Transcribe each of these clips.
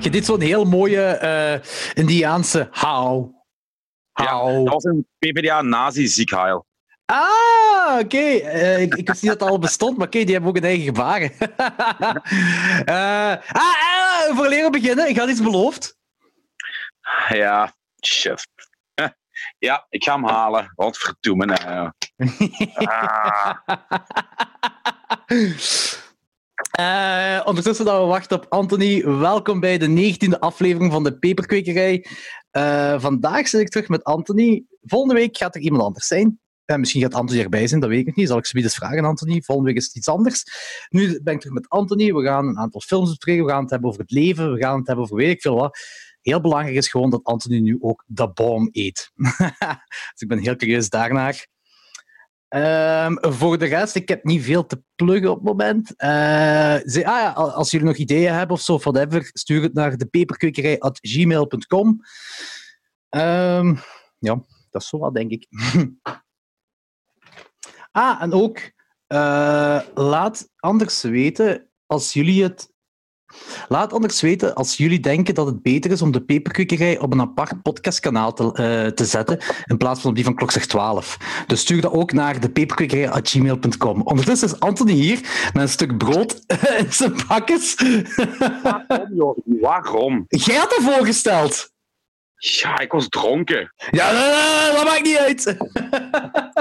Je deed zo'n heel mooie eh, Indiaanse how. Ja, dat was een PvdA-nazi-ziekheil. Ah, oké. Eh, ik, ik wist niet dat het al bestond, maar oké, die hebben ook een eigen gebaren. Eh, ah, ah, voor leren beginnen. Ik had iets beloofd. Ja, chef. Ja, ik ga hem halen. Wat verdoemen. Ah, Eh, ondertussen dat we wachten op Anthony, welkom bij de 19e aflevering van de Peperkwekerij. Eh, vandaag zit ik terug met Anthony. Volgende week gaat er iemand anders zijn. Eh, misschien gaat Anthony erbij zijn, dat weet ik niet. Zal ik ze eens vragen, Anthony. Volgende week is het iets anders. Nu ben ik terug met Anthony. We gaan een aantal films bespreken. We gaan het hebben over het leven. We gaan het hebben over weet ik veel wat. Heel belangrijk is gewoon dat Anthony nu ook de boom eet. dus ik ben heel curieus daarnaar. Ehm, voor de rest, ik heb niet veel te pluggen op het moment. Eh, ah ja, al- als jullie nog ideeën hebben of zo, whatever, stuur het naar depeperkwekerij.gmail.com. Ehm ja, dat is zo wat, denk ik. ah, en ook, eh, laat anders weten als jullie het Laat anders weten als jullie denken dat het beter is om de peperkwekerij op een apart podcastkanaal te, eh, te zetten, in plaats van op die van Klokzeg 12. Dus stuur dat ook naar de peperkwekerij.gmail.com. Ondertussen is Anthony hier met een stuk brood in zijn bakjes. waarom, joh? Waarom? Jij had het voorgesteld. Ja, ik was dronken. Ja, dat, dat maakt niet uit.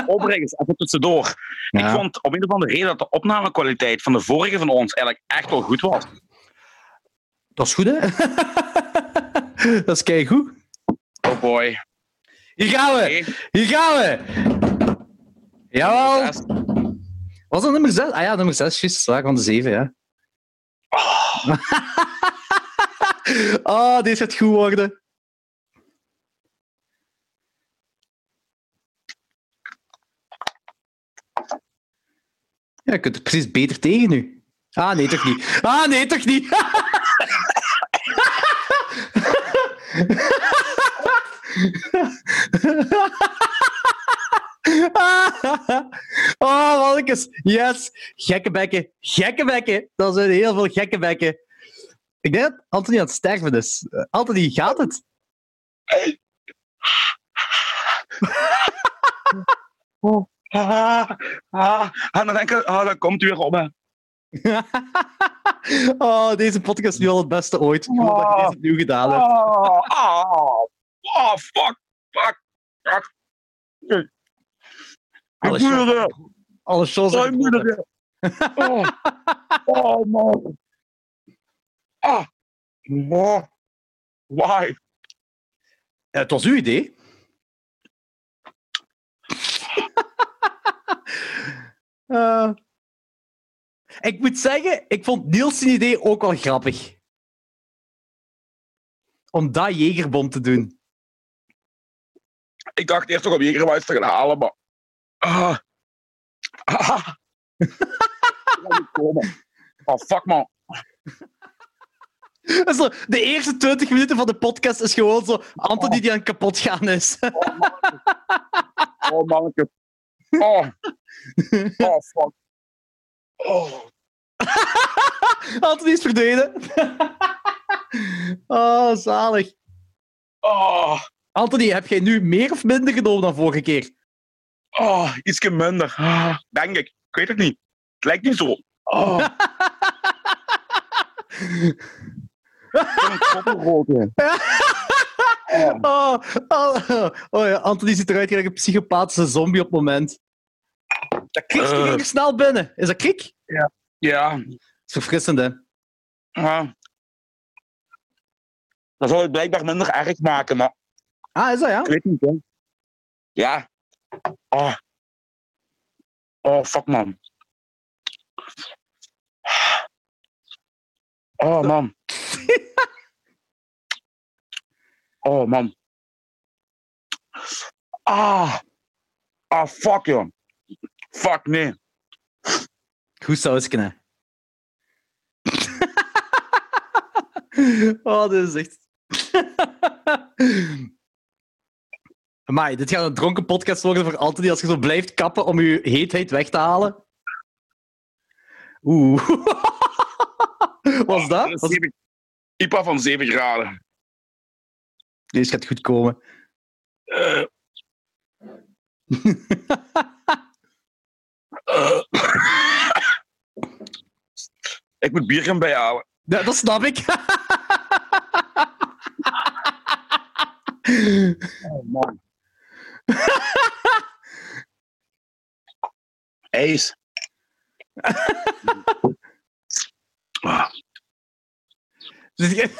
Overigens, even tussendoor. Ja. Ik vond om een of andere reden dat de opnamekwaliteit van de vorige van ons eigenlijk echt wel goed was. Dat is goed, hè? dat is keigoed. Oh boy. Hier gaan we. Hier gaan we. Jawel. Was dat nummer 6? Ah ja, nummer 6, juist. Zwaar van de 7, ja. Oh, deze gaat goed worden. Ja, je kunt er precies beter tegen nu. Ah, nee, toch niet. Ah, nee, toch niet. Oh, mannetjes. Yes. Gekke bekken. Gekke bekken. Dat zijn heel veel gekke bekken. Ik denk dat Anthony aan het sterven is. Eh, Anthony, gaat het? Ah, ah, en dan denk ik, ah, dan komt u weer op. Hè. oh, deze podcast is nu al het beste ooit. Gewoon dat je deze opnieuw gedaan hebt. Ah, ah, ah, fuck, fuck, fuck. Alle Ik shows- er. Alle shows. Oh, ik. Oh, oh man. Ah, oh. Why? Ja, het was uw idee. Eh, ik moet zeggen, ik vond Niels' zijn idee ook wel grappig. Om dat Jegerbom te doen. Ik dacht eerst nog om Jägermeister te gaan halen, maar... Ah. Ah. Oh, fuck man. Zo, de eerste 20 minuten van de podcast is gewoon zo Anthony die aan het kapot gaan is. Oh, manneke. Oh. Oh, fuck. Oh. Anthony is verdwenen. oh, zalig. Oh. Anthony, heb jij nu meer of minder genomen dan vorige keer? Oh, ietsje minder. Ah, Denk ik. Ik weet het niet. Het lijkt niet zo. Oh. Oh. Oh, oh, oh ja, Anthony ziet eruit gelijk een psychopathische zombie op het moment. Dat kriekje Eh. ging er snel binnen. Is dat kriek? Ja. Dat is verfrissend, hè? Ah. Dat zal het blijkbaar minder erg maken, maar Ah, is dat ja? ik weet niet. Hè. Ja. Oh. Oh, fuck man. Oh man. Oh man. Ah. Ah, fuck joh. Fuck nee. Goed hè? oh, dit is echt... Maar dit gaat een dronken podcast worden voor Anthony als je zo blijft kappen om je heetheid weg te halen. Oeh. Was dat? Was- zeven- IPA van 7 graden. Deze gaat goed komen. Eh, ik moet bier gaan bijhalen. Ja, dat snap ik. Oh, man. IJs. Ah, Zit je-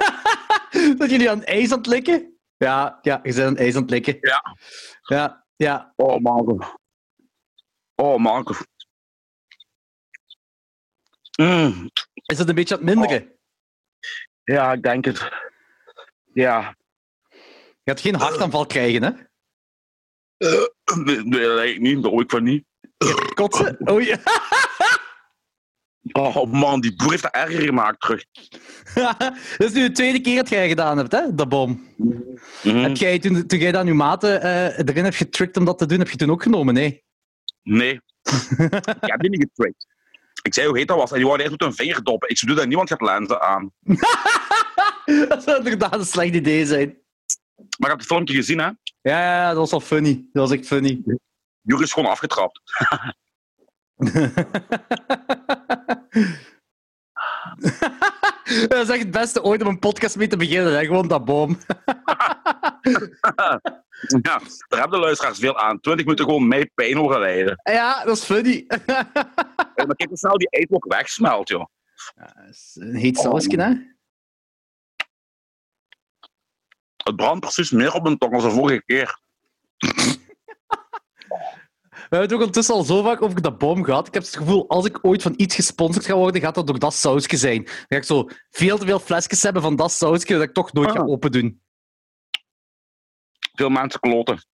Zijn jullie aan ijs aan het likken? Ja, ja, je bent aan ijs aan het likken. Ja. Ja, ja. Oh, Marco. Oh, Marco. Mm, Is het een beetje aan het minderen? ja, ik denk het. Ja. Je gaat geen hartaanval krijgen, hè? Nee, nee, dat denk ik niet. Dat hoop ik van niet. Kotsen? Oei. Oh man, die boer heeft dat erger gemaakt terug. dat is nu de tweede keer dat jij gedaan hebt, hè? Dat bom. Mhm. Heb jij, toen, toen jij dat aan je maten eh, erin hebt getricked om dat te doen, heb je toen ook genomen, nee? Nee. ik heb die niet getricked. Ik zei hoe heet dat was. En die wou eerst met een vinger doppen. Ik zei, doe dat niemand gaat lenzen aan. dat zou inderdaad een slecht idee zijn. Maar ik heb het filmpje gezien, hè. Ja, ja, dat was wel funny. Dat was echt funny. Jure is gewoon afgetrapt. dat is echt het beste ooit om een podcast mee te beginnen, hè? gewoon dat boom. Ja, daar hebben de luisteraars veel aan. 20 minuten gewoon mij pijn horen lijden. ja, dat is funny. Oh, maar kijk hoe snel die eetblok wegsmelt, joh. Dat is een heet sausje, hè? Het brandt precies meer op mijn tong als de vorige keer. We hebben het ook ondertussen al zo vaak over dat boom gehad. Ik heb het gevoel, als ik ooit van iets gesponsord ga worden, gaat dat door dat sausje zijn. Dan ga ik zo veel te veel flesjes hebben van dat sausje dat ik toch nooit ga Ah. open doen. Veel mensen kloten.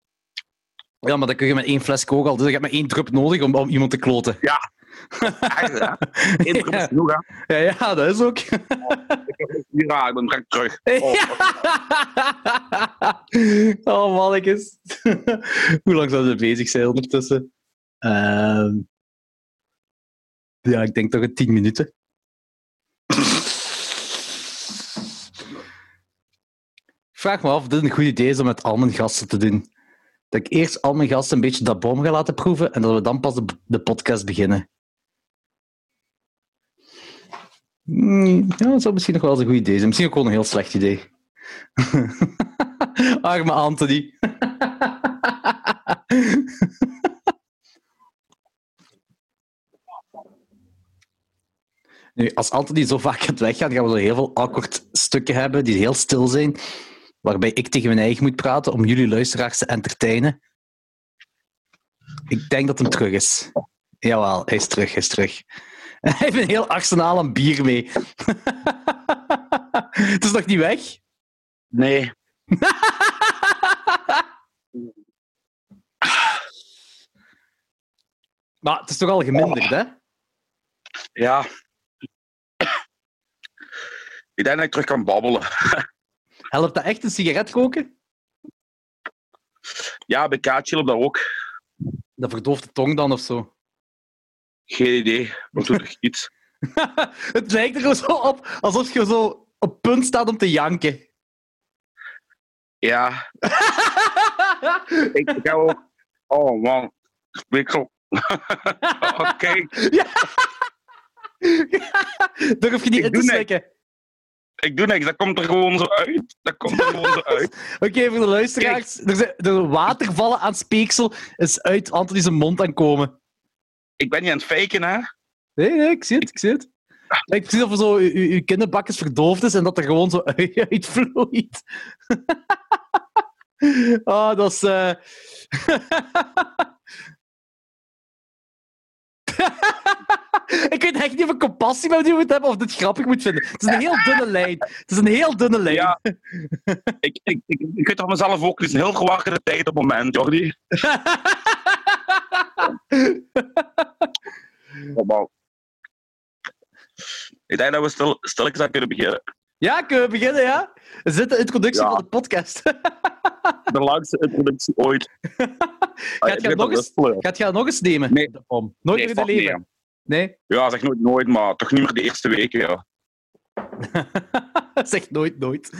Ja, maar dan kun je met één flesje ook al. Dus je hebt maar één drup nodig om, om iemand te kloten. Echt, hè? Ja. genoeg, hè. Ja, ja dat is ook. Ja, ik ben direct terug. Oh, oh, mannetjes. Hoe lang zouden we bezig zijn ondertussen? Ehm, ja, ik denk toch een tien minuten. Ik vraag me af of dit een goed idee is om met al mijn gasten te doen. Dat ik eerst al mijn gasten een beetje dat boom ga laten proeven en dat we dan pas de, de podcast beginnen. Hmm, Ja, dat zou misschien nog wel eens een goed idee zijn. Misschien ook gewoon een heel slecht idee. Arme Anthony. nu, als Anthony zo vaak gaat weggaan, gaan we zo heel veel awkward stukken hebben die heel stil zijn, waarbij ik tegen mijn eigen moet praten om jullie luisteraars te entertainen. Ik denk dat hem terug is. Jawel, hij is terug, hij is terug. Hij heeft een heel arsenaal aan bier mee. Het is nog niet weg? Nee. Maar het is toch al geminderd, hè? Ja. Ik denk dat ik terug kan babbelen. Helpt dat echt een sigaret roken? Ja, bij Kaatje op dat ook. Dat verdooft de tong dan of zo. Geen idee. Maar doet toch iets. het lijkt er zo op alsof je zo op punt staat om te janken. Ja, ik, ik heb ook... Oh man, spikkel. Oké, Durf je niet Ik in te doe niks. slikken? ik doe niks. Dat komt er gewoon zo uit. Dat komt er gewoon zo uit. Oké, voor de luisteraars. Er zijn er watervallen aan speeksel is uit Anthony's mond aan komen. Ik ben niet aan het faken, hè. Nee, nee, ik zie het, ik zie het. Het lijkt precies of er zo je, je kinderbakjes verdoofd is en dat er gewoon zo uit- uitvloeit. oh, dat is... eh, ik weet echt niet of ik compassie met die moet hebben of dit grappig moet vinden. Het is een heel dunne lijn. Het is een heel dunne lijn. Ja. Ik, ik, ik, ik weet van mezelf ook. Het is een heel verwachte tijd op het moment, Jordi. Oh, man. Ik denk dat we stil, stilletjes aan kunnen beginnen. Ja, kunnen we beginnen, ja? Is dit de introductie Ja. van de podcast? De langste introductie ooit. Gaat je nog eens- Gaat je dat nog eens nemen? Nee. De bom. Nooit Nee, meer in je leven? Nee? Ja, zeg nooit nooit, maar toch niet meer de eerste weken, ja. zeg nooit, nooit.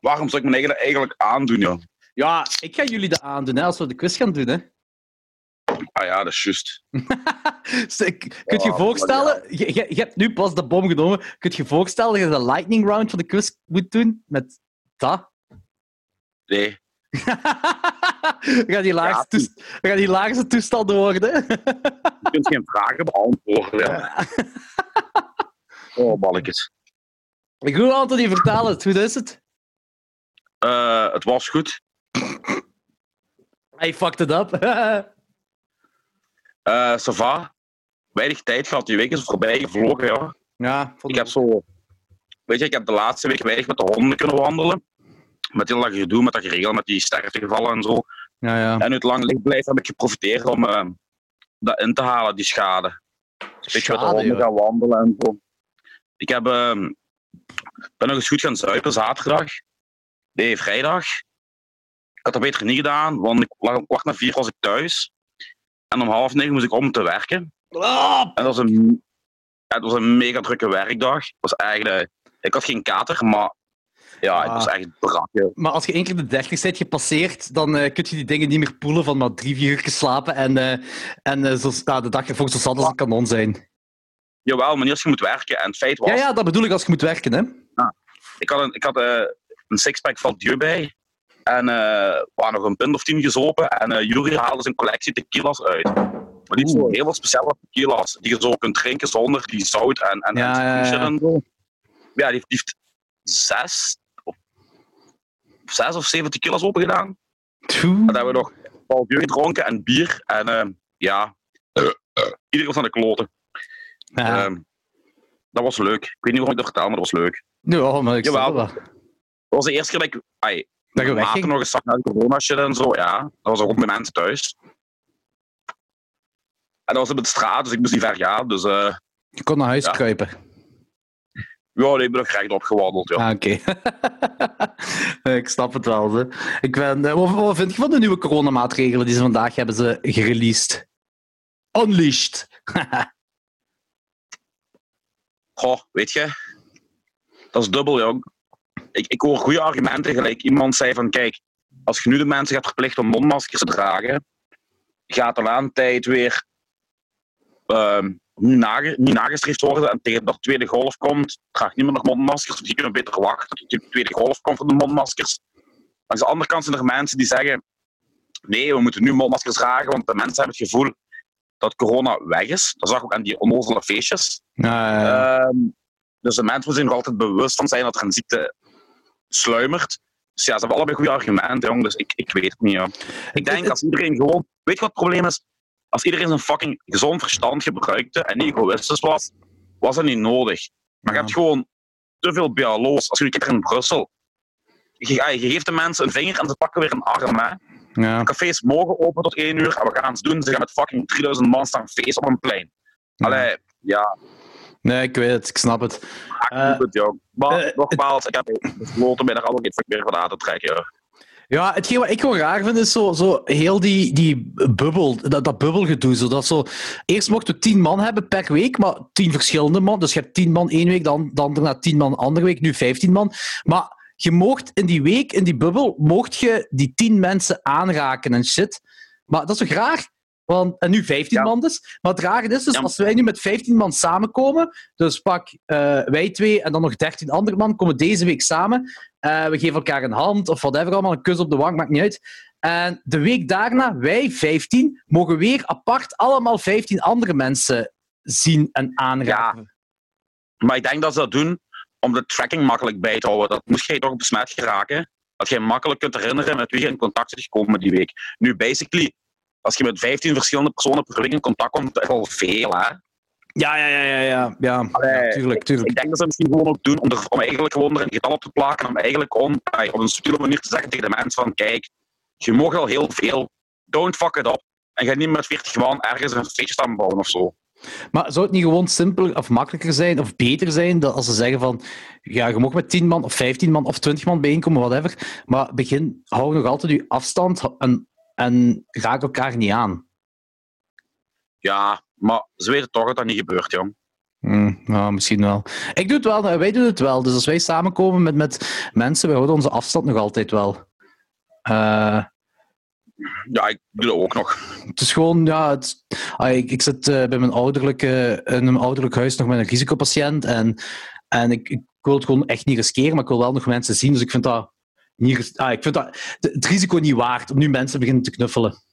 Waarom zou ik me eigen- eigenlijk aandoen, joh? Ja, ik ga jullie dat aandoen hè, als we de quiz gaan doen. Hè. Ah ja, dat is juist. Kun je je Oh, voorstellen, je, je, je hebt nu pas de bom genomen, kun je je voorstellen dat je de lightning round van de quiz moet doen met dat? Nee. We gaan die laagste, Ja, we gaan die laagste worden. Je kunt geen vragen beantwoorden. Ja. Oh, balletjes. Goed, Anthony, vertel het. Hoe is het? Eh, het was goed. Hij fucked it up. Eh Sava. Weinig tijd gehad. Die week is voorbij gevlogen, ja. ja, vond Ik heb zo... Weet je, ik heb de laatste week weinig met de honden kunnen wandelen. Met heel lang gedoe, met dat geregeld, met die sterftegevallen en zo. Ja, ja. En nu het lang licht blijft, heb ik geprofiteerd om eh, dat in te halen, die schade. Weet je, met de honden joh. gaan wandelen en zo. Ik heb, ehm, ben nog eens goed gaan zuipen zaterdag. Nee, vrijdag. Ik had dat beter niet gedaan, want ik, om kwart na vier was ik thuis. En om half negen moest ik om te werken. Ah, En dat was een, ja, het was een mega drukke werkdag. Het was eigenlijk, ik had geen kater, maar ja, het Ah. was echt brak. joh. Maar als je één keer de 30 bent gepasseerd, dan eh kun je die dingen niet meer poelen van maar drie, vier uur geslapen en, eh, en eh, zo, ja, de dag ervoor zo zat als een kanon zijn. Jawel, maar niet als je moet werken. En het feit was, Ja, ja, dat bedoel ik als je moet werken, hè. ik had een, ik had, een sixpack van Dieu bij. En eh, we hadden nog een pint of tien gezopen. En eh Jury haalde zijn collectie tequila's uit. Maar die Oeh. heel wat speciale tequila's. Die je zo kunt drinken zonder die zout en, en, Ja, en ja, ja. shit en zo. Ja, die heeft, zes, of, zes of zeven tequila's open gedaan. En dan hebben we nog Paul Dieu gedronken en bier. En eh, ja, iedereen was aan de kloten. Ja, Ehm, dat was leuk. Ik weet niet waarom ik dat vertel, maar dat was leuk. ja, maar ik Jawel. wel. Dat was de eerste keer dat ik... Dat je wegging. nog eens zag naar corona shit en zo, ja. Dat was ook bij mensen thuis. En dat was op de straat, dus ik moest niet ver gaan. Dus eh Je kon naar huis Ja. kruipen. ja, nee, ik ben nog rechtop gewandeld, ja. Ah, oké. ik snap het wel. Hè. Ik ben, eh, wat, wat vind je van de nieuwe coronamaatregelen die ze vandaag hebben ze gereleased? Unleashed. Goh, weet je, dat is dubbel, jong. Ik, ik hoor goede argumenten, gelijk iemand zei van, kijk, als je nu de mensen gaat verplichten om mondmaskers te dragen, gaat de laatste tijd weer ehm, niet, nage, niet nagestreefd worden en tegen dat de tweede golf komt, draag niet meer nog mondmaskers, die kunnen beter wachten tot de tweede golf komt van de mondmaskers. Aan de andere kant zijn er mensen die zeggen, nee, we moeten nu mondmaskers dragen, want de mensen hebben het gevoel dat corona weg is. Dat zag ik ook aan die onnozele feestjes. Ehm, dus de mensen moeten er altijd bewust van zijn dat er een ziekte sluimert. Dus ja, ze hebben allebei goede argumenten, jong. Dus ik, ik weet het niet, ja. Ik denk als iedereen gewoon... Weet je wat het probleem is? Als iedereen zijn fucking gezond verstand gebruikte en niet egoïstisch was, was dat niet nodig. Maar je hebt gewoon te veel BLO's. Als je kijkt in Brussel, je geeft de mensen een vinger en ze pakken weer een arm, hè. ja. Cafés mogen open tot één uur en we gaan het doen. Ze gaan met fucking 3000 man staan feest op een plein. Allee, ja, Nee, ik weet het. Ik snap het. ik Eh, doe het, joh. Maar eh, nogmaals, ik heb besloten mij daar allemaal geen fuck meer van aan te trekken. Ja, hetgeen wat ik gewoon raar vind, is zo, zo heel die, die bubbel, dat, dat bubbelgedoe. Zo, dat zo, eerst mochten we tien man hebben per week, maar tien verschillende man. Dus je hebt tien man één week, dan, dan daarna tien man andere week, nu vijftien man. Maar je mocht in die week, in die bubbel, mocht je die tien mensen aanraken en shit. Maar dat is toch raar? Want, en nu 15 Ja. man dus. Maar het rare is dus, Ja. als wij nu met 15 man samenkomen, dus pak eh, wij twee en dan nog 13 andere man, komen deze week samen. Eh, we geven elkaar een hand of whatever allemaal, een kus op de wang, maakt niet uit. En de week daarna, wij 15, mogen weer apart allemaal 15 andere mensen zien en aanraken. Maar ik denk dat ze dat doen om de tracking makkelijk bij te houden. Dat moest jij toch besmet geraken. Dat je makkelijk kunt herinneren met wie je in contact is gekomen die week. Nu, basically, als je met 15 verschillende personen per week in contact komt, dat is wel veel, hè? Ja, ja, ja, ja, ja. ja. Allee, ja tuurlijk, tuurlijk. Ik denk dat ze misschien gewoon ook doen om, er, om eigenlijk gewoon er een getal op te plakken. Om eigenlijk om, op een subtiele manier te zeggen tegen de mensen van kijk, je mag al heel veel. Don't fuck it up. En ga niet met 40 man ergens een feestje staan bouwen of zo. Maar zou het niet gewoon simpeler of makkelijker zijn of beter zijn dat als ze zeggen van ja, je mag met 10 man of 15 man of 20 man bijeenkomen, whatever, maar begin, hou nog altijd je afstand en, en raak elkaar niet aan. Ja, maar ze weten toch dat dat niet gebeurt, jong. Mm, ja, misschien wel. Ik doe het wel, wij doen het wel. Dus als wij samenkomen met, met mensen, we houden onze afstand nog altijd wel. Uh, ja, ik doe dat ook nog. Het is gewoon, ja, het, ah, ik, ik zit uh, bij mijn ouderlijke, in mijn ouderlijk huis nog met een risicopatiënt en, en ik, ik wil het gewoon echt niet riskeren, maar ik wil wel nog mensen zien, dus ik vind dat, niet, ah, ik vind dat het risico niet waard om nu mensen beginnen te knuffelen.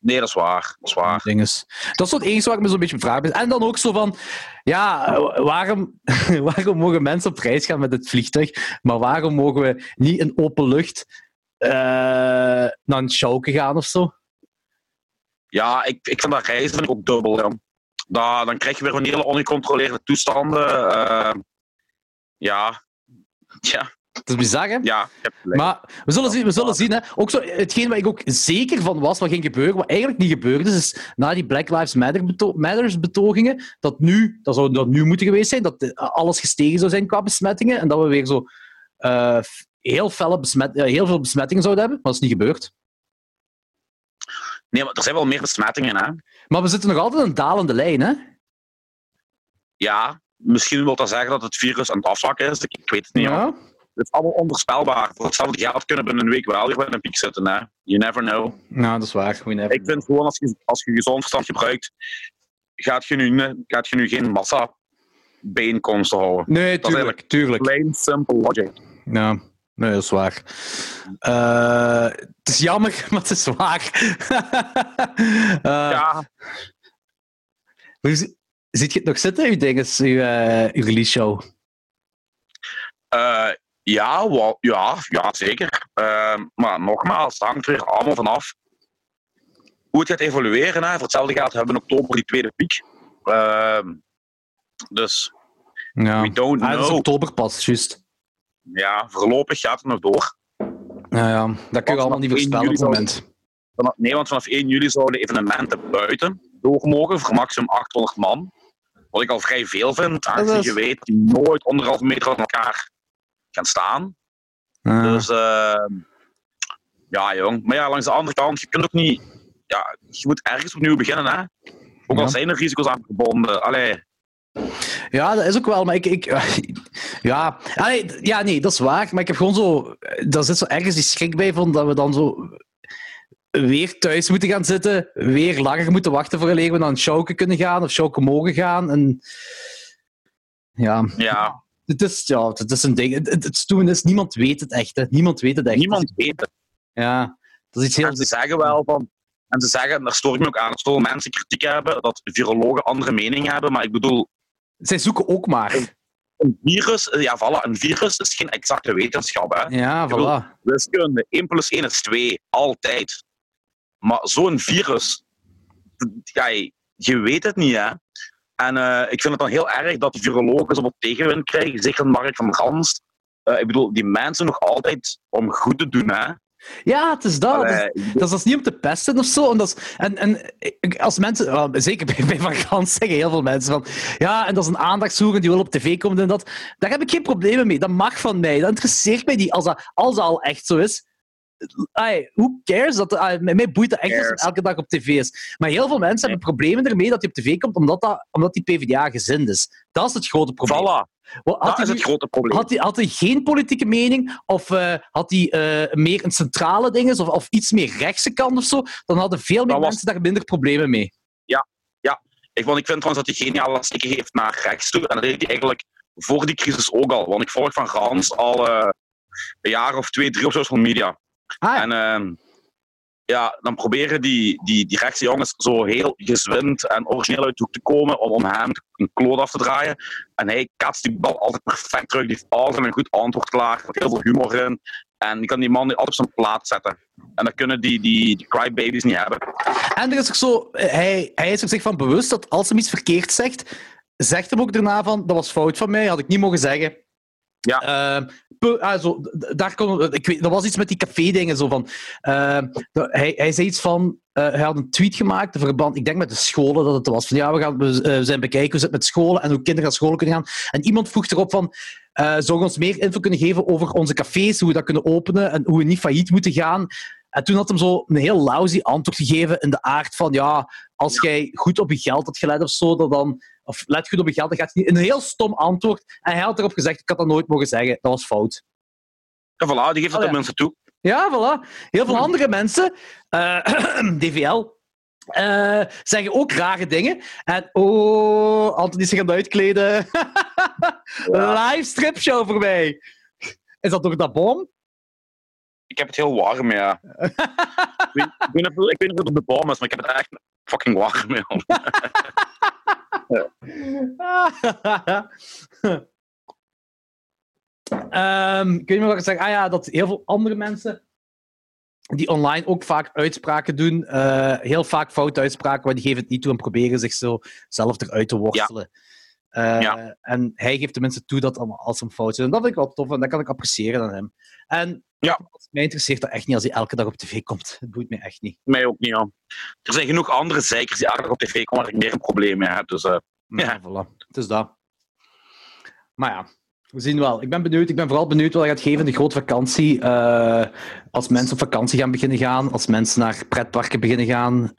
Nee, dat is waar. Dat is waar. Dinges. Dat is het enige waar ik me zo'n beetje vraag. En dan ook zo van, ja, waarom, waarom mogen mensen op reis gaan met het vliegtuig, maar waarom mogen we niet in open lucht uh, naar een show gaan of zo? Ja, ik, ik vind dat reizen ook dubbel. Ja. Da, dan krijg je weer een hele ongecontroleerde toestanden. Uh, ja. ja, het is bizar, hè? Ja, Maar we zullen zien. We zullen zien hè. Ook zo, hetgeen waar ik ook zeker van was wat ging gebeuren, wat eigenlijk niet gebeurd is, is na die Black Lives Matter beto Matters betogingen, dat nu, dat zou dat nu moeten geweest zijn, dat alles gestegen zou zijn qua besmettingen en dat we weer zo uh, heel, felle besmet, uh, heel veel besmettingen zouden hebben, maar dat is niet gebeurd. Nee, maar er zijn wel meer besmettingen, hè? Maar we zitten nog altijd een dalende lijn, hè? Ja, misschien wil dat zeggen dat het virus aan het afzwakken is. Ik, weet het niet. Ja. Het is allemaal onvoorspelbaar. Voor hetzelfde geld kunnen binnen een week wel weer bij een piek zitten. Hè? You never know. Nou, dat is waar. We never ik vind gewoon, als je, als je gezond verstand gebruikt, gaat je nu, gaat je nu geen massa bijeenkomsten houden. Nee, tuurlijk. Tuurlijk. Plain simple logic. Ja. Nee, dat is waar. Uh, het is jammer, maar het is waar. uh, ja. Zit je het nog zitten, uw dinges, uw, uh, uw release show? Ja, wel, ja, ja, zeker. Uh, maar nogmaals, het hangt er allemaal vanaf hoe het gaat evolueren. Hè. Voor hetzelfde geld hebben we in oktober die tweede piek. Uh, dus ja. we don't ah, know. Is oktober pas, juist. Ja, voorlopig gaat het nog door. Ja, ja. dat kun je allemaal niet voorspellen op het moment. nee, want vanaf 1 juli zouden evenementen buiten door mogen voor maximum 800 man. Wat ik al vrij veel vind, aangezien je weet die nooit anderhalve meter van elkaar gaan staan. Dus uh, ja, jong. Maar ja, langs de andere kant, je kunt ook niet. Ja, je moet ergens opnieuw beginnen, hè? Ook al zijn er risico's aan verbonden. Allee. Ja, dat is ook wel, maar ik. ik ja. Allee, ja, nee, dat is waar. Maar ik heb gewoon zo. Daar zit zo ergens die schrik bij van dat we dan zo weer thuis moeten gaan zitten, weer langer moeten wachten voor we naar een showke kunnen gaan of showke mogen gaan. En ja. Ja, het is, ja, het is een ding. Het, het, is, niemand weet het echt. Hè. Niemand weet het echt. Niemand weet het. Ja, dat is iets heel... En ze zeggen wel van... En ze zeggen, daar stoor ik me ook aan, dat veel mensen kritiek hebben, dat virologen andere meningen hebben, maar ik bedoel... Zij zoeken ook maar. Een virus, ja, voilà, een virus is geen exacte wetenschap. Hè. Ja, voilà. Wiskunde, 1 plus 1 is 2, altijd. Maar zo'n virus, ja, je weet het niet, hè. En uh, ik vind het dan heel erg dat de virologen zoveel tegenwind krijgen, zeker Mark van Gans. Uh, ik bedoel, die mensen nog altijd om goed te doen, hè. Ja, het is dat. Allee, dat, is, niet om te pesten of zo. En, dat is, en, en als mensen, zeker bij, bij Van Gans zeggen heel veel mensen van ja, en dat is een aandachtshoer die wil op tv komen en dat. Daar heb ik geen problemen mee. Dat mag van mij. Dat interesseert mij niet als dat, als dat al echt zo is ay, who cares? Dat, ay, mij boeit dat echt als het elke dag op tv is. Maar heel veel mensen hebben problemen ermee dat hij op tv komt, omdat, dat, omdat die PvdA gezind is. Dat is het grote probleem. Voilà. Had dat is het grote probleem. Had hij, had hij geen politieke mening, of uh, had hij uh, meer een centrale ding, of, of iets meer rechtse kant of zo, dan hadden veel meer mensen daar minder problemen mee. Ja, ja. Ik, want ik vind trouwens dat hij geniale stikken heeft naar rechts toe. En dat deed hij eigenlijk voor die crisis ook al. Want ik volg van Gans al uh, een jaar of twee, drie op social media. Ah, en uh, ja, dan proberen die, die, die rechtse jongens zo heel gezwind en origineel uit de hoek te komen om, om hem een kloot af te draaien. En hij kaatst die bal altijd perfect terug. Die heeft altijd een goed antwoord klaar. Met heel veel humor in. En die kan die man altijd op zijn plaats zetten. En dat kunnen die, die, die crybabies niet hebben. En er is ook zo, hij, hij is zich van bewust dat als hij iets verkeerd zegt, zegt hem ook daarna van, dat was fout van mij, had ik niet mogen zeggen. Ja. Uh, also, daar kon, ik weet, dat was iets met die café-dingen. Zo van, uh, hij, hij zei iets van. Uh, hij had een tweet gemaakt in verband, ik denk met de scholen dat het was. Van ja, we, gaan, we zijn bekijken hoe het met scholen en hoe kinderen naar school kunnen gaan. En iemand vroeg erop van. zou je ons meer info kunnen geven over onze cafés, hoe we dat kunnen openen en hoe we niet failliet moeten gaan? En toen had hem zo een heel lousy antwoord gegeven in de aard van ja, als jij goed op je geld had gelet of zo, dan of let goed op je geld, dan gaat niet. Een heel stom antwoord. En hij had erop gezegd, ik had dat nooit mogen zeggen. Dat was fout. Ja, voilà, die geeft Oh, ja. de mensen toe. Ja, voilà. Heel veel andere mensen, eh, DVL, eh, zeggen ook rare dingen. En oh, Anthony is zich aan het uitkleden. Live stripshow voor mij. Is dat door dat bom? Ik heb het heel warm, ja. ik, weet, ik, weet niet, of het op de boom is, maar ik heb het echt fucking warm, ja. Ehm, ik weet niet meer wat ik zeg. Ah ja, dat heel veel andere mensen die online ook vaak uitspraken doen, eh, heel vaak foute uitspraken, maar die geven het niet toe en proberen zich zo zelf eruit te worstelen. Eh, Ja. En hij geeft tenminste toe dat allemaal als een fout is. En dat vind ik wel tof en dat kan ik appreciëren aan hem. En Ja. mij interesseert dat echt niet als hij elke dag op tv komt. Het boeit mij echt niet. Mij ook niet, ja. Er zijn genoeg andere zeikers die aardig op tv komen waar ik meer een probleem mee heb. Dus eh, Ja, voilà. Het is dat. Maar ja, we zien wel. Ik ben benieuwd. Ik ben vooral benieuwd wat hij gaat geven in de grote vakantie. Eh, als mensen op vakantie gaan beginnen gaan, als mensen naar pretparken beginnen gaan,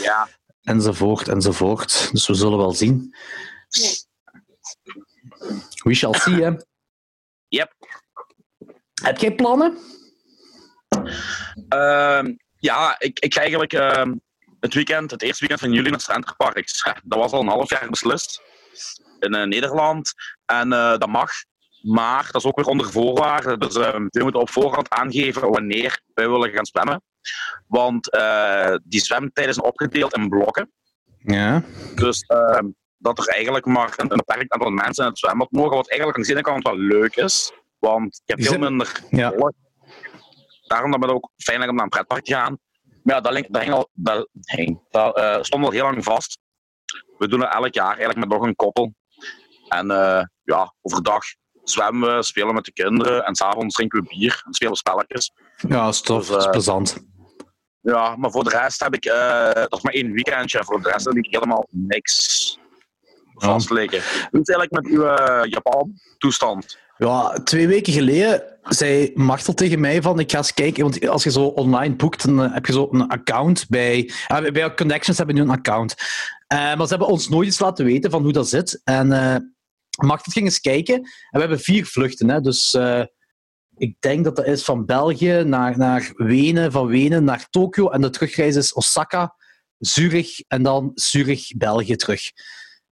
ja. enzovoort, enzovoort. Dus we zullen wel zien. We shall see, hè. Yep. Heb jij plannen? Ehm, ja, ik, ik ga eigenlijk ehm, het weekend, het eerste weekend van juli naar Centerparks. Dat was al een half jaar beslist in eh, Nederland. En eh, dat mag. Maar dat is ook weer onder voorwaarden. Dus ehm, we moeten op voorhand aangeven wanneer wij willen gaan zwemmen. Want eh, die zwemtijden zijn opgedeeld in blokken. Ja. Dus ehm, dat er eigenlijk maar een, een beperkt aantal mensen in het zwembad mogen. Wat eigenlijk aan de ene kant wel leuk is. Want je hebt Die veel minder Ja. volk. Daarom dat het ook fijn om naar een pretpark te gaan. Maar ja, dat, link- dat, hing al, dat, hing, dat eh, stond al heel lang vast. We doen het elk jaar eigenlijk met nog een koppel. En eh, ja, overdag zwemmen we, spelen met de kinderen. En s'avonds drinken we bier en spelen spelletjes. Ja, dat is tof. Dus, Dat is eh, plezant. Ja, maar voor de rest heb ik... eh, dat is maar één weekendje. En voor de rest heb ik helemaal niks vastliggen. Hoe is het eigenlijk met uw eh, Japan-toestand? Ja, twee weken geleden zei Martel tegen mij van ik ga eens kijken, want als je zo online boekt, dan eh, heb je zo een account bij... ah, bij- Connections hebben we nu een account. Eh, maar ze hebben ons nooit eens laten weten van hoe dat zit. En eh Martel ging eens kijken. En we hebben vier vluchten, hè, dus... eh, ik denk dat dat is van België naar, naar Wenen, van Wenen naar Tokio. En de terugreis is Osaka, Zurich en dan Zurich, België terug.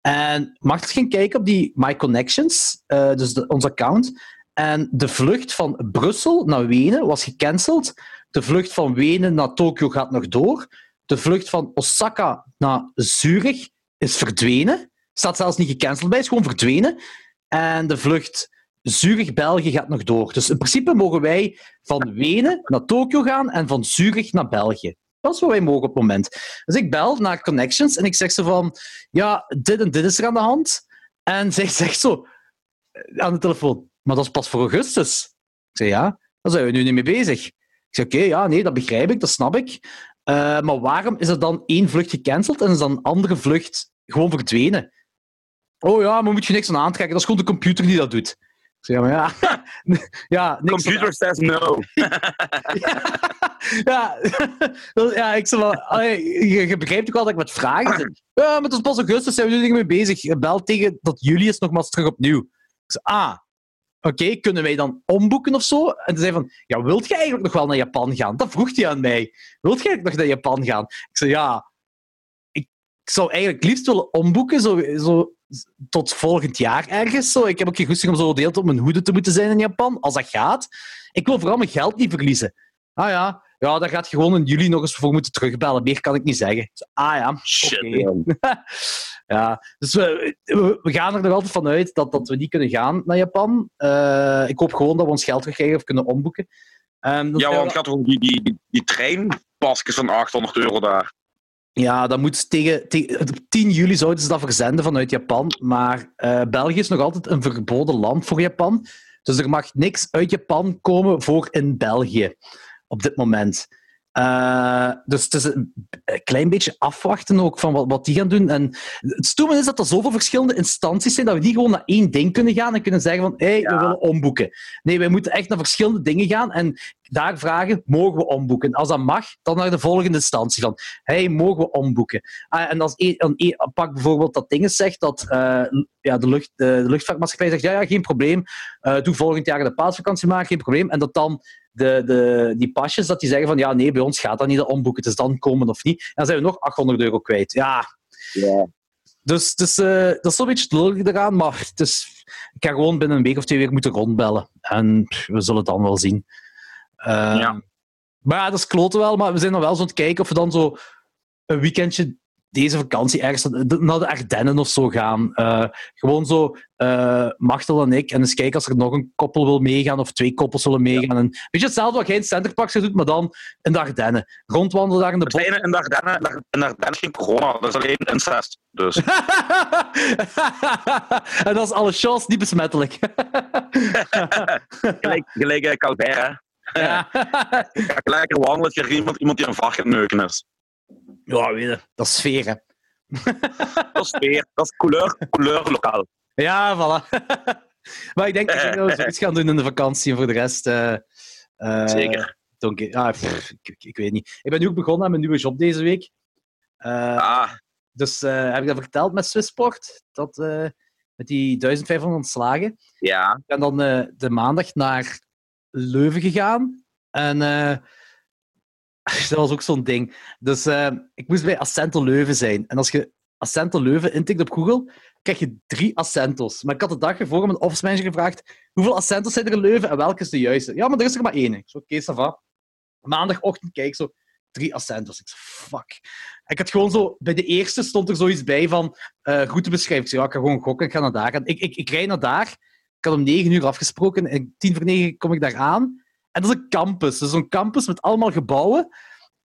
En Martel ging kijken op die My Connections, eh, dus de, ons account. En de vlucht van Brussel naar Wenen was gecanceld. De vlucht van Wenen naar Tokio gaat nog door. De vlucht van Osaka naar Zurich is verdwenen. Staat zelfs niet gecanceld bij, is gewoon verdwenen. En de vlucht Zurich-België gaat nog door. Dus in principe mogen wij van Wenen naar Tokio gaan en van Zurich naar België. Dat is wat wij mogen op het moment. Dus ik bel naar Connections en ik zeg ze van, ja, dit en dit is er aan de hand. En zij zegt zo eh, aan de telefoon, maar dat is pas voor augustus. Ik zeg, ja, daar zijn we nu niet mee bezig. Ik zeg, oké, ja, nee, dat begrijp ik, dat snap ik. Eh, maar waarom is er dan één vlucht gecanceld en is dan een andere vlucht gewoon verdwenen? Oh ja, maar moet je niks aan aantrekken, dat is gewoon de computer die dat doet. Ik zeg, ja, maar ja, ja niks Computer says no. ja, dat- ja, ik zeg wel, je, begrijpt ook wel dat ik met vragen zit. Ja, maar het pas augustus, zijn we nu niet mee bezig. Bel tegen dat juli is nogmaals terug opnieuw. Ik zeg, ah, oké, kunnen wij dan omboeken of zo? En toen zei van, ja, wilt je eigenlijk nog wel naar Japan gaan? Dat vroeg hij aan mij. Wilt eigenlijk nog naar Japan gaan? Ik zei, ja, ik, zou eigenlijk liefst willen omboeken, zo, zo tot volgend jaar ergens. Zo. Ik heb ook geen goesting om zo de hele tijd op mijn hoede te moeten zijn in Japan, als dat gaat. Ik wil vooral mijn geld niet verliezen. Ah ja, ja, daar gaat je gewoon in juli nog eens voor moeten terugbellen. Meer kan ik niet zeggen. Zei, Ah ja, Shit, ja. Dus we, we, we gaan er nog altijd vanuit dat, dat we niet kunnen gaan naar Japan. Eh, ik hoop gewoon dat we ons geld terugkrijgen of kunnen omboeken. Ehm, Ja, want het gaat over die, die, die, die treinpasjes van 800 euro daar. Ja, dat moet tegen, tegen op 10 juli zouden ze dat verzenden vanuit Japan. Maar eh, België is nog altijd een verboden land voor Japan. Dus er mag niks uit Japan komen voor in België op dit moment. Uh, dus het is een, klein beetje afwachten ook van wat, wat die gaan doen. En het stomme is dat er zoveel verschillende instanties zijn dat we niet gewoon naar één ding kunnen gaan en kunnen zeggen van hé, hey, we willen omboeken. Nee, wij moeten echt naar verschillende dingen gaan en daar vragen, mogen we omboeken? Als dat mag, dan naar de volgende instantie van hey, mogen we omboeken? Uh, en als een, een, pak bijvoorbeeld dat ding zegt dat uh, ja, de, lucht, de luchtvaartmaatschappij zegt ja, ja, geen probleem, doe volgend jaar de paasvakantie maar, geen probleem. En dat dan de, de, die pasjes dat die zeggen van ja, nee, bij ons gaat dat niet omboeken. Het is dan komen of niet. En dan zijn we nog 800 euro kwijt. Ja. ja. Dus, dus uh, dat is zo'n beetje het lullige eraan, maar het is, ik ga gewoon binnen een week of twee weken moeten rondbellen. En we zullen het dan wel zien. Uh, ja. Maar ja, dat is kloten wel, maar we zijn nog wel zo aan het kijken of we dan zo een weekendje deze vakantie ergens naar de Ardennen of zo gaan. Uh, gewoon zo, uh, Machtel en ik. En eens kijken als er nog een koppel wil meegaan of twee koppels willen meegaan. En, weet je, hetzelfde wat jij in Centerpark doet, maar dan in de Ardennen. Rondwandelen daar in de bos. In de Ardennen, in de Ardennen geen corona, dat is alleen incest. Dus. en dat is alle chance niet besmettelijk. gelijk, gelijk uh, Calbert, hè. Ja. Ga lekker wandelen, je iemand, iemand die een vacht neuken is. Ja, weet je, dat is sfeer, hè. dat is sfeer, dat is couleur, couleur lokaal. Ja, voilà. maar ik denk dat we zoiets gaan doen in de vakantie en voor de rest... Uh, uh, Zeker. Donker, ah, pff, ik, ik, weet niet. Ik ben nu ook begonnen aan mijn nieuwe job deze week. Uh, ah. Dus heb ik dat verteld met Swissport? Dat, met die 1500 slagen. Ja. Ik ben dan de maandag naar Leuven gegaan. En dat was ook zo'n ding. Dus uh, ik moest bij Accento Leuven zijn. En als je Accento Leuven intikt op Google, krijg je drie Accentos. Maar ik had de dag ervoor mijn office manager gevraagd hoeveel Accentos zijn er in Leuven en welke is de juiste? Ja, maar er is er maar één. Ik oké, okay, Maandagochtend kijk ik zo, drie Accentos. Ik zo, fuck. Ik had gewoon zo, bij de eerste stond er zoiets bij van uh, routebeschrijving. Ik zei, ja, ik ga gewoon gokken, ik ga naar daar. Ik, ik, ik rijd naar daar. Ik had om negen uur afgesproken en tien voor negen kom ik daar aan. En dat is een campus. Dus een campus met allemaal gebouwen.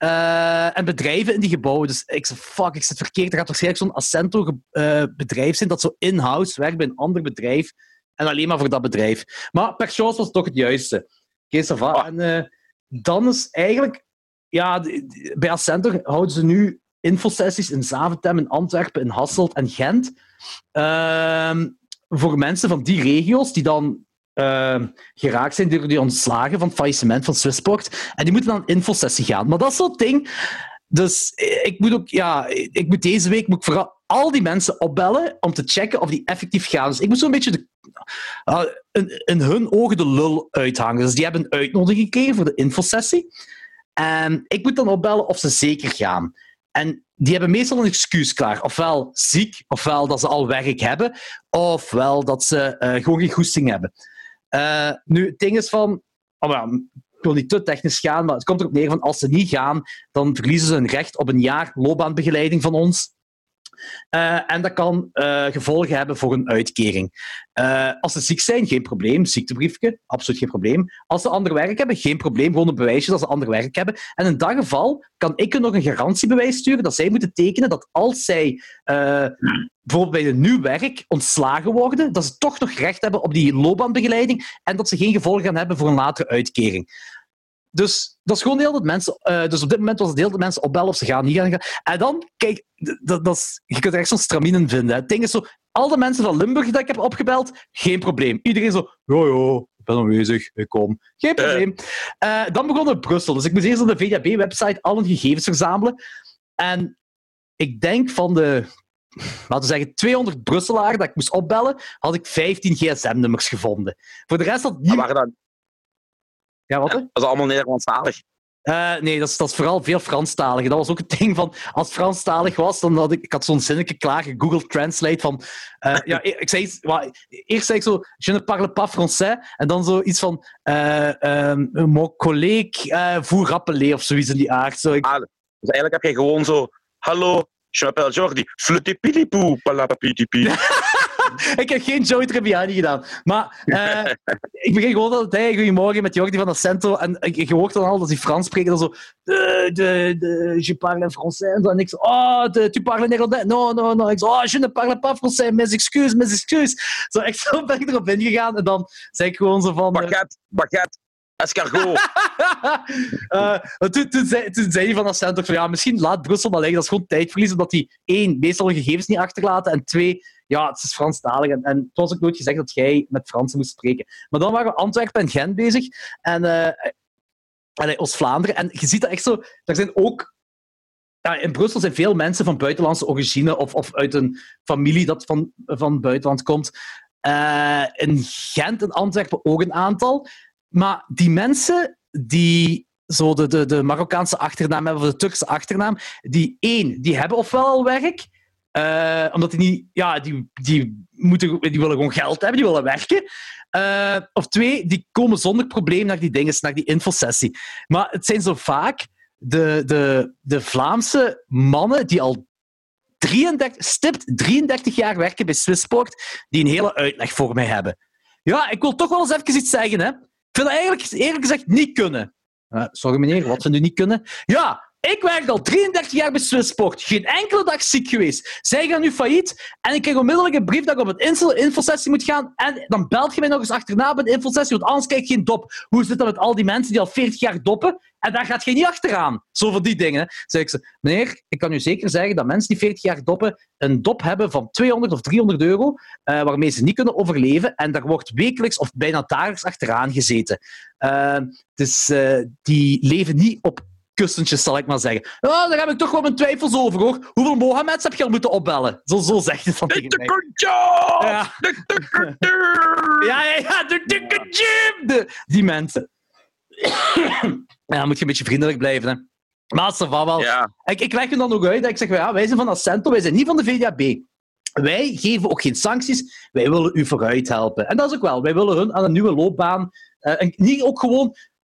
Uh, en bedrijven in die gebouwen. Dus ik zei, fuck, ik zit verkeerd. Er gaat waarschijnlijk zo'n Accento-bedrijf uh, zijn dat zo in-house werkt bij een ander bedrijf. En alleen maar voor dat bedrijf. Maar per chance was het toch het juiste. Okay, ah. En uh, dan is eigenlijk... Ja, bij Accento houden ze nu infosessies in Zaventem, in Antwerpen, in Hasselt en Gent. Ehm, voor mensen van die regio's die dan uh, geraakt zijn door die ontslagen van het faillissement van Swissport. En die moeten dan een infosessie gaan. Maar dat zo'n ding. Dus ik moet ook, ja, ik moet deze week moet ik vooral al die mensen opbellen om te checken of die effectief gaan. Dus ik moet zo'n beetje de, uh, in, hun ogen de lul uithangen. Dus die hebben een uitnodiging gekregen voor de infosessie. En ik moet dan opbellen of ze zeker gaan. En die hebben meestal een excuus klaar. Ofwel ziek, ofwel dat ze al werk hebben, ofwel dat ze uh, gewoon geen goesting hebben. Uh, nu, het ding is van... Oh, ja, ik wil niet te technisch gaan, maar het komt erop neer van als ze niet gaan, dan verliezen ze een recht op een jaar loopbaanbegeleiding van ons. Uh, en dat kan uh, gevolgen hebben voor een uitkering. Uh, als ze ziek zijn, geen probleem. Ziektebriefje, absoluut geen probleem. Als ze ander werk hebben, geen probleem. Gewoon een bewijsje dat ze ander werk hebben. En in dat geval kan ik nog een garantiebewijs sturen dat zij moeten tekenen dat als zij bijvoorbeeld bij een nieuw werk ontslagen worden, dat ze toch nog recht hebben op die loopbaanbegeleiding en dat ze geen gevolgen gaan hebben voor een latere uitkering. Dus dat is gewoon de hele tijd mensen. Uh, dus op dit moment was het de hele tijd mensen opbellen of ze gaan, niet gaan. En dan, kijk, dat, dat is, je kunt er echt zo'n straminen vinden. Het ding is zo, al de mensen van Limburg dat ik heb opgebeld, geen probleem. Iedereen zo, ja, ja, ik ben aanwezig, ik kom. Geen probleem. Uh, dan begon het Brussel. Dus ik moest eerst op de VDB-website al hun gegevens verzamelen. En ik denk van de laten we zeggen, 200 Brusselaars dat ik moest opbellen, had ik 15 gsm-nummers gevonden. Voor de rest had niemand... ja, wat? dat is allemaal Nederlandstalig. Uh, nee, dat is, dat is vooral veel Franstalig. Dat was ook het ding van, als het Franstalig was, dan had ik, ik had zo'n zinnetje klaar, Google Translate van, uh, ja, ik zei iets, eerst zei ik zo, je ne parle pas français, en dan zo iets van, uh, um, mon collègue uh, vous rappelez, of zoiets in die aard. Zo, ik... ah, dus eigenlijk heb je gewoon zo, hallo, je m'appelle Jordi, flutipilipou, palapapidipi. ik heb geen Joey Tribbiani gedaan. Maar uh, ik begin gewoon altijd, hey, goedemorgen, met Jordi van Accento. En je hoort dan al dat hij Frans spreekt. Dan zo, de, de, de, je parle français. En ik zo, oh, de, tu parles néerlandais? No, no, no. Ik zo, oh, je ne parle pas français. Mes excuses, mes excuses. Zo, echt zo ben ik erop ingegaan. En dan zei ik gewoon zo van... Baguette, baguette. Escargot. uh, toen, toen, zei, toen zei hij van Ascent ook van ja, misschien laat Brussel maar liggen. Dat is gewoon tijdverlies, omdat die één, meestal gegevens niet achterlaten. En twee, ja, het is Franstalig. En, en het was ook nooit gezegd dat jij met Fransen moest spreken. Maar dan waren we Antwerpen en Gent bezig. En, en Oost-Vlaanderen. En je ziet dat echt zo... Er zijn ook in Brussel zijn veel mensen van buitenlandse origine of, of uit een familie dat van, van buitenland komt. Uh, in Gent en Antwerpen ook een aantal. Maar die mensen die zo de, de, de Marokkaanse achternaam hebben, of de Turkse achternaam, die één, die hebben ofwel al werk, uh, omdat die niet, ja, die, die, moeten, die willen gewoon geld hebben, die willen werken. Uh, of twee, die komen zonder probleem naar die dingen, naar die infosessie. Maar het zijn zo vaak de, de, de Vlaamse mannen die al 33, stipt 33 jaar werken bij Swissport, die een hele uitleg voor mij hebben. Ja, ik wil toch wel eens even iets zeggen. Hè. Ik vind dat eigenlijk eerlijk gezegd niet kunnen. Uh, sorry meneer, wat ze nu niet kunnen? Ja, ik werk al 33 jaar bij Swissport. Geen enkele dag ziek geweest. Zij gaan nu failliet. En ik krijg onmiddellijk een brief dat ik op het infosessie moet gaan. En dan belt je mij nog eens achterna bij de infosessie, want anders krijg ik geen dop. Hoe zit dat met al die mensen die al 40 jaar doppen? En daar gaat je niet achteraan. Zo van die dingen. Zeg ik ze, meneer, ik kan u zeker zeggen dat mensen die 40 jaar doppen een dop hebben van 200 of 300 euro, uh, waarmee ze niet kunnen overleven. En daar wordt wekelijks of bijna dagelijks achteraan gezeten. Uh, dus uh, die leven niet op kussentjes, zal ik maar zeggen. Oh, daar heb ik toch wel mijn twijfels over, hoor. Hoeveel Mohammeds heb je al moeten opbellen? Zo, zo zegt het van tegen mij. Ja. ja, ja, ja, de dikke Jim! Die mensen. ja, dan moet je een beetje vriendelijk blijven, hè. Maar dat wel. Ja. Ik, ik leg je dan ook uit. Ik zeg, ja, wij zijn van Accento, wij zijn niet van de VDAB. Wij geven ook geen sancties, wij willen u vooruit helpen. En dat is ook wel. Wij willen hun aan een nieuwe loopbaan. Uh, en niet ook gewoon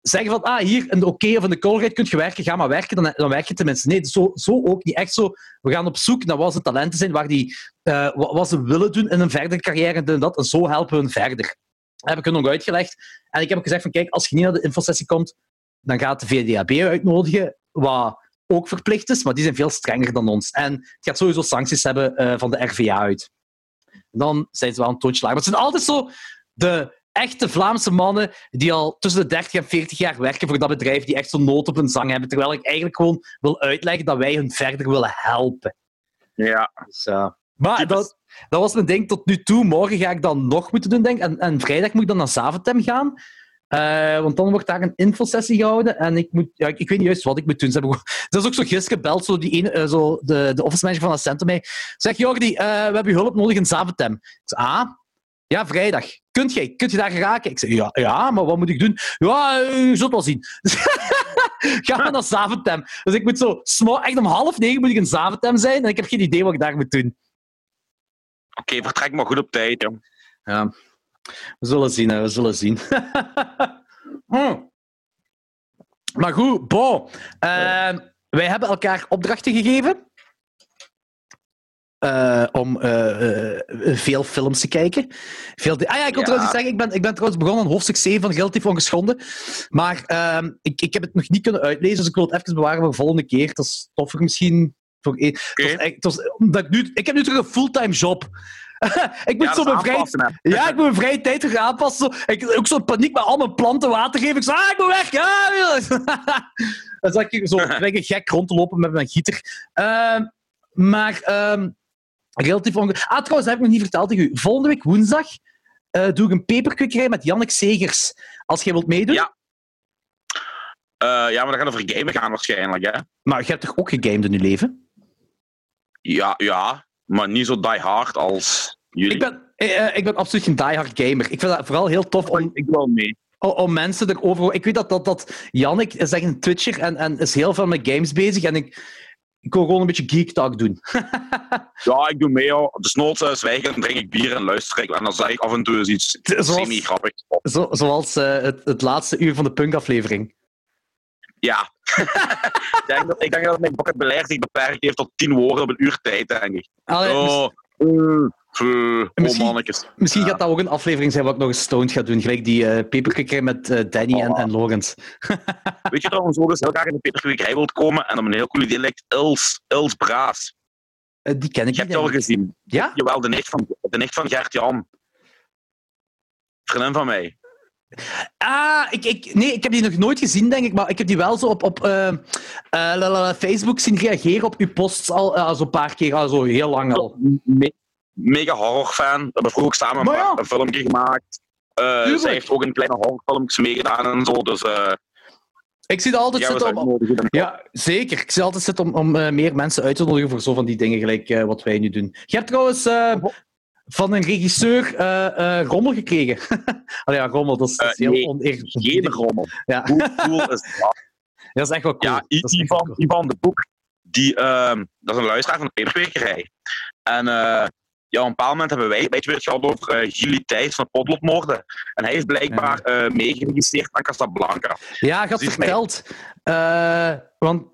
zeggen van, ah, hier de oké okay of de colrate kun je werken, ga maar werken, dan, dan werk je tenminste. Nee, zo, zo ook niet. Echt zo, we gaan op zoek naar wat ze talenten zijn, waar die, uh, wat, ze willen doen in een verdere carrière en dat, en zo helpen we hun verder. Dat heb ik hun nog uitgelegd. En ik heb ook gezegd van, kijk, als je niet naar de infosessie komt, dan gaat de VDAB uitnodigen, wat ook verplicht is, maar die zijn veel strenger dan ons. En het gaat sowieso sancties hebben uh, van de RVA uit. dan zijn ze wel een toontje lager. Maar het zijn altijd zo de echte Vlaamse mannen die al tussen de 30 en 40 jaar werken voor dat bedrijf, die echt zo'n nood op hun zang hebben. Terwijl ik eigenlijk gewoon wil uitleggen dat wij hun verder willen helpen. Ja. Dus, uh, maar dat, dat was mijn ding tot nu toe. Morgen ga ik dan nog moeten doen, denk En, en vrijdag moet ik dan naar Zaventem gaan. Uh, want dan wordt daar een infosessie gehouden. En ik, moet, ja, ik, ik weet niet juist wat ik moet doen. Ze hebben, dat is ook zo gisteren gebeld, zo die ene, uh, zo de, de office manager van Accento mij. Zeg, Jordi, uh, we hebben je hulp nodig in Zaventem. Ik zei, ah, ja, vrijdag. Kunt jij? Kunt je daar geraken? Ik zei, ja, ja, maar wat moet ik doen? Ja, je zult wel zien. Ga maar naar Zaventem. Dus ik moet zo, echt om half negen moet ik in Zaventem zijn en ik heb geen idee wat ik daar moet doen. Oké, okay, vertrek maar goed op tijd, jong. Ja. We zullen zien, hè. we zullen zien. hm. Maar goed, Bo. Uh, wij hebben elkaar opdrachten gegeven. Uh, om uh, uh, veel films te kijken. Veel ah ja, ik wil ja. trouwens zeggen, ik ben, ik ben trouwens begonnen aan hoofdstuk 7 van Guilty Ongeschonden. Maar ehm, ik, ik heb het nog niet kunnen uitlezen, dus ik wil het even bewaren voor de volgende keer. Dat is toffer misschien. Voor, okay. het was, het was, omdat ik, nu, ik heb nu terug een fulltime job. ik moet ja, zo mijn vrije, ja, ik moet mijn vrije tijd terug aanpassen. Zo. Ik ook zo'n paniek met al mijn planten water geven. Ik zeg, ah, ik moet weg. Ja, dan zag ik zo een gek rond te lopen met mijn gieter. Uh, maar ehm, relatief onge... Ah, trouwens, dat heb ik nog niet verteld tegen u. Volgende week woensdag uh, doe ik een peperkwekerij met Jannik Segers. Als jij wilt meedoen. Ja. Uh, ja, maar dan gaan we voor gamen gaan waarschijnlijk, hè? Maar je hebt toch ook gegamed in je leven? Ja, ja maar niet zo die hard als jullie. Ik ben, uh, ik ben absoluut geen die hard gamer. Ik vind dat vooral heel tof om... Ik wil mee. Om mensen erover... Ik weet dat, dat, dat Jannik is echt een Twitcher en, en is heel veel met games bezig. En ik, ik wil gewoon een beetje geek talk doen. ja, ik doe mee. Hoor. De snoot uh, zwijgen, dan drink ik bier en luister ik. En dan zeg ik af en toe eens iets semi-grappigs. Zo, zoals uh, het, het laatste uur van de punkaflevering. Ja. ik, denk dat, ik denk dat mijn vocabulaire zich beperkt heeft tot tien woorden op een uur tijd, denk ik. Allee, oh, uh, uh, misschien, misschien ja. gaat dat ook een aflevering zijn wat ik nog eens stoned ga doen. Gelijk die uh, met uh, Danny oh. en, en Lorenz. Weet je dat ons ook eens heel graag in de peperkwekerij wilt komen en op een heel cool idee lijkt Els, Els Braas. Uh, die ken ik niet. Je hebt al gezien. Ja? Jawel, de nicht van, de nicht van Gert-Jan. Vriendin van mij. Ah, ik, ik, nee, ik heb die nog nooit gezien, denk ik. Maar ik heb die wel zo op, op uh, uh, Facebook zien reageren op uw posts al uh, zo een paar keer, al zo heel lang al. Me mega horrorfan. We hebben vroeger samen een, ja. een filmpje gemaakt. Uh, zij heeft ook een kleine horrorfilmpjes meegedaan en zo. Dus, uh, ik zie het altijd ja, zitten om... Ja, zeker. Ik zie altijd zitten om, om uh, meer mensen uit te nodigen voor zo van die dingen, gelijk uh, wat wij nu doen. Je hebt trouwens van een regisseur rommel gekregen. Allee, ja, rommel, dat is, dat is heel nee, oneerlijk. Geen rommel. Ja. Hoe cool is dat? Dat is echt wel cool. Ja, Ivan, cool. Ivan de Boek, die, ehm, dat is een luisteraar van de Peperkwekerij. En ja, op een bepaald moment hebben wij een beetje het gehad over uh, Gilly Thijs van Potloodmoorden. En hij heeft blijkbaar ja. uh, meegeregistreerd aan Casablanca. Ja, je had dus verteld. Mij... Uh, want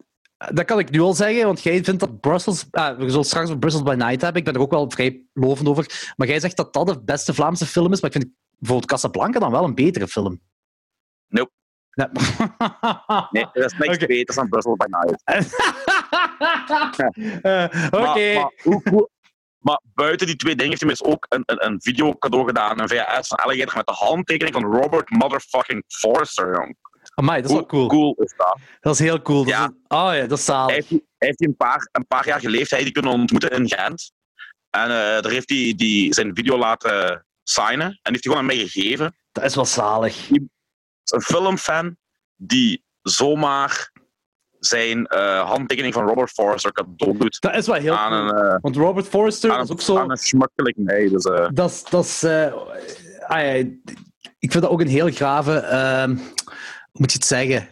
dat kan ik nu al zeggen, want jij vindt dat Brussels... Ah, we zullen straks Brussels by Night hebben. Ik ben er ook wel vrij lovend over. Maar jij zegt dat dat de beste Vlaamse film is. Maar ik vind bijvoorbeeld Casablanca dan wel een betere film. Nope. Nee, nee dat is niks okay. beter dan Brussels by Night. Oké. Okay. Maar, maar, maar buiten die twee dingen heeft hij ook een, een, een video cadeau gedaan, een VHS van Alligator met de handtekening van Robert motherfucking Forster, jong. Amai, dat is wel cool. cool is dat? Dat is heel cool. Ja. Is, oh ja, dat is zalig. Hij heeft, hij heeft een, paar, een paar jaar geleden hij die kunnen ontmoeten in Gent. En uh, daar heeft hij die, zijn video laten signen en heeft hij gewoon aan mij gegeven. Dat is wel zalig. Een filmfan die zomaar zijn uh, handtekening van Robert Forrester cadeau doet. Dat is wel heel aan cool. Een, uh, Want Robert Forrester aan is ook zo... Aan een nee. Dus, uh... Dat is... Dat is ah, ja, ik vind dat ook een heel grave... moet je het zeggen?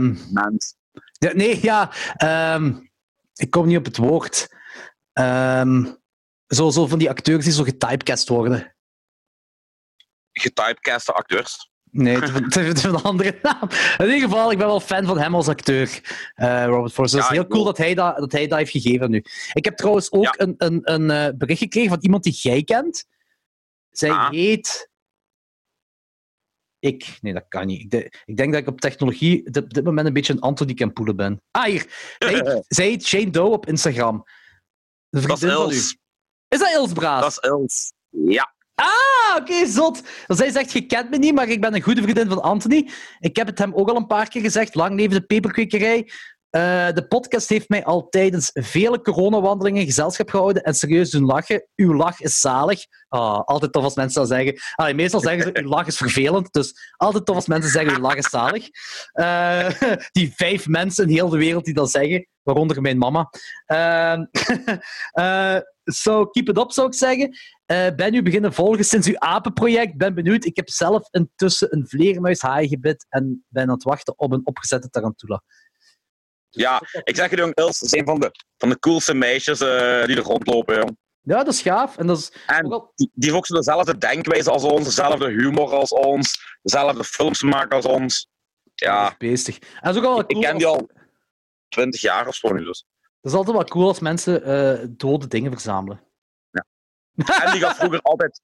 Um, Mens. Ja, nee, ja. Um, ik kom niet op het woord. Um, zo, zo van die acteurs die zo getypecast worden. Getypecaste acteurs? Nee, het is een andere naam. In ieder geval, ik ben wel fan van hem als acteur, uh, Robert Forster. Ja, het is heel cool dat hij, dat, dat hij dat heeft gegeven nu. Ik heb trouwens ook ja. een, een, een uh, bericht gekregen van iemand die jij kent. Zij ah. heet... Ik? Nee, dat kan niet. Ik, de, ik denk dat ik op technologie op dit moment een beetje een Anthony Campoele ben. Ah, hier. Zij zij Shane Doe op Instagram. De dat is Els. Is dat Els Braas? Dat is Els. Ja. Ah, oké, okay, zot. Dus hij zegt, je kent me niet, maar ik ben een goede vriendin van Anthony. Ik heb het hem ook al een paar keer gezegd. Lang leven de peperkwekerij. Uh, de podcast heeft mij al tijdens vele coronawandelingen gezelschap gehouden en serieus doen lachen. Uw lach is zalig. Oh, altijd tof als mensen dat zeggen. Meestal zeggen ze, uw lach is vervelend. Dus altijd tof als mensen zeggen, uw lach is zalig. Uh, die vijf mensen in heel de wereld die dat zeggen, waaronder mijn mama. Uh, keep it up, zou ik zeggen. Ben u beginnen volgen sinds uw apenproject. Ben benieuwd. Ik heb zelf intussen een vleermuishaai gebit en ben aan het wachten op een opgezette tarantula. Ja, ik zeg je, jong, Els is een van de, van de coolste meisjes uh, die er rondlopen, jong. Ja, dat is gaaf. En, dat is en die, die heeft ook zo dezelfde denkwijze als ons, dezelfde humor als ons, dezelfde films maken als ons. Ja. Beestig. En is ook al ik, cool ik ken die al twintig jaar of zo nu, dus. Dat is altijd wel cool als mensen uh, dode dingen verzamelen. Ja. En die gaat vroeger altijd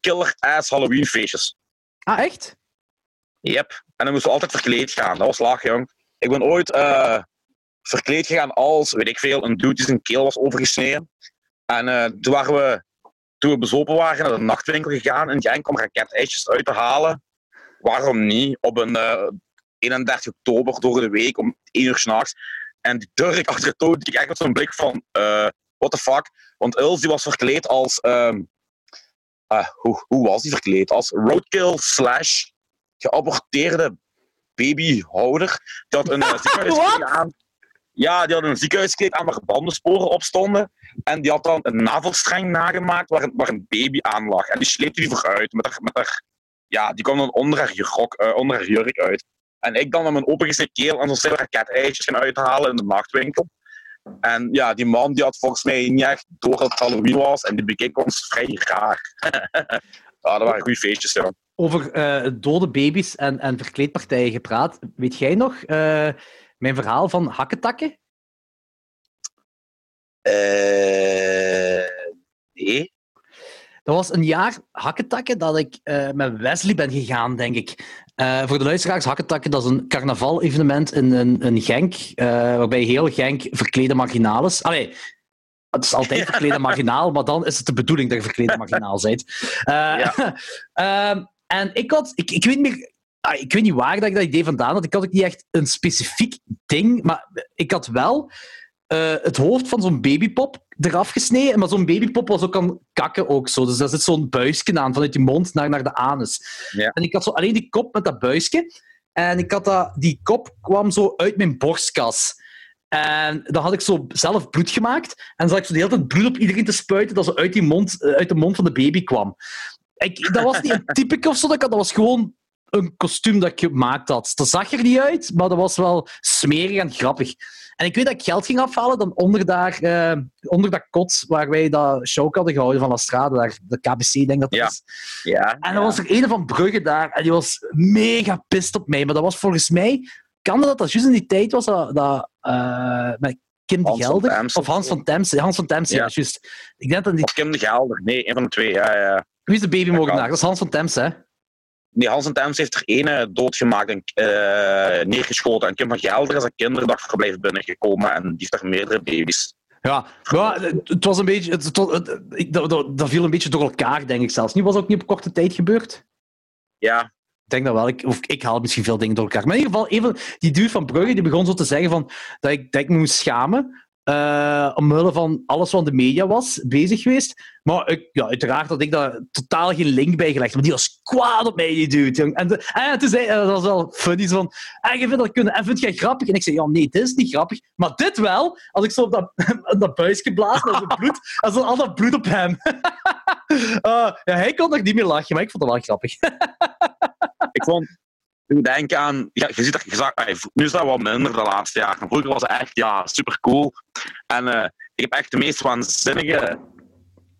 killer-ass Halloween feestjes. Ah, echt? Yep. En dan moesten we altijd verkleed gaan. Dat was laag, jong. Ik ben ooit uh, verkleed gegaan als, weet ik veel, een dude die zijn keel was overgesneden. En uh, toen waren we, toen we bezopen waren, naar de nachtwinkel gegaan in Genk om raketijsjes uit te halen. Waarom niet? Op een uh, 31 oktober door de week om 1 uur s'nachts. En die Turk achter het toon, die echt met zo'n blik van, uh, what the fuck? Want Els die was verkleed als, um, uh, hoe, hoe was die verkleed? Als roadkill slash geaborteerde babyhouder. Die had een uh, aan. Ja, die had een ziekenhuiskleed aan waar bandensporen op stonden. En die had dan een navelstreng nagemaakt waar een, waar een baby aan lag. En die sleepte die vooruit met haar, met ja, die kwam dan onder haar, jurk, uh, onder haar jurk uit. En ik dan met mijn opengesneden keel en zo'n stel raketijsjes gaan uithalen in de nachtwinkel. En ja, die man die had volgens mij niet echt door dat het Halloween was en die bekeek ons vrij raar. ja, dat waren goede feestjes, ja. Over uh, dode baby's en, en verkleedpartijen gepraat. Weet jij nog uh, mijn verhaal van hakketakken? Uh, nee. Dat was een jaar hakketakken dat ik uh, met Wesley ben gegaan, denk ik. Uh, voor de luisteraars, hakketakken, dat is een carnaval-evenement in, in Genk, waarbij heel Genk verklede marginaal is. Allee, het is altijd verklede marginaal, maar dan is het de bedoeling dat je verklede marginaal bent. Ja. En ik had, ik, ik weet niet meer, ah, ik weet niet waar dat ik dat idee vandaan had. Ik had ook niet echt een specifiek ding, maar ik had wel eh, het hoofd van zo'n babypop eraf gesneden. Maar zo'n babypop was ook aan kakken ook zo. Dus daar zit zo'n buisje aan, vanuit die mond naar, naar de anus. Ja. En ik had zo alleen die kop met dat buisje. En ik had dat, die kop kwam zo uit mijn borstkas. En dan had ik zo zelf bloed gemaakt. En dan zat ik zo de hele tijd bloed op iedereen te spuiten dat zo uit, die mond, eh, uit de mond van de baby kwam. Ik, dat was niet een typisch of zo, dat, ik had, dat was gewoon een kostuum dat ik gemaakt had. Dat zag er niet uit, maar dat was wel smerig en grappig. En ik weet dat ik geld ging afhalen dan onder, daar, eh, onder dat kot waar wij dat show hadden gehouden van Astrade, daar, de KBC, denk ik dat dat Ja. is. Ja. En ja. dan was er een van Brugge daar en die was mega pist op mij. Maar dat was volgens mij, kan dat dat juist in die tijd was dat, dat eh, met Kim de Hans Gelder Temse. of Hans van Temse. Hans van Temse, ja, juist. Ik denk dat die, Of Kim de Gelder. Nee, een van de twee. Ja, ja. wie is de babymoordenaar? kan. Dat is Hans van Temse, hè? Nee, Hans en Thames heeft er ene doodgemaakt en eh, neergeschoten. En Kim van Gelder is een kinderdagverblijf binnengekomen en die heeft daar meerdere baby's. Ja, maar het, was een beetje, het, het- het- ik- dat, dat, dat viel een beetje door elkaar, denk ik zelfs. Nu was het ook niet op korte tijd gebeurd. Ja, Ik denk dat wel. Ik, of ik haal misschien veel dingen door elkaar. Maar in ieder geval, even, die dude van Brugge die begon zo te zeggen van, dat, ik, dat ik me moest schamen. Eh omwille van alles wat de media was bezig geweest. Maar ik, ja, uiteraard had ik daar totaal geen link bij gelegd. Maar die was kwaad op mij, die dude. jong. En, de, en toen zei dat was wel funny. zo van, en je vindt dat kunnen. En vind jij grappig? En ik zei, ja, nee, dit is niet grappig. Maar dit wel. Als ik zo op dat, op dat buisje blaas en zo bloed, en zo al dat bloed op hem. Eh, ja, hij kon nog niet meer lachen, maar ik vond het wel grappig. ik vond... Denken aan... Ja, je ziet dat... Je nu is dat wat minder de laatste jaren. Vroeger was het echt ja, super cool. En eh, ik heb echt de meest waanzinnige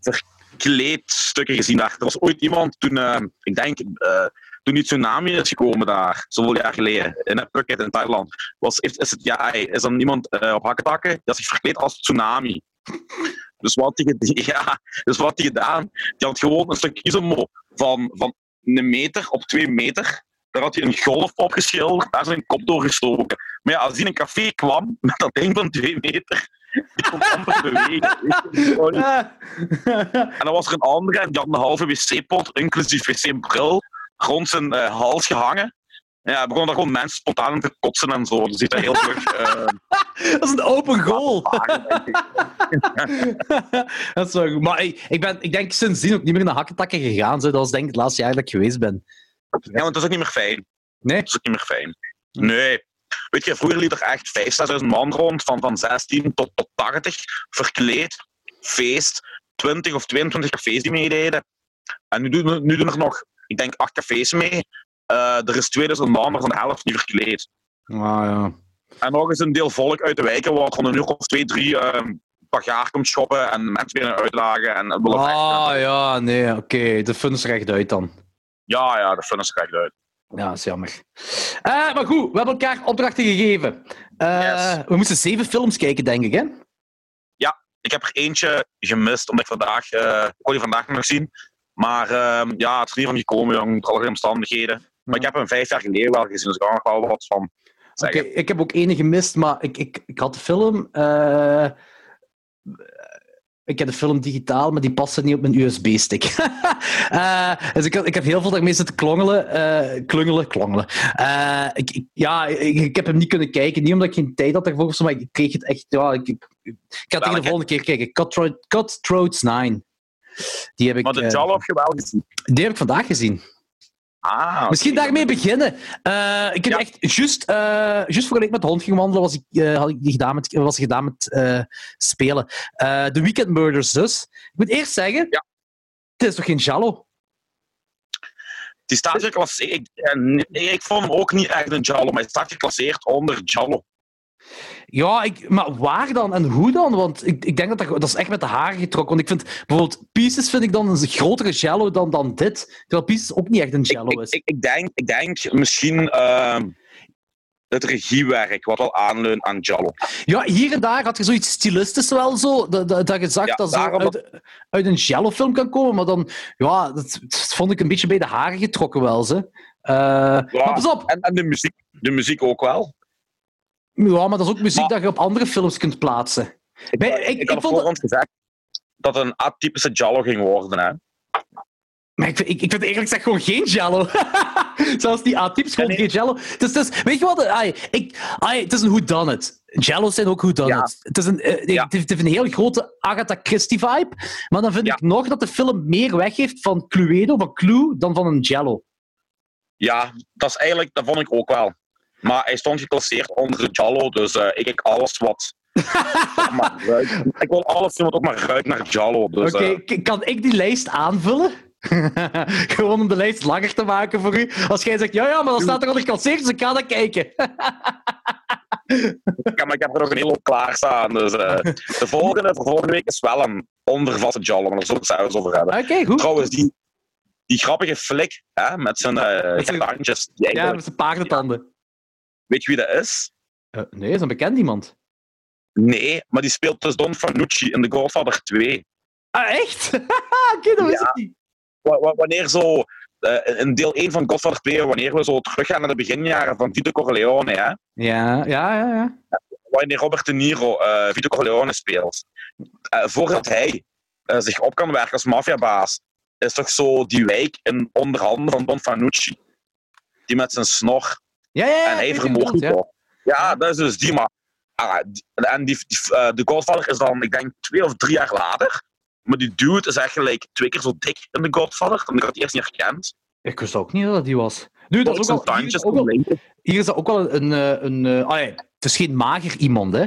verkleedstukken gezien daar. Er was ooit iemand toen... eh, ik denk... eh, toen die tsunami is gekomen daar, zoveel jaar geleden, in Phuket in Thailand, was, is, het, ja, is dan iemand op hakketakken dat zich verkleed als tsunami. Dus wat hij ja, dus die gedaan, die had gewoon een stuk isomo van, van een meter op twee meter. Daar had hij een golf opgeschilderd, daar zijn kop doorgestoken. Maar ja, als hij in een café kwam met dat ding van twee meter, die kon amper bewegen. En dan was er een andere, die had een halve wc-pot, inclusief wc-bril, rond zijn eh, hals gehangen. Ja, begonnen daar gewoon mensen spontaan te kotsen en zo. Dus daar heel vlug eh, Dat is een open goal. dat is wel goed. Maar ik, ik, ben, ik denk sindsdien ook niet meer naar hakketakken gegaan. Zo. Dat was denk ik het laatste jaar dat ik geweest ben. Ja, want dat is ook niet meer fijn. Nee? Dat is ook niet meer fijn. Nee. Weet je, vroeger liep er echt 5.000, 6.000 man rond, van, van 16 tot, tot 80, verkleed, feest, 20 of 22 cafés die meededen. En nu doen, nu doen er nog, ik denk, 8 cafés mee. Eh, er is 2000 man, maar van de helft niet verkleed. Ah, ja. En nog eens een deel volk uit de wijken, waar van een uur of twee, drie uh, bagaar komt shoppen en mensen weer uitlagen. En, willen weg. Ah, ja, nee, oké. De fun is er echt uit dan. Ja, ja, de er echt uit. Ja, dat is jammer. Eh, maar goed, we hebben elkaar opdrachten gegeven. Eh, Yes. We moesten zeven films kijken, denk ik, hè? Ik heb er eentje gemist, omdat ik vandaag, eh ik kon die vandaag nog zien. Maar ehm, ja, het is niet van gekomen, jong, door allerlei omstandigheden. Maar ik heb hem vijf jaar geleden wel gezien, dus ik kan er wel wat van zeggen. ik heb ook ene gemist, maar ik, ik, ik had de film. Ik heb de film digitaal, maar die paste niet op mijn USB-stick. Eh, dus ik, ik heb heel veel daarmee zitten klongelen. eh, klungelen, klongelen. Eh, ik, ik- ja, ik, heb hem niet kunnen kijken. Niet omdat ik geen tijd had daarvoor, maar ik kreeg het echt. Ja, ik, ga het tegen de volgende keer kijken. Cutthroat, Cutthroats 9. Die heb ik, Maar de Jallo heb je wel gezien. die heb ik vandaag gezien. Ah, Misschien daarmee beginnen. Eh, ik heb Ja. echt, juist, eh juist voordat ik met de hond ging wandelen, was ik, eh, had ik die gedaan met, was ik gedaan met spelen. The Weekend Murders dus. Ik moet eerst zeggen, Ja. het is toch geen Jallo? Die staat geclasseerd. Ik, nee, ik vond hem ook niet echt een Jallo, maar hij staat geclasseerd onder Jallo. Ja, ik, maar waar dan en hoe dan? Want ik, ik denk dat dat, dat is echt met de haren getrokken. Want ik vind bijvoorbeeld Pieces vind ik dan een grotere Jallo dan, dan dit. Terwijl Pieces ook niet echt een Jallo Ik, is. ik, ik, denk, ik denk misschien ehm, het regiewerk wat wel aanleunt aan Jallo. Ja, hier en daar had je zoiets stilistisch wel zo, dat, dat, dat je zag Ja, dat daarom uit, uit een Jello-film kan komen, maar dan, ja, dat, dat vond ik een beetje bij de haren getrokken wel, ze. Eh, Maar pas op, En, en de, muziek, de muziek ook wel. Ja, maar dat is ook muziek Maar- dat je op andere films kunt plaatsen. Bij- ik, Ik, ik, had vond, voorhand gezegd dat het een atypische Jallo ging worden. Hè. Maar ik, vind- ik, ik vind eigenlijk zeg gewoon geen jello. Zelfs die A-types gewoon Ja, nee. geen jello. Dus, dus, weet je wat? Ai, ik, ai, het is een whodunit. Jello's zijn ook whodunit. Het, is een, eh, Ja. het heeft een heel grote Agatha Christie-vibe. Maar dan vind Ja. ik nog dat de film meer weggeeft van Cluedo, van Clue, dan van een jello. Ja, dat is eigenlijk, dat vond ik ook wel. Maar hij stond geclasseerd onder de Jallo, dus eh, ik kijk alles wat. ik wil alles doen wat ook maar ruikt naar Jallo. Dus, Oké, eh, kan ik die lijst aanvullen? Gewoon om de lijst langer te maken voor u. Als jij zegt, ja, ja, maar dan staat er al geclasseerd, dus ik ga dat kijken. ja, maar ik heb er nog een hele hoop klaarstaan. Dus, eh, de volgende voor volgende week is wel een ondervatte Jallo, maar daar zullen we het zelfs over hebben. Oké, goed. Trouwens, die, die grappige flik hè, met zijn Met die Ja, met zijn paardentanden. Weet je wie dat is? Eh, nee, dat is een bekend iemand. Nee, maar die speelt dus Don Fanucci in The Godfather 2. Ah, echt? Oké, dat wist Ja. ik niet. Wa- wa- wanneer zo, eh, in deel 1 van Godfather 2, wanneer we zo teruggaan naar de beginjaren van Vito Corleone, hè, Ja, ja, ja. ja. wanneer Robert De Niro eh, Vito Corleone speelt, voordat hij zich op kan werken als maffiabaas, is toch zo die wijk in onderhanden van Don Fanucci. Die met zijn snor. Ja, ja, ja. en die bedoelt, toch. Ja, dat is dus die, maar... ah, die- en die, die, eh, de Godfather is dan, ik denk, twee of drie jaar later. Maar die dude is echt gelijk twee keer zo dik in de Godfather. Dan had ik het eerst niet herkend. ja. Ik wist ook niet dat dat die was. Nu, dat is ook wel, hier, is ook wel, hier is dat ook wel een... een, een, eh, ah, ja, het is geen mager iemand, hè.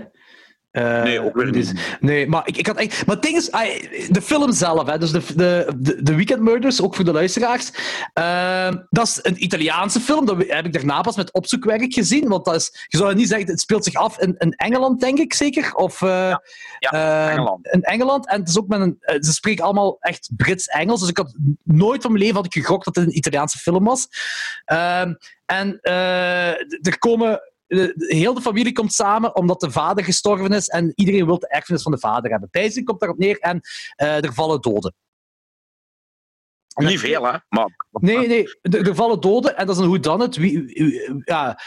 Eh, Nee, ook weer dus- niet. Nee, maar ik, ik had echt... Maar het ding is, de film zelf, hè, dus de, de, de, Weekend Murders, ook voor de luisteraars, eh, dat is een Italiaanse film. Dat heb ik daarna pas met opzoekwerk gezien, want dat is, je zou niet zeggen, het speelt zich af in, in Engeland, denk ik zeker, of... eh, ja, Engeland. In Engeland. En het is ook met een, ze spreken allemaal echt Brits-Engels, dus ik had nooit van mijn leven had ik gegokt dat het een Italiaanse film was. Ehm, en er komen... heel de familie komt samen omdat de vader gestorven is en iedereen wil de erfenis van de vader hebben. Pijzen komt daarop neer en eh, er vallen doden. Niet veel, hè? Maar Nee, nee, er, er vallen doden en dat is een whodunit. Wie, wie, ja,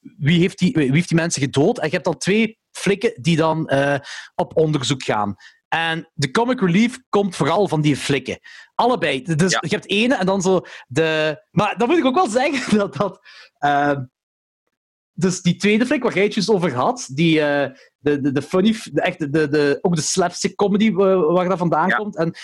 wie, heeft die, wie heeft die mensen gedood? En je hebt dan twee flikken die dan eh, op onderzoek gaan. En de comic relief komt vooral van die flikken. Allebei. Dus Ja. je hebt ene en dan zo de... Maar dan moet ik ook wel zeggen dat... dat eh, dus die tweede flik waar jij het over had, die, eh, de, de, de funny, de, echt, de, de, de, ook de slapstick comedy eh, waar dat vandaan Ja. komt. En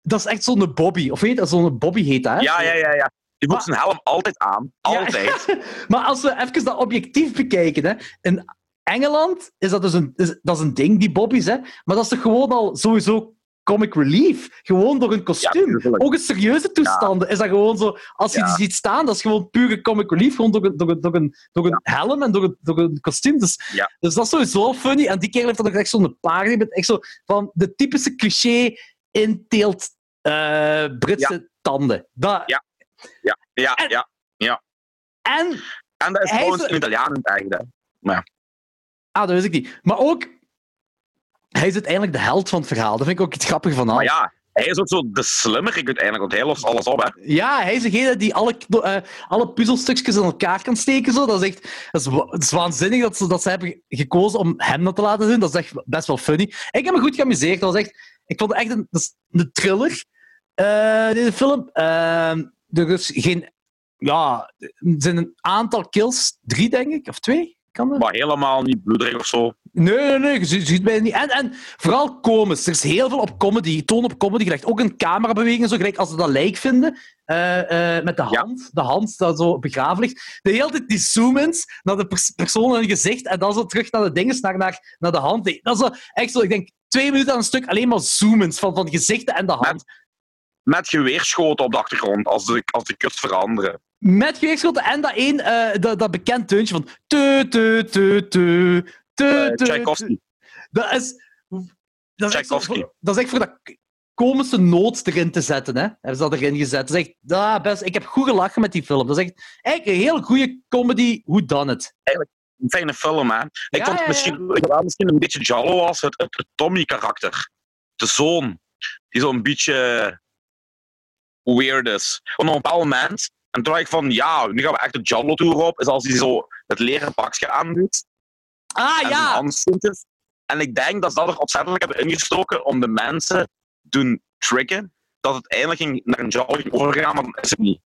dat is echt zo'n Bobby. Of weet je, zo'n Bobby heet dat, hè? ja, ja, ja, ja. Die moet Maar- zijn helm altijd aan. Ja. Altijd. Maar als we even dat objectief bekijken, hè, in Engeland is dat dus een, is, dat is een ding, die bobby's, hè, maar dat is toch gewoon al sowieso comic relief? Gewoon door een kostuum. Ook in serieuze toestanden is dat gewoon zo, als je Ja. die ziet staan, dat is gewoon pure comic relief, gewoon door een, door een, door een, door een helm en door een, door een kostuum. Dus, Ja. dus dat is sowieso funny. En die kerel heeft dan ook echt zo'n paard, met echt zo van de typische cliché inteelt eh Britse tanden. Dat, Ja. Ja, En- ja. En En dat is is- een Italiaan in het eigen. Ah, dat wist ik niet. Maar ook, hij is uiteindelijk de held van het verhaal. Dat vind ik ook iets grappigs van Maar alles. ja, hij is ook zo de slimmerik uiteindelijk, want hij lost alles op, hè. Ja, hij is degene die alle, eh, alle puzzelstukjes in elkaar kan steken. Zo. Dat, is echt, dat, is, is waanzinnig dat ze, dat ze hebben gekozen om hem dat te laten doen. Dat is echt best wel funny. Ik heb me goed geamuseerd. Dat was echt, ik vond het echt een, dat een thriller, eh, deze film. Ehm, er is geen... Ja, er zijn een aantal kills. Drie, denk ik. Of twee. Kan dat? Maar helemaal niet bloederig of zo. Nee, nee, nee, je ziet, mij niet. En, en vooral komisch. Er is heel veel op comedy, toon op comedy gelegd. Ook een camerabeweging, zo gelijk als ze dat lijk vinden. eh, eh, met de Ja. hand, de hand dat zo begraven ligt. De hele tijd die zoom-ins naar de pers persoon het gezicht en dan zo terug naar de dinges, naar, naar, naar de hand. Dat is zo, echt zo, ik denk, twee minuten aan een stuk alleen maar zoom-ins van, van gezichten en de hand. Met geweerschoten op de achtergrond, als de, als de kust veranderen. Met geweerschoten en dat één, eh, dat, dat bekend deuntje van... Tu, tu, tu, tu, Tchaikovsky. Dat is... Dat is, echt voor, dat is echt voor dat komische noot erin te zetten. Hè? Hebben ze dat erin gezet. Dat is echt, ah, best, ik heb goed gelachen met die film. Dat is echt eigenlijk een heel goede comedy. Who done it? Een fijne film, hè. Ik Ja, vond ja, ja. misschien, ik wel misschien een beetje Jallo als het, het, het Tommy-karakter. De zoon. Die zo'n beetje weird is. Want op een bepaald moment, en toen dacht ik van, ja, nu gaan we echt de Jallo-tour op, is als hij zo het leren pakje aandoet. Ah en ja! handschoentjes. En ik denk dat ze dat er opzettelijk hebben ingestoken om de mensen doen tricken. dat het eindelijk ging, naar een Jallo ging overgaan, maar dat is het niet.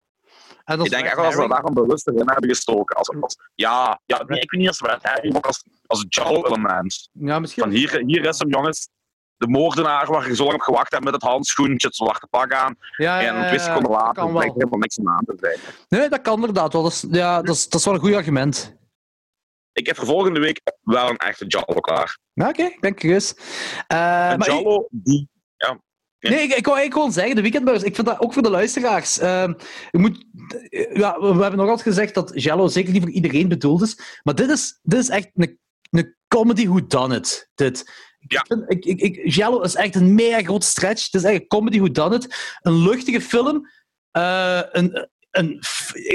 En dat Ik denk echt wel dat ze daarvan bewust erin hebben gestoken. Als, als, ja, ja nee, ik weet niet als Red Herring, als, als Jallo-element. Ja, misschien. Van hier, hier is hem, jongens. De moordenaar waar je zo lang op gewacht hebt met het handschoentje, het zwarte pak aan. ja, ja, en ja, twee seconden dat later kan blijkt wel. er helemaal niks aan aan te zijn. Nee, dat kan inderdaad wel. Dat is, ja, dat is, dat is wel een goed argument. Ik heb voor volgende week wel een echte Jallo klaar. Ja, Oké, ik ben curieus. Eh, Een maar ik- Jallo die... Nee, ik, ik wou eigenlijk gewoon zeggen, de weekendburgers, ik vind dat ook voor de luisteraars. ehm, je moet, ja, we hebben nog altijd gezegd dat Jello zeker niet voor iedereen bedoeld is. Maar dit is, dit is echt een, een comedy who done it. Dit. Ja. Ik vind, ik, ik, ik, Jello is echt een mega groot stretch. Het is echt een comedy who done it. Een luchtige film. Eh, een,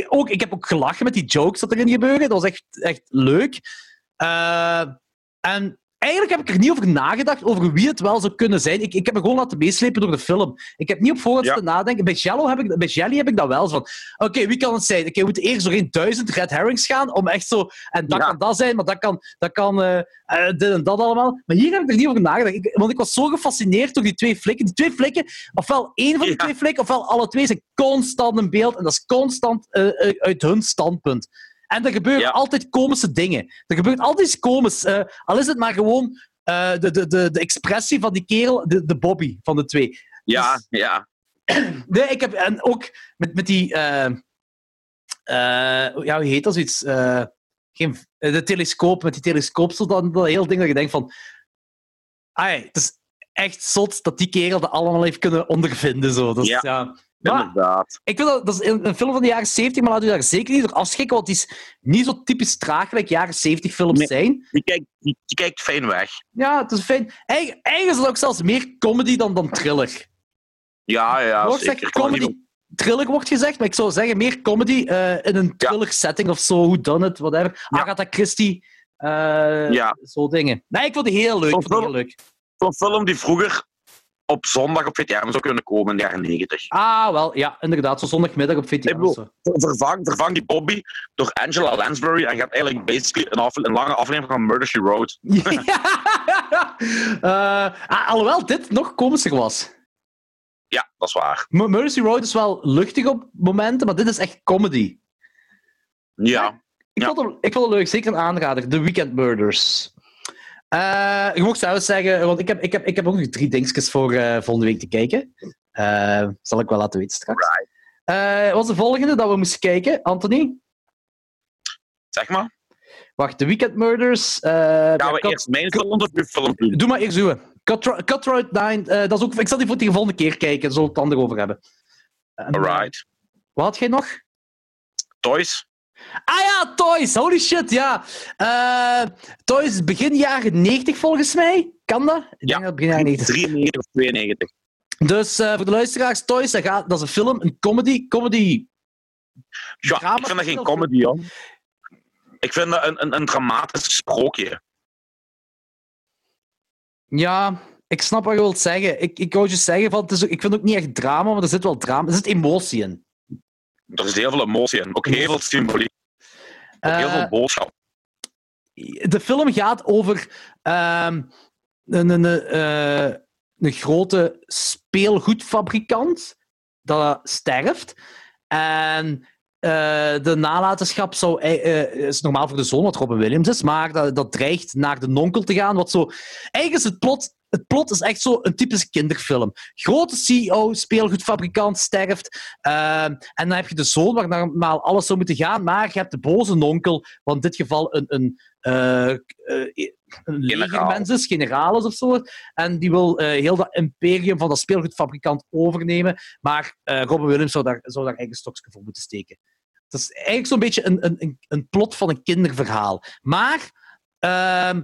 ook, ik heb ook gelachen met die jokes dat erin gebeuren. Dat was echt, echt leuk. Eh, en eigenlijk heb ik er niet over nagedacht, over wie het wel zou kunnen zijn. Ik, ik heb me gewoon laten meeslepen door de film. Ik heb niet op voorhand Ja. te nadenken. Bij, Jello heb ik, bij Jelly heb ik dat wel. zo Van, Oké, wie kan het zijn? Oké, we moeten eerst doorheen duizend red herrings gaan, om echt zo... En dat Ja. kan dat zijn, maar dat kan, dat kan eh, eh, dit en dat allemaal. Maar hier heb ik er niet over nagedacht. Ik, want ik was zo gefascineerd door die twee flikken. Die twee flikken, ofwel één van die Ja. twee flikken, ofwel alle twee, zijn constant in beeld. En dat is constant eh, uit hun standpunt. En er gebeuren Ja. altijd komische dingen. Er gebeurt altijd iets komisch. eh, al is het maar gewoon eh, de, de, de, de expressie van die kerel, de, de Bobby van de twee. Ja, Dus- ja. Nee, ik heb... En ook met, met die... eh, ja, hoe heet dat zoiets? Geen, de telescoop, met die telescoop, zo dan dat heel ding dat je denkt van... Ai, het is echt zot dat die kerel dat allemaal heeft kunnen ondervinden. Zo. Dat ja. Inderdaad. ik vind dat, dat is een, een film van de jaren 70, maar laat u daar zeker niet door afschrikken, want die is niet zo typisch traag gelijk jaren 70 films Nee. zijn. Die kijkt, die kijkt fijn weg. Ja, het is fijn. Eigen, eigenlijk is het ook zelfs meer comedy dan, dan thriller. Ja, ja, wordt zeker. er comedy. Thriller wordt gezegd, maar ik zou zeggen meer comedy eh, in een Ja. thriller setting of zo, who done it, whatever. Ja. Agatha Christie, eh, Ja. zo dingen. Nee, ik vond die heel leuk. Ik vond die heel leuk. Zo'n film die vroeger op zondag op VTM zou kunnen komen in de jaren 90. Ah, wel, ja, inderdaad. Zo zondagmiddag op VTM. Bedoel-. Vervang, vervang die Bobby door Angela Lansbury en gaat eigenlijk basically een, afle- een lange aflevering van Murder, She Wrote. Ja. Eh, ah, alhoewel dit nog komischer was. Ja, dat is waar. M- Mercy Road is wel luchtig op momenten, maar dit is echt comedy. Ja. Ik, Ja. vond, het, ik vond het leuk, zeker een aanrader. The Weekend Murders. Eh je mocht zelfs zeggen, want ik heb, ik heb, ik heb ook nog drie dingetjes voor eh, volgende week te kijken. Eh, zal ik wel laten weten straks. Wat was de volgende dat we moesten kijken, Anthony? Zeg maar. Wacht, The Weekend Murders. Gaan ja, we Cut- eerst mijn film doen? Doe maar eerst uw. Cutthroat Cutthroat 9, eh, dat is ook, ik zal die voor de volgende keer kijken, daar zullen we het dan over hebben. En, Alright. Wat had jij nog? Toys? Ah ja, Toys. Holy shit, ja. Eh, Toys begin jaren 90 volgens mij. Kan dat? Ik denk Ja. dat het begin jaren 90 is. 93 of 92. Dus eh, voor de luisteraars, Toys, dat, gaat, dat is een film, een comedy. Comedy. Ja, Drama ik vind dat geen comedy, hoor. Ik vind dat een, een, een dramatisch sprookje. Ja, ik snap wat je wilt zeggen. Ik, ik wou je zeggen, van, het is, ik vind het ook niet echt drama, maar er zit wel drama. Er zit emotie in. Er is heel veel emotie in. Ook heel veel symboliek. Ook heel Eh, veel boodschap. de film gaat over ehm, een, een, een, eh, een grote speelgoedfabrikant dat sterft. En eh, de nalatenschap zou, eh, eh, is normaal voor de zoon, wat Robin Williams is, maar dat, dat dreigt naar de nonkel te gaan. Wat zo, eigenlijk is het plot, het plot is echt zo een typische kinderfilm. Grote CEO, speelgoedfabrikant, sterft. ehm, en dan heb je de zoon waar normaal alles zou moeten gaan, maar je hebt de boze nonkel, want in dit geval een, een, eh, een legermens is, generaal is of zo. En die wil eh, heel dat imperium van dat speelgoedfabrikant overnemen. Maar Robin Williams zou daar, zou daar eigen stokje voor moeten steken. Het is eigenlijk zo'n beetje een, een, een, een plot van een kinderverhaal. Maar ehm,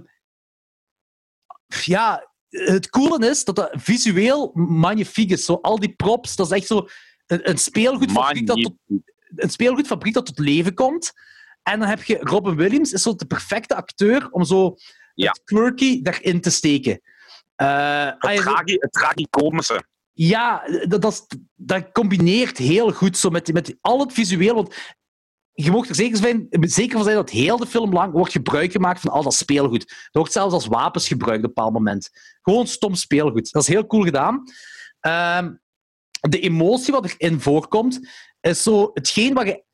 ja, het coole is dat dat visueel magnifiek is. Zo, al die props, dat is echt zo een, een, speelgoedfabriek dat tot, een speelgoedfabriek dat tot leven komt. En dan heb je Robin Williams, is zo de perfecte acteur om zo Ja. het quirky daarin te steken. Eh, Het, tragicomische. ja, dat, dat, dat combineert heel goed zo met, met al het visueel. Want je mocht er zeker, zijn, zeker van zijn dat heel de film lang wordt gebruik gemaakt van al dat speelgoed. Dat wordt zelfs als wapens gebruikt op een bepaald moment. Gewoon stom speelgoed. Dat is heel cool gedaan. Ehm, de emotie wat erin voorkomt, is zo hetgeen wat je...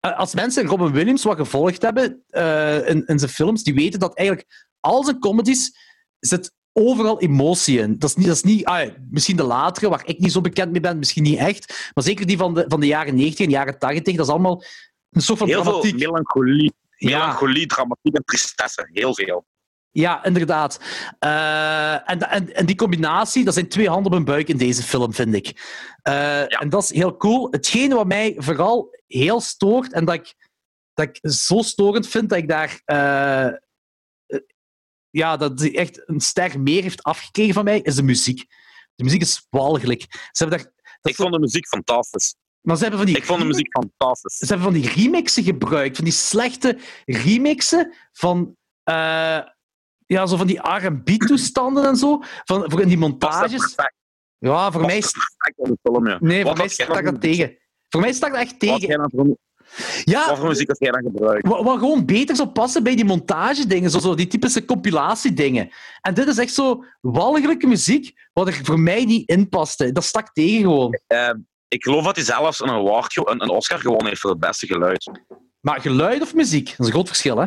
eh, Als mensen Robin Williams wat gevolgd hebben eh, in, in zijn films, die weten dat eigenlijk al zijn comedies zit overal emotie in. Dat is niet, dat is niet ah, misschien de latere, waar ik niet zo bekend mee ben, misschien niet echt, maar zeker die van de, van de jaren 90 en jaren 80, dat is allemaal een soort van Heel veel dramatiek. melancholie, Ja. melancholie, dramatiek en tristesse. Heel veel. Ja, inderdaad. Eh, en, en, en die combinatie, dat zijn twee handen op een buik in deze film, vind ik. Eh, En dat is heel cool. Hetgene wat mij vooral heel stoort, en dat ik, dat ik zo storend vind dat ik daar... eh, ja, dat die echt een ster meer heeft afgekregen van mij, is de muziek. De muziek is walgelijk. Ze hebben daar... Ik vond de muziek fantastisch. Maar ze hebben van die Ik vond de muziek fantastisch. ze hebben van die remixen gebruikt, van die slechte remixen van, eh, ja, zo van die R&B-toestanden en zo, van, voor in die montages. Ja, voor mij, film, ja. nee, voor mij dan dat tegen. Voor mij staat dat echt tegen. voor, wat Ja, voor muziek had jij dan gebruikt? wat, wat gewoon beter zou passen bij die montage-dingen, zo, zo die typische compilatie-dingen. En dit is echt zo walgelijke muziek, wat er voor mij niet in paste. Dat stak tegen gewoon. Eh, ik geloof dat hij zelfs een, award, een, een Oscar gewonnen heeft voor het beste geluid. Maar geluid of muziek, dat is een groot verschil, hè?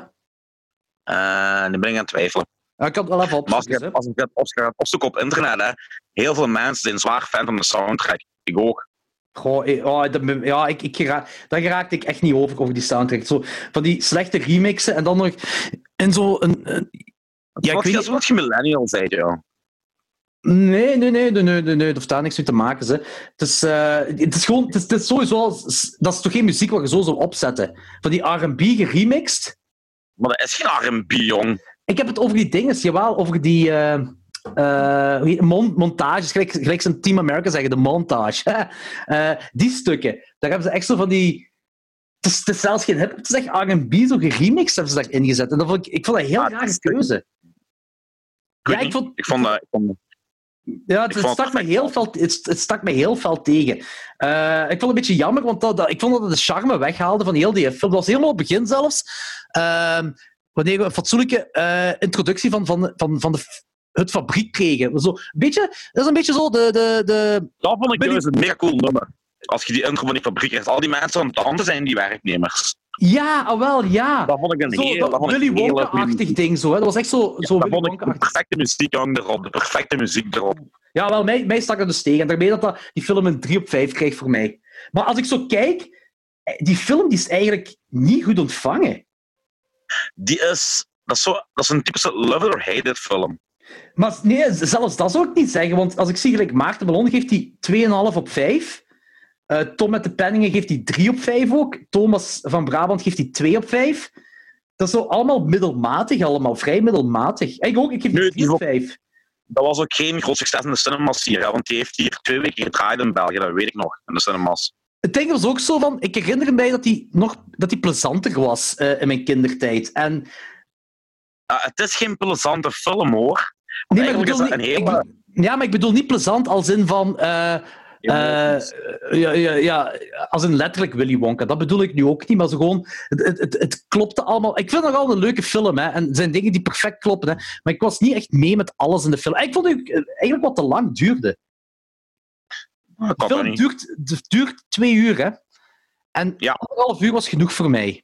Eh die ben ik aan het twijfelen. Ja, ik kan het wel even als opzoeken. ik, als ik dat Oscar gaat opzoeken op internet, hè, heel veel mensen zijn zwaar fan van de soundtrack. Ik ook. Goh, eh, oh, dat, ja, ik, ik daar geraakte ik echt niet over, over die soundtrack. Zo, van die slechte remixen en dan nog in zo een... een- Ja, ik wat, weet niet- wat je millennial zei, ja. Nee, nee, nee, nee, nee, nee, nee, dat heeft daar niks mee te maken. Ze. Het, is, eh, het is gewoon, het is, het is sowieso, als- dat is toch geen muziek wat je zo zou opzetten. Van die R&B geremixed. Maar dat is geen R&B, jong. Ik heb het over die dingen, jawel, over die hoe heet- mon- montages, gelijk, gelijk ze in Team America zeggen, de montage. Die stukken, daar hebben ze echt zo van die... Het is, het is zelfs geen hip, het is echt R&B, zo geremixed hebben ze daarin gezet. En dat vond ik, ik vond dat een heel Ah, rare keuze. Ik, Ja, ik vond- ik vond dat... Ik vond, Ja, het, stak het me heel fel, het, het stak me heel fel tegen. Eh, ik vond het een beetje jammer, want dat, dat- ik vond dat het de charme weghaalde van heel die film. Dat was helemaal op het begin zelfs. Ehm, wanneer we een fatsoenlijke eh, introductie van, van, van, van de, het fabriek kregen. Zo, een beetje, dat is een beetje zo de... de, de dat vond ik Billy- een mega cool nummer. Als je die intro van die fabriek hebt, al die mensen aan het handen zijn die werknemers. Ja, ah, wel, ja. Dat vond ik een Zo, heel... dat Willy Wonka-achtig ding. Zo, hè. Dat was echt zo, Ja, zo dat vond ik de perfecte muziek jong, erop. De perfecte muziek erop. Ja, wel, mij, mij stak het dus tegen. En daarmee dat, dat die film een 3 op 5 krijgt voor mij. Maar als ik zo kijk, eh, die film die is eigenlijk niet goed ontvangen. Die is... Dat is, zo, dat is een typische love or hate it film. Maar nee, zelfs dat zou ik niet zeggen. Want als ik zie, gelijk Maarten Ballon geeft hij 2,5 op 5. Eh, Tom met de penningen geeft hij 3 op 5 ook. Thomas van Brabant geeft hij 2 op 5. Dat is zo allemaal middelmatig, allemaal vrij middelmatig. Ik ook, ik geef die Nee, 4 op die 5. Dat was ook geen groot succes in de cinemas hier, hè, want die heeft hier twee weken gedraaid in België, dat weet ik nog, in de cinemas. Het ding was ook zo van, ik herinner mij dat hij nog dat die plezanter was eh, in mijn kindertijd. En het is geen plezante film, hoor. nee, maar ik bedoel niet, ik hele... bedoel- ja, maar ik bedoel niet plezant als in van. eh, eh, ja, ja, ja, als in letterlijk Willy Wonka. Dat bedoel ik nu ook niet, maar zo gewoon. Het, het, het, klopte allemaal. Ik vind het nog wel een leuke film, hè, en er zijn dingen die perfect kloppen. Hè, maar ik was niet echt mee met alles in de film. Ik vond het eh, eigenlijk wat te lang duurde. De film duurt twee uur, hè? En Ja. anderhalf uur was genoeg voor mij.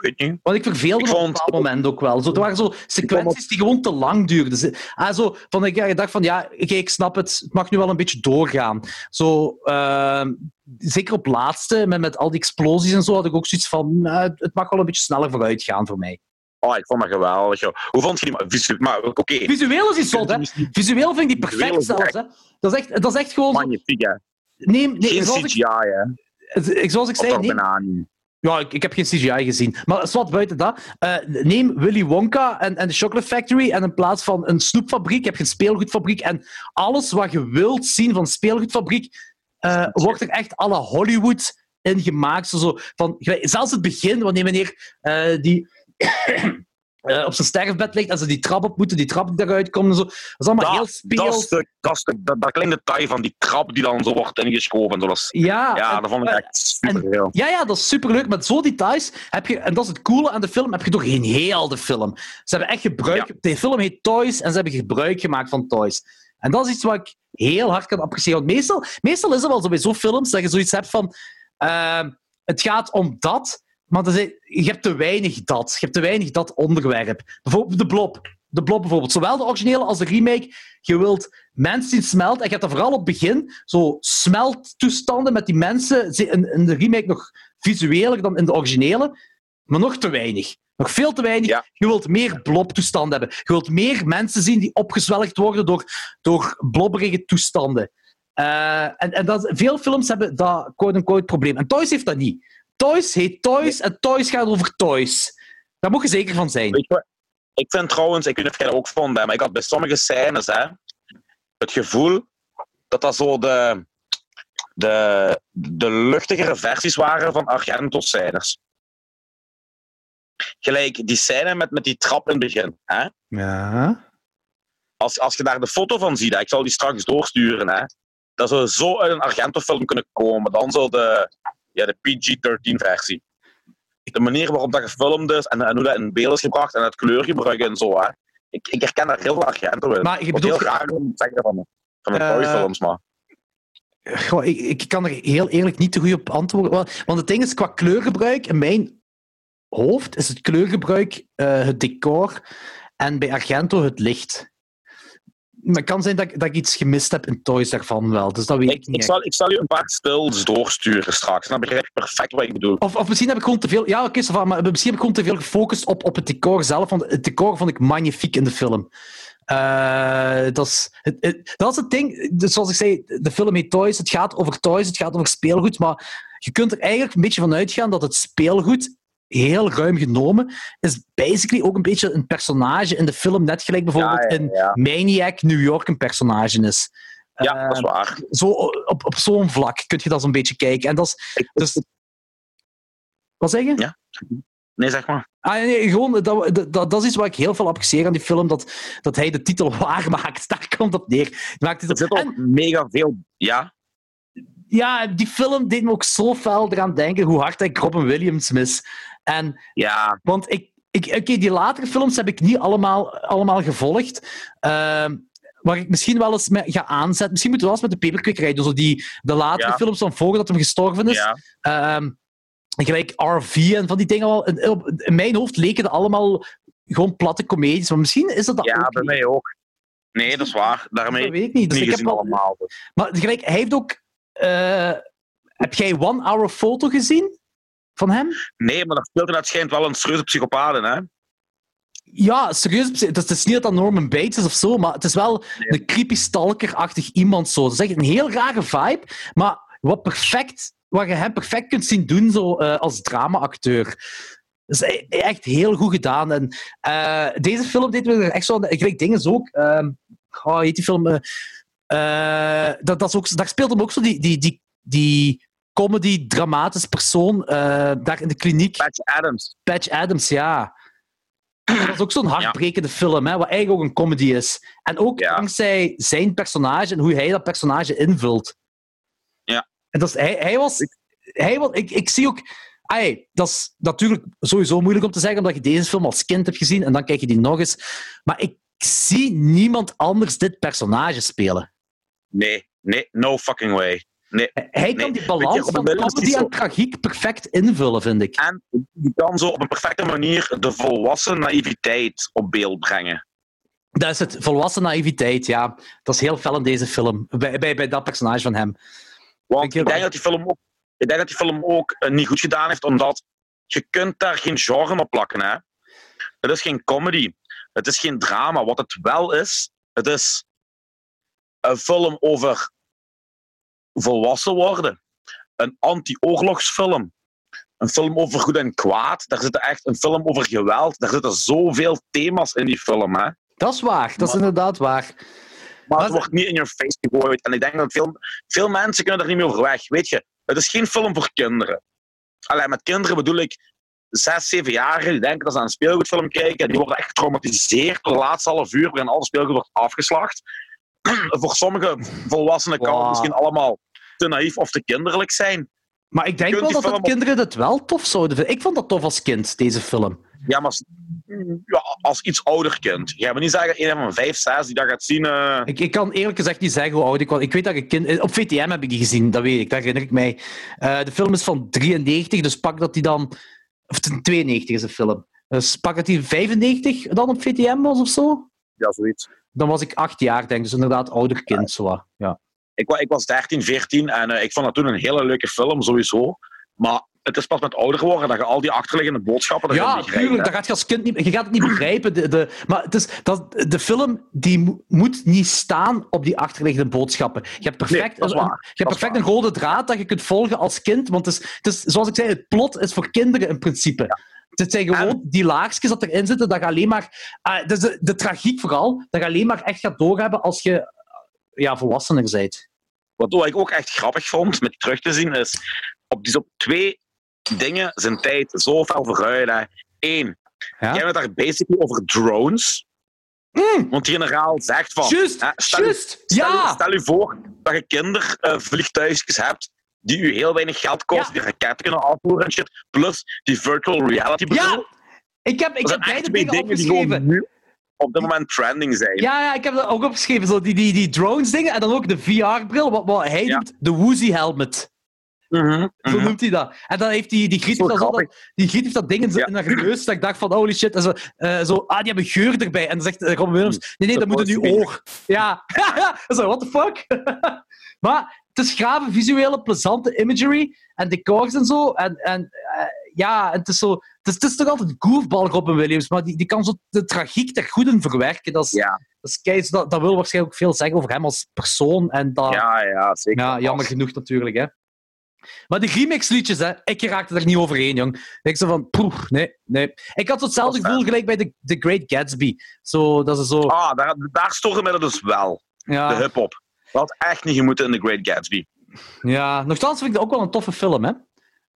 Ik weet niet. Want ik verveelde Ik me op een moment ook wel. Zo, er waren zo sequenties die gewoon te lang duurden. Ze- Ah, zo, van, ik, dacht van, ja, oké, ik snap het. Het mag nu wel een beetje doorgaan. Zo, ehm, zeker op laatste, met, met al die explosies en zo, had ik ook zoiets van, nou, het mag wel een beetje sneller vooruit gaan voor mij. Oh, ik vond dat geweldig. joh. Hoe vond je die? maar visu- Maar oké. Visueel is die zot, hè. Visueel vind ik die perfect zelfs, hè. Dat is echt, dat is echt gewoon... Magnifiek, hè. Nee, nee Geen zoals, CGI, ik, hè. zoals ik zei, nee. Ja, ik, ik heb geen CGI gezien. Maar wat buiten dat. eh, neem Willy Wonka en, en de Chocolate Factory en in plaats van een snoepfabriek heb je een speelgoedfabriek. En alles wat je wilt zien van speelgoedfabriek, eh, wordt er echt alle Hollywood in gemaakt. Zo, van, zelfs het begin, wanneer meneer eh, die eh, op zijn sterfbed ligt en ze die trap op moeten, die trap eruit komt en zo. Dat is allemaal heel Dat, speels. dat, dat, dat, dat kleine detail van die krab die dan zo wordt ingeschoven. en zo, dat is- ja, ja, en- dat vond ik echt super heel. Ja, ja, dat is superleuk. Met zo'n details heb je, en dat is het coole aan de film, heb je toch geen heel de film. Ze hebben echt gebruik. De film heet Toys en ze hebben gebruik gemaakt van Toys. En dat is iets wat ik heel hard kan appreciëren. Want meestal, meestal is het wel zo bij zo'n films dat je zoiets hebt van... ehm, het gaat om dat, maar er zijn- je hebt te weinig dat. Je hebt te weinig dat onderwerp. Bijvoorbeeld de Blob. De Blob bijvoorbeeld. Zowel de originele als de remake. Je wilt mensen zien smelten. En je hebt dat vooral op het begin. Zo smelttoestanden met die mensen. In, in de remake nog visueler dan in de originele. Maar nog te weinig. Nog veel te weinig. Ja. Je wilt meer blobtoestanden hebben. Je wilt meer mensen zien die opgezwelgd worden door, door blobberige toestanden. Eh, en en dat, veel films hebben dat quote-unquote probleem. En Toys heeft dat niet. Toys heet Toys en Toys gaat over Toys. Daar moet je zeker van zijn. Weet je wat? Ik vind trouwens, ik weet niet of jij dat ook vond, maar ik had bij sommige scènes hè, het gevoel dat dat zo de, de, de luchtigere versies waren van Argento-scènes. Gelijk die scène met, met die trap in het begin. Hè? Ja. Als, als je daar de foto van ziet, hè, ik zal die straks doorsturen, hè, dat zou zo uit een Argento-film kunnen komen. Dan zo de, ja, de PG-13-versie. De manier waarop dat gefilmd is en, en hoe dat in beeld is gebracht en het kleurgebruik en zo. Hè. Ik, ik herken daar heel veel Argento in. Maar je Wat heel graag om te zeggen van, van de Eh, Toy-films, maar... Goh, ik, ik kan er heel eerlijk niet te goed op antwoorden. Want- Want het ding is, qua kleurgebruik, in mijn hoofd is het kleurgebruik eh, het decor en bij Argento het licht. Maar het kan zijn dat, ik- dat ik iets gemist heb in Toys daarvan wel. Dus dat weet ik, Ik, niet. ik, zal, ik zal je een paar stills doorsturen straks. Dan begrijp je perfect wat ik bedoel. Of, of misschien heb ik gewoon te veel... Ja, oké, va, maar misschien heb ik gewoon te veel gefocust op, op het decor zelf. Want het decor vond ik magnifiek in de film. Eh, dat, is, het, het- dat is het ding. Dus zoals ik zei, de film heet Toys. Het gaat over toys, het gaat over speelgoed. Maar je kunt er eigenlijk een beetje van uitgaan dat het speelgoed, heel ruim genomen, is basically ook een beetje een personage in de film. Net gelijk bijvoorbeeld Ja, ja, in. Maniac New York een personage is. Ja, dat is waar. zo, op, op zo'n vlak kun je dat zo'n beetje kijken. En dat is... Dus, wat zeg je? Ja. nee, zeg maar. Ah, nee, gewoon, dat, dat, dat is iets wat ik heel veel apprecieer aan die film, dat, dat hij de titel waar maakt. Daar komt op neer. Maakt Er het zit ook mega veel... Ja, ja, die film deed me ook zo fel eraan denken hoe hard ik Robin Williams mis. En, ja, want ik, ik, oké, die latere films heb ik niet allemaal, allemaal gevolgd. Ehm, waar ik misschien wel eens mee ga aanzetten. Misschien moeten we wel eens met de peperkwekerij doen. Zo die, de latere Ja. films van voordat hem gestorven is. ja. Ehm, gelijk RV en van die dingen. Wel. In, mijn hoofd leken het allemaal gewoon platte comedies. Maar misschien is dat dat ja ook bij niet. mij ook. Nee, dat is waar. Dat Daarmee weet ik niet. Dus niet ik heb allemaal. maar gelijk, hij heeft ook... eh, heb jij One Hour Photo gezien? Van hem? Nee, maar dat speelt dat schijnt wel een serieuze psychopaat hè? Ja, serieus. Het is, het is niet dat dat Norman Bates is of zo, maar het is wel een creepy stalker-achtig iemand zo. Het is echt een heel rare vibe, maar wat perfect, wat je hem perfect kunt zien doen zo, eh, als drama-acteur. Dat is e- echt heel goed gedaan. En, eh, deze film deed me er echt zo... Gelijk dingen ook... ehm hoe heet die film? eh, dat, dat is ook, daar speelt hem ook zo die, die, die, die comedy, dramatisch persoon eh, daar in de kliniek. Patch Adams. Patch Adams, ja. Dat is ook zo'n hartbrekende film, hè, wat eigenlijk ook een comedy is. En ook Ja. dankzij zijn personage en hoe hij dat personage invult. Ja. En dat is, hij, hij was... Hij was ik, ik zie ook... Ai, dat is natuurlijk sowieso moeilijk om te zeggen, omdat je deze film als kind hebt gezien en dan kijk je die nog eens. Maar ik zie niemand anders dit personage spelen. Nee, nee, no fucking way. Nee. Hij kan Nee. die balans van comedy en tragiek perfect invullen, vind ik. En je kan zo op een perfecte manier de volwassen naïviteit op beeld brengen. Dat is het, volwassen naïviteit, ja. Dat is heel fel in deze film, bij, bij, bij dat personage van hem. Want Ik denk, dat die film ook, ik denk dat die film ook eh, niet goed gedaan heeft, omdat je kunt daar geen genre op plakken. Hè? Het is geen comedy. Het is geen drama. Wat het wel is, het is een film over volwassen worden. Een anti-oorlogsfilm. Een film over goed en kwaad. Daar zitten echt een film over geweld. Daar zitten zoveel thema's in die film. Hè? Dat is waar, dat is Maar- inderdaad waar. Maar het wordt niet in je face gegooid. En ik denk dat veel, veel mensen kunnen er niet meer over weg. Weet je, het is geen film voor kinderen. Alleen met kinderen bedoel ik zes, zeven jaar die denken dat ze aan een speelgoedfilm kijken. En die worden echt getraumatiseerd door de laatste half uur waarin al het speelgoed wordt afgeslacht. voor sommige volwassenen kan het Wow. misschien allemaal te naïef of te kinderlijk zijn. Maar ik denk wel dat op- kinderen het wel tof zouden vinden. Ik vond dat tof als kind, deze film. Ja, maar Ja, als iets ouder kind. Jij moet niet zeggen, een van vijf, zes die dat gaat zien. eh, Ik, ik kan eerlijk gezegd niet zeggen hoe oud ik was. Ik weet dat ik kind... Op VTM heb ik die gezien, dat weet ik. Dat herinner ik mij. Eh, de film is van 93, dus pak dat die dan... Of 92 is de film. Dus pak dat die 95 dan op VTM was of zo. ja, zoiets. Dan was ik acht jaar, denk ik. Dus inderdaad, ouder kind. Zo. Ja. Ik, ik was 13, 14 en eh, ik vond dat toen een hele leuke film, sowieso. Maar het is pas met ouder worden dat je al die achterliggende boodschappen erin Ja, tuurlijk, dat gaat je als kind niet... Je gaat het niet begrijpen. De, de, maar het is, dat, de film die mo- moet niet staan op die achterliggende boodschappen. Je hebt perfect, Nee, een, je hebt perfect een rode draad dat je kunt volgen als kind. Want het is, het is, zoals ik zei, het plot is voor kinderen in principe. Het zijn gewoon die laagjes dat erin zitten, dat je alleen maar... dus de, de tragiek vooral, dat je alleen maar echt gaat doorhebben als je ja, volwassener bent. Wat ik ook echt grappig vond met terug te zien, is op, die, op twee dingen zijn tijd zo fel vooruit. Eén, Ja? jij bent daar basically over drones. Mm, Want die generaal zegt van... Juist, hè, stel, stel, ja! stel je voor dat je kindervliegtuigjes hebt die u heel weinig geld kosten, Ja. die raketten kunnen afvoeren en shit, plus die virtual reality bril. Ja! Ik heb, ik heb beide dingen dingen opgeschreven. Op dit moment trending zijn. Ja, ja, ik heb dat ook opgeschreven. Zo die, die, die drones dingen en dan ook de VR-bril, wat, wat hij noemt de Woozy Helmet. Mhm, Zo mhm. noemt hij dat. En dan heeft die, die Griet dat, dat- die Griet heeft dat ding in, Ja. haar neus, dat ik dacht van, holy shit. En zo, eh, zo, ah, die hebben geur erbij. En dan zegt eh, Robin Williams, nee, nee, dat moet in uw oor. Ja. Zo, what the fuck? maar het is grave visuele, plezante imagery en decors en zo. En, en eh, ja, het is zo... Het is, het is toch altijd goofball Robin Williams, maar die, die kan zo de tragiek er goed in verwerken. Dat is, Ja, dat, is kei- dat, dat wil waarschijnlijk ook veel zeggen over hem als persoon. En dat, ja, ja, zeker. ja, jammer genoeg natuurlijk, hè. Maar die remix-liedjes, hè, ik raakte er niet overheen, jong. Ik zo van, poeh, nee, nee. Ik had hetzelfde gevoel gelijk bij The, The Great Gatsby. Zo, dat is zo... Ah, daar, daar mij dat dus wel. De hip-hop. Dat had echt niet gemoeten in The Great Gatsby. ja, nogthans vind ik dat ook wel een toffe film, hè.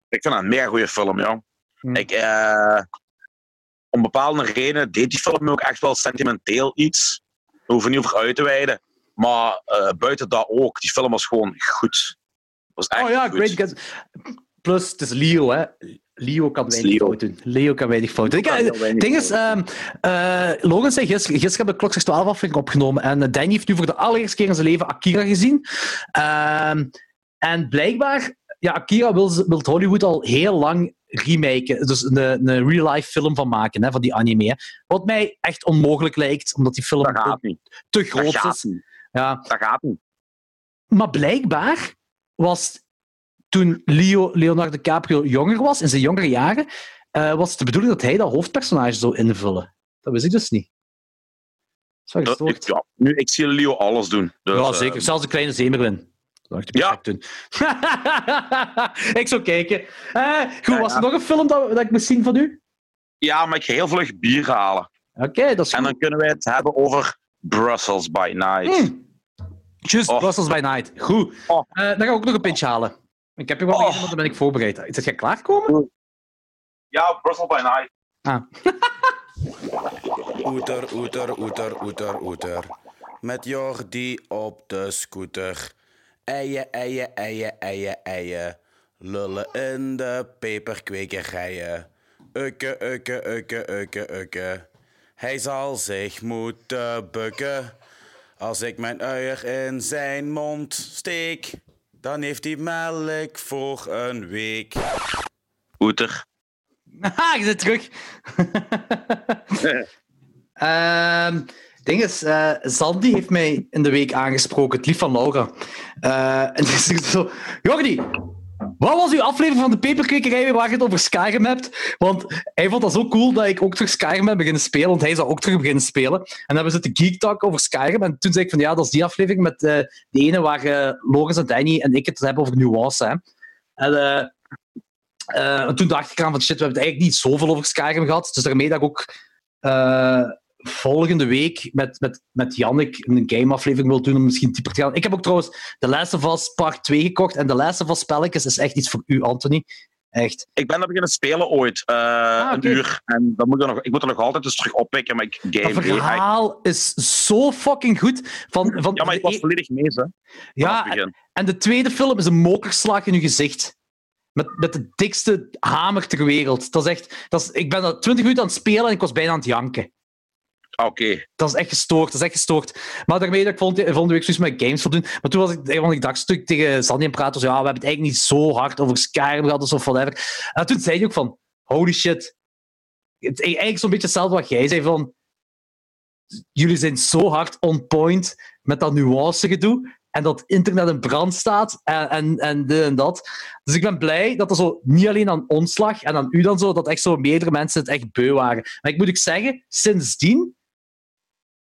Ik vind dat een mega goede film, ja. Hm. Ik, eh, om bepaalde redenen deed die film me ook echt wel sentimenteel iets. We hoeven niet over uit te wijden. Maar eh, buiten dat ook, die film was gewoon goed. Was echt Oh ja, goed. Great. Plus, het is Leo, hè. Leo kan Het weinig Leo. fout doen. Leo kan weinig fout doen. Eh, Het ding is, ehm, eh, Logan zei gisteren, gisteren hebben we Klok 12 aflevering opgenomen en Danny heeft nu voor de allereerste keer in zijn leven Akira gezien. Ehm, en blijkbaar, ja, Akira wil, wil Hollywood al heel lang remaken, dus een, een real-life film van maken, hè, van die anime. hè. Wat mij echt onmogelijk lijkt, omdat die film Dat gaat niet. te Dat groot gaat is. niet. Ja. Dat gaat niet. Maar blijkbaar was toen Leo, Leonardo DiCaprio jonger was, in zijn jongere jaren, eh, was het de bedoeling dat hij dat hoofdpersonage zou invullen. Dat wist ik dus niet. Dat is wel Dat- ik, ja, nu, ik zie Leo alles doen. Dus, Ja, zeker. Zelfs de kleine zeemerlin. Dat dacht ik Ja. doen. ik zou kijken. Eh, goed, Ja, was er ja. nog een film dat, dat ik moest zien van u? ja, maar ik ga heel vlug bier halen. Oké, dat is En goed. dan kunnen we het hebben over Brussels by Night. Hmm. Just Oh. Brussels by Night. Goed. Oh. Eh, dan ga ik ook nog een pintje halen. Ik heb je wel Oh. want dan ben ik voorbereid. Is het klaarkomen? Ja, Brussels by Night. Ah. Oeter, oeter, oeter, oeter, oeter. Met Jordi op de scooter. Eien, eien, eien, eien, eien. Lullen in de peperkwekerijen. Ukke, ukke, ukke, ukke, ukke. Hij zal zich moeten bukken. Als ik mijn uier in zijn mond steek, dan heeft hij melk voor een week. Oeter. Haha, je zit terug. Ehm ding is, eh Sandy heeft mij in de week aangesproken, het lief van Laura. Eh, en die zegt zo: Jordi, wat was uw aflevering van de peperkwekerij waar je het over Skyrim hebt? Want hij vond dat zo cool dat ik ook terug Skyrim ben beginnen spelen, want hij zou ook terug beginnen spelen. En dan hebben we zitten geek talk over Skyrim. En toen zei ik van ja, dat is die aflevering met eh die ene waar eh Loris en Danny en ik het hebben over nuance. Hè. En en toen dacht ik aan van shit, we hebben het eigenlijk niet zoveel over Skyrim gehad. Dus daarmee dat ik ook volgende week met, met, met Jannik een game-aflevering wil doen om misschien dieper te gaan. Ik heb ook trouwens The Last of Us Part 2 gekocht. En The Last of Us spelletjes is echt iets voor u, Anthony. Echt. Ik ben er beginnen spelen ooit. eh, Ah. Een uur. En dan moet ik, nog, ik moet er nog altijd eens terug oppikken. Maar ik game erg. verhaal is zo fucking goed. Van, van Ja, maar ik de was e- volledig mee, hè. ja, het en de tweede film is een mokerslag in uw gezicht. met, met de dikste hamer ter wereld. Dat is echt, dat is, ik ben dat 20 minuten aan het spelen en ik was bijna aan het janken. Ah, Oké. Dat is echt gestoord, dat is echt gestoord. Maar daarmee dat ik volgende, volgende week zoiets met games wil doen. Maar toen was ik, want ik dacht stuk tegen Sandy en praten, ja, we hebben het eigenlijk niet zo hard over Skyrim gehad of whatever. En toen zei hij ook van, holy shit. Het, eigenlijk zo'n beetje hetzelfde wat jij zei, van jullie zijn zo hard on point met dat nuance gedoe en dat internet in brand staat en, en, en dit en dat. Dus ik ben blij dat er zo niet alleen aan ons lag en aan u dan zo, dat echt zo meerdere mensen het echt beu waren. Maar ik moet ik zeggen, sindsdien,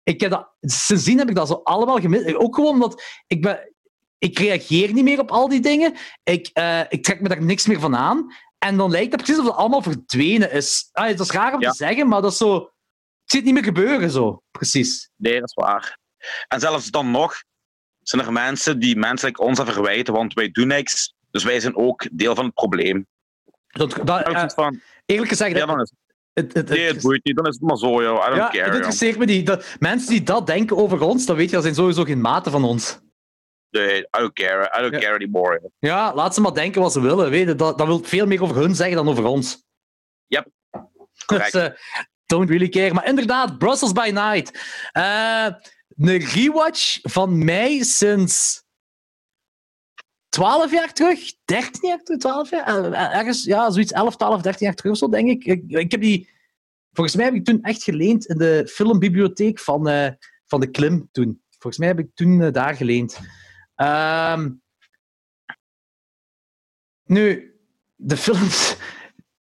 ik heb dat, sindsdien heb ik dat zo allemaal gemist. Ook gewoon omdat ik ben, ik reageer niet meer op al die dingen. Ik, eh, ik trek me daar niks meer van aan. En dan lijkt het precies alsof het allemaal verdwenen is. Ah, dat is raar om Ja. te zeggen, maar dat is zo... Het ziet niet meer gebeuren, zo. Precies. Nee, dat is waar. En zelfs dan nog zijn er mensen die menselijk ons verwijten, want wij doen niks. Dus wij zijn ook deel van het probleem. Dat, dat, eh, van, eerlijk gezegd, ja, is het, het, nee, het boeit niet, dan is het maar zo, joh. I don't ja, care. het interesseert me niet. Dat, mensen die dat denken over ons, dan weet je, dat zijn sowieso geen maten van ons. Nee, I don't care. I don't Ja. care anymore. joh. Ja, laat ze maar denken wat ze willen. Weet je. Dat, dat wil veel meer over hun zeggen dan over ons. Correct. Dus, eh, don't really care. Maar inderdaad, Brussels by Night. Eh, een rewatch van mij sinds 12 jaar terug, 13 jaar terug, 12 jaar, Eh, ergens, ja, zoiets 11, 12, 13 jaar terug of zo, denk ik. ik. Ik heb die, volgens mij heb ik toen echt geleend in de filmbibliotheek van, eh, van de Klim toen. Volgens mij heb ik toen eh, daar geleend. Ehm, nu, de films,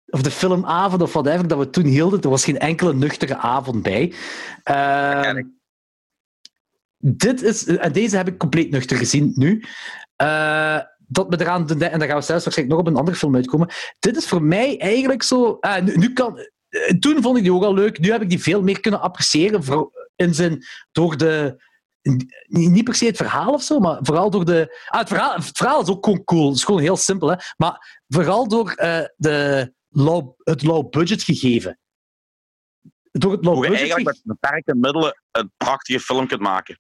of de filmavond of whatever dat we toen hielden, er was geen enkele nuchtere avond bij. Ehm, dit is, en deze heb ik compleet nuchter gezien nu. Eh, dat me eraan en daar gaan we zelfs waarschijnlijk nog op een andere film uitkomen. Dit is voor mij eigenlijk zo. ah, nu, nu kan, eh, toen vond ik die ook al leuk. Nu heb ik die veel meer kunnen appreciëren. Voor, in zijn, door de. Niet per se het verhaal of zo, maar vooral door de. Ah, het, verhaal, het verhaal is ook gewoon cool. Het is gewoon heel simpel, hè? Maar vooral door eh, de low, het low budget gegeven. Door het low Hoe je budget eigenlijk ge- met beperkte middelen een prachtige film kunt maken.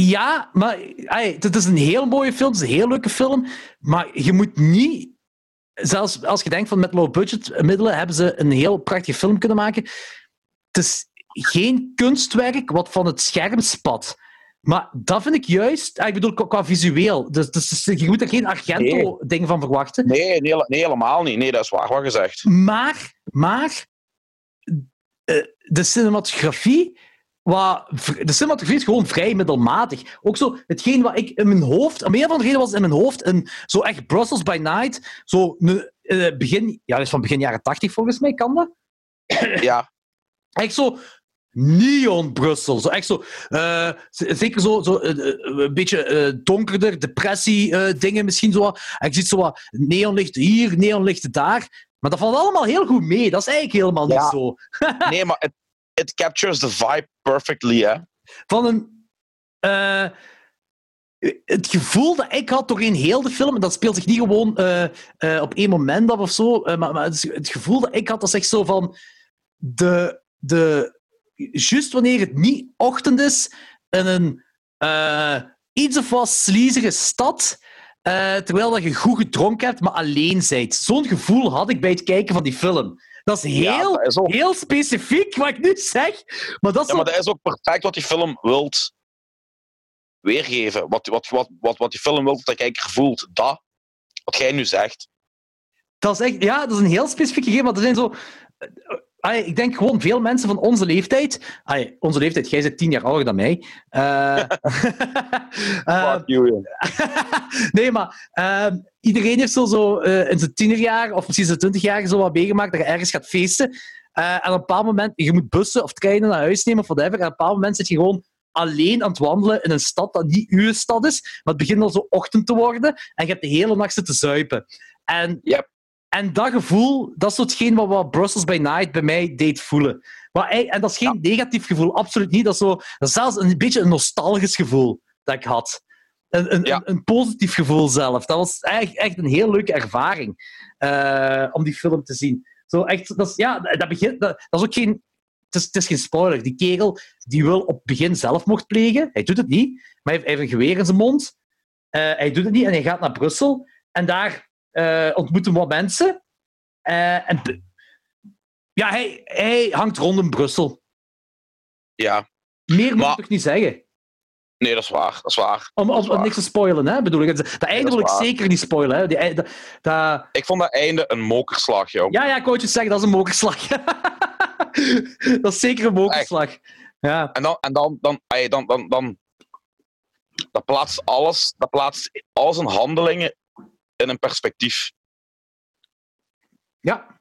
Ja, maar ay, het is een heel mooie film, het is een heel leuke film, maar je moet niet, zelfs als je denkt van met low budget middelen hebben ze een heel prachtige film kunnen maken. Het is geen kunstwerk wat van het scherm spat. Maar dat vind ik juist, ah, ik bedoel qua, visueel. Dus, dus je moet er geen Argento-ding van verwachten. Nee, nee, nee, helemaal niet. Nee, dat is waar wat gezegd. Maar, maar eh, de cinematografie, wat, de cinematografie is gewoon vrij middelmatig. Ook zo, hetgeen wat ik in mijn hoofd, om een of andere reden was in mijn hoofd een, zo echt Brussels by Night, zo een, eh, begin, ja, dat is van begin jaren tachtig volgens mij, kan dat? Ja, Echt zo neon Brussel. Zo echt zo, z- zeker zo, zo eh, een beetje donkerder, depressie eh, dingen misschien zo. En je ziet zo wat neonlicht hier, neonlicht daar. Maar dat valt allemaal heel goed mee. Dat is eigenlijk helemaal niet zo. nee, maar it, it captures the vibe perfectly. Van een... eh, het gevoel dat ik had doorheen heel de film, dat speelt zich niet gewoon eh, eh, op één moment af of zo, maar, maar het, gevoel dat ik had, dat echt zo van... De, de, juist wanneer het niet ochtend is, in een iets of wat sleazige stad, terwijl dat je goed gedronken hebt, maar alleen bent. Zo'n gevoel had ik bij het kijken van die film. Dat is heel, is ook, heel specifiek wat ik nu zeg, maar dat is ja, maar dat is ook perfect wat die film wilt weergeven. Wat, wat, wat, wat, wat die film wilt dat de kijker voelt. Dat, wat jij nu zegt. Dat is echt, ja, dat is een heel specifiek gegeven. Want er zijn zo. Ik denk gewoon veel mensen van onze leeftijd. onze leeftijd, jij bent tien jaar ouder dan mij. You, joh. nee, maar ehm, iedereen heeft zo, zo eh, in zijn tienerjaar of misschien zijn twintig jaar zo wat meegemaakt dat je ergens gaat feesten. En op een bepaald moment, je moet bussen of treinen naar huis nemen of whatever. En op een bepaald moment zit je gewoon alleen aan het wandelen in een stad dat niet uw stad is. Maar het begint al zo ochtend te worden en je hebt de hele nacht zitten zuipen. En, Yep. En dat gevoel, dat is zo hetgeen wat, wat Brussels by Night bij mij deed voelen. Maar, en dat is geen negatief gevoel, absoluut niet. Dat is, zo, dat is zelfs een beetje een nostalgisch gevoel dat ik had. Een, een, Ja. een, positief gevoel zelf. Dat was echt, echt een heel leuke ervaring eh, om die film te zien. Zo echt, dat is, ja, dat, begint, dat, dat is ook geen... Het is, het is geen spoiler. Die kerel die wil op het begin zelfmoord plegen. Hij doet het niet, maar hij heeft, hij heeft een geweer in zijn mond. Eh, hij doet het niet en hij gaat naar Brussel. En daar uh, ontmoeten we wat mensen. Uh, en ja, hij, hij hangt rond in Brussel. Ja. Meer moet ik toch niet zeggen? Nee, dat is waar. Dat is waar. Om, om, waar. niks te spoilen, hè, bedoel ik. Dat einde wil ik zeker niet spoilen. Hè. Die, dat, dat... Ik vond dat einde een mokerslag, joh. Ja, ja, coaches zeggen dat is een mokerslag. dat is zeker een mokerslag. Ja. En dan, en dan, dan, dan, dan, dan, dan dat plaatst alles, dat plaatst al zijn handelingen in een perspectief. Ja.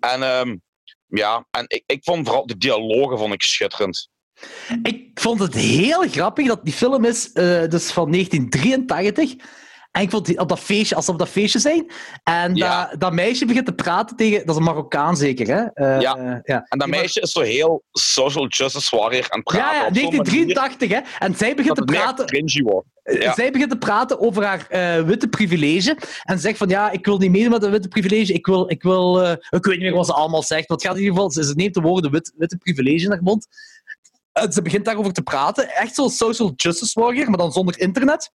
En, um, ja, en ik, ik vond vooral de dialogen vond ik schitterend. Ik vond het heel grappig dat die film is uh, dus van 1983. En ik vond op dat feestje, alsof dat feestje zijn. En Ja. dat, dat meisje begint te praten tegen... Dat is een Marokkaan zeker, hè? Uh, Ja. ja. En dat meisje is zo heel social justice warrior aan het praten. Ja, ja, op zo'n manier 1983, hè? En zij begint te praten... cringy wordt. Ja. Zij begint te praten over haar eh, witte privilege. En zegt van, ja, ik wil niet meedoen met een witte privilege. Ik wil... Ik, wil eh, ik weet niet meer wat ze allemaal zegt. Maar het gaat in ieder geval... Ze, ze neemt de woorden wit, witte privilege in haar mond. En ze begint daarover te praten. Echt zo'n social justice warrior, maar dan zonder internet.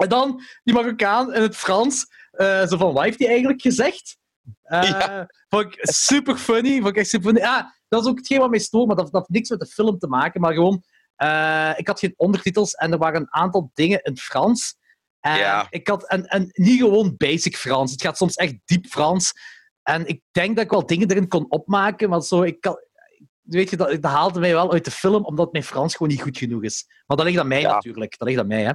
En dan die Marokkaan in het Frans. eh, zo van, wat heeft hij eigenlijk gezegd? Eh, Ja. Vond ik super funny. Vond ik echt super funny. Ja, dat is ook hetgeen wat mij stoort, maar dat, dat heeft niks met de film te maken. Maar gewoon, eh, ik had geen ondertitels en er waren een aantal dingen in het Frans. En Ja. ik had, en, en niet gewoon basic Frans. Het gaat soms echt diep Frans. En ik denk dat ik wel dingen erin kon opmaken, maar zo, ik kan, weet je, dat, dat haalde mij wel uit de film, omdat mijn Frans gewoon niet goed genoeg is. Maar dat ligt aan mij Ja. natuurlijk. Dat ligt aan mij, hè.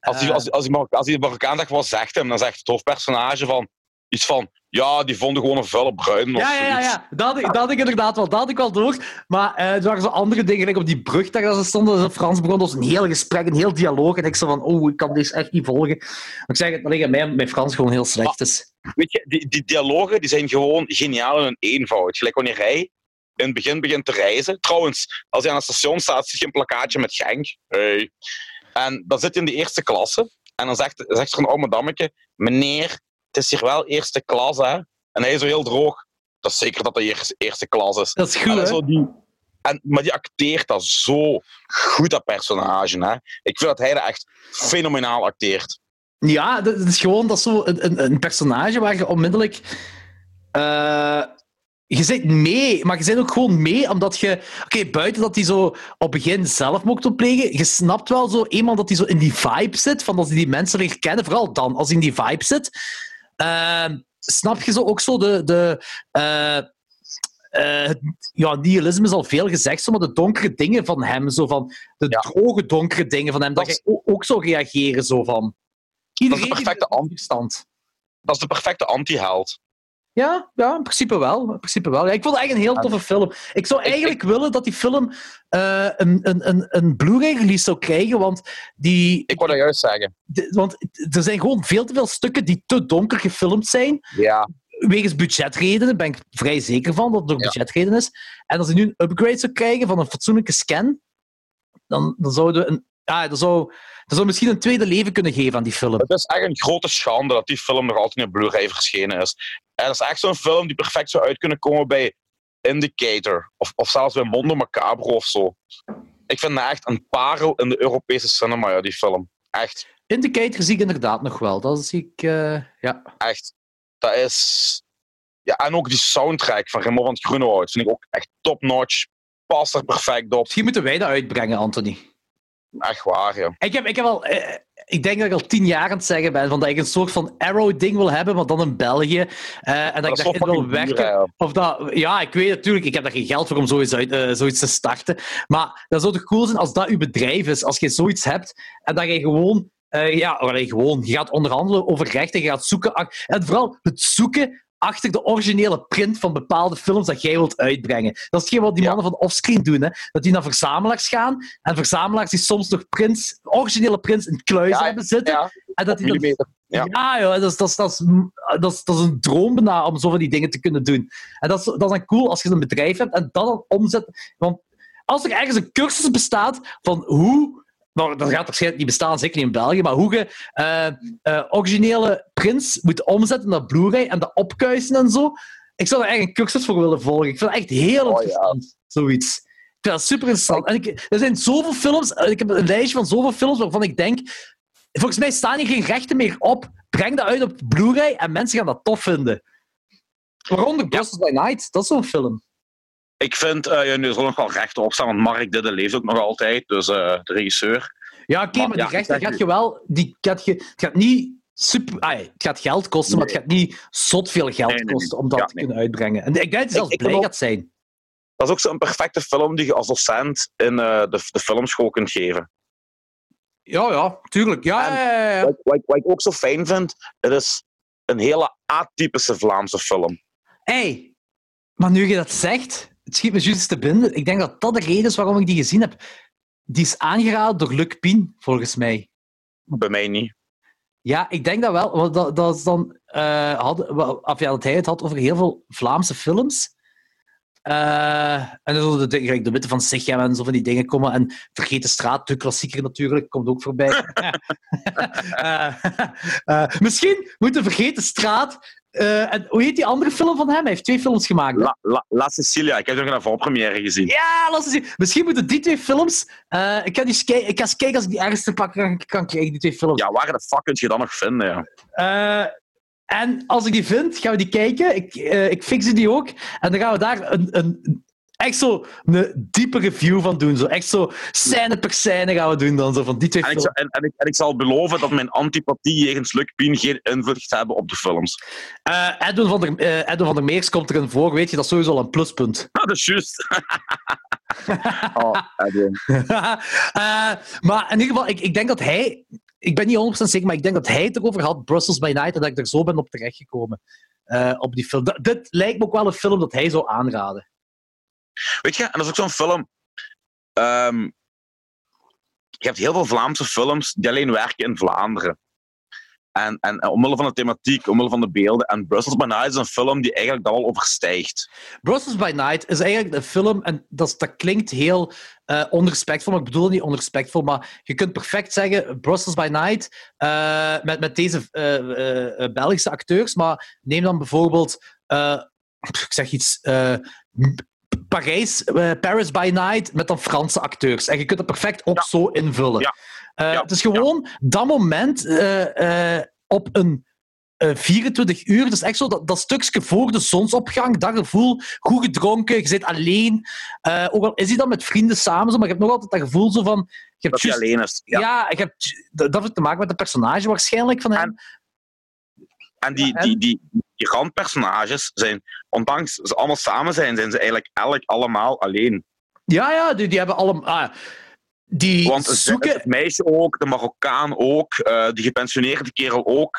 Als die, Eh, als, als, die, Marok- als die zegt hem, dan zegt het hoofdpersonage van iets van ja, die vonden gewoon een vuile bruin of Ja, ja, ja. Dat, had ik- dat had ik inderdaad wel. Dat had ik wel door. Maar eh er waren zo andere dingen. Like op die brug daar dat ze stonden, dat Frans begon. Dat was een heel gesprek, een heel dialoog. En ik zo van, oh, ik kan deze echt niet volgen. Maar ik zeg het, dat ligt aan mij, mijn Frans gewoon heel slecht is. Weet je, die, die dialogen die zijn gewoon geniaal in hun eenvoud. Gelijk wanneer hij in het begin begint te reizen. Trouwens, als hij aan het station staat, zie je een plakkaatje met Genk. Hey. En dan zit hij in de eerste klasse. En dan zegt, zegt er een oude madammeke, meneer, het is hier wel eerste klas, hè. En hij is zo heel droog. Dat is zeker dat dat hier eerste klas is. Dat is En goed, hè? zo die, en, maar die acteert dat zo goed, dat personage. Hè. Ik vind dat hij dat echt fenomenaal acteert. Ja, dat, is gewoon dat zo een, een, een personage waar je onmiddellijk... eh, je zit mee, maar je zit ook gewoon mee omdat je... Oké, buiten dat hij zo op het begin zelf mocht opplegen, je snapt wel zo eenmaal dat hij zo in die vibe zit, van als hij die mensen leert kennen, vooral dan, als hij in die vibe zit, eh, snap je zo ook zo de... de eh, eh, ja, nihilisme is al veel gezegd, zo, maar de donkere dingen van hem, zo van de Ja. droge donkere dingen van hem, dat, Dat is- je ook zou reageren zo van. Iedereen die perfecte met an- verstand. Dat is de perfecte anti-held. Ja, ja, in principe wel. In principe wel. Ja, ik vond het eigenlijk een heel toffe film. Ik zou Ik- eigenlijk willen dat die film eh, een, een, een, een Blu-ray-release zou krijgen, want, die, Ik wou dat juist zeggen. de- want er zijn gewoon veel te veel stukken die te donker gefilmd zijn. Ja. Wegens budgetredenen ben ik vrij zeker van dat het door Ja. budgetredenen is. En als je nu een upgrade zou krijgen van een fatsoenlijke scan, dan, dan zouden we een. Ja, dat zou, dat zou misschien een tweede leven kunnen geven aan die film. Het is echt een grote schande dat die film nog altijd in Blu-ray verschenen is. En dat is echt zo'n film die perfect zou uit kunnen komen bij Indicator. Of, of zelfs bij Mondo Macabro of zo. Ik vind dat echt een parel in de Europese cinema, ja, die film. Echt, Indicator zie ik inderdaad nog wel. Dat zie ik. eh, ja. echt. Dat is... Ja, en ook die soundtrack van Remo van het Groenewoud vind ik ook echt top-notch. Past er perfect op. Misschien moeten wij dat uitbrengen, Anthony. Echt waar, ja. Ik, heb, ik, heb al, eh, ik denk dat ik al tien jaar aan het zeggen ben van dat ik een soort van Arrow-ding wil hebben, maar dan in België. Eh, en dat, ik daarin wil duur, werken. Of dat, ja, ik weet natuurlijk, ik heb daar geen geld voor om zoiets, uit, eh, zoiets te starten. Maar dat zou toch cool zijn als dat uw bedrijf is. Als je zoiets hebt en dat je gewoon, ja, allee, gewoon, je gaat onderhandelen over rechten, je gaat zoeken. ach- En vooral het zoeken achter de originele print van bepaalde films dat jij wilt uitbrengen. Dat is hetgeen wat die Ja. mannen van Offscreen doen. Hè? Dat die naar verzamelaars gaan en verzamelaars die soms nog prints, originele prints in Ja, hebben zitten. Ja, en dat die dan. Ja. ja, joh, dat, is, dat, is, dat, is, dat, is, dat is een droom bijna om zo van die dingen te kunnen doen. En dat is, dat is dan cool als je een bedrijf hebt en dat dan omzet. Want als er ergens een cursus bestaat van hoe. Nou, dat gaat waarschijnlijk niet bestaan, zeker niet in België, maar hoe je eh, eh, originele prints moet omzetten naar Blu-ray en dat opkuisen en zo. Ik zou er eigenlijk een cursus voor willen volgen. Ik vind het echt heel Oh, ja. interessant, zoiets. Ik vind dat super interessant. En ik, er zijn zoveel films, eh, ik heb een lijstje van zoveel films waarvan ik denk Volgens mij staan hier geen rechten meer op breng dat uit op Blu-ray en mensen gaan dat tof vinden. Waaronder Brussels by Night, dat is zo'n film. Ik vind, uh, ja, nu zal nog wel rechten opstaan, want Mark Didde leeft ook nog altijd, dus uh, de regisseur. Ja, oké, okay, maar, maar die rechten gaat je wel... Die, gaat je, het gaat niet super... Het gaat geld kosten, nee. maar het gaat niet zot veel geld nee, nee, kosten om dat ja, te kunnen uitbrengen. En ik denk dat het zelfs blij gaat zijn. Dat is ook zo'n perfecte film die je als docent in uh, de, de filmschool kunt geven. Ja, ja, tuurlijk. Ja, ja, ja. Wat, wat, wat, ik ook zo fijn vind, het is een hele atypische Vlaamse film. Hé, hey, maar nu je dat zegt, het schiet me juist te binden. Ik denk dat dat de reden is waarom ik die gezien heb. Die is aangeraden door Luc Pien, volgens mij. Bij mij niet. Ja, ik denk dat wel. Want dat, dat is dan, uh, had, of ja, dat hij het had over heel veel Vlaamse films. Uh, en dan zullen de, de, de witte van Sigem en zo van die dingen komen. En Vergeet de straat, de klassieker natuurlijk, komt ook voorbij. uh, misschien moet de Vergeten straat. En hoe heet die andere film van hem? Hij heeft twee films gemaakt. La, La, La Cecilia, ik heb nog een voorpremière gezien. Ja, La Cecilia. Misschien moeten die twee films. ik, ga die ik ga eens kijken als ik die ergens te pakken kan, kan krijgen, die twee films. Ja, waar de fuck kun je dat nog vinden? Ja? En als ik die vind, gaan we die kijken. Ik, ik fix die ook. En dan gaan we daar een, een, echt zo een diepe review van doen. Zo echt zo scène per scène gaan we doen dan. Zo van die twee en ik, zal, en, en, ik, en ik zal beloven dat mijn antipathie jegens Luc Pien geen invloed gaat hebben op de films. Uh, Edwin, van der, uh, Edwin van der Meers komt erin voor, weet je, dat is sowieso al een pluspunt. Ah, dat is juist. oh, Edwin. uh, maar in ieder geval, ik, ik denk dat hij ik ben niet 100% zeker, maar ik denk dat hij het erover had, Brussels by Night, en dat ik er zo ben op terechtgekomen. Uh, op die film. Dit lijkt me ook wel een film dat hij zou aanraden. Weet je, en dat is ook zo'n film. Um, je hebt heel veel Vlaamse films die alleen werken in Vlaanderen. En, en, omwille van de thematiek, omwille van de beelden. En Brussels by Night is een film die eigenlijk dat al overstijgt. Brussels by Night is eigenlijk een film, en dat, klinkt heel uh, onrespectvol, maar ik bedoel niet onrespectvol, maar je kunt perfect zeggen Brussels by Night uh, met, met deze uh, Belgische acteurs, maar neem dan bijvoorbeeld, ik zeg iets, Parijs, Paris by Night met dan Franse acteurs. En je kunt het perfect ook ja. zo invullen. Ja. Uh, ja, het is gewoon dat moment uh, uh, op een 24 uur. Dat is echt zo dat, dat stukje voor de zonsopgang, dat gevoel, goed gedronken, je zit alleen. ook al is hij dan met vrienden samen, zo, maar je hebt nog altijd dat gevoel zo van... Je hebt dat just, alleen is. Ja, je hebt, dat, dat heeft te maken met de personage waarschijnlijk van hem. En, en die, die, die, die randpersonages zijn, ondanks ze allemaal samen zijn, zijn ze eigenlijk elk allemaal alleen. Ja, ja, die, die hebben allemaal... Ah, die Want zoeken... het meisje ook, de Marokkaan ook, uh, die gepensioneerde kerel ook.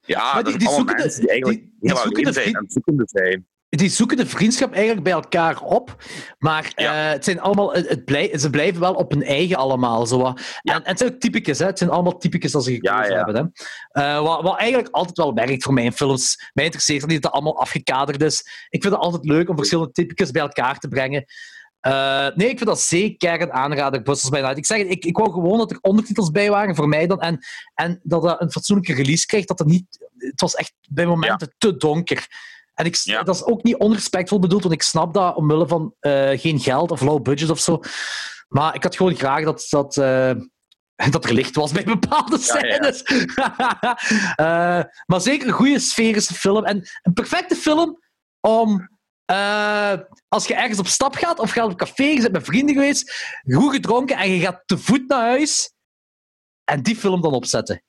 Ja, maar die, die zoeken mensen die eigenlijk die, heel alleen de zijn en zoekende zijn. Die zoeken de vriendschap eigenlijk bij elkaar op, maar ja. uh, het zijn allemaal, het blij, ze blijven wel op hun eigen allemaal. Zo. Ja. En, en het zijn ook typicus, hè? het zijn allemaal typicus als ze gekozen ja, hebben. Hè? Uh, wat, wat eigenlijk altijd wel werkt voor mijn films. Mij interesseert niet dat het allemaal afgekaderd is. Ik vind het altijd leuk om verschillende typicus bij elkaar te brengen. Uh, nee, ik vind dat zeker een aanrader, Brussels Night. Ik zeg het, ik, ik wou gewoon dat er ondertitels bij waren voor mij dan. En, en dat dat een fatsoenlijke release kreeg. Dat het niet... Het was echt bij momenten te donker. En ik, ja. dat is ook niet onrespectvol bedoeld, want ik snap dat omwille van uh, geen geld of low budget of zo. Maar ik had gewoon graag dat, dat, uh, dat er licht was bij bepaalde scènes. Ja, uh, maar zeker een goede sferische film. En een perfecte film om uh, als je ergens op stap gaat of gaat op café, je bent met vrienden geweest, goed gedronken en je gaat te voet naar huis en die film dan opzetten.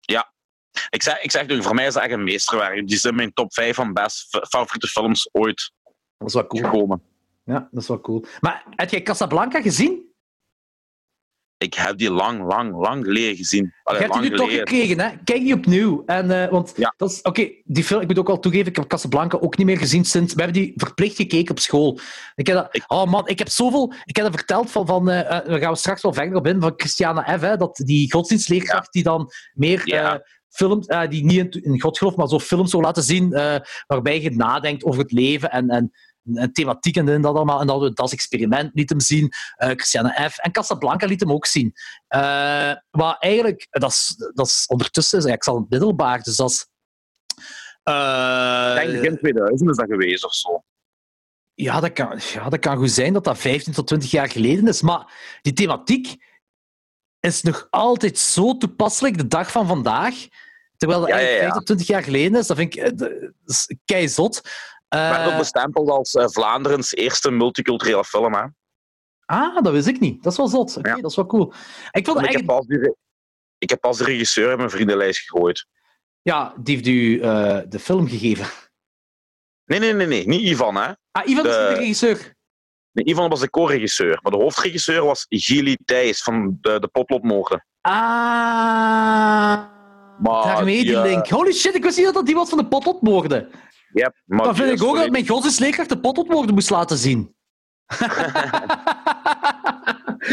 Ja, ik zeg, ik zeg voor mij is dat echt een meesterwerk. Die is in mijn top 5 van best favoriete films ooit dat is wel cool. gekomen. Ja, dat is wel cool. Maar heb jij Casablanca gezien? ik heb die lang, lang, lang geleden gezien. Allee, je hebt die nu toch gekregen, hè? Kijk die opnieuw. En, uh, want ja. dat is... Oké, die film, ik moet ook al toegeven, ik heb Casablanca ook niet meer gezien sinds... We hebben die verplicht gekeken op school. Ik heb dat... Oh man, ik heb zoveel... Ik heb dat verteld van... van uh, daar gaan we straks wel verder op in, van Christiana F., hè, dat die godsdienstleerkracht ja. die dan meer... Ja. Uh, films, uh, die niet in, in God gelooft, maar zo films zou laten zien uh, waarbij je nadenkt over het leven en, en en thematiek en dat allemaal. En dat we dat experiment liet hem zien. Uh, Christiane F. En Casablanca liet hem ook zien. Maar eigenlijk, dat is, dat is ondertussen, ik zal het middelbaar, dus dat is... Ik denk begin 2000 is dat geweest of zo. Ja dat, kan, ja, dat kan goed zijn dat dat 15 tot 20 jaar geleden is. Maar die thematiek is nog altijd zo toepasselijk de dag van vandaag Terwijl dat Ja, ja, eigenlijk ja. 15, 20 jaar geleden is. Dat vind ik eh, keizot. Eh, werd ook bestempeld als eh, Vlaanderens eerste multiculturele film. Hè? ah, dat wist ik niet. Dat is wel zot. Oké, Ja. dat is wel cool. Ik vond En ik, eigenlijk... heb pas re- ik heb pas de regisseur in mijn vriendenlijst gegooid. Ja, die heeft u eh, de film gegeven. Nee, nee, nee, nee. Niet Ivan, hè. Ah, Ivan is De- de regisseur. Nee, Ivan was de co-regisseur. Maar de hoofdregisseur was Gili Thijs van de, de Potlopmoorden. Ah, Maar daarmee die link. Holy shit, ik wist niet dat dat die was van de potlotmoorden. Ja, maar Dan vind ik ook dat mijn godsdienstleerkracht de potlotmoorden moest laten zien.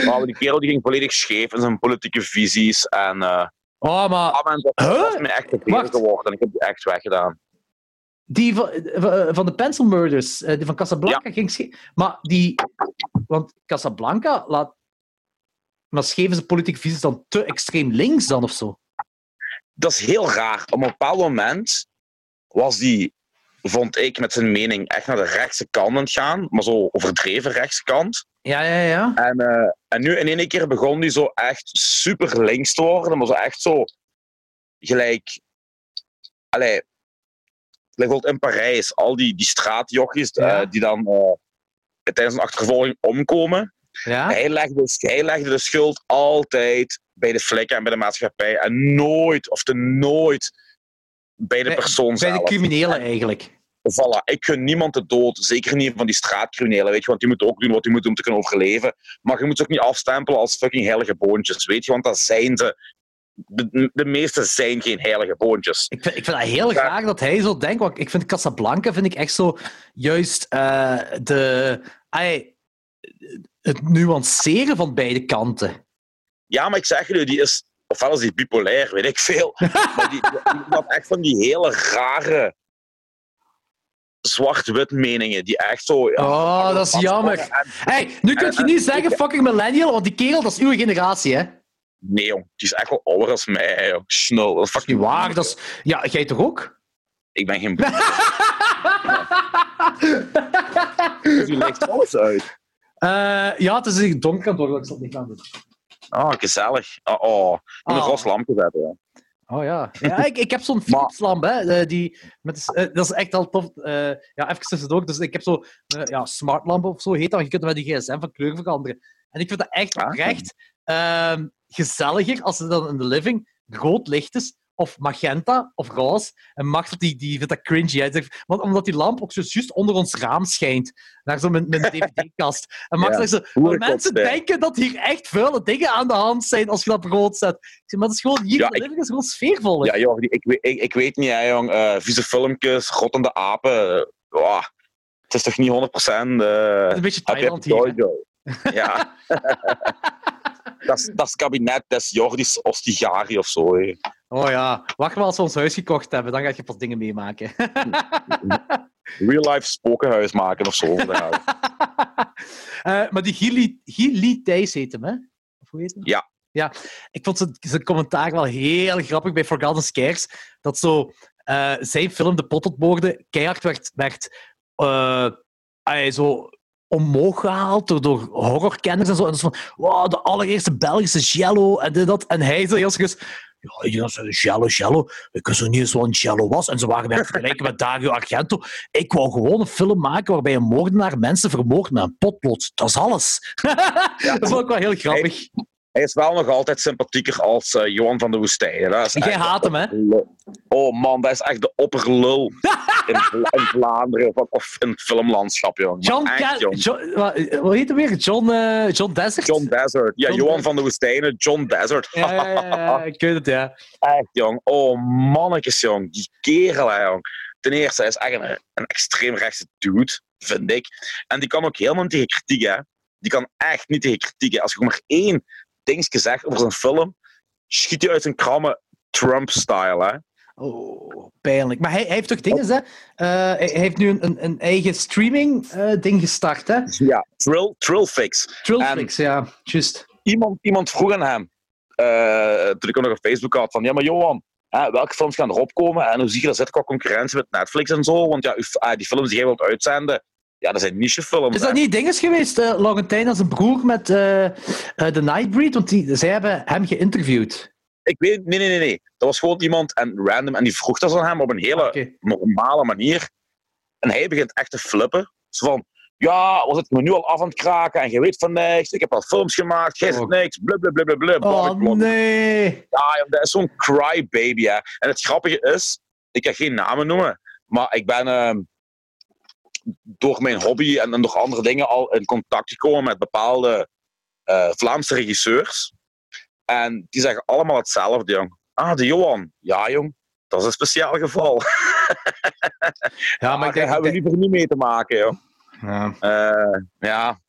Maar die kerel die ging volledig scheef in zijn politieke visies. En eh oh, maar een moment was Huh? was me echt te veel Wacht. geworden. En ik heb die echt weggedaan. Die van, eh, van de Pencil Murders, eh, die van Casablanca ging scheef. Maar die... Want Casablanca laat... Maar scheven ze politieke visies dan te extreem links dan of zo? Dat is heel raar. Op een bepaald moment was die, vond ik, met zijn mening echt naar de rechtse kant aan het gaan. Maar zo overdreven rechtse kant. Ja, ja, ja. En, eh, en nu in één keer begon die zo echt super links te worden. Maar zo echt zo gelijk. Allee, gelijk bijvoorbeeld in Parijs, al die, die straatjochies eh, die dan eh, tijdens een achtervolging omkomen. Ja? Hij, legde, hij legde de schuld altijd bij de flikken en bij de maatschappij. En nooit, of te nooit, bij de Bij- persoon Bij zelf. de criminelen eigenlijk. Voilà, ik gun niemand de dood. Zeker niet van die straatcriminelen, weet je, want die moeten ook doen wat die moeten om te kunnen overleven. Maar je moet ze ook niet afstempelen als fucking heilige boontjes, weet je, want dat zijn ze. De, de meeste zijn geen heilige boontjes. Ik vind, ik vind dat heel Ja. graag dat hij zo denkt. Want ik vind Casablanca vind ik echt zo juist eh, de, het nuanceren van beide kanten. Ja, maar ik zeg jullie, die is, ofwel is die bipolair, weet ik veel. maar die, die, had echt van die hele rare zwart-wit meningen, die echt zo... ja, Oh, dat is jammer. En- Hey, nu kun je niet zeggen fucking millennial, want die kerel, dat is uw generatie, hè? Nee, jong, die is echt wel ouder als mij, joh. Snel, dat is Dat niet waar. Dat is... Ja, jij toch ook? Ik ben geen... Die ligt alles uit. Eh, ja, het is hier donker aan het worden, ik zal het niet aan doen. Oh, gezellig. Oh, oh. Ik moet een Oh. lampje zetten. Oh ja. ja ik, ik heb zo'n Philips-lamp, hè. eh, die, met, eh, dat is echt al tof. eh, ja, even tussendoor. Dus ik heb zo eh, ja, smartlamp of zo heet dat. Je kunt met die gsm van kleur veranderen. En ik vind dat echt Ah. oprecht ehm, gezelliger als het dan in de living rood licht is. Of magenta of roze. En Max dat die, die vindt dat cringy. Hij zegt, want omdat die lamp ook zo juist onder ons raam schijnt. Naar zo mijn, mijn dvd-kast. En Max Ja, zegt zo, mensen denken dat hier echt vuile dingen aan de hand zijn als je dat rood zet. Ik zeg, maar dat is gewoon hier Ja, in de ik- living is gewoon sfeervol. Ja, joh, ik, weet- ik, ik weet niet, hè, jong. eh vieze filmpjes, rottende apen. eh, het is toch niet 100% eh een beetje Thailand hier. Ja. dat, is, dat is het kabinet des Jordis Ostigari of zo. hè. Oh ja, wacht maar als we ons huis gekocht hebben, dan ga je pas dingen meemaken. Real life spokenhuis maken of zo. Eh, maar die Gili, Gili Thijs heet hem, hè? Of hoe heet hem? Ja. Ja, ik vond zijn, zijn commentaar wel heel grappig bij Forgotten Scares. Dat zo eh, zijn film De Pottenboorden keihard werd, werd ay, zo omhoog gehaald door, door horrorkenners en zo. En van, wow, de allereerste Belgische Jello en dit, dat. En hij heel serieus, ja, iedereen zei Jello, Jello. Ik wist niet eens wat een Jello was. En ze waren mij vergelijken met Dario Argento. Ik wou gewoon een film maken waarbij een moordenaar mensen vermoordt met een potlood. Dat is alles. dat is ook wel heel grappig. Is wel nog altijd sympathieker als eh, Johan van de Woestijn. Jij haat hem, hè? Oh man, dat is echt de opperlul in, in Vlaanderen of- of in het filmlandschap, jongen. John, echt. John, wat, heet hem weer? John, eh, John Desert? John Desert. Ja, John Johan Desert. van de Woestijnen, John Desert. Ja, ja, ja, ja, ik weet het, ja. Echt, jong. Oh, mannetjes, jong. Die kerel, hè, jong. Ten eerste, hij is echt een, een extreemrechtse dude, vind ik. En die kan ook helemaal niet tegen kritiek, hè. Die kan echt niet tegen kritiek, hè. Als je maar één dingetje zegt over zijn film, schiet hij uit zijn krammen Trump-style, hè. Oh, pijnlijk. Maar hij, hij heeft toch dingen, hè? Eh, hij heeft nu een, een, eigen streaming-ding gestart, hè? Ja, Trill, Trillfix. Ja, juist. Iemand, iemand vroeg aan hem, eh, toen ik nog op Facebook had, van ja, maar Johan, hè, welke films gaan erop komen en hoe zie je dat zit qua concurrentie met Netflix en zo? Want ja, ah, die films die jij wilt uitzenden, ja, dat zijn nichefilms. Is dat niet dinges geweest, uh, Laurentijn, als een broer met eh, eh, The Nightbreed? Want die, zij hebben hem geïnterviewd. Ik weet, nee, nee, nee, nee. Dat was gewoon iemand en random en die vroeg dat aan hem op een hele Oké. normale manier. En hij begint echt te flippen. Zo van, ja, was het me nu al af aan het kraken en je weet van niks. Ik heb al films gemaakt, jij zegt Oh. niks. Blub, blub, blub, blub, blub. Oh nee. Ja, dat is zo'n crybaby, hè. En het grappige is, ik ga geen namen noemen, maar ik ben ehm, door mijn hobby en, en door andere dingen al in contact gekomen met bepaalde eh, Vlaamse regisseurs. En die zeggen allemaal hetzelfde, jong. Ah, de Johan. Ja, jong. Dat is een speciaal geval. Ja, maar ik Daar hebben we liever niet mee te maken, joh. Ja, Eh, ja,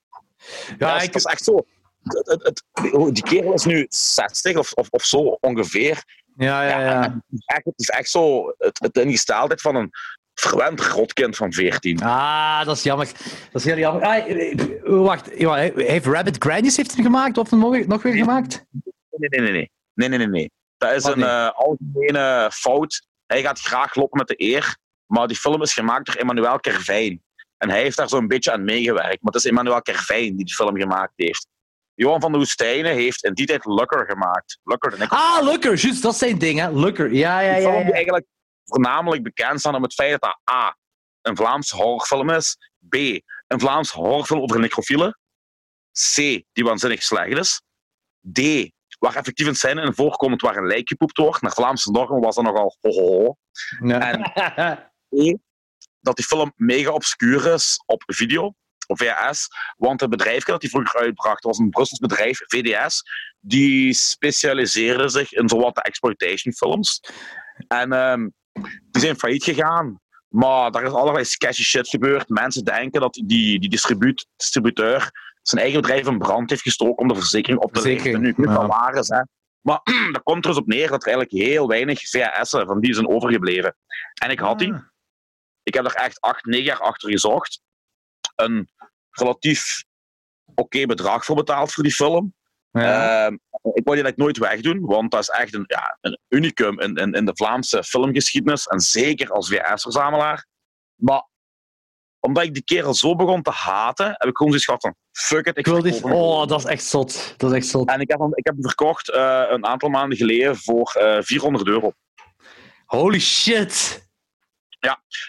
ja dat, is, ik... dat is echt zo. Het, het, het- die kerel is nu 60 of, of, of zo ongeveer. Ja, ja, Ja, ja. Het is echt, het is echt zo het, het ingesteldheid van een verwend rotkind van 14. Ah, dat is jammer. Dat is heel jammer. Ah, eh, wacht, heeft Rabbit Grannies heeft hem gemaakt? Of hem nog weer- gemaakt? Nee, nee, nee, nee. nee, nee, nee, nee. Dat is Oh, een nee. eh, algemene fout. Hij gaat graag lopen met de eer, maar die film is gemaakt door Emmanuel Kervijn. En hij heeft daar zo'n beetje aan meegewerkt. Maar het is Emmanuel Kervijn die die film gemaakt heeft. Johan van de Woestijnen heeft in die tijd Lucker gemaakt. Lucker. Ah, Lucker, juist, dat is zijn ding, hè. Lucker, ja, ja, ja. die ja. eigenlijk voornamelijk bekend staan om het feit dat dat A. een Vlaams horrorfilm is. B. een Vlaams horrorfilm over necrofielen. C. die waanzinnig slecht is. D. waar effectief een scène in voorkomt waar een lijk gepoept wordt. Naar Vlaamse normen was dat nogal ho, ho, ho. Ja. En- Dat die film mega obscuur is op video, op VHS. Want het bedrijf dat die vroeger uitbracht was een Brussels bedrijf, VDS. Die specialiseerde zich in zowat de exploitation films. En ehm, die zijn failliet gegaan. Maar daar is allerlei sketchy shit gebeurd. Mensen denken dat die, die distribuut, distributeur zijn eigen bedrijf in brand heeft gestoken om de verzekering op te leveren. Nu, weet ja. waar is, hè. Maar dat komt er dus op neer dat er eigenlijk heel weinig VHS'en van die zijn overgebleven. En ik had die. Ah. Ik heb er echt acht, negen jaar achter gezocht. Een relatief oké bedrag voor betaald voor die film. Ja. Ehm, ik wou die eigenlijk nooit wegdoen, want dat is echt een, ja, een unicum in, in, in de Vlaamse filmgeschiedenis. En zeker als VS-verzamelaar. Maar omdat ik die kerel zo begon te haten, heb ik gewoon zoiets gehad van: fuck it, ik wil dit... Oh, dat is echt zot. Dat is echt zot. En ik heb hem, ik heb hem verkocht eh, een aantal maanden geleden voor eh 400 euro. Holy shit.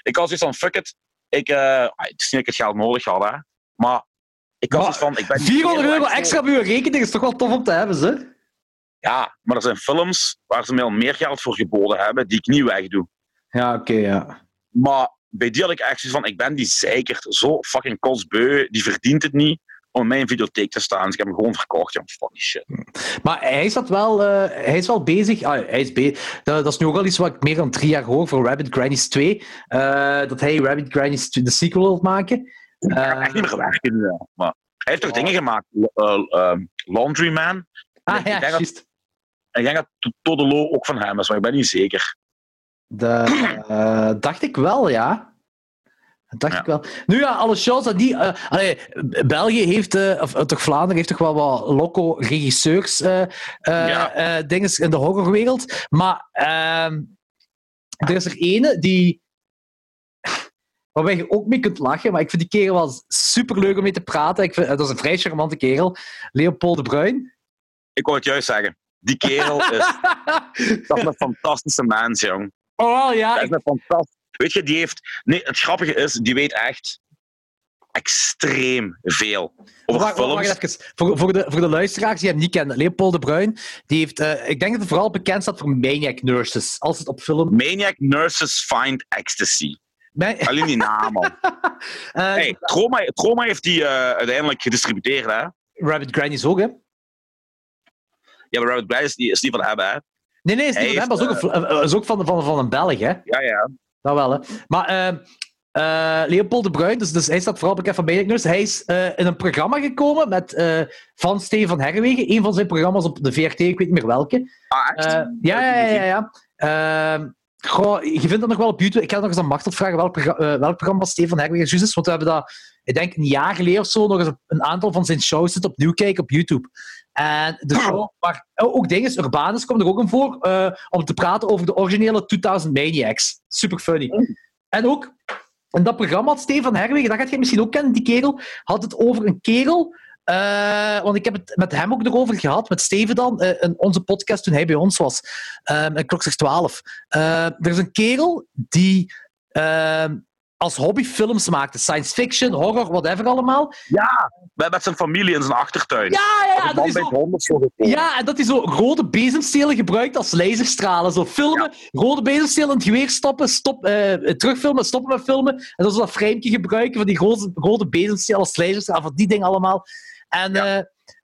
Ik had zoiets van: fuck it. Ik, eh, het is niet dat ik het geld nodig had, hè. Maar ik had van: ik ben die 400 kerel euro extra op uw rekening is toch wel tof om te hebben, ze? Ja, maar er zijn films waar ze mij al meer geld voor geboden hebben, die ik niet wegdoe. Ja, oké, ja. Maar bij die had ik echt zoiets van, ik ben die zeker zo fucking kotsbeu, die verdient het niet om in mijn videotheek te staan. Dus ik heb hem gewoon verkocht. Fucking shit. Maar hij is, dat wel, eh, hij is wel bezig. Ah, hij is be dat, dat is nu ook al iets wat ik meer dan drie jaar hoor voor Rabbit Grannies 2. eh, dat hij Rabbit Grannies 2 de sequel wil maken. Ik Eh, echt niet meer hè. Maar hij heeft toch dingen gemaakt? Uh, uh, Laundryman. ah ik ja, denk dat- juist. Ik denk dat Todelo ook van hem is, maar ik ben niet zeker. De, eh, dacht ik wel, ja. Dat dacht Ja. ik wel. Nu ja, alle shows dat die. eh, allee, België heeft, eh, of eh, toch Vlaanderen heeft toch wel wat loco regisseurs eh eh, Ja. eh, dingen in de horrorwereld. Maar ehm, er is er ene die. Waarbij je ook mee kunt lachen, maar ik vind die kerel wel super leuk om mee te praten. Ik vind, dat is een vrij charmante kerel. Leopold de Bruin. Ik wou het juist zeggen. Die kerel is, dat is een fantastische mens, jong. oh ja, Dat is een fantastisch. Weet je, die heeft. Nee, het grappige is, die weet echt extreem veel over Wacht, films. wacht even. Voor, voor, de, voor de luisteraars die hem niet kennen, Leopold de Bruin, die heeft, eh, ik denk dat hij vooral bekend staat voor Maniac Nurses. Als het op film... Maniac Nurses Find Ecstasy. Ma- Alleen die naam al. Eh, Hey, Troma, Troma heeft die eh, uiteindelijk gedistributeerd, hè? Rabbit Granny's ook, hè? Ja, maar Bryce die is die van hem, hè? Nee, nee, is, niet Hij van is ook, een, eh, is ook van, van, van een Belg, hè? Ja, ja. Dat wel, hè? Maar ehm, eh, Leopold de Bruin, dus, dus hij staat vooral bekend van Nurses. Hij is in een programma gekomen met, eh, van Steven van Herwegen. Een van zijn programma's op de VRT, ik weet niet meer welke. Ah, echt? Ja, ja, ja. ja, ja. Goh, je vindt dat nog wel op YouTube. Ik ga nog eens aan Martel vragen welk, progra- eh, welk programma Stefan Herwegen juist is. Want we hebben dat, ik denk een jaar geleden of zo, nog eens een aantal van zijn shows zitten opnieuw kijken op YouTube. En de show, maar ook dingen, Urbanus komt er ook in voor, eh, om te praten over de originele 2000 Maniacs. Super funny. En ook, in dat programma had Stefan Herwegen, dat gaat jij misschien ook kennen, die kerel, had het over een kerel Eh, want ik heb het met hem ook erover gehad, met Steven dan, eh, in onze podcast toen hij bij ons was. Um, klok 12. Uh, er is een kerel die ehm, als hobby films maakte. Science fiction, horror, whatever allemaal. Ja, met zijn familie in zijn achtertuin. Ja, ja, ja. Dat is zo, ja, en dat hij zo rode bezemstelen gebruikt als laserstralen. Zo filmen, rode bezemstelen in het geweer stoppen, stop, uh, terugfilmen, stoppen met filmen. En dan zo dat framepje gebruiken van die rode, rode bezemstelen als laserstralen, van die dingen allemaal. En uh,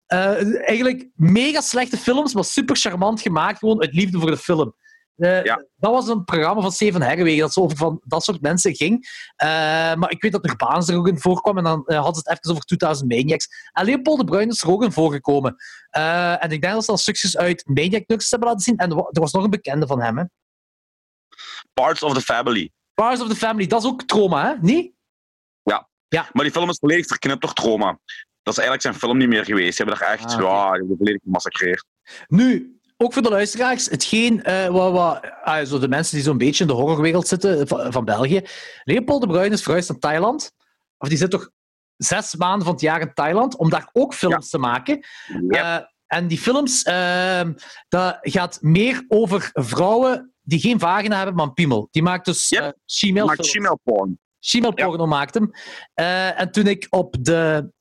uh, eigenlijk mega slechte films, maar super charmant gemaakt, gewoon uit liefde voor de film. Uh, ja. Dat was een programma van Steven Herwegen dat zo over van dat soort mensen ging. Uh, maar ik weet dat er Baans er ook in voorkwam en dan uh, ze het even over 2000 Maniacs. En Leopold de Bruin is er ook in voorgekomen. en ik denk dat ze dan stukjes uit Maniac Nuggets hebben laten zien. En er was nog een bekende van hem. Hè? Parts of the Family. Parts of the Family, dat is ook trauma, hè? Niet? Ja. ja. Maar die film is volledig verknipt door trauma. Dat is eigenlijk zijn film niet meer geweest. Ze hebben daar echt ah, ja, volledig gemassacreerd. Nu, ook voor de luisteraars, hetgeen uh, wat, wat uh, zo de mensen die zo'n beetje in de horrorwereld zitten van, van, België. Leopold de Bruin is verhuisd naar Thailand. Of die zit toch zes maanden van het jaar in Thailand om daar ook films te maken. Ja. Uh, en die films, ehm, dat gaat meer over vrouwen die geen vagina hebben, maar een piemel. Die maakt dus yep. uh, Maakt porn. Shemale maakt hem. en toen ik op de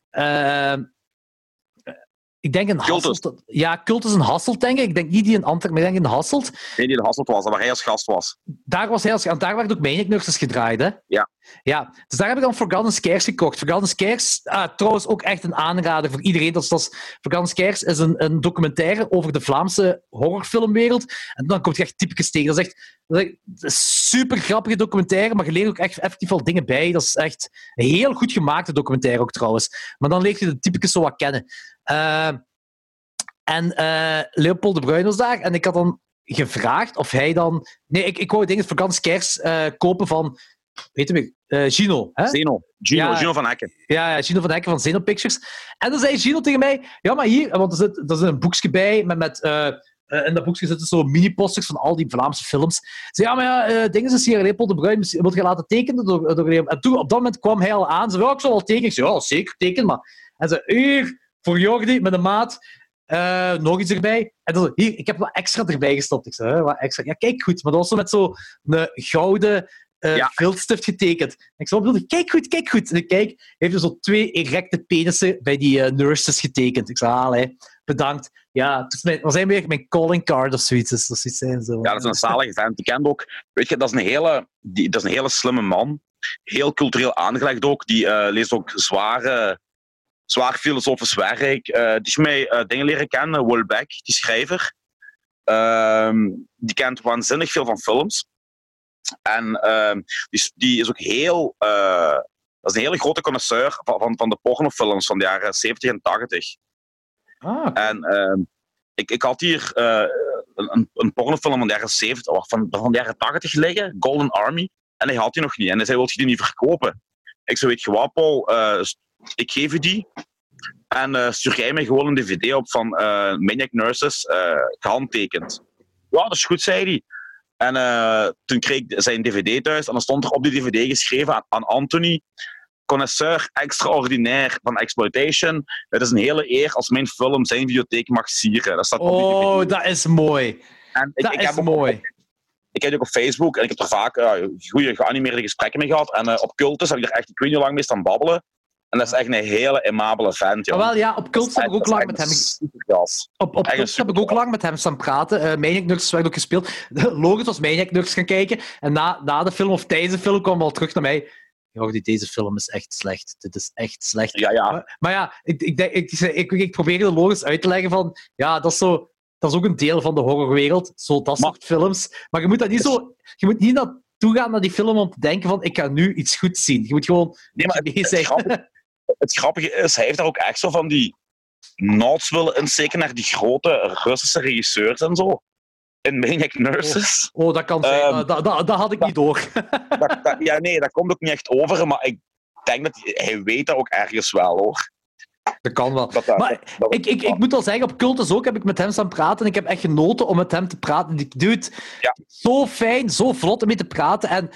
ik denk een Hasselt. Ja, Cult is een Hasselt, denk ik. Ik denk niet die in Antwerpen, maar ik denk in Hasselt. Nee, die in Hasselt was, waar hij als gast was. Daar was hij als gast. Daar werd ook Maniac Nurses gedraaid, hè? Ja. Ja, dus daar heb ik dan Forgotten Scares gekocht. Forgotten Scares, ah, trouwens ook echt een aanrader voor iedereen. Dat is, dat Forgotten Scares is een, een documentaire over de Vlaamse horrorfilmwereld. En dan komt je echt typicus tegen. Dat is echt, dat is super grappige documentaire, maar je leert ook echt effectief wel dingen bij. Dat is echt een heel goed gemaakte documentaire ook trouwens. Maar dan leer je de typicus zo wat kennen. Uh, en uh, Leopold de Bruin was daar. En ik had dan gevraagd of hij dan... Nee, ik, ik wou dingen vakantiekers uh, kopen van... Weet je Gino. Hè? Zeno. Gino, ja, Gino van Hekken. Ja, ja, Gino van Hekken van Zeno Pictures. En dan zei Gino tegen mij... Ja, maar hier... Want er zit, er zit een boekje bij met... met in dat boekje zitten zo mini-posters van al die Vlaamse films. Zei, ja, maar ja, dingen is hier Leopold de Bruin. Moet je laten tekenen door, door En toen, op dat moment kwam hij al aan. Ze zei, ja, ik zal wel tekenen. Ik zei, ja, zeker, teken maar. En ze hier, voor Jordi, met een maat... Uh, nog iets erbij. En dan, hier, ik heb wat extra erbij gestopt. Ik zei, wat extra? Ja, kijk goed. Maar dat was zo met zo'n gouden uh, ja. viltstift getekend. ik zei, Kijk goed, kijk goed. En ik kijk, heeft er zo twee erecte penissen bij die uh, nurses getekend. Ik zei, ah, bedankt. Ja, het mijn, was weer mijn calling card of zoiets. Dus is zijn zo. Ja, dat is een zalige vent. Ik ken ook, weet je, dat is een hele, dat is een hele slimme man. Heel cultureel aangelegd ook. Die leest ook zware zwaar filosofisch werk. Uh, die is mij uh, dingen leren kennen, Wolbeck, die schrijver. Uh, die kent waanzinnig veel van films. En ehm, die, die, is ook heel. Dat is een hele grote connoisseur van, van, van de pornofilms van de jaren 70 en 80. Ah. En ehm, ik, ik had hier een, een pornofilm van de jaren 70, van, van de jaren 80 liggen, Golden Army. En hij had die nog niet. En hij zei: Wil je die niet verkopen? Ik zei: Weet je wat, Paul? ik geef u die. En uh, stuur jij mij gewoon een dvd op van Maniac Nurses, gehandtekend. Ja, dat is goed, zei hij. En toen kreeg zijn dvd thuis en dan stond er op die dvd geschreven aan Anthony, connoisseur extraordinair van exploitation. Het is een hele eer als mijn film zijn videotheek mag sieren. Dat staat oh, dat is mooi. En ik, dat ik is heb mooi. Op, ik heb ook op Facebook en ik heb er vaak goede geanimeerde gesprekken mee gehad. En op Cultus heb ik er echt, ik weet niet hoe lang mee staan babbelen. En dat is echt een hele amabele vent. Joh. wel, ja, op Cult heb ik ook lang met hem... Op, op Cult heb ik ook lang met hem staan praten. Uh, Maniac Nuggets werd ook gespeeld. Logan was Maniac Nuggets gaan kijken. En na, na de film, of tijdens de film, kwam hij al terug naar mij. Jordi, deze film is echt slecht. Dit is echt slecht. Ja, ja. Maar, maar ja, ik, ik, ik, ik, ik probeerde logisch uit te leggen van... Ja, dat is zo... Dat is ook een deel van de horrorwereld. Zo, dat soort films. Maar je moet dat niet zo... Je moet niet naartoe gaan naar die film om te denken van... Ik ga nu iets goed zien. Je moet gewoon... Nee, maar het, het grappige is, hij heeft daar ook echt zo van die nods willen insteken naar die grote Russische regisseurs en zo. In Maniac Nurses. Oh, oh dat kan zijn. Um, dat, dat, dat, had ik niet door. ja, nee, dat komt ook niet echt over, maar ik denk dat hij, hij weet dat ook ergens wel, hoor. Dat kan wel. maar ik, ik, ik moet al zeggen, op Cultus ook heb ik met hem staan praten en ik heb echt genoten om met hem te praten. Die dude, ja. zo fijn, zo vlot om mee te praten. En...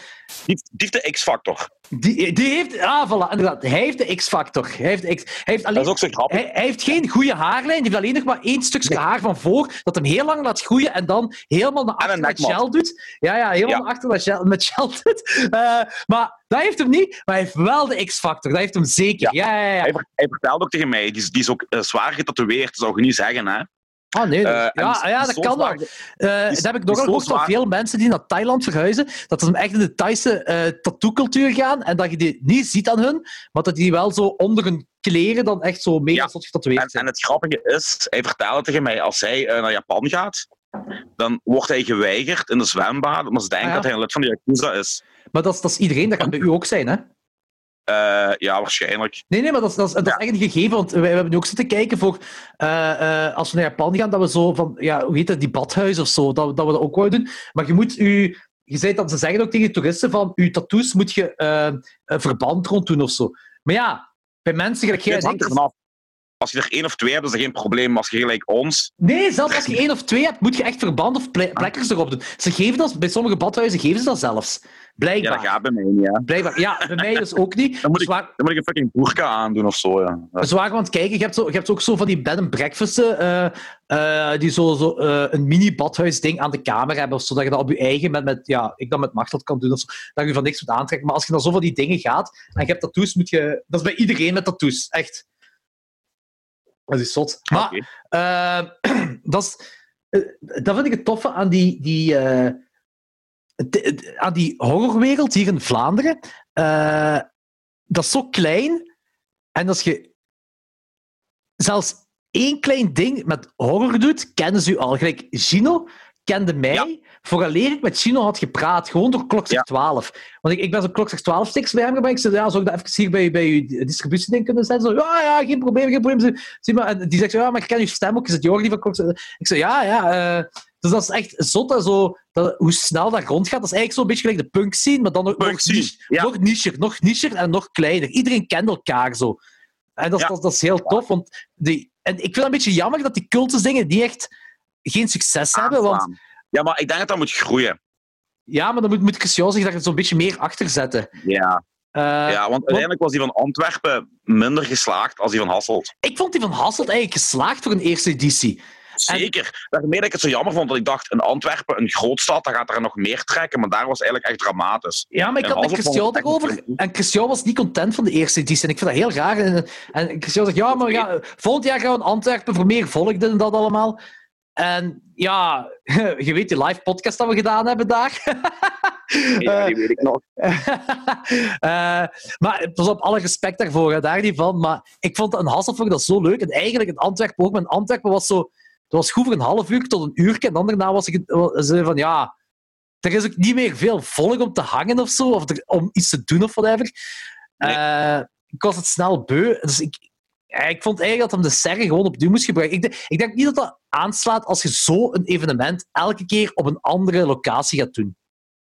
Die, die heeft de X-factor. Die, die heeft... Ah, voilà, inderdaad. Hij heeft de X-factor. Hij heeft, hij alleen... Dat is ook zo grappig. Hij, hij heeft geen goede haarlijn. Hij heeft alleen nog maar één stukje haar van voor, dat hem heel lang laat groeien en dan helemaal naar achter met gel doet. Ja, ja, helemaal Ja. naar achter met gel, met gel doet. Eh, maar dat heeft hem niet, maar hij heeft wel de X-factor. Dat heeft hem zeker. Ja, ja, ja. Hij, hij vertelde ook tegen mij, die is, die is ook eh, zwaar getatoeëerd, zou je niet zeggen, hè? Ah, nee. Eh, ja, ja, dat kan wel. Eh, dat heb ik nog gehoord van veel mensen die naar Thailand verhuizen, dat ze echt in de Thaise eh tattoo-cultuur gaan en dat je die niet ziet aan hun, maar dat die wel zo onder hun kleren dan echt zo mega zot getatoeëerd En, zijn. en het grappige is, hij vertelde tegen mij, als hij naar Japan gaat, dan wordt hij geweigerd in de zwembad, omdat ze denken Ah, dat hij een lid van de Yakuza is. Maar dat is, dat is iedereen, dat kan bij u ook zijn, hè? Eh, ja, waarschijnlijk. Nee, nee, maar dat is, dat is, dat is Ja. echt een gegeven, want wij, wij hebben nu ook zitten kijken voor, eh, eh, als we naar Japan gaan, dat we zo van, ja, hoe heet dat, die badhuis of zo, dat, we- dat we dat ook wouden doen. Maar je moet u, je zei dat ze zeggen ook tegen toeristen van, uw tattoos moet je een verband rond doen of zo. Maar ja, bij mensen gelijk jij Het Als je er één of twee hebt, is dat geen probleem. Maar als je gelijk ons... Nee, zelfs als je één of twee hebt, moet je echt verband of ple- plekkers erop doen. Ze geven dat, bij sommige badhuizen geven ze dat zelfs. Ja, Blijkbaar. dat gaat bij mij niet, hè. Blijkbaar. Ja, bij mij dus ook niet. Dan moet ik- waar- Dan moet ik een fucking boerka aandoen of zo, ja. Aan het kijken, je hebt, zo, je hebt ook zo van die bed and breakfasten, eh, eh, die zo, zo eh, een mini-badhuisding aan de kamer hebben, of zodat je dat op je eigen, met, met, ja, ik dan met macht dat kan doen, of zo, dat je van niks moet aantrekken. Maar als je naar zo van die dingen gaat, en je hebt tattoos, moet je... Dat is bij iedereen met tattoos, echt. Dat is zot. Maar, Oké. eh, dat, is, eh, dat vind ik het toffe aan die, die, eh, aan die horrorwereld hier in Vlaanderen. Eh, dat is zo klein. En als je zelfs één klein ding met horror doet, kennen ze u al. Gelijk Gino kende mij Ja. vooraleer ik met Gino had gepraat, gewoon door klokslag Ja. 12. Want ik, ik ben zo'n klokslag 12 sticks bij hem gebracht. Ik zei, ja, zou ik dat even hier bij, bij uw distributieding kunnen zetten? Zo, ja, ja, geen probleem, geen probleem. Zie maar, en die zegt, zo, ja, maar ik ken uw stem ook. Is het Jordi van klokslag? Ik zei, ja, ja. eh, dus dat is echt zot, hè, zo, dat, hoe snel dat rondgaat. Dat is eigenlijk zo'n beetje gelijk de punk scene, maar dan nog, nog, niche- ja. nog nicher, nog nicher en nog kleiner. Iedereen kent elkaar zo. En dat, dat, dat is heel tof, want die, en ik vind het een beetje jammer dat die cultusdingen die echt geen succes hebben, want. Ja, maar ik denk dat dat moet groeien. ja, maar dan moet, moet ik eens jou zeggen dat je zo'n beetje meer achter zetten. Ja. Eh, ja, want uiteindelijk was die van Antwerpen minder geslaagd als die van Hasselt. Ik vond die van Hasselt eigenlijk geslaagd voor een eerste editie. Zeker. Daarmee dat ik het zo jammer vond, dat ik dacht, in Antwerpen, een grootstad, dan gaat er nog meer trekken, maar daar was eigenlijk echt dramatisch. Ja, maar ik En had met Christian echt niet En Christian was niet content van de eerste editie. En ik vind dat heel raar. En, en Christian zegt, ja, maar ja, volgend jaar gaan we in Antwerpen voor meer volk dit en dat allemaal. En ja, je weet die live podcast dat we gedaan hebben daar. Ja, die weet ik nog. Eh, maar pas op, alle respect daarvoor, hè, daar niet van. Maar ik vond een ik dat zo leuk. En eigenlijk in Antwerpen ook. Maar in Antwerpen was zo... Het was goed voor een half uur tot een uur. En dan daarna was ik was van, ja... Er is ook niet meer veel volk om te hangen of zo. Of er- om iets te doen of whatever. Nee. Eh, ik was het snel beu. Dus ik, ik vond eigenlijk dat hem de serre gewoon opnieuw moest gebruiken. Ik, denk- ik denk niet dat dat aanslaat als je zo een evenement elke keer op een andere locatie gaat doen.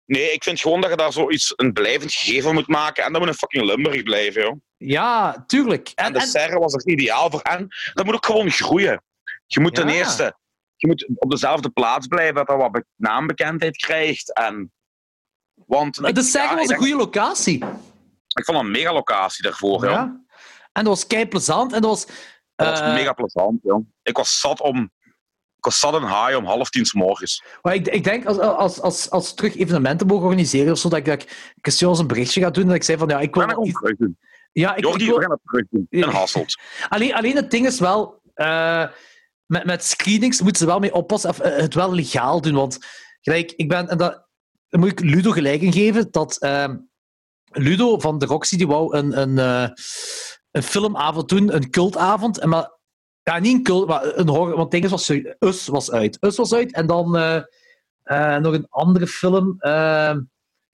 Nee, ik vind gewoon dat je daar zoiets een blijvend gegeven moet maken. En dat moet een fucking Limburg blijven, joh. Ja, tuurlijk. En En, de serre was er ideaal voor. En dat moet ook gewoon groeien. Je moet ten Ja. eerste je moet op dezelfde plaats blijven, dat dat wat be- naambekendheid krijgt. En, want de serre ja, was een goede locatie. Ik vond een mega locatie daarvoor, joh. Ja. En dat was kei plezant. En dat was. Dat was eh, mega plezant, joh. Ik was zat om... Ik was zat in haai om half tien 's morgens. maar ik, ik denk als, als, als, als terug evenementen mogen organiseren, of zo, dat ik, dat ik Christian een berichtje ga doen. Dat ik zei van ja, ik wil. dat terug doen. ja, ik, ik Jordi, wil- we gaan dat terug doen. In Hasselt. alleen, alleen het ding is wel. eh, met, met screenings moeten ze wel mee oppassen. Of, eh, het wel legaal doen. Want gelijk, ik ben. En dat, daar moet ik Ludo gelijk in geven. Dat ehm, Ludo van de Roxy die wou een, een, eh, een filmavond doen, een cultavond. En maar, ja, niet een cult, maar een horror. Want is, was, Us was uit. Us was uit. En dan eh, eh, nog een andere film. eh,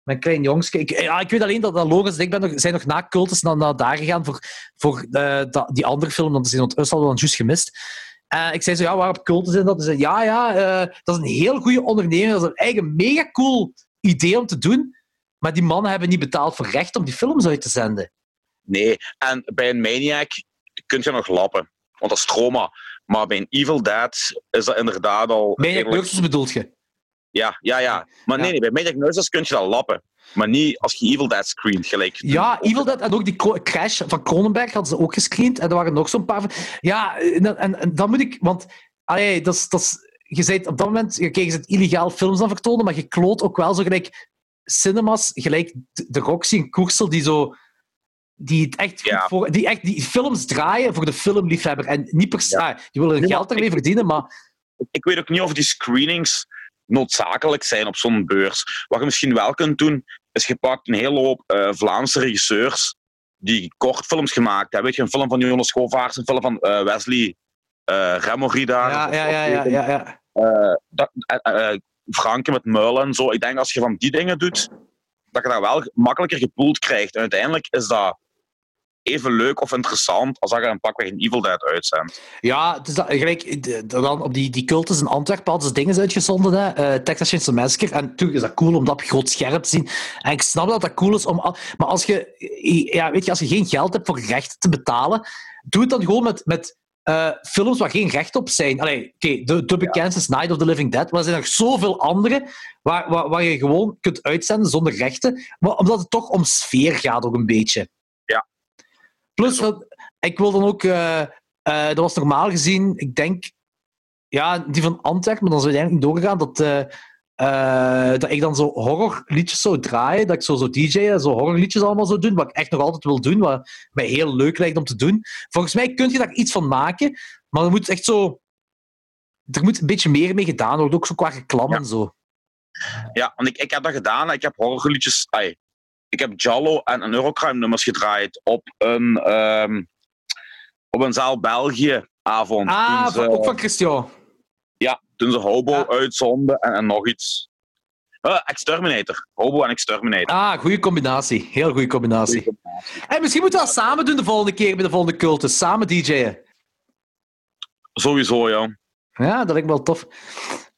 met een klein jongske. Ik, ja, ik weet alleen dat, dat Logans ik ben zijn nog na cultus naar, naar daar gegaan voor, voor eh, die andere film. Want ze Us hadden we dan juist gemist. Eh, ik zei zo, ja, waarop cultus in dat? Ze zei, ja, ja, eh, dat is een heel goede onderneming. Dat is een eigen mega cool idee om te doen. Maar die mannen hebben niet betaald voor recht om die films uit te zenden. Nee, en bij een Maniac kun je nog lappen. Want dat is trauma. Maar bij een Evil Dead is dat inderdaad al... Maniac Nurses bedoelt je? Ja, ja, ja. Maar nee, Ja. nee, bij Magic Noises kun je dat lappen. Maar niet als je Evil Dead screent, gelijk. Ja, Evil Dead en ook die Crash van Cronenberg hadden ze ook gescreend. En er waren nog zo'n paar van... Ja, en, en, en dan moet ik... Want, allee, dat is... Dat is je zei op dat moment... Kijk, je zit illegaal films aan vertonen, maar je kloot ook wel zo gelijk cinemas, gelijk de de Roxy en Koersel, die zo... Die het echt Ja. voor... Die echt die films draaien voor de filmliefhebber. En niet per se... Ja. die willen geld ermee verdienen, maar... ik weet ook niet of die screenings noodzakelijk zijn op zo'n beurs. Wat je misschien wel kunt doen, is je pakt een hele hoop eh, Vlaamse regisseurs die kortfilms gemaakt hebben. Weet je, een film van Jonas Schovaars, een film van eh, Wesley uh, Remory daar. Ja, ja, ja, ja, ja, ja. eh, dat, eh, eh, Franke met Muilen en zo. Ik denk als je van die dingen doet, dat je dat wel makkelijker gepoeld krijgt. En uiteindelijk is dat even leuk of interessant als dat je een pakweg een Evil Dead uitzendt. Ja, het is gelijk, dan op die, die cultus in Antwerpen hadden ze dingen uitgezonden, hè, eh, Texas Chainsaw Massacre. En natuurlijk is dat cool om dat op groot scherp te zien. En ik snap dat dat cool is om... Maar als je, ja, weet je, als je geen geld hebt voor rechten te betalen, doe het dan gewoon met, met eh, films waar geen recht op zijn. Allee, oké, de, de bekendste is Night of the Living Dead, maar er zijn nog zoveel andere waar, waar, waar je gewoon kunt uitzenden zonder rechten. Maar omdat het toch om sfeer gaat ook een beetje. Plus, dat, ik wil dan ook... eh, eh, dat was normaal gezien, ik denk, ja, die van Antwerpen, maar dan het uiteindelijk niet doorgegaan, dat, eh, dat ik dan zo horrorliedjes zou draaien, dat ik zo, zo DJ'en, zo horrorliedjes allemaal zou doen, wat ik echt nog altijd wil doen, wat mij heel leuk lijkt om te doen. Volgens mij kun je daar iets van maken, maar er moet echt zo... Er moet een beetje meer mee gedaan worden, ook zo qua reclame Ja. en zo. Ja, want ik, ik heb dat gedaan. Ik heb horrorliedjes... ai, ik heb Jallo en een Eurocrime nummers gedraaid op een, ehm, op een zaal België avond. Ah, ze, ook van Christian. ja, toen ze Hobo Ja. uitzonden en, en nog iets. Eh, Exterminator. Hobo en Exterminator. Ah, goede combinatie. Heel goede combinatie. En misschien moeten we dat samen doen de volgende keer bij de volgende cultus. Samen DJ'en. Sowieso, ja. Ja, dat lijkt me wel tof.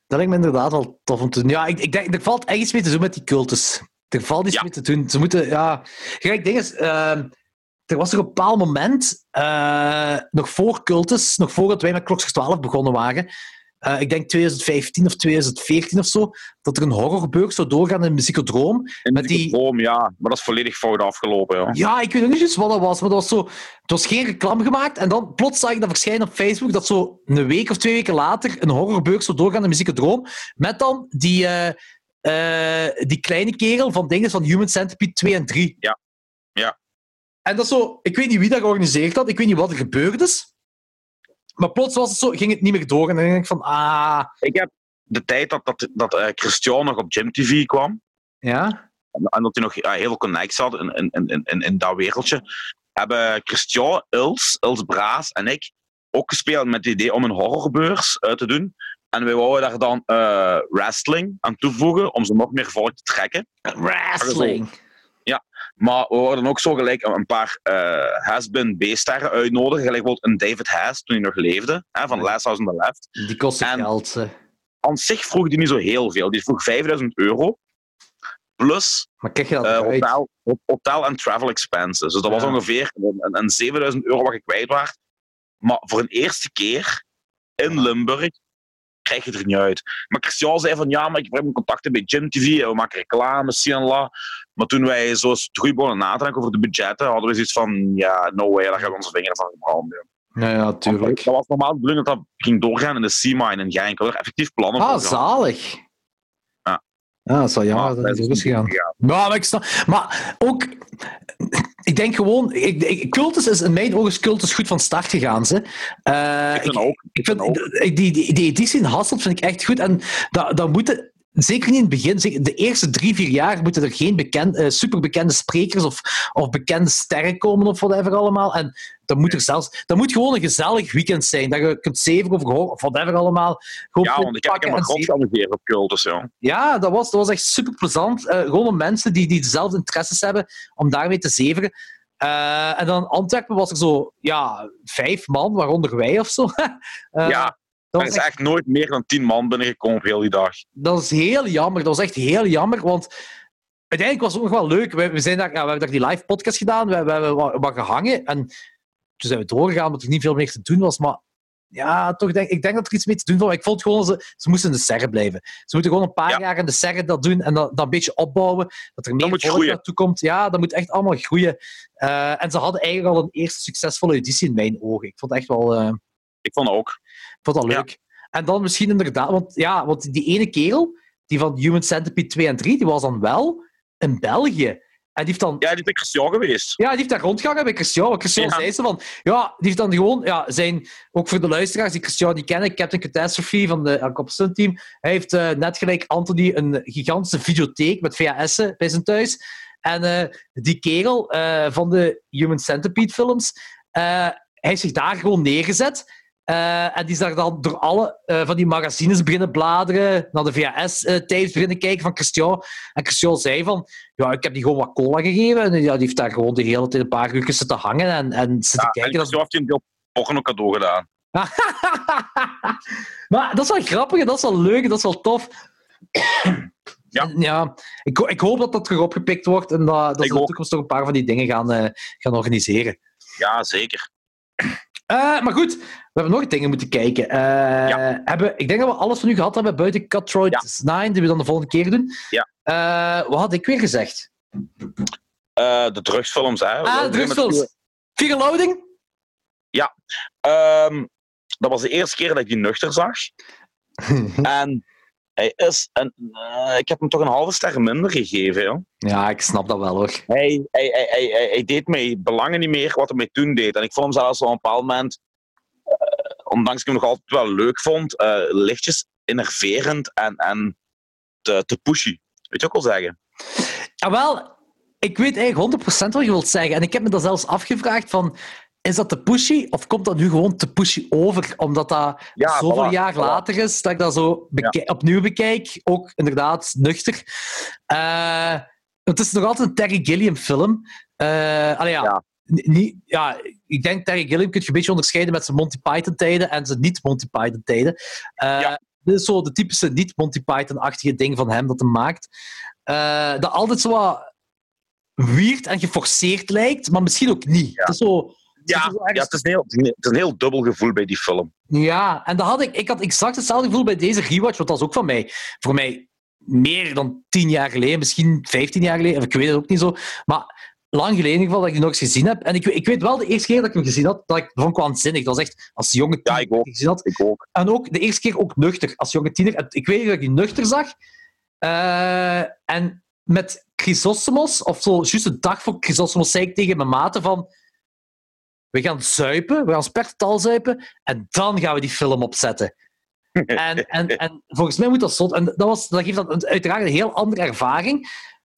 Dat lijkt me inderdaad wel tof om te doen. Ja, ik, ik denk, er valt echt iets mee te doen met die cultus. Er valt iets Ja. mee te doen. Ze moeten, ja... Kijk, ding is... ehm, er was er op een bepaald moment, eh, nog voor cultus, nog voordat wij met Klokslag 12 begonnen waren, eh, ik denk 2015 of 2014 of zo, dat er een horrorbeurs zou doorgaan in Muziekodroom. In Met die- Droom, ja. Maar dat is volledig fout afgelopen, ja. Ja, ik weet nog niet eens wat dat was, maar dat was zo... Het was geen reclame gemaakt en dan plots zag ik dat verschijnen op Facebook dat zo een week of twee weken later een horrorbeurs zou doorgaan in Muziekdroom met dan die, eh, die kleine kerel van dingen van Human Centipede 2 en 3. Ja. Ja. En dat is zo... Ik weet niet wie dat georganiseerd had, ik weet niet wat er gebeurd is, maar plots was het zo, ging het niet meer door en dan denk ik van, ah... Ik heb de tijd dat, dat, dat eh, Christian nog op Gym TV kwam, Ja? en en dat hij nog heel veel connecties had in, in, in, in, in dat wereldje, hebben Christian, Els, Els Braas en ik ook gespeeld met het idee om een horrorbeurs uit te doen. En wij wouden daar dan eh, wrestling aan toevoegen om ze nog meer volk te trekken. Wrestling. Maar we worden ook zo gelijk een paar eh has-been B-sterren uitnodigen. Gelijk bijvoorbeeld een David Haas toen hij nog leefde, hè, van Last House on the Left. Die kosten En- geld. eh. Aan zich vroeg hij niet zo heel veel. Die vroeg 5000 euro. Plus Maar krijg je dat eh, hotel, hotel en travel expenses. Dus dat was Ja. ongeveer een, een, een 7000 euro wat je kwijt was. Maar voor een eerste keer in Limburg krijg je er niet uit. Maar Christian zei van ja, maar ik heb mijn contacten bij Gym TV en we maken reclame, zie en la. Maar toen wij zo terug begonnen na te denken over de budgetten, hadden we zoiets van ja, no way, daar gaan we onze vingeren van gebranden. Ja, ja, tuurlijk. Dat was normaal de bedoeling dat dat ging doorgaan in de C-mine in Genk. We hadden er effectief plannen Ah, voor gehad. zalig. Ja. Ja, dat is wel jammer Maar dat het zo is gegaan. gegaan. Ja, maar ik snap... Maar ook... Ik denk gewoon... Ik, ik, cultus is in mijn ogen is cultus goed van start gegaan. Ze. Eh, Ik vind ook. ik vind, ook. die, die, die editie in Hasselt vind ik echt goed. En dat, dat moeten... Zeker niet in het begin. De eerste drie, vier jaar moeten er geen bekend, eh, superbekende sprekers of, of bekende sterren komen of whatever allemaal. En dat moet er zelfs... Dat moet gewoon een gezellig weekend zijn. Dat je kunt zeven horen of whatever allemaal. Gewoon Ja, want ik heb, ik pakken heb me en grof zeven- geamuseerd op cultus, ja. ja, dat was, dat was echt super plezant. gewoon om mensen die, die dezelfde interesses hebben, om daarmee te zeveren. Eh, en dan in Antwerpen was er zo, ja, vijf man, waaronder wij of zo. Eh, ja, dat, er is echt, echt nooit meer dan tien man binnengekomen op heel die dag. dat is heel jammer. Dat was echt heel jammer, want uiteindelijk was het ook nog wel leuk. We, we, zijn daar, ja, we hebben daar die live podcast gedaan, we, we hebben wat, wat gehangen en toen zijn we doorgegaan omdat er niet veel meer te doen was. Maar ja, toch denk, ik denk dat er iets mee te doen was. Ik vond gewoon, ze, ze moesten in de serre blijven. Ze moeten gewoon een paar Ja. jaar in de serre dat doen en dat, dat een beetje opbouwen. Dat er meer volk naartoe komt. Ja, dat moet echt allemaal groeien. Eh, en ze hadden eigenlijk al een eerste succesvolle editie in mijn ogen. Ik vond het echt wel, eh, Ik vond ook. Ik vond dat Ja. leuk. En dan misschien inderdaad, want, ja, want die ene kerel, die van Human Centipede 2 en 3, die was dan wel in België. En die heeft dan Ja, die is Christian geweest. ja, die heeft daar rondgehangen bij Christian. Want Christian Ja. zei ze van... Ja, die heeft dan gewoon... Ja, zijn, ook voor de luisteraars die Christian niet kennen, Captain Catastrophe van de Alcopson team. Hij heeft eh, net gelijk Anthony een gigantische videotheek met VHS'en bij zijn thuis. En eh, die kerel eh, van de Human Centipede films, hij heeft zich daar gewoon neergezet. Eh, en die is daar dan door alle eh, van die magazines beginnen bladeren, naar de VHS-tapes beginnen kijken van Christian. En Christian zei van, ja, ik heb die gewoon wat cola gegeven. En ja, die heeft daar gewoon de hele tijd een paar uur zitten hangen en, en zitten Ja, en kijken. Dat Christian heeft een deel porno cadeau gedaan. maar dat is wel grappig en dat is wel leuk en dat is wel tof. Ja. En ja ik, ik hoop dat dat terug opgepikt wordt en dat, dat ze in de ook. toekomst toch een paar van die dingen gaan, eh, gaan organiseren. Ja, zeker. Eh, maar goed, hebben nog dingen moeten kijken. Eh, hebben, ik denk dat we alles van u gehad hebben buiten Cutthroat 9, die we dan de volgende keer doen. Ja. Eh, wat had ik weer gezegd? Eh, de drugsfilms, hè. Ah, de drugsfilms. Loading? Ehm, dat was de eerste keer dat ik die nuchter zag. en hij is... Een, ik heb hem toch een halve ster minder gegeven, joh. Ja, ik snap dat wel hoor. Hij, hij, hij, hij, hij, deed mij belangen niet meer wat hij mij toen deed. En ik vond hem zelfs op een bepaald moment, ondanks ik hem nog altijd wel leuk vond, eh, lichtjes innerverend en, en te, te pushy. Weet je ook wel zeggen? Jawel, ik weet eigenlijk 100% wat je wilt zeggen. En ik heb me dat zelfs afgevraagd van... Is dat te pushy of komt dat nu gewoon te pushy over? Omdat dat Ja, zoveel voilà, jaar voilà. later is, dat ik dat zo beke- opnieuw bekijk. Ook inderdaad nuchter. Eh, het is nog altijd een Terry Gilliam film. Ja, Ja. Niet, ja, ik denk Terry Gilliam kun je een beetje onderscheiden met zijn Monty Python tijden en zijn niet-Monty Python tijden. Eh, Ja. Dit is zo de typische niet-Monty Python-achtige ding van hem dat hij maakt. Eh, dat altijd zo wat weird en geforceerd lijkt, maar misschien ook niet. Ja. Het is zo, Ja, ergens ja het, is een heel, het is een heel dubbel gevoel bij die film. ja, en dat had ik, ik had exact hetzelfde gevoel bij deze rewatch, want dat is ook van mij. Voor mij meer dan tien jaar geleden, misschien vijftien jaar geleden, ik weet het ook niet zo. Maar lang geleden in ieder geval dat ik die nog eens gezien heb. En ik, ik weet wel, de eerste keer dat ik hem gezien had, dat ik vond ik waanzinnig. Dat was echt als jonge Ja, tiener ik ook. dat ik gezien had. Ik ook. En ook de eerste keer ook nuchter, als jonge tiener. En Ik weet dat ik die nuchter zag. Eh, en met Chrysostomos, of zo, juist de dag voor Chrysostomos, zei ik tegen mijn maten van... We gaan zuipen, we gaan spertotaal zuipen, en dan gaan we die film opzetten. En, en, en volgens mij moet dat zot. En dat, was, dat geeft een- uiteraard een heel andere ervaring.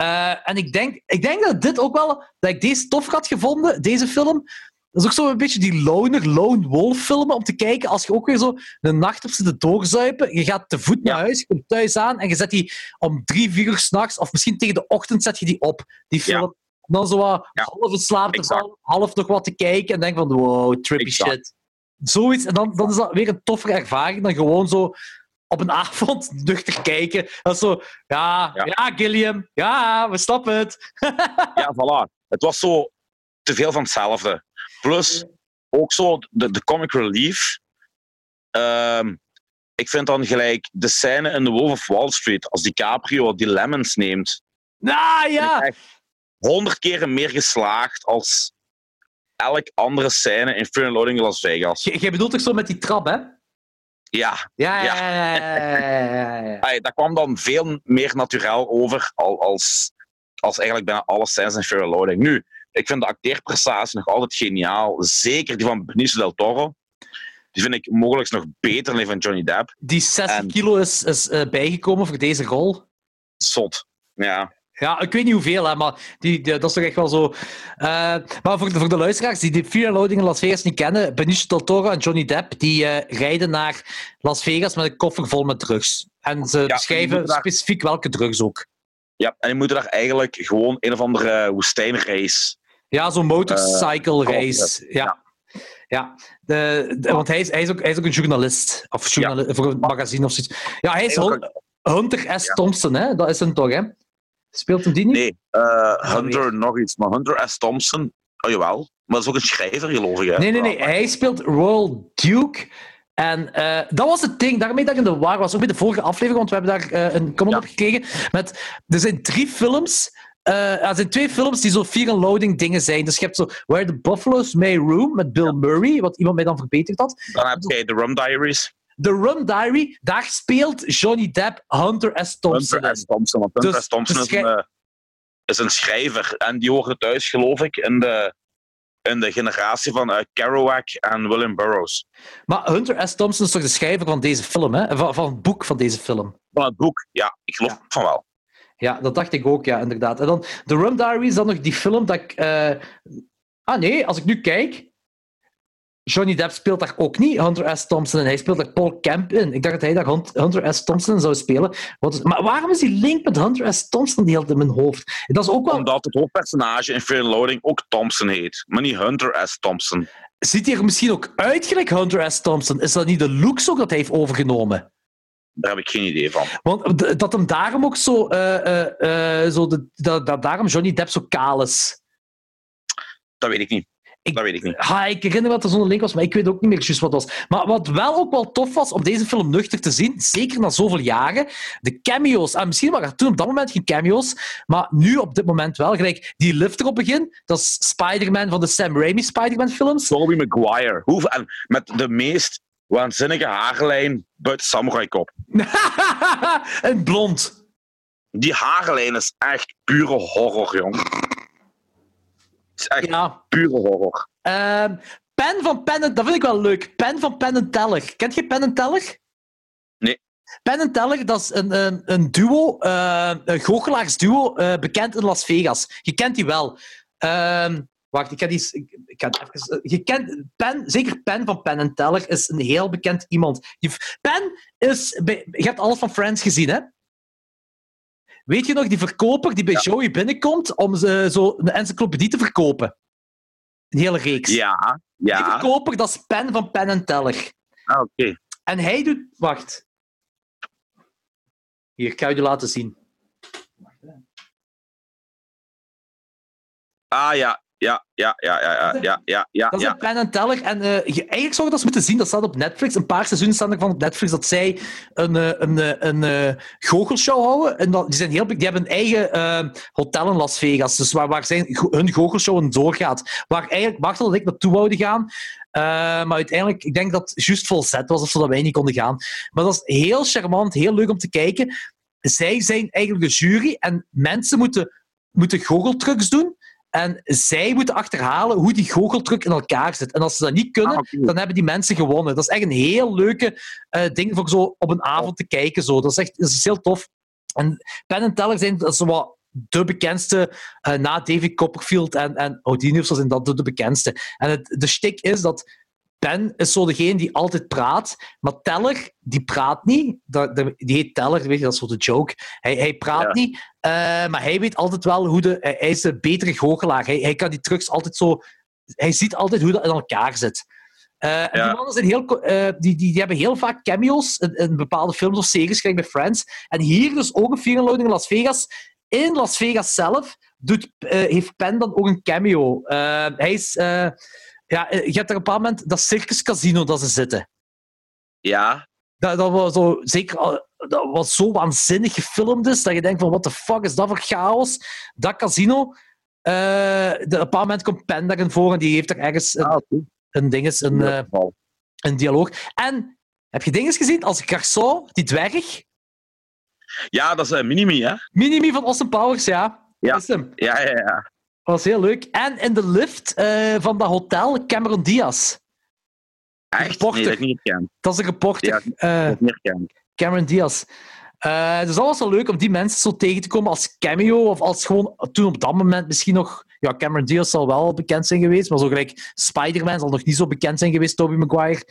Eh, en ik denk, ik denk dat dit ook wel... Dat ik deze tof had gevonden, deze film. Dat is ook zo een beetje die loner, lone wolf filmen om te kijken als je ook weer zo een nacht op zit te doorzuipen. Je gaat te voet naar Ja. huis, je komt thuis aan en je zet die om drie, vier uur s'nachts, of misschien tegen de ochtend zet je die op, die Ja. film. Dan zo wat Ja. half in slaap te Exact. vallen, half nog wat te kijken en denk van wow, trippy Exact. shit. Zoiets, en dan, dan is dat weer een toffere ervaring dan gewoon zo op een avond nuchter kijken. Dat is zo, ja, ja, Ja. Gilliam, ja, we snappen het. Ja, voilà. Het was zo te veel van hetzelfde. Plus, ook zo de, de comic relief. Ehm, ik vind dan gelijk de scène in The Wolf of Wall Street, als DiCaprio die lemons neemt, Nou ja, honderd keren meer geslaagd als elk andere scène in Fear and Loading in Las Vegas. Jij bedoelt toch zo met die trap, hè? Ja, Ja, ja, Ja. ja. ja, dat kwam dan veel meer natuurlijk over al- als, als eigenlijk bijna alle scènes in and Loading. Nu, ik vind de acteerprestatie nog altijd geniaal. Zeker die van Benicio del Toro. Die vind ik mogelijk nog beter dan die van Johnny Depp. Die 60 En- kilo is, is eh, bijgekomen voor deze rol. Zot. Ja. Ja, ik weet niet hoeveel, hè, maar die, die- dat is toch echt wel zo. Eh, maar voor de, voor de luisteraars die de Fear Loading in Las Vegas niet kennen, Benicio del Toro en Johnny Depp die eh, rijden naar Las Vegas met een koffer vol met drugs. En ze beschrijven daar- specifiek welke drugs ook. ja. En die moeten daar eigenlijk gewoon een of andere woestijnrace. Ja, zo'n motorcycle race. ja. ja. Ja, de, de- want hij is, hij, is ook, hij is ook een journalist. Of journalist, voor een magazine of zoiets. Ja, hij is Hun- Hunter S. Ja. Thompson, hè? Dat is hem toch, hè? Speelt hem die niet? Nee, eh, Hunter nog iets. Maar Hunter S. Thompson, oh jawel. Maar dat is ook een schrijver, geloof ik. Hè? Nee, nee, nee. Hij speelt Royal Duke. En eh, dat was het ding, daarmee dat ik in de war was. Ook bij de vorige aflevering, want we hebben daar eh, een comment Ja. op gekregen. Met, er zijn drie films. eh, er zijn twee films die zo and loading dingen zijn. Dus je hebt zo Where the Buffaloes May Roam met Bill Murray, wat iemand mij dan verbeterd had. Dan heb jij de Rum Diaries. The Rum Diary, daar speelt Johnny Depp Hunter S. Thompson Hunter. S. Thompson. Want Hunter Dus S. Thompson is, een, eh, is een schrijver. En die hoorde thuis, geloof ik, in de, in de generatie van eh, Kerouac en William Burroughs. Maar Hunter S. Thompson is toch de schrijver van deze film, hè? Van, van het boek van deze film. Van het boek, ja, ik geloof Ja. van wel. Ja, dat dacht ik ook, ja, inderdaad. En dan The Rum Diary is dan nog die film dat ik... eh, Ah nee, als ik nu kijk... Johnny Depp speelt daar ook niet, Hunter S. Thompson. En hij speelt daar Paul Kemp in. Ik dacht dat hij daar Hunt- Hunter S. Thompson zou spelen. Is- Maar waarom is die link met Hunter S. Thompson die in mijn hoofd? Dat is ook wel... Omdat het hoofdpersonage in Fear Loading ook Thompson heet. Maar niet Hunter S. Thompson. Ziet hij er misschien ook uit gelijk Hunter S. Thompson? Is dat niet de looks ook dat hij heeft overgenomen? Daar heb ik geen idee van. Want dat hem daarom ook zo... eh, eh, eh, zo de, dat, dat daarom Johnny Depp zo kaal is. Dat weet ik niet. Ik- Dat weet ik niet. Ha, ik herinner me dat er zo'n link was, maar ik weet ook niet meer juist wat het was. Maar wat wel ook wel tof was om deze film nuchter te zien, zeker na zoveel jaren, de cameo's. En misschien waren er toen op dat moment geen cameo's, maar nu op dit moment wel. Gelijk die lift er op begin, dat is Spider-Man van de Sam Raimi Spider-Man films. Tobey Maguire. Hoe, en met de meest waanzinnige haarlijn buiten Samurai Cop. en blond. Die haarlijn is echt pure horror, jong. Het is echt Ja. pure horror. Ehm, Pen van Pen, en- dat vind ik wel leuk. Pen van Pen en Teller. Kent je Pen en Teller? Nee. Pen en Teller, dat is een, een, een duo, eh, een goochelaarsduo, eh, bekend in Las Vegas. Je kent die wel. Ehm, wacht, ik ga die... eens- Ik, ik ga even, je kent Pen, zeker Pen van Pen en Teller is een heel bekend iemand. Je, Pen is... Je hebt alles van Friends gezien, hè? Weet je nog, die verkoper die bij Ja. Joey binnenkomt om ze, zo een encyclopedie te verkopen? Een hele reeks. Ja, Die ja. verkoper, dat is Pen van Pen en Teller. Ah, Oké. En hij doet... Wacht. Hier, ik ga je die laten zien. Ah ja, ja, ja, ja, ja, ja, ja, ja. Dat is een Pen en Teller. En eh, je, eigenlijk zou je dat moeten zien. Dat staat op Netflix. Een paar seizoenen staan ervan op Netflix dat zij een, eh, een, eh, een, eh, goochelshow houden. En dat, die, zijn heel, die hebben een eigen eh, hotel in Las Vegas. Dus waar, waar zijn, hun goochelshow doorgaat. Waar eigenlijk Martel en ik naartoe wouden gaan. Maar uiteindelijk, ik denk dat het juist vol zet was, of zodat wij niet konden gaan. Maar dat is heel charmant, heel leuk om te kijken. Zij zijn eigenlijk de jury en mensen moeten, moeten goocheltrucs doen. En zij moeten achterhalen hoe die goocheltruc in elkaar zit. En als ze dat niet kunnen, Ah, dan hebben die mensen gewonnen. Dat is echt een heel leuke eh, ding voor zo op een avond te kijken. Zo. Dat is echt dat is heel tof. En Penn en Teller zijn dat is wat de bekendste eh, na David Copperfield en, en Houdini zijn dat de, de bekendste. En het, de shtick is dat Penn is zo degene die altijd praat, maar Teller, die praat niet. Die heet Teller, weet je, dat is zo de joke. Hij, hij praat Ja. niet, eh, maar hij weet altijd wel hoe de... Hij, is een betere goochelaar. Hij, hij kan die trucs altijd zo... Hij ziet altijd hoe dat in elkaar zit. Eh, en die mannen zijn heel, eh, die, die, die hebben heel vaak cameo's in, in bepaalde films of series, gelijk bij Friends. En hier dus ook een Fear Loading in Las Vegas. In Las Vegas zelf doet, heeft Penn dan ook een cameo. Hij is... eh, ja, eh, je hebt er op een bepaald moment dat circus casino dat ze zitten. Ja, Dat, dat was zo, zeker, al- dat was zo waanzinnig gefilmd is, dat je denkt van, what the fuck is dat voor chaos? Dat casino, eh, de, op een bepaald moment komt Penn daarin voor en die heeft er ergens een, ah, een, eh, dialoog. En, heb je dinges gezien als Garçon, die dwerg? Ja, dat is een Minimi, hè? Minimi van Austin Powers, ja. Ja. Dat is hem. Ja, ja, ja. Dat was heel leuk. En in de lift eh, van dat hotel, Cameron Diaz. Echt? Nee, dat niet. Dat is een reporter. Ja. eh, Dat ik niet. Cameron Diaz. Eh, dus dat was wel leuk om die mensen zo tegen te komen als cameo of als gewoon toen op dat moment misschien nog. Ja, Cameron Diaz zal wel bekend zijn geweest, maar zo gelijk Spider-Man zal nog niet zo bekend zijn geweest, Tobey Maguire.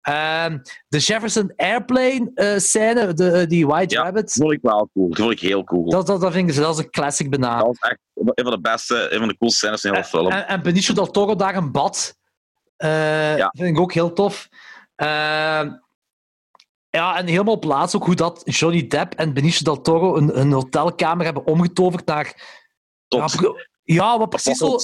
Ehm, de Jefferson Airplane eh, scène, de, eh, die White Ja. Rabbit, Dat vond ik wel cool. Dat vond ik heel cool. dat, dat, dat vind ik dat is een classic bijna. Dat was echt een van de beste, een van de coolste scènes in de hele film. En, en Benicio del Toro daar een bad. Ja. Vind ik ook heel tof. Ehm, ja, en helemaal op plaats ook hoe dat Johnny Depp en Benicio del Toro een, een hotelkamer hebben omgetoverd naar... Tot ja, wat precies zo...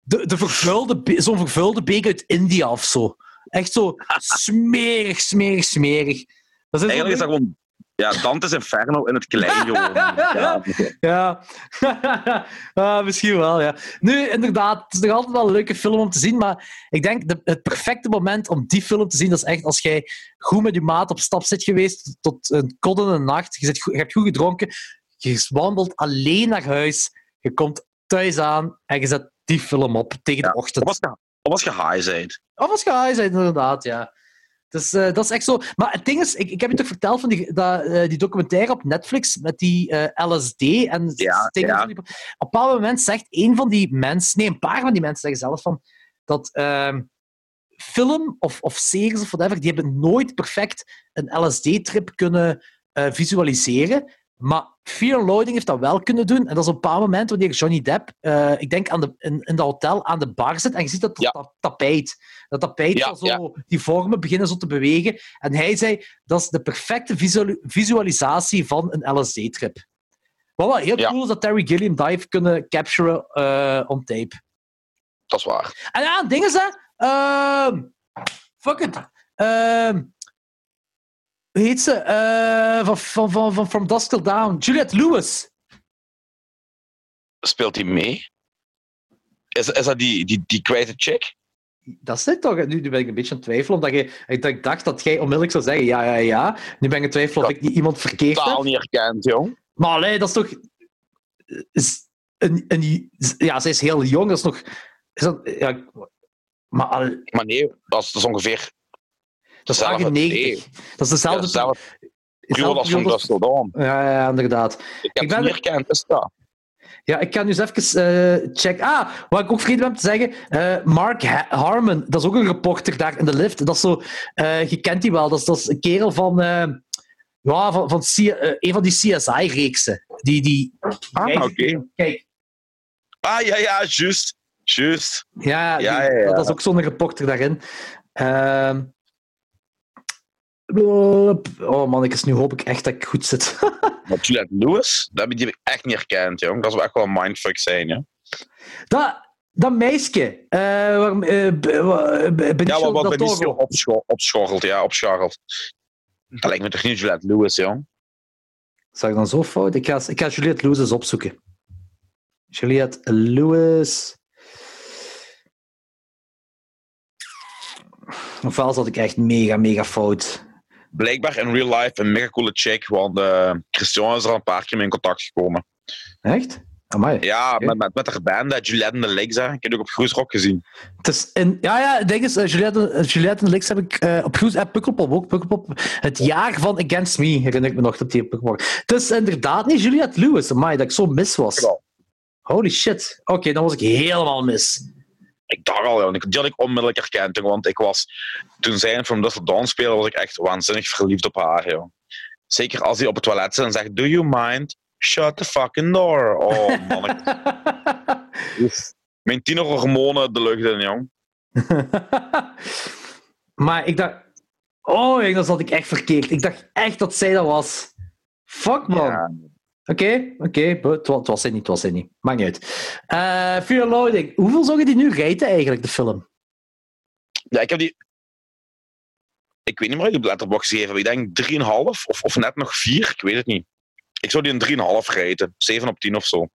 De, de vervuilde, be- zo'n vervuilde beek uit India of zo. Echt zo smerig, smerig, smerig. Dat is Eigenlijk is dat gewoon ja, Dante's Inferno in het klein gewoon. Ja. Ja, ah, misschien wel, ja. Nu, inderdaad, het is nog altijd wel een leuke film om te zien, maar ik denk de, het perfecte moment om die film te zien, dat is echt als jij goed met je maat op stap zit geweest tot een koddende nacht, je, zit, je hebt goed gedronken, je wandelt alleen naar huis, je komt thuis aan en je zet die film op tegen de ochtend. als je, of als je high bent. Of als je inderdaad, ja. Dus eh, dat is echt zo. Maar het ding is, ik, ik heb je toch verteld van die, dat, eh, die documentaire op Netflix met die eh, LSD en Ja, die- Op een bepaald moment zegt een van die mensen, nee, een paar van die mensen zeggen zelf van dat ehm, film of, of series of whatever, die hebben nooit perfect een LSD-trip kunnen visualiseren. Maar Fear Loading heeft dat wel kunnen doen. En dat is op een bepaald moment wanneer Johnny Depp, eh, ik denk aan de, in, in dat hotel aan de bar zit en je ziet dat, Ja. dat tapijt. Dat tapijt Ja, zo, die vormen beginnen zo te bewegen. En hij zei, dat is de perfecte visual- visualisatie van een LSD-trip. Wat wel heel cool is dat Terry Gilliam dat heeft kunnen capturen eh, on tape. Dat is waar. En ja, dingen ze. Ehm fuck it. Hoe heet ze? Eh, van, van, van, van From Dusk Till Dawn. Juliette Lewis. Speelt hij mee? Is, is dat die, die, die kwijte chick? Dat is het toch? Nu, nu ben ik een beetje aan het twijfelen, omdat je, ik, dat ik dacht dat jij onmiddellijk zou zeggen ja, ja, ja. Nu ben ik aan het twijfelen of ik niet iemand verkeerd Totaal heb. niet herkend, jong. Maar allee, dat is toch... Is een, een, ja, zij is heel jong, dat is nog... Is dat, ja, maar al, Maar nee, dat is, dat is ongeveer dat is Zelfde 98. Dat is dezelfde... Ja, zelf dezelfde periode als van Dawn. Ja, ja, inderdaad. Ik Ik heb ben het niet er- herkend, is dat? Ja, ik kan nu eens even eh, checken. Ah, wat ik ook vergeten heb te zeggen. eh, Mark Ha- Harmon, dat is ook een reporter daar in de lift. Dat is zo, eh, je kent die wel. Dat is, dat is een kerel van, ja, van, van C- een van die CSI-reeksen. Die, die, Ah, oké. Kijk, Ah, ja, ja, juist. Juist. ja, Ja, ja, ja. dat is ook zo'n reporter daarin. Oh man, ik is, nu hoop ik echt dat ik goed zit. Maar Juliette Lewis, dat heb ik, echt niet herkend, jong. Dat zou echt wel een mindfuck zijn, ja. dat, dat meisje. eh waarom, b- Ja, wat, wat Benicio opscho opschorrelt, ja, opscharrelt. Dat lijkt me toch niet Juliette Lewis, jong? Zag ik dan zo fout? Ik ga, ik ga Juliette Lewis eens opzoeken. Juliette Lewis. Ofwel zat ik echt mega, mega fout. Blijkbaar in real life een mega coole chick, want eh Christian is er al een paar keer mee in contact gekomen. Echt? Amai. Ja, met, met, met haar band, dat Juliette en de Legs, hè. Ik heb ook op Groesrock gezien. Het is in, ja, ja, het ding is, eh, Juliette, Juliette en Lix heb ik op Groes, eh, Pukkelpop ook. Pukkelpop, het jaar van Against Me, herinner ik me nog, dat die op Pukkelpop. Het is inderdaad niet Juliette Lewis, amai, dat ik zo mis was. Holy shit. Oké, dan was ik helemaal mis. Ik dacht al, ja, die had ik onmiddellijk herkend, want ik was, toen zij in From Till Dawn speelde, was ik echt waanzinnig verliefd op haar, joh. Zeker als hij op het toilet zit en zegt, do you mind? Shut the fucking door. Oh, man. ik- Mijn tienerhormonen de lucht in, jong. maar ik dacht... Oh, dan zat ik echt verkeerd. Ik dacht echt dat zij dat was. Fuck, man. Ja. Oké, oké. Het, wa- het was zij niet, het was zij niet. Maakt niet uit. Eh Fear Loading. Hoeveel zou je die nu raten, eigenlijk, de film? Ja, ik heb die... Ik weet niet meer wat ik op Letterboxd gegeven heb. Ik denk 3,5 of, of net nog 4. Ik weet het niet. Ik zou die een 3,5 reten. 7 op 10 of zo.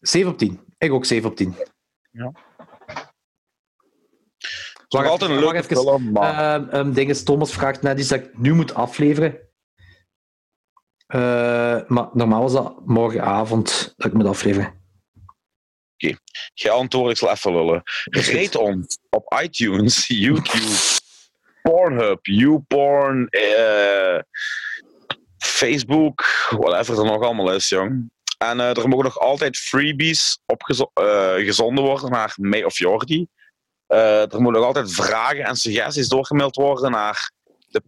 7 op 10. Ik ook 7 op 10. Ja. Het Wacht nog altijd een even, leuke film, maar... Ehm ehm, ding is, Thomas vraagt net iets dat ik nu moet afleveren. Eh, maar normaal was dat morgenavond dat ik moet afleveren. Jij antwoord, ik zal even lullen. Rate ons op iTunes, YouTube, Pornhub, YouPorn, eh, Facebook, whatever er nog allemaal is, jong. En eh, er mogen nog altijd freebies opgezo- eh, gezonden worden naar mij of Jordi. Er moeten nog altijd vragen en suggesties doorgemaild worden naar de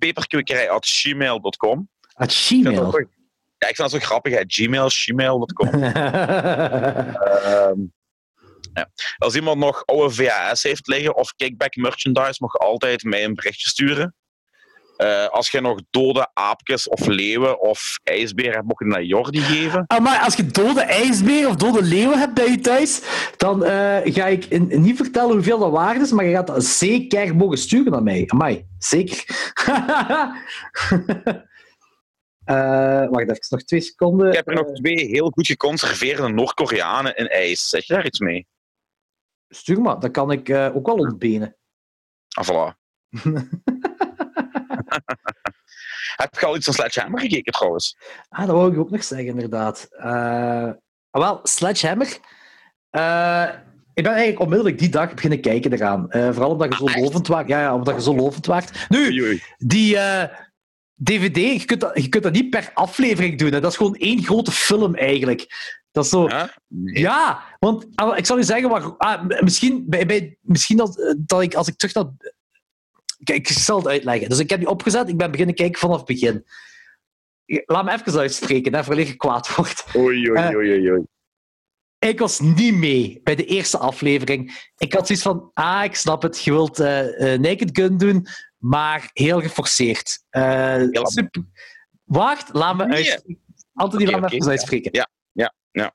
dat Gmail. Ja, ik vind dat zo grappig, hè. Gmail, gmail.com. Ehm, ja. Als iemand nog oude VHS heeft liggen of kickback merchandise, mag je altijd mij een berichtje sturen. Eh, als je nog dode aapjes of leeuwen of ijsberen hebt, mocht je naar Jordi geven. Ah, maar als je dode ijsberen of dode leeuwen hebt bij je thuis, dan eh, ga ik in- niet vertellen hoeveel dat waard is, maar je gaat dat zeker mogen sturen naar mij. Amai, zeker. Eh, wacht even, nog twee seconden. Ik heb er nog twee heel goed geconserveerde Noord-Koreanen in ijs. Zeg je daar iets mee? Stuur maar, dat kan ik eh, ook wel ontbenen. Ah, voilà. heb je al iets van Sledgehammer gekeken trouwens? Ah, dat wou ik ook nog zeggen, inderdaad. Eh, ah, wel, Sledgehammer. Eh, ik ben eigenlijk onmiddellijk die dag beginnen kijken eraan. Eh, vooral omdat je zo Ah, echt? lovend waart. Ja, ja, omdat je zo lovend waart. Nu, die eh, DVD, je kunt, dat, je kunt dat niet per aflevering doen. Hè. Dat is gewoon één grote film eigenlijk. Dat is zo... Nee. Ja, want ah, ik zal je zeggen, maar, ah, m- misschien, bij, bij, misschien eh, dat ik als ik terug naar. Kijk, ik zal het uitleggen. Dus ik heb die opgezet, ik ben beginnen kijken vanaf het begin. Laat me even uitspreken, hè, voordat je kwaad wordt. Oei, oei, Eh, oei, oei, oei. Ik was niet mee bij de eerste aflevering. Ik had zoiets van, ah, ik snap het, je wilt eh, eh, Naked Gun doen, maar heel geforceerd. Eh, super. Wacht, laat me Nee. uitspreken. Anthony, Oké, laat me even ja. uitspreken. Ja, ja, ja.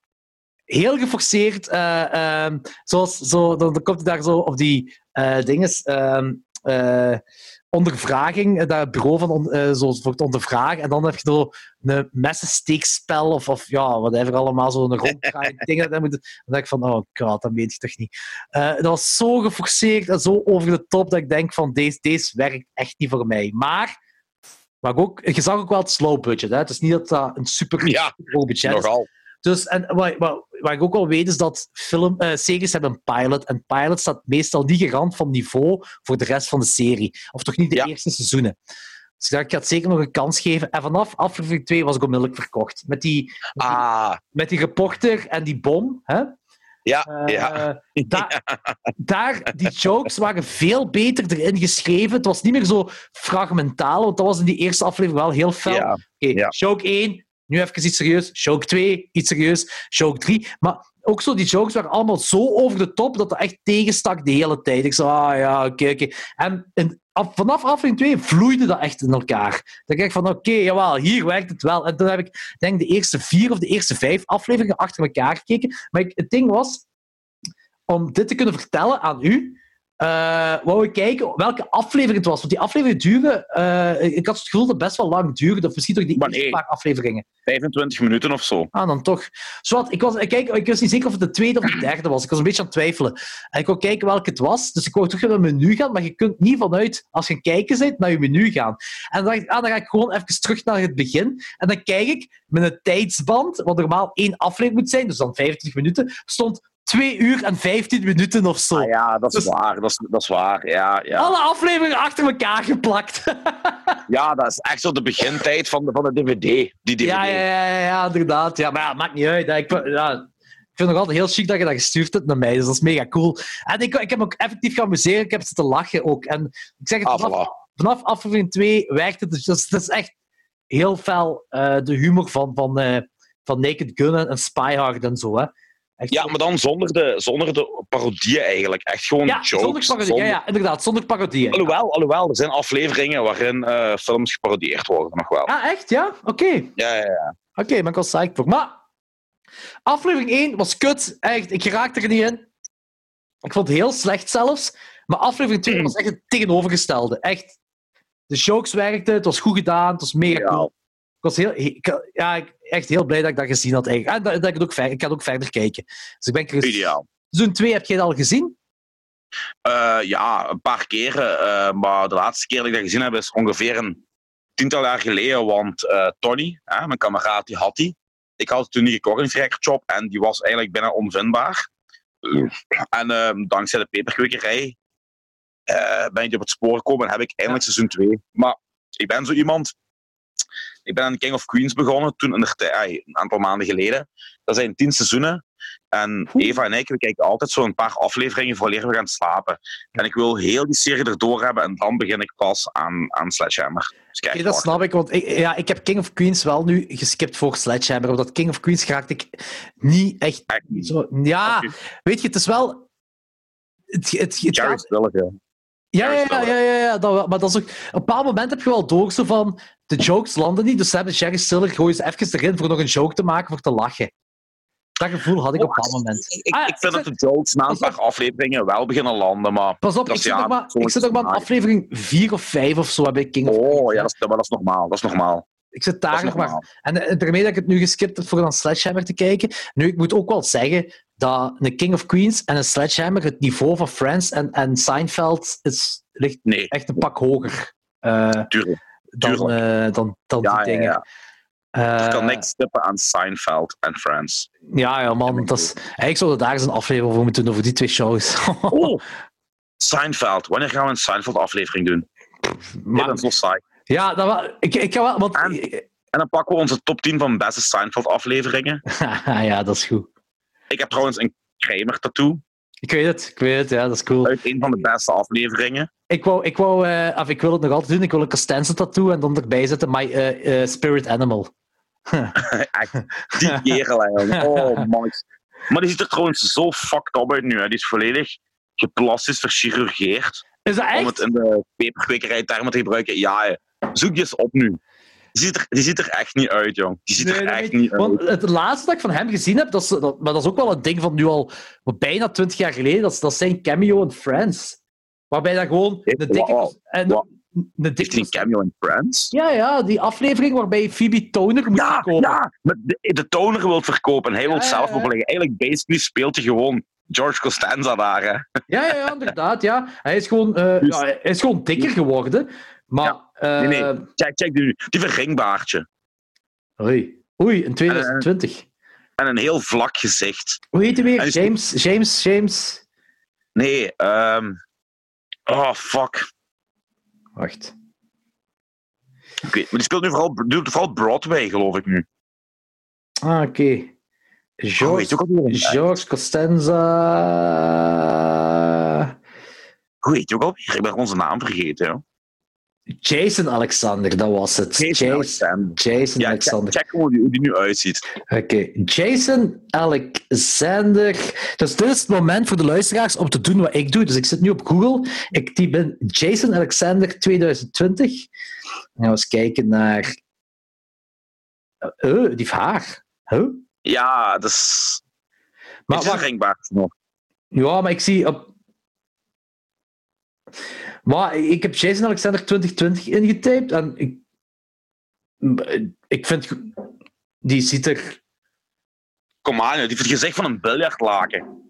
Heel geforceerd. eh, ehm, zoals, zo, dan, dan komt hij daar zo op die eh dinges... ondervraging, eh, dat bureau van eh, zo voor het ondervragen. En dan heb je zo een messensteekspel of, of ja, whatever allemaal, zo'n ronddraaiend ding. dat moet, dan denk ik van, oh god, dat weet ik toch niet. Eh, dat was zo geforceerd en zo over de top dat ik denk van, deze, deze werkt echt niet voor mij. Maar, maar ook, je zag ook wel het slow budget. Hè? Het is niet dat dat een super Ja, budget is. Nogal. Dus, en wat, wat, wat ik ook wel weet, is dat film, eh, series hebben een pilot. En pilot staat meestal niet garant van niveau voor de rest van de serie. Of toch niet de Ja. eerste seizoenen. Dus ik dacht, ik ga het zeker nog een kans geven. En vanaf aflevering 2 was ik onmiddellijk verkocht. Met die, Ah, met die reporter en die bom. Hè? ja, Eh, ja. da- daar, die jokes waren veel beter erin geschreven. Het was niet meer zo fragmentaal, want dat was in die eerste aflevering wel heel fel. Ja. joke 1, nu even iets serieus. Joke 2, iets serieus. Joke 3. Maar ook zo, die jokes waren allemaal zo over de top dat het echt tegenstak de hele tijd. Ik zei, ah ja, oké. En vanaf aflevering 2 vloeide dat echt in elkaar. Dan kijk ik van, oké, jawel, hier werkt het wel. En toen heb ik, denk de eerste vier of de eerste vijf afleveringen achter elkaar gekeken. Maar het ding was, om dit te kunnen vertellen aan u, eh wou ik kijken welke aflevering het was. Want die afleveringen duren... eh, ik had het gevoel dat het best wel lang duurde. Of misschien toch die eerste nee. paar afleveringen. 25 minuten of zo. Ah, dan toch. Zwat, ik, was, ik, kijk, ik wist niet zeker of het de tweede of de derde was. Ik was een beetje aan het twijfelen. En ik wou kijken welke het was. Dus ik wou terug naar het menu gaan. Maar je kunt niet vanuit, als je aan het kijken bent, naar je menu gaan. En dan dacht ik, ah, dan ga ik gewoon even terug naar het begin. En dan kijk ik met een tijdsband, wat normaal één aflevering moet zijn, dus dan 25 minuten, stond 2 uur en 15 minuten of zo. Ah ja, dat is Dus- waar. Dat is, dat is waar. Ja, ja. Alle afleveringen achter elkaar geplakt. ja, dat is echt zo de begintijd van de, van de DVD. Die DVD. Ja, ja, ja, ja, inderdaad. Ja, maar ja, maakt niet uit. Ik, vind- ja, ik vind het nog altijd heel chic dat je dat gestuurd hebt naar mij. Dus dat is mega cool. En ik, ik heb me ook effectief geamuseerd. Ik heb zitten lachen ook. En ik zeg het, Ah, vanaf, voilà. vanaf aflevering 2 werkt het. Dus dat is, dat is echt heel fel eh, de humor van, van, eh, van Naked Gun en Spy Hard en zo. Hè. Echt Ja, maar dan zonder de, zonder de parodieën eigenlijk. Echt gewoon ja, jokes. zonder parodie. Ja, ja, inderdaad, zonder parodieën. Alhoewel, alhoewel, er zijn afleveringen waarin eh, films geparodieerd worden, nog wel. Ah, echt? Ja? Oké. Ja, ja, ja. Oké, ben ik wel psyched voor. Maar aflevering 1 was kut. Echt, ik raakte er niet in. Ik vond het heel slecht zelfs. Maar aflevering 2 was echt het tegenovergestelde. Echt. De jokes werkten, het was goed gedaan, het was mega Ja. cool. Ik was heel, ik, ja, ik- echt heel blij dat ik dat gezien had eigenlijk. En dat, dat ik, het ook ver, ik het ook verder kijken. Dus ik ben. Ideaal. Seizoen 2 heb je het al gezien? Eh, ja, een paar keren. eh, maar de laatste keer dat ik dat gezien heb is ongeveer een tiental jaar geleden. Want eh, Tony, mijn kameraad, die had die. Ik had toen niet gekocht in en die was eigenlijk bijna onvindbaar. En dankzij de peperkwekerij ben ik op het spoor gekomen en heb ik eindelijk seizoen 2. Maar ik ben zo iemand. Ik ben aan King of Queens begonnen toen ai, een aantal maanden geleden. Dat zijn tien seizoenen. En. Eva en ik, we kijken altijd zo'n paar afleveringen voordat we gaan slapen. En ik wil heel die serie erdoor hebben en dan begin ik pas aan, aan Sledgehammer. Dus kijk, dat snap ik, want ik, ja, ik heb King of Queens wel nu geskipt voor Sledgehammer. Omdat King of Queens raakte ik niet echt Echt niet. zo... Ja, weet je, het is wel... Het, het, het Jerry gaat- Stiller, ja. Ja, ja, ja, ja, ja, ja, dat maar dat is ook... Op een bepaald moment heb je wel door zo van... De jokes landen niet, dus ze hebben Jerry Stiller gooien ze even erin voor nog een joke te maken, voor te lachen. Dat gevoel had ik op een bepaald moment. Ik, Ah, ik vind ik dat de jokes na een paar afleveringen wel beginnen landen, maar... Pas op, Dat ik zit, ja, nog maar, ik zit nog maar aflevering 4 of 5 of zo heb ik King of Queens, Oh, ja, dat is, maar dat is normaal. Dat is normaal. Ik zit Dat daar nog maar... En eh, daarmee dat ik het nu geskipt heb voor dan Sledgehammer te kijken. Nu, ik moet ook wel zeggen dat een King of Queens en een Sledgehammer, het niveau van Friends en, en Seinfeld is, ligt Nee, echt een pak hoger eh, tuurlijk. Dan, eh, dan, dan Ja, die dingen. ja. Je kan Eh, niks tippen aan Seinfeld en Friends. Ja, ja, man. Dat is, eigenlijk zouden we daar eens een aflevering over moeten doen, over die twee shows. Oh, Seinfeld. Wanneer gaan we een Seinfeld-aflevering doen? Maar- Dit is wel saai. ja, dat wel, ik, ik ga wel... Want, En dan pakken we onze top 10 van beste Seinfeld-afleveringen. ja, dat is goed. Ik heb trouwens een Kramer-tattoo Ik weet het, ik weet het, ja, dat is cool. uit een van de beste afleveringen. Ik, wou, ik, wou, of ik wil het nog altijd doen, ik wil een Costanza tattoo en dan erbij zetten My eh, eh, Spirit Animal. Echt, die kerel. Oh man. Maar die ziet er trouwens zo fucked up uit nu. Hè. Die is volledig geplastisch verchirurgeerd. Is dat Om echt? het in de peperkwekerij termen te gebruiken. Ja, hè. zoek je eens op nu. Die ziet er, die ziet er echt niet uit, jong. Die ziet Nee, er echt weet niet uit. Want het laatste dat ik van hem gezien heb, dat is, dat, maar dat is ook wel een ding van nu al bijna twintig jaar geleden, dat is, dat zijn cameo in Friends. Waarbij dat gewoon een dikke... En, hij een cameo in Friends? ja, ja, die aflevering waarbij Phoebe Toner moet Ja, komen. ja. Met de, de toner wil verkopen en hij wil zelf opleggen. Eigenlijk, basically speelt hij gewoon George Costanza daar. Hè. Ja, ja, ja, inderdaad. Ja. Hij, is gewoon, eh, Dus- ja, hij is gewoon dikker geworden. Maar... Nee, nee. eh, Check, check die, die verringbaardje. Oei, oei, in 2020. En een heel vlak gezicht. Hoe heet hij weer? is- James, James, James... Nee, ehm Oh, fuck. Wacht. Weet, maar die speelt nu vooral, doet vooral Broadway, geloof ik nu. Ah, oké. Oh, weet George, alweer? George Costanza... Hoe heet je ook alweer? Ik ben onze naam vergeten. Joh. Jason Alexander, dat was het. Jason Jason, Ja, Alexander. check hoe die, hoe die nu uitziet. Oké, Jason Alexander. Dus dit is het moment voor de luisteraars om te doen wat ik doe. Dus ik zit nu op Google. Ik typ in Jason Alexander 2020. En we eens kijken naar. Eh, die haar. Huh? Ja, dat is... Maar, is nog. ja, maar ik zie op. Maar ik heb Jason Alexander 2020 ingetypt en ik. Ik vind. Die ziet er. Kom aan, die heeft het gezicht van een biljartlaken.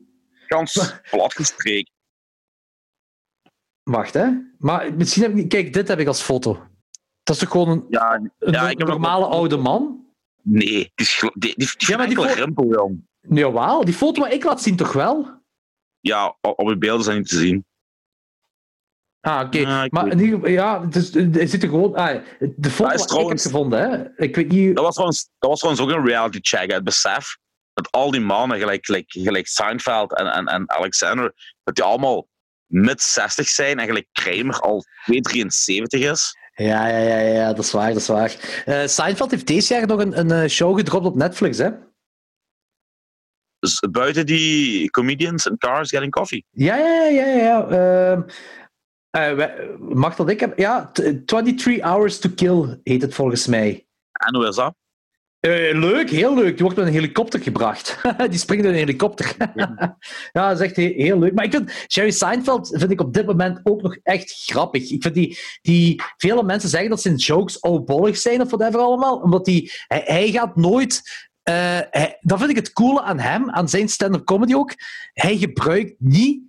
Gans platgestreken. Wacht, hè? Maar misschien heb ik. Kijk, dit heb ik als foto. Dat is toch gewoon een, Ja, een Ja, heb normale oude man? nee, die is die, die, die Ja, maar die rimpel, jong. Jawel, die foto wat ik laat zien toch wel? Ja, op de beelden zijn niet te zien. Ah, oké. Ik maar in ieder geval, ja, het is, hij zit er gewoon... Ah, de foto is trouwens- ik gevonden, hè. Ik weet niet... Dat was trouwens, dat was trouwens ook een reality check. Het besef dat al die mannen, gelijk, gelijk, gelijk Seinfeld en, en, en Alexander, dat die allemaal mid 60 zijn en gelijk Kramer al 273 is. Ja, ja, ja, ja, dat is waar, dat is waar. Eh, Seinfeld heeft deze jaar nog een, een eh, show gedropt op Netflix, hè? Dus buiten die comedians in Cars Getting Coffee. Ja, ja, ja, ja. ja. Ehm, eh, mag dat ik heb? Ja, t- 23 Hours to Kill heet het volgens mij. En hoe is dat? Eh, leuk, heel leuk. Die wordt met een helikopter gebracht. die springt in een helikopter. ja, dat is echt he- heel leuk. Maar ik vind Jerry Seinfeld vind ik op dit moment ook nog echt grappig. Ik vind die, die vele mensen zeggen dat zijn jokes oudbollig zijn of whatever allemaal, omdat die, hij, hij gaat nooit. eh, hij, dat vind ik het coole aan hem, aan zijn stand-up comedy ook. Hij gebruikt niet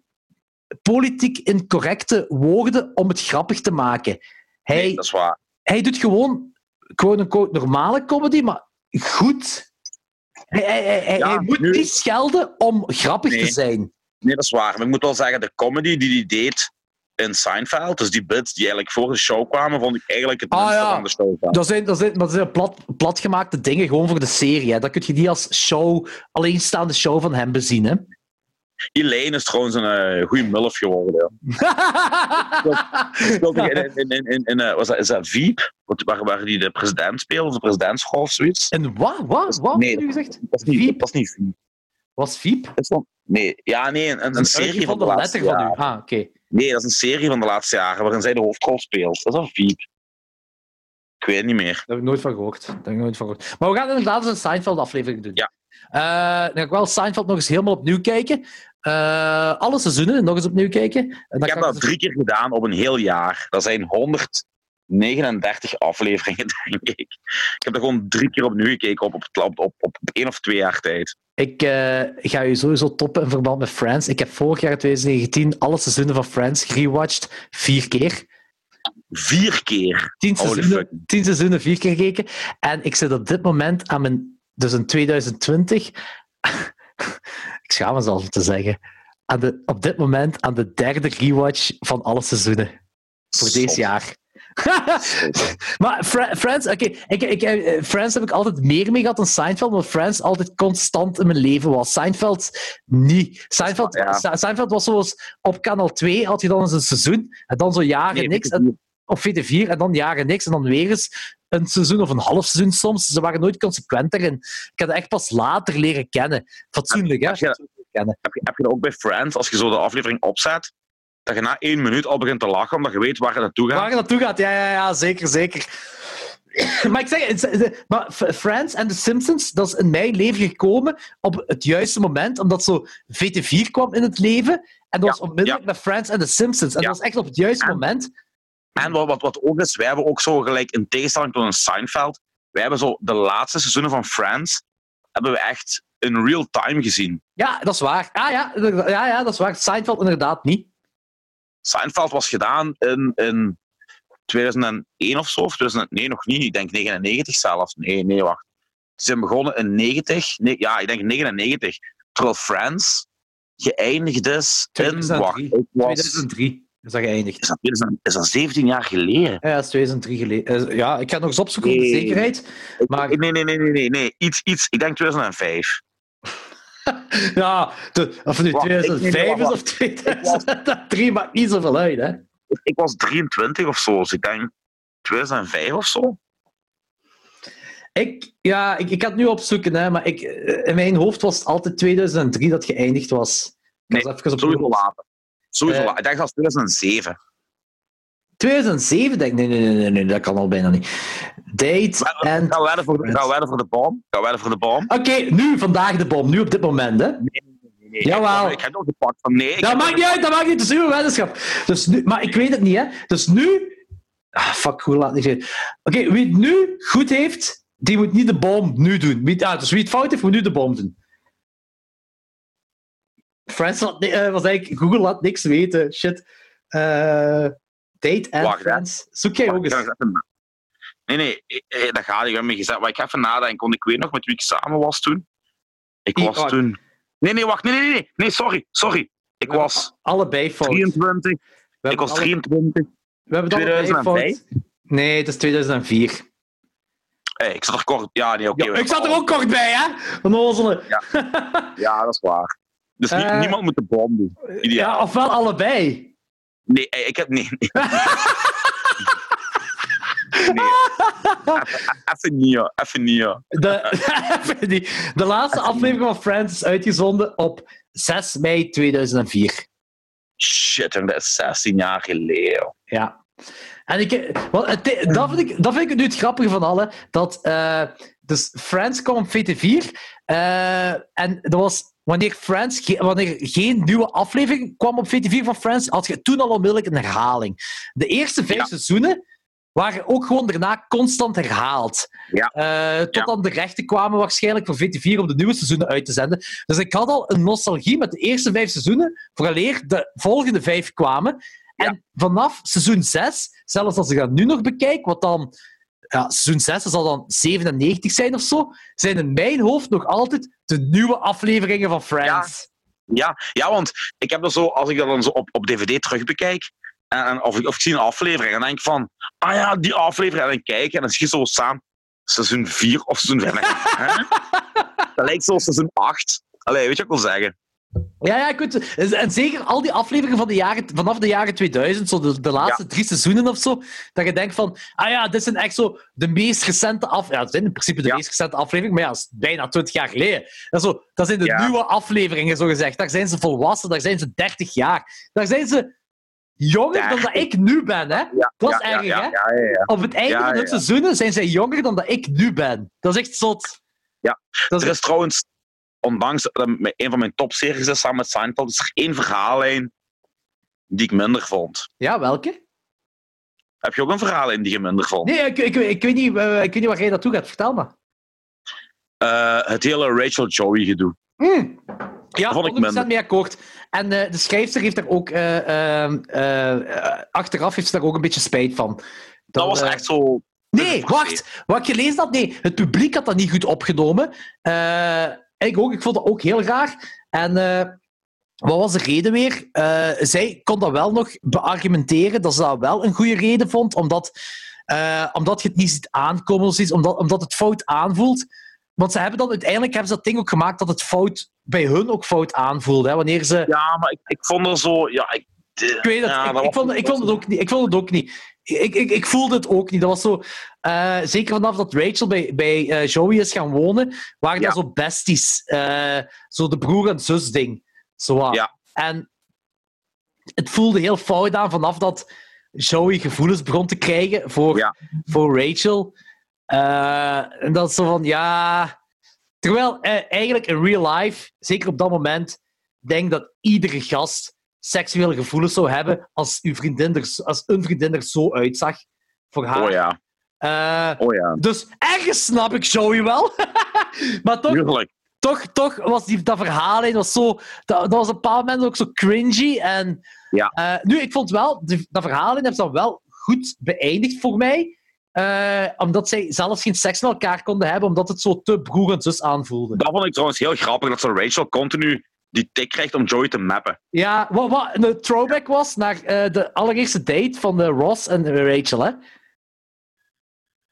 politiek incorrecte woorden om het grappig te maken. Hij, Nee, dat is waar. hij doet gewoon quote-unquote normale comedy, maar goed. Hij, hij, hij, hij- Ja, hij moet nu- niet schelden om grappig Nee. te zijn. Nee, dat is waar. Maar ik moet wel zeggen, de comedy die hij deed in Seinfeld, dus die bits die eigenlijk voor de show kwamen, vond ik eigenlijk het Ah, minste ja. van de show. Dat zijn, dat zijn, dat zijn plat, platgemaakte dingen gewoon voor de serie. Hè. Dat kun je niet als show, alleenstaande show van hem bezien. Hè. Elaine is trouwens een eh, goede mulf geworden. Ja. Speelde in, in, in, in, in, eh, was dat, is dat Veep? Wat- Waar, waar die de president speelt, of de presidentsvrouw of zoiets? en wat? Wat? Wat Nee, heb je gezegd? Dat is niet? Dat is niet Veep. Was Veep? Dat is dan- nee, ja, nee, een, een, een serie van de de laatste letter van u. jaren. Ah, oké. Nee, dat is een serie van de laatste jaren waarin zij de hoofdrol speelt. Dat is een Veep. Ik weet het niet meer. Daar heb ik nooit van gehoord. Daar heb ik nooit van gehoord. Maar we gaan inderdaad eens een Seinfeld-aflevering doen. Ja. Eh, dan ga ik wel Seinfeld nog eens helemaal opnieuw kijken. Eh, alle seizoenen nog eens opnieuw kijken. En Ik heb dat drie keer gedaan op een heel jaar. Dat zijn 139 afleveringen, denk ik. Ik heb dat gewoon drie keer opnieuw gekeken op, op, op, op, op één of twee jaar tijd. Ik eh, ga je sowieso toppen in verband met Friends. Ik heb vorig jaar 2019 alle seizoenen van Friends gerewatcht. Vier keer. Vier keer. Tien seizoenen, tien seizoenen, vier keer gekeken. En ik zit op dit moment aan mijn... Dus in 2020... ik schaam mezelf om te zeggen. Aan de, op dit moment aan de derde rewatch van alle seizoenen. Voor deze jaar. maar Fra- Friends, oké, ik, ik, eh, Friends heb ik altijd meer mee gehad dan Seinfeld, omdat Friends altijd constant in mijn leven was. Seinfeld niet. Seinfeld, Ja. Se- Seinfeld was zoals op kanaal 2 had je dan eens een seizoen, en dan zo jaren Nee, niks, en, op VT4, en dan jaren niks, en dan weer eens een seizoen of een half seizoen soms. Ze waren nooit consequent erin. Ik het echt pas later leren kennen. Fatsoenlijk, hè? Heb je- kennen. Heb je, heb je dat ook bij Friends, als je zo de aflevering opzet, dat je na één minuut al begint te lachen, omdat je weet waar het naartoe gaat? Waar je naartoe gaat, ja, ja, ja, zeker, zeker. Maar ik zeg, het- het- maar Friends en The Simpsons, dat is in mijn leven gekomen op het juiste moment, omdat zo VT4 kwam in het leven. En dat Ja, was onmiddellijk met Friends en The Simpsons. En Ja. dat was echt op het juiste En- moment. En wat, wat, wat ook is, wij hebben ook zo gelijk in tegenstelling tot een Seinfeld, wij hebben zo de laatste seizoenen van Friends, hebben we echt in real time gezien. Ja, dat is waar. Ah, ja, ja, ja, dat is waar. Seinfeld inderdaad niet. Seinfeld was gedaan in, in 2001 of zo, of 2000, nee, nog niet. Ik denk 99 zelfs. Nee, nee, wacht. Ze zijn begonnen in 90. Nee, ja, ik denk 99. Terwijl Friends geëindigd is in... 2003. Wacht, ik was... 2003 is dat geëindigd. Is dat, 2000 is dat 17 jaar geleden? Ja, dat is 2003 geleden. Eh, Ja, ik ga het nog eens opzoeken voor de Nee. zekerheid. Maar- Nee, nee, nee, nee, nee, nee. Iets, iets. Ik denk 2005. Ja, de, of nu Wacht, ik- nee, 2005 nee, is of 2003, maakt niet zoveel uit, hè? Ik, was 23 of zo, dus ik denk 2005 of zo. Ik, ja, ik, ik ga het nu opzoeken, hè, maar ik, eh, in mijn hoofd was het altijd 2003 dat geëindigd was. Ik Nee, was even op Sowieso later. Sowieso Eh. Ik denk dat het 2007. 2007 denk ik, nee, nee, nee, nee, nee, dat kan al bijna niet. Date en... Gaan wedden voor, de- gaan we wedden voor de bom? Gaan we wedden voor de bom? Oké, nu, vandaag de bom, nu op dit moment, hè? Nee, Jawel. Ik, ik heb nog gepakt van nee. ik Dat maakt niet uit, dat maakt niet, het is uw weddenschap. Dus nu, maar ik weet het niet, hè? Dus nu... Ah, fuck, hoe laat niet zeggen. Oké, wie het nu goed heeft, die moet niet de bom nu doen. Wie, ah, dus wie het fout heeft, moet nu de bom doen. Friends had, eh, was eigenlijk... Google laat niks weten. Shit. Eh, date Wacht, hè. Friends. Zoek jij ook ga eens. Nee, nee, eh, dat gaat niet. Ik heb me gezegd. Maar ik ga even nadenken, ik weet nog met wie ik samen was toen. Ik was wacht. toen... Nee, nee, wacht. Nee, nee, nee. Nee, sorry. Sorry. Ik was Allebei fout. 23. We Ik was alle- 23. We hebben het allebei 2005? fout. Nee, het is 2004. Hey, ik zat er kort... Ja, nee, oké. Ja, ik zat er ook kort bij, hè? Van Ozelen. Ja, dat is waar. Dus nie- Eh. niemand moet de bom doen. Ideaal. Ja, ofwel allebei. Nee, eh, ik heb... Nee, nee. nee. Even- niet. Even niet. De, de laatste aflevering van Friends is uitgezonden op 6 mei 2004. Shit, en dat is 16 jaar geleden. Ja. En ik, het, dat, vind ik, dat vind ik nu het grappige van alle. Dat, eh, dus Friends kwam op VT4. eh, en dat was wanneer, Friends, ge- wanneer geen nieuwe aflevering kwam op VT4 van Friends, had je toen al onmiddellijk een herhaling. De eerste vijf Ja. seizoenen waren ook gewoon daarna constant herhaald. Ja. Eh, tot Ja. dan de rechten kwamen waarschijnlijk voor VT4 om de nieuwe seizoenen uit te zenden. Dus ik had al een nostalgie met de eerste vijf seizoenen, vooraleer de volgende vijf kwamen. En vanaf seizoen 6, zelfs als ik dat nu nog bekijk, wat dan ja, seizoen 6 dat zal dan 97 zijn of zo, zijn in mijn hoofd nog altijd de nieuwe afleveringen van Friends. Ja, ja, want ik heb er zo, als ik dat dan zo op, op DVD terugbekijk, en, en of, ik, of ik zie een aflevering, en dan denk van, ah ja, die aflevering, en dan kijk en dan zie je zo staan, seizoen 4 of seizoen 5. Hè? Dat lijkt zo seizoen 8. Allee, weet je wat ik wil zeggen? Ja, ja, het. En zeker al die afleveringen van de jaren, vanaf de jaren 2000, zo de, de laatste drie seizoenen of zo, dat je denkt van, ah ja, dit zijn echt zo de meest recente af... Ja, het zijn in principe de Ja. meest recente afleveringen, maar ja, dat is bijna 20 jaar geleden. Dat, zo, dat zijn de Ja. nieuwe afleveringen, zo gezegd. Daar zijn ze volwassen, daar zijn ze 30 jaar. Daar zijn ze Jonger dan dat ik nu ben, hè? Ja, Dat is ja, erg, ja, hè? Op het einde van het seizoenen zijn zij jonger dan dat ik nu ben. Dat is echt zot. Ja. Dat Er is is trouwens, ondanks dat het een van mijn topseries is samen met Seinfeld, is er één verhaallijn die ik minder vond. Ja, welke? Heb je ook een verhaallijn die je minder vond? Nee, ik, ik, ik, weet niet, eh, ik weet niet waar jij naartoe gaat. Vertel maar. Eh, het hele Rachel Joey gedoe. Hmm. Ja, vond ik 100% minder. mee akkoord. En eh, de schrijfster heeft daar ook... eh, ehm, eh, eh, achteraf heeft ze daar ook een beetje spijt van. Dat was echt zo. Nee, wacht. Wat ik gelezen had, nee. Het publiek had dat niet goed opgenomen. Ik ook. Ik vond dat ook heel raar. En eh, wat was de reden weer? Eh, zij kon dat wel nog beargumenteren dat ze dat wel een goede reden vond, omdat, eh, omdat je het niet ziet aankomen of zoiets, omdat, omdat het fout aanvoelt. Want ze hebben dan uiteindelijk hebben ze dat ding ook gemaakt dat het fout bij hun ook fout aanvoelde. Hè? Wanneer ze Ja, maar ik, ik vond er zo. Ja, ik, ik weet het. Ja, ik, vond, ik, vond het ook niet, ik vond het ook niet. Ik, ik, ik voelde het ook niet. Dat was zo... eh, zeker vanaf dat Rachel bij, bij eh, Joey is gaan wonen, waren Ja. dat zo besties. eh, zo de broer- en zus-ding. Zo wat. Ja. En het voelde heel fout aan vanaf dat Joey gevoelens begon te krijgen voor, Ja. voor Rachel. En dat is zo van, ja... Terwijl eigenlijk in real life, zeker op dat moment, denk dat iedere gast seksuele gevoelens zou hebben als, uw vriendin er, als een vriendin er zo uitzag voor haar. oh ja, Eh, oh ja. dus ergens snap ik Joey wel. maar toch, Tuurlijk. toch, toch was die, dat verhaal in, was zo, dat, dat was op een bepaald moment ook zo cringy. En, Ja. eh, nu, ik vond wel, die, dat verhaal in hebben ze dan wel goed beëindigd voor mij. Eh, omdat zij zelfs geen seks met elkaar konden hebben, omdat het zo te broer en zus aanvoelde. Dat vond ik trouwens heel grappig dat ze Rachel continu die tik krijgt om Joey te mappen. Ja, wat, wat een throwback was naar eh, de allereerste date van eh, Ross en Rachel. Hè?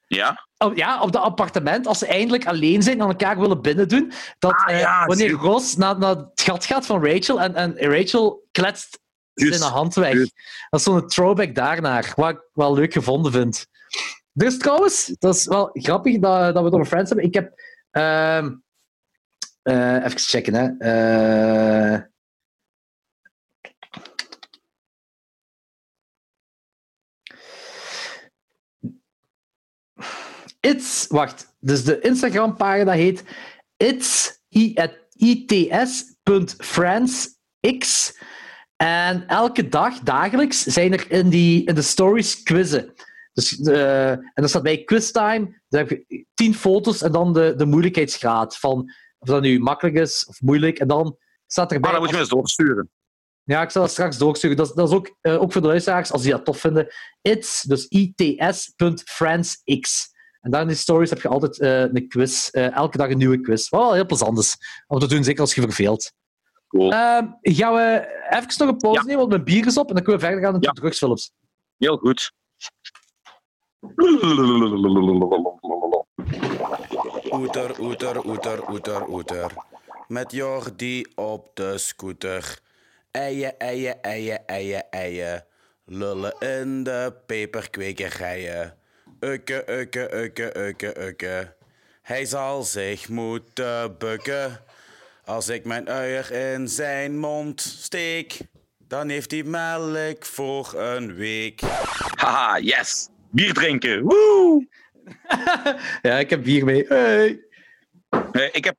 Ja? Oh, ja, op dat appartement, als ze eindelijk alleen zijn en elkaar willen binnendoen, dat Ah, eh, ja, wanneer zie- Ross naar, naar het gat gaat van Rachel en, en Rachel kletst Juist, zijn hand weg. Dat is zo'n throwback daarnaar, wat ik wel leuk gevonden vind. Dus trouwens, dat is wel grappig dat, dat we het over Friends hebben. Ik heb... ehm, eh, even checken. Eh, It's, wacht. Dus de Instagram-pagina heet it's, its.friendsx. En elke dag, dagelijks, zijn er in, die, in de stories quizzen. Dus, eh, en dan staat bij quiztime, dan heb je tien foto's en dan de, de moeilijkheidsgraad. Van of dat nu makkelijk is of moeilijk. En dan staat erbij... Maar dan moet je me eens doorsturen. Ja, ik zal dat straks doorsturen. Dat, is- dat is ook, eh, ook voor de luisteraars, als die dat tof vinden. It's, dus its.friendsx. En daar in die stories heb je altijd eh, een quiz. eh, elke dag een nieuwe quiz. Wat wel heel plezant is om te doen, zeker als je verveelt. Cool. Ehm, gaan we even nog een pauze Ja. nemen, want mijn bier is op. En dan kunnen we verder gaan met Ja. de drugsfilms. Heel goed. Oeter, oeter, oeter, oeter, oeter. Met Jordi op de scooter. Eien, eien, eien, eien, eien. Lullen in de peperkwekerijen. Ukke, ukke, ukke, ukke, ukke. Hij zal zich moeten bukken. Als ik mijn uier in zijn mond steek, dan heeft hij melk voor een week. Haha, yes. Bier drinken. Woe! Ja, ik heb bier mee. Hey. Eh, ik heb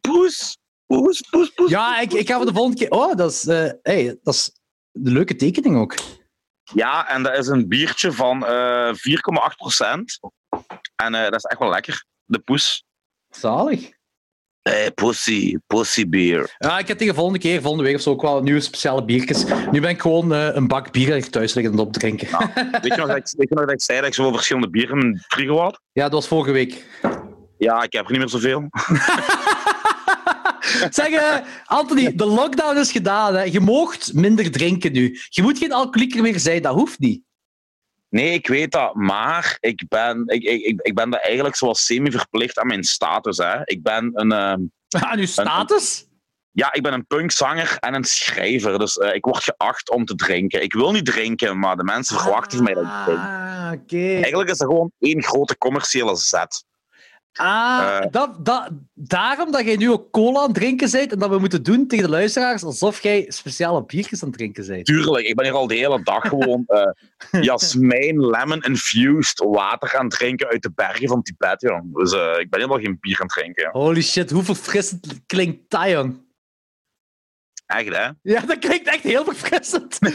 poes. Poes, poes, poes. Ja, ik, ik ga voor de volgende keer... Oh, dat is, eh, hey, dat is een leuke tekening ook. Ja, en dat is een biertje van eh 4,8 procent. En dat is echt wel lekker. De poes. Zalig. Hey, pussy. Pussy bier. Ja, ik heb tegen volgende keer, volgende week of zo, ook wel nieuwe speciale biertjes. Nu ben ik gewoon eh, een bak bier thuis liggen en opdrinken. Ja. Weet je, nog dat ik, weet je nog dat ik zei dat ik zoveel verschillende bieren in mijn frigo had? dat was vorige week. Ja, ik heb er niet meer zoveel. zeg, eh, Anthony, de lockdown is gedaan. Hè. Je moogt minder drinken nu. Je moet geen alcoholieker meer zijn, dat hoeft niet. Nee, ik weet dat, maar ik ben, ik, ik, ik, ben dat eigenlijk zoals semi-verplicht aan mijn status. Hè. Ik ben een, ehm, Aan uw status? ja, ik ben een punkzanger en een schrijver, dus eh, ik word geacht om te drinken. Ik wil niet drinken, maar de mensen verwachten van mij dat ik drink. Ah, oké. Eigenlijk is dat gewoon één grote commerciële zet. Ah, Eh. dat, dat, daarom dat jij nu ook cola aan het drinken bent en dat we moeten doen tegen de luisteraars alsof jij speciale biertjes aan het drinken bent. Tuurlijk, ik ben hier al de hele dag gewoon eh jasmijn, lemon infused water aan het drinken uit de bergen van Tibet, jong. Dus eh, ik ben helemaal geen bier aan het drinken. Holy shit, hoe verfrissend klinkt dat, jong. Echt, hè? Ja, dat klinkt echt heel verfrissend.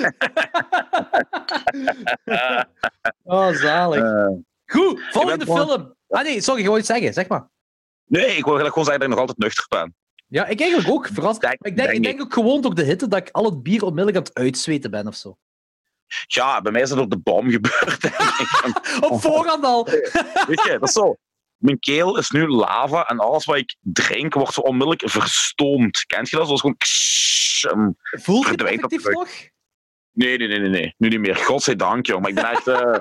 oh, zalig. Goed, volgende film. Ah nee, sorry, je wou iets zeggen, zeg maar. nee, ik wil eigenlijk gewoon zeggen dat ik nog altijd nuchter ben. Ja, ik eigenlijk ook. Verrast. Denk- ik denk, ik denk ook gewoon door de hitte dat ik al het bier onmiddellijk aan het uitzweten ben of zo. Ja, bij mij is dat door de bom gebeurd, ik. Op voorhand al. Weet je, dat is zo. Mijn keel is nu lava en alles wat ik drink wordt zo onmiddellijk verstoomd. Kent je dat? Zoals gewoon... ksh, Voelt je het effectief nog? Nee, nee, nee, nee, nee. Nu niet meer. Godzijdank, joh. Maar ik ben echt... eh,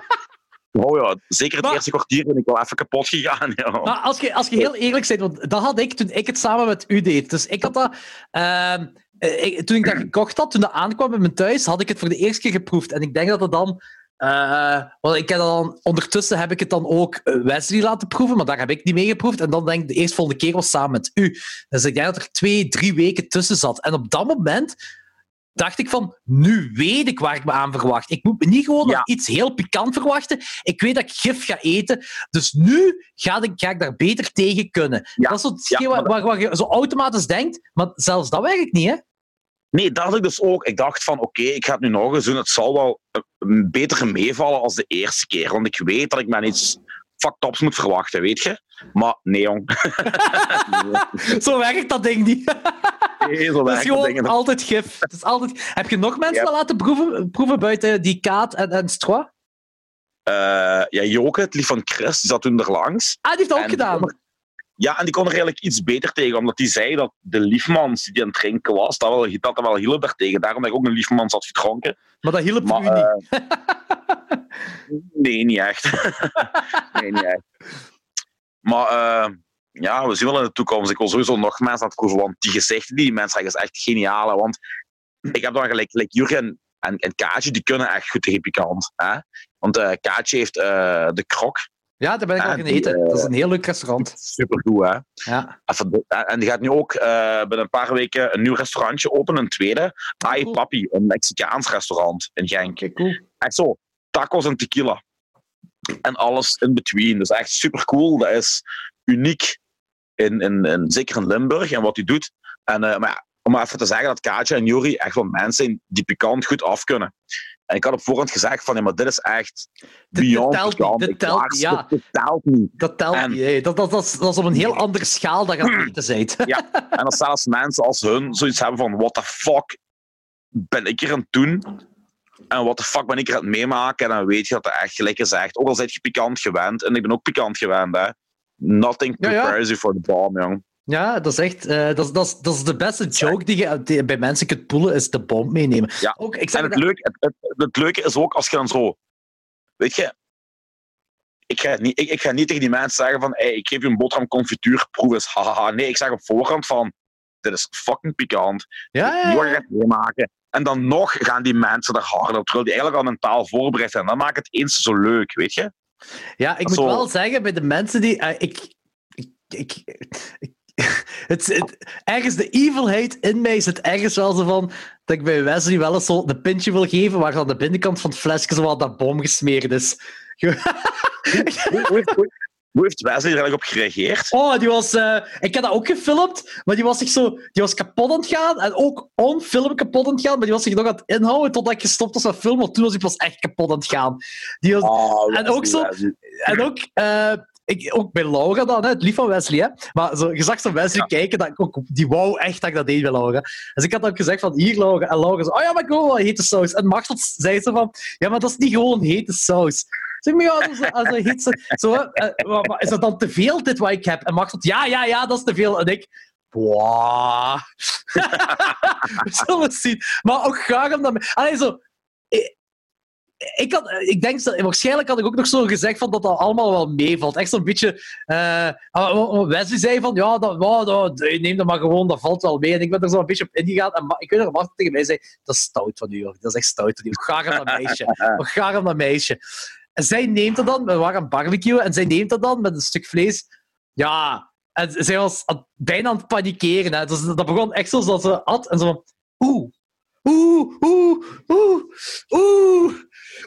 Oh ja, zeker het Maar- eerste kwartier ben ik wel even kapot gegaan. joh. Maar als je, als je heel eerlijk bent, want dat had ik toen ik het samen met u deed. Dus ik had dat... ehm, eh, ik- toen ik dat gekocht had, toen dat aankwam bij mijn thuis, had ik het voor de eerste keer geproefd. En ik denk dat het dan... eh, want ik heb dat dan, ondertussen heb ik het dan ook eh, Wesley laten proeven, maar daar heb ik niet mee geproefd. En dan denk ik, de eerstvolgende keer was samen met u. Dus ik denk dat er twee, drie weken tussen zat. En op dat moment dacht ik van, nu weet ik waar ik me aan verwacht. Ik moet me niet gewoon Ja. iets heel pikant verwachten. Ik weet dat ik gif ga eten. Dus nu ga ik, ga ik daar beter tegen kunnen. Ja, Dat is ja, waar, waar, waar je zo automatisch denkt, maar zelfs dat werkt niet, hè? Nee, dat had ik dus ook. Ik dacht van, oké, ik ga het nu nog eens doen. Het zal wel eh, beter meevallen als de eerste keer. Want ik weet dat ik me aan iets fucked ups moet verwachten, weet je? Maar nee, jong. Zo werkt dat ding niet. Nee, zo is gewoon altijd gif. Het is altijd... Heb je nog mensen laten proeven, proeven buiten die Kaat en, en Stroa? Eh, ja, Joke, het lief van Chris, die zat toen er langs. Ah, die heeft dat ook En- gedaan. Ja, en die kon er eigenlijk iets beter tegen, omdat die zei dat de liefmans die aan het drinken was, dat, wel, dat wel hielp daartegen. Daarom dat ik ook een liefmans had gedronken. Maar dat hielp Maar, u niet. eh, nee, niet echt. nee, niet echt. Maar eh, ja, we zien wel in de toekomst. Ik wil sowieso nog mensen aan het proeven, want die gezichten die die mensen zeggen, is echt geniaal. hè. Want ik heb dan gelijk, gelijk Jurgen en, en Kaatje, die kunnen echt goed tegen pikant. Hè? Want eh Kaatje heeft de krok. Ja, daar ben ik al ah, gaan eten. eh, Dat is een heel leuk restaurant. Supergoed, hè? Ja. De- en die gaat nu ook eh, binnen een paar weken een nieuw restaurantje openen, een tweede. Ai cool. Papi, een Mexicaans restaurant in Genk. Cool. Echt zo, tacos en tequila. En alles in between. Dus echt super cool. Dat is uniek, in, in, in, zeker in Limburg en wat hij doet. En, eh, maar ja, om maar even te zeggen dat Kaatje en Juri echt wel mensen zijn die pikant goed af kunnen. En ik had op voorhand gezegd van, ja, maar dit is echt beyond telt niet, telt ja. dit telt niet. Dat telt En- niet. Dat, dat, dat, is, dat is op een heel andere schaal dat je eten bent. Ja, en als zelfs mensen als hun zoiets hebben van what the fuck ben ik hier aan het doen? En what the fuck ben ik hier aan het meemaken? En dan weet je dat het echt gelijk is echt. Ook al zijt je pikant gewend, en ik ben ook pikant gewend, hè. Nothing Ja, ja. prepares you for the bomb, jong. Ja, dat is echt... eh, dat, is, dat, is, dat is de beste joke die je die bij mensen kunt poelen, is de bom meenemen. Ja. Ook, ik En het dat- leuke, het, het, het leuke is ook als je dan zo... Weet je... Ik ga, niet, ik, ik ga niet tegen die mensen zeggen van hey, ik geef je een boterham confituur, proef eens, hahaha. Nee, ik zeg op voorhand van dit is fucking pikant. ja, ja, je gaat meemaken. En dan nog gaan die mensen er harder op, terwijl die eigenlijk al mentaal voorbereid zijn. Dan maakt het eens zo leuk, weet je? Ja, ik moet wel zeggen, bij de mensen die... eh, ik, ik, ik, ik- het, het, ergens de evilheid in mij zit ergens wel zo van dat ik bij Wesley wel eens zo een pintje wil geven waar aan de binnenkant van het flesje zo wat dat bom gesmeerd is. Hoe, hoe, heeft, hoe, hoe heeft Wesley er eigenlijk op gereageerd? Oh, die was... eh, ik heb dat ook gefilmd, maar die was zich zo... Die was kapot aan het gaan en ook on film kapot aan het gaan, maar die was zich nog aan het inhouden totdat ik gestopt was met filmen, want toen was hij pas echt kapot aan het gaan. Die was, Oh, En ook zo-. En ook, eh, ik, ook bij Laura dan, hè, het lief van Wesley. Hè. Maar zo, je zag zo Wesley kijken, dat ik ook, die wou echt dat ik dat deed bij Laura. Dus ik had ook gezegd van, hier Laura. En Laura zo, oh ja, maar ik wil wel hete saus. En Machtel zei zo van, ja, maar dat is niet gewoon hete saus. Zeg maar, ja, is, als een hete saus. Zo, is dat dan te veel, dit wat ik heb? En Machtel, ja, ja, ja, dat is te veel. En ik, wow. We zullen zien. Maar ook graag om dat... Allee, zo... Ik, had, ik denk, dat- waarschijnlijk had ik ook nog zo gezegd van dat dat allemaal wel meevalt. Echt zo'n beetje... eh, ah, Wesley zei van, ja, dat, wow, dat, neem dat maar gewoon, dat valt wel mee. En ik ben er zo een beetje op ingegaan. En ik weet nog, Martin tegen mij zei, dat is stout van u, hoor. Dat is echt stout van u. Graag aan dat meisje. Graag aan dat meisje. En zij neemt dat dan, we waren aan het barbecuen, en zij neemt dat dan met een stuk vlees Ja, en zij was bijna aan het panikeren. Hè. Dus dat begon echt zo dat ze at en zo van... Oeh, Oeh, oeh, oeh, oeh.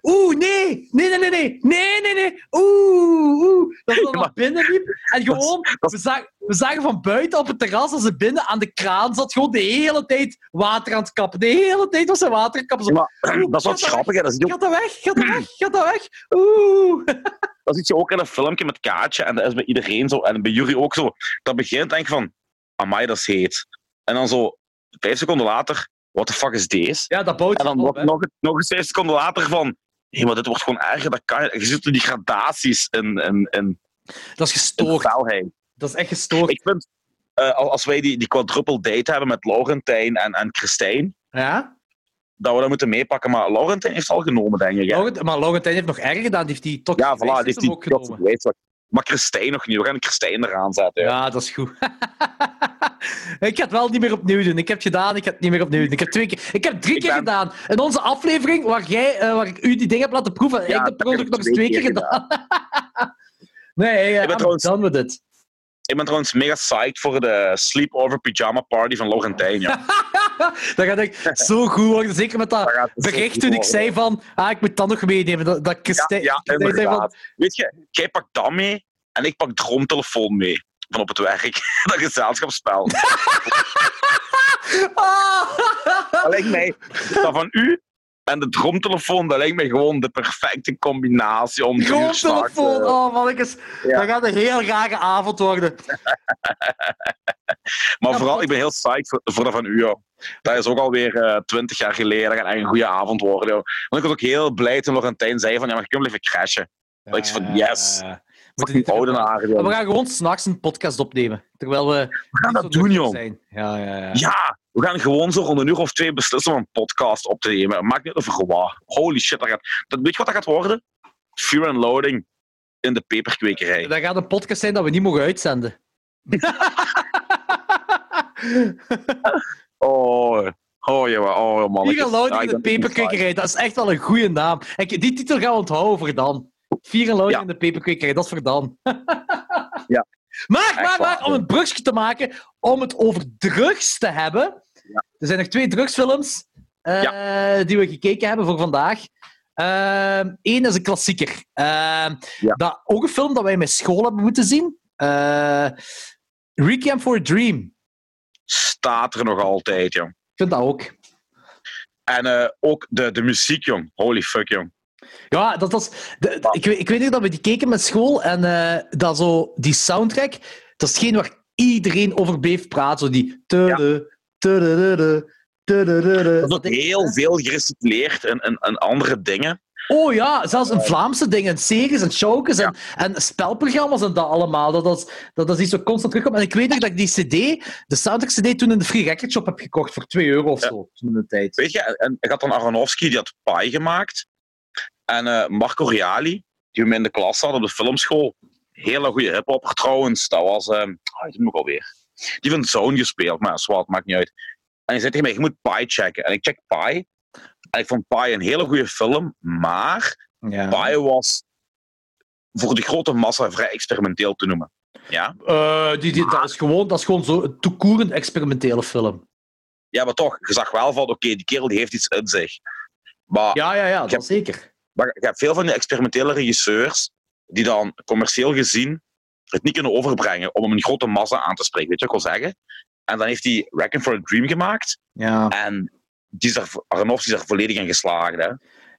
Oeh, nee. Nee, nee, nee, nee. Nee, nee, nee. Oeh, oeh. Dat ze naar binnen liep. En gewoon, we zagen, we zagen van buiten op het terras als ze binnen aan de kraan zat. Gewoon de hele tijd water aan het kappen. De hele tijd was ze water kappen. Maar, dat is wat grappig. Dat. Gaat weg? Gaat dat weg? Gaat dat weg? Oeh. Dat ziet je ook in een filmpje met Kaatje. En dat is bij iedereen zo. En bij jullie ook zo. Dat begint denk van... Amai, dat is heet. En dan zo vijf seconden later What the fuck is deze? Ja, dat bouwt En dan op, nog, nog, eens vijf seconden later van... Hé, maar dit wordt gewoon erger. Dat kan je. Je ziet die gradaties in, in, in, Dat is gestoord. Dat is echt gestoord. Ik vind... eh, als wij die, die quadruple date hebben met Laurentijn en, en Christijn... Ja? Dat we dat moeten meepakken. Maar Laurentijn heeft al genomen, denk ik. Laurent- maar Laurentijn heeft nog erger gedaan. Die heeft die toch Ja, voilà. Die heeft die ook genomen. Maar Christijn nog niet. We gaan Christijn eraan zetten. Ja. Ja, dat is goed. ik ga het wel niet meer opnieuw doen. Ik heb het gedaan, ik ga het niet meer opnieuw doen. Ik heb, twee keer, ik heb drie Ik keer ben- gedaan. In onze aflevering waar, jij, eh, waar ik u die dingen heb laten proeven, heb Ja, ik dat dat product heb nog ik eens twee keer keer gedaan. nee, uh, ben trouwens- done with it. Ik ben trouwens mega psyched voor de sleepover pyjama party van Laurentijn. Ja. dat gaat echt zo goed worden. Zeker met dat Dat bericht toen ik zei van, ah, ik moet dat nog meenemen. Dat, dat Ja, zei van. Weet je, jij pakt dat mee en ik pak droomtelefoon mee. Van op het werk. dat gezelschapsspel. Dat lijkt mij, dat van u en de droomtelefoon, dat lijkt mij gewoon de perfecte combinatie om Droomtelefoon. eh, Oh, mannetjes. Ja. Dat gaat een heel rare avond worden. Maar Ja, vooral, ik ben heel psyched voor, voor dat van u. Joh. Dat is ook alweer eh, twintig jaar geleden. Dat gaat echt een goede avond worden. Joh. Want ik was ook heel blij toen Laurentijn zei van ja, maar je kunt blijven crashen. Dat ik van, yes. Niet te. We gaan gewoon s'nachts een podcast opnemen. Terwijl we. We gaan dat doen, joh. zijn. Ja, ja, ja. Ja, we gaan gewoon zo rond een uur of twee beslissen om een podcast op te nemen. Maakt niet over wat. Holy shit, dat gaat, dat, weet je wat dat gaat worden? Fear and Loading in de peperkwekerij. Dat gaat een podcast zijn dat we niet mogen uitzenden. Oh, oh jongen, oh man. Vier Louding in de peperkwekerij, dat is echt wel een goede naam. Die titel gaan we onthouden voor Dan. Vier Louding Ja. in de peperkwekerij, dat is voor Dan. Ja. Maar, maar, maar, om een brugje te maken, om het over drugs te hebben. Er zijn nog twee drugsfilms eh, die we gekeken hebben voor vandaag. Eén is een klassieker. Ehm, Ja. dat, ook een film dat wij met school hebben moeten zien. Eh Requiem for a Dream. Staat er nog altijd, jong. Ik vind dat ook. En eh, ook de, de muziek, jong. Holy fuck, jong. Ja, dat was. de- de- ik, weet, ik weet nog dat we die keken met school en eh, dat zo, die soundtrack, dat is waar iedereen over bleef praten. Zo die. tudu. Dat heel veel gerecycleerd in, in andere dingen. Oh ja, zelfs in Vlaamse dingen, series en showjes en, en spelprogramma's en dat allemaal. Dat, dat, dat, dat is iets zo constant terugkomt. En ik weet nog dat ik die CD, de soundtrack-CD, toen in de Free Record Shop heb gekocht voor 2 euro of Ja. zo. Toen in de tijd. Weet je, en ik had dan Aronofsky, die had Pi gemaakt. En eh, Marco Reali, die we in de klas hadden op de filmschool. Hele goede hip-hopper trouwens. Dat was, ehm oh, ik ook alweer. Die heeft een zoon gespeeld, maar zwart, maakt niet uit. En hij zei tegen mij, je moet Pi checken. En ik check Pi. En ik vond Pi een hele goede film, maar Ja. Pi was voor de grote massa vrij experimenteel te noemen. Ja, Eh, die, die, dat, is gewoon, dat is gewoon zo een toekoerend experimentele film. ja maar toch, je zag wel van, oké, die kerel die heeft iets in zich. Maar Ja, ja, ja, heb- dat zeker. Maar je hebt veel van die experimentele regisseurs die dan commercieel gezien het niet kunnen overbrengen om een grote massa aan te spreken. Weet je wat ik wil zeggen? En dan heeft hij Wrecking for a Dream gemaakt Ja, en die is er, Aronofsky is er volledig in geslaagd. Hè?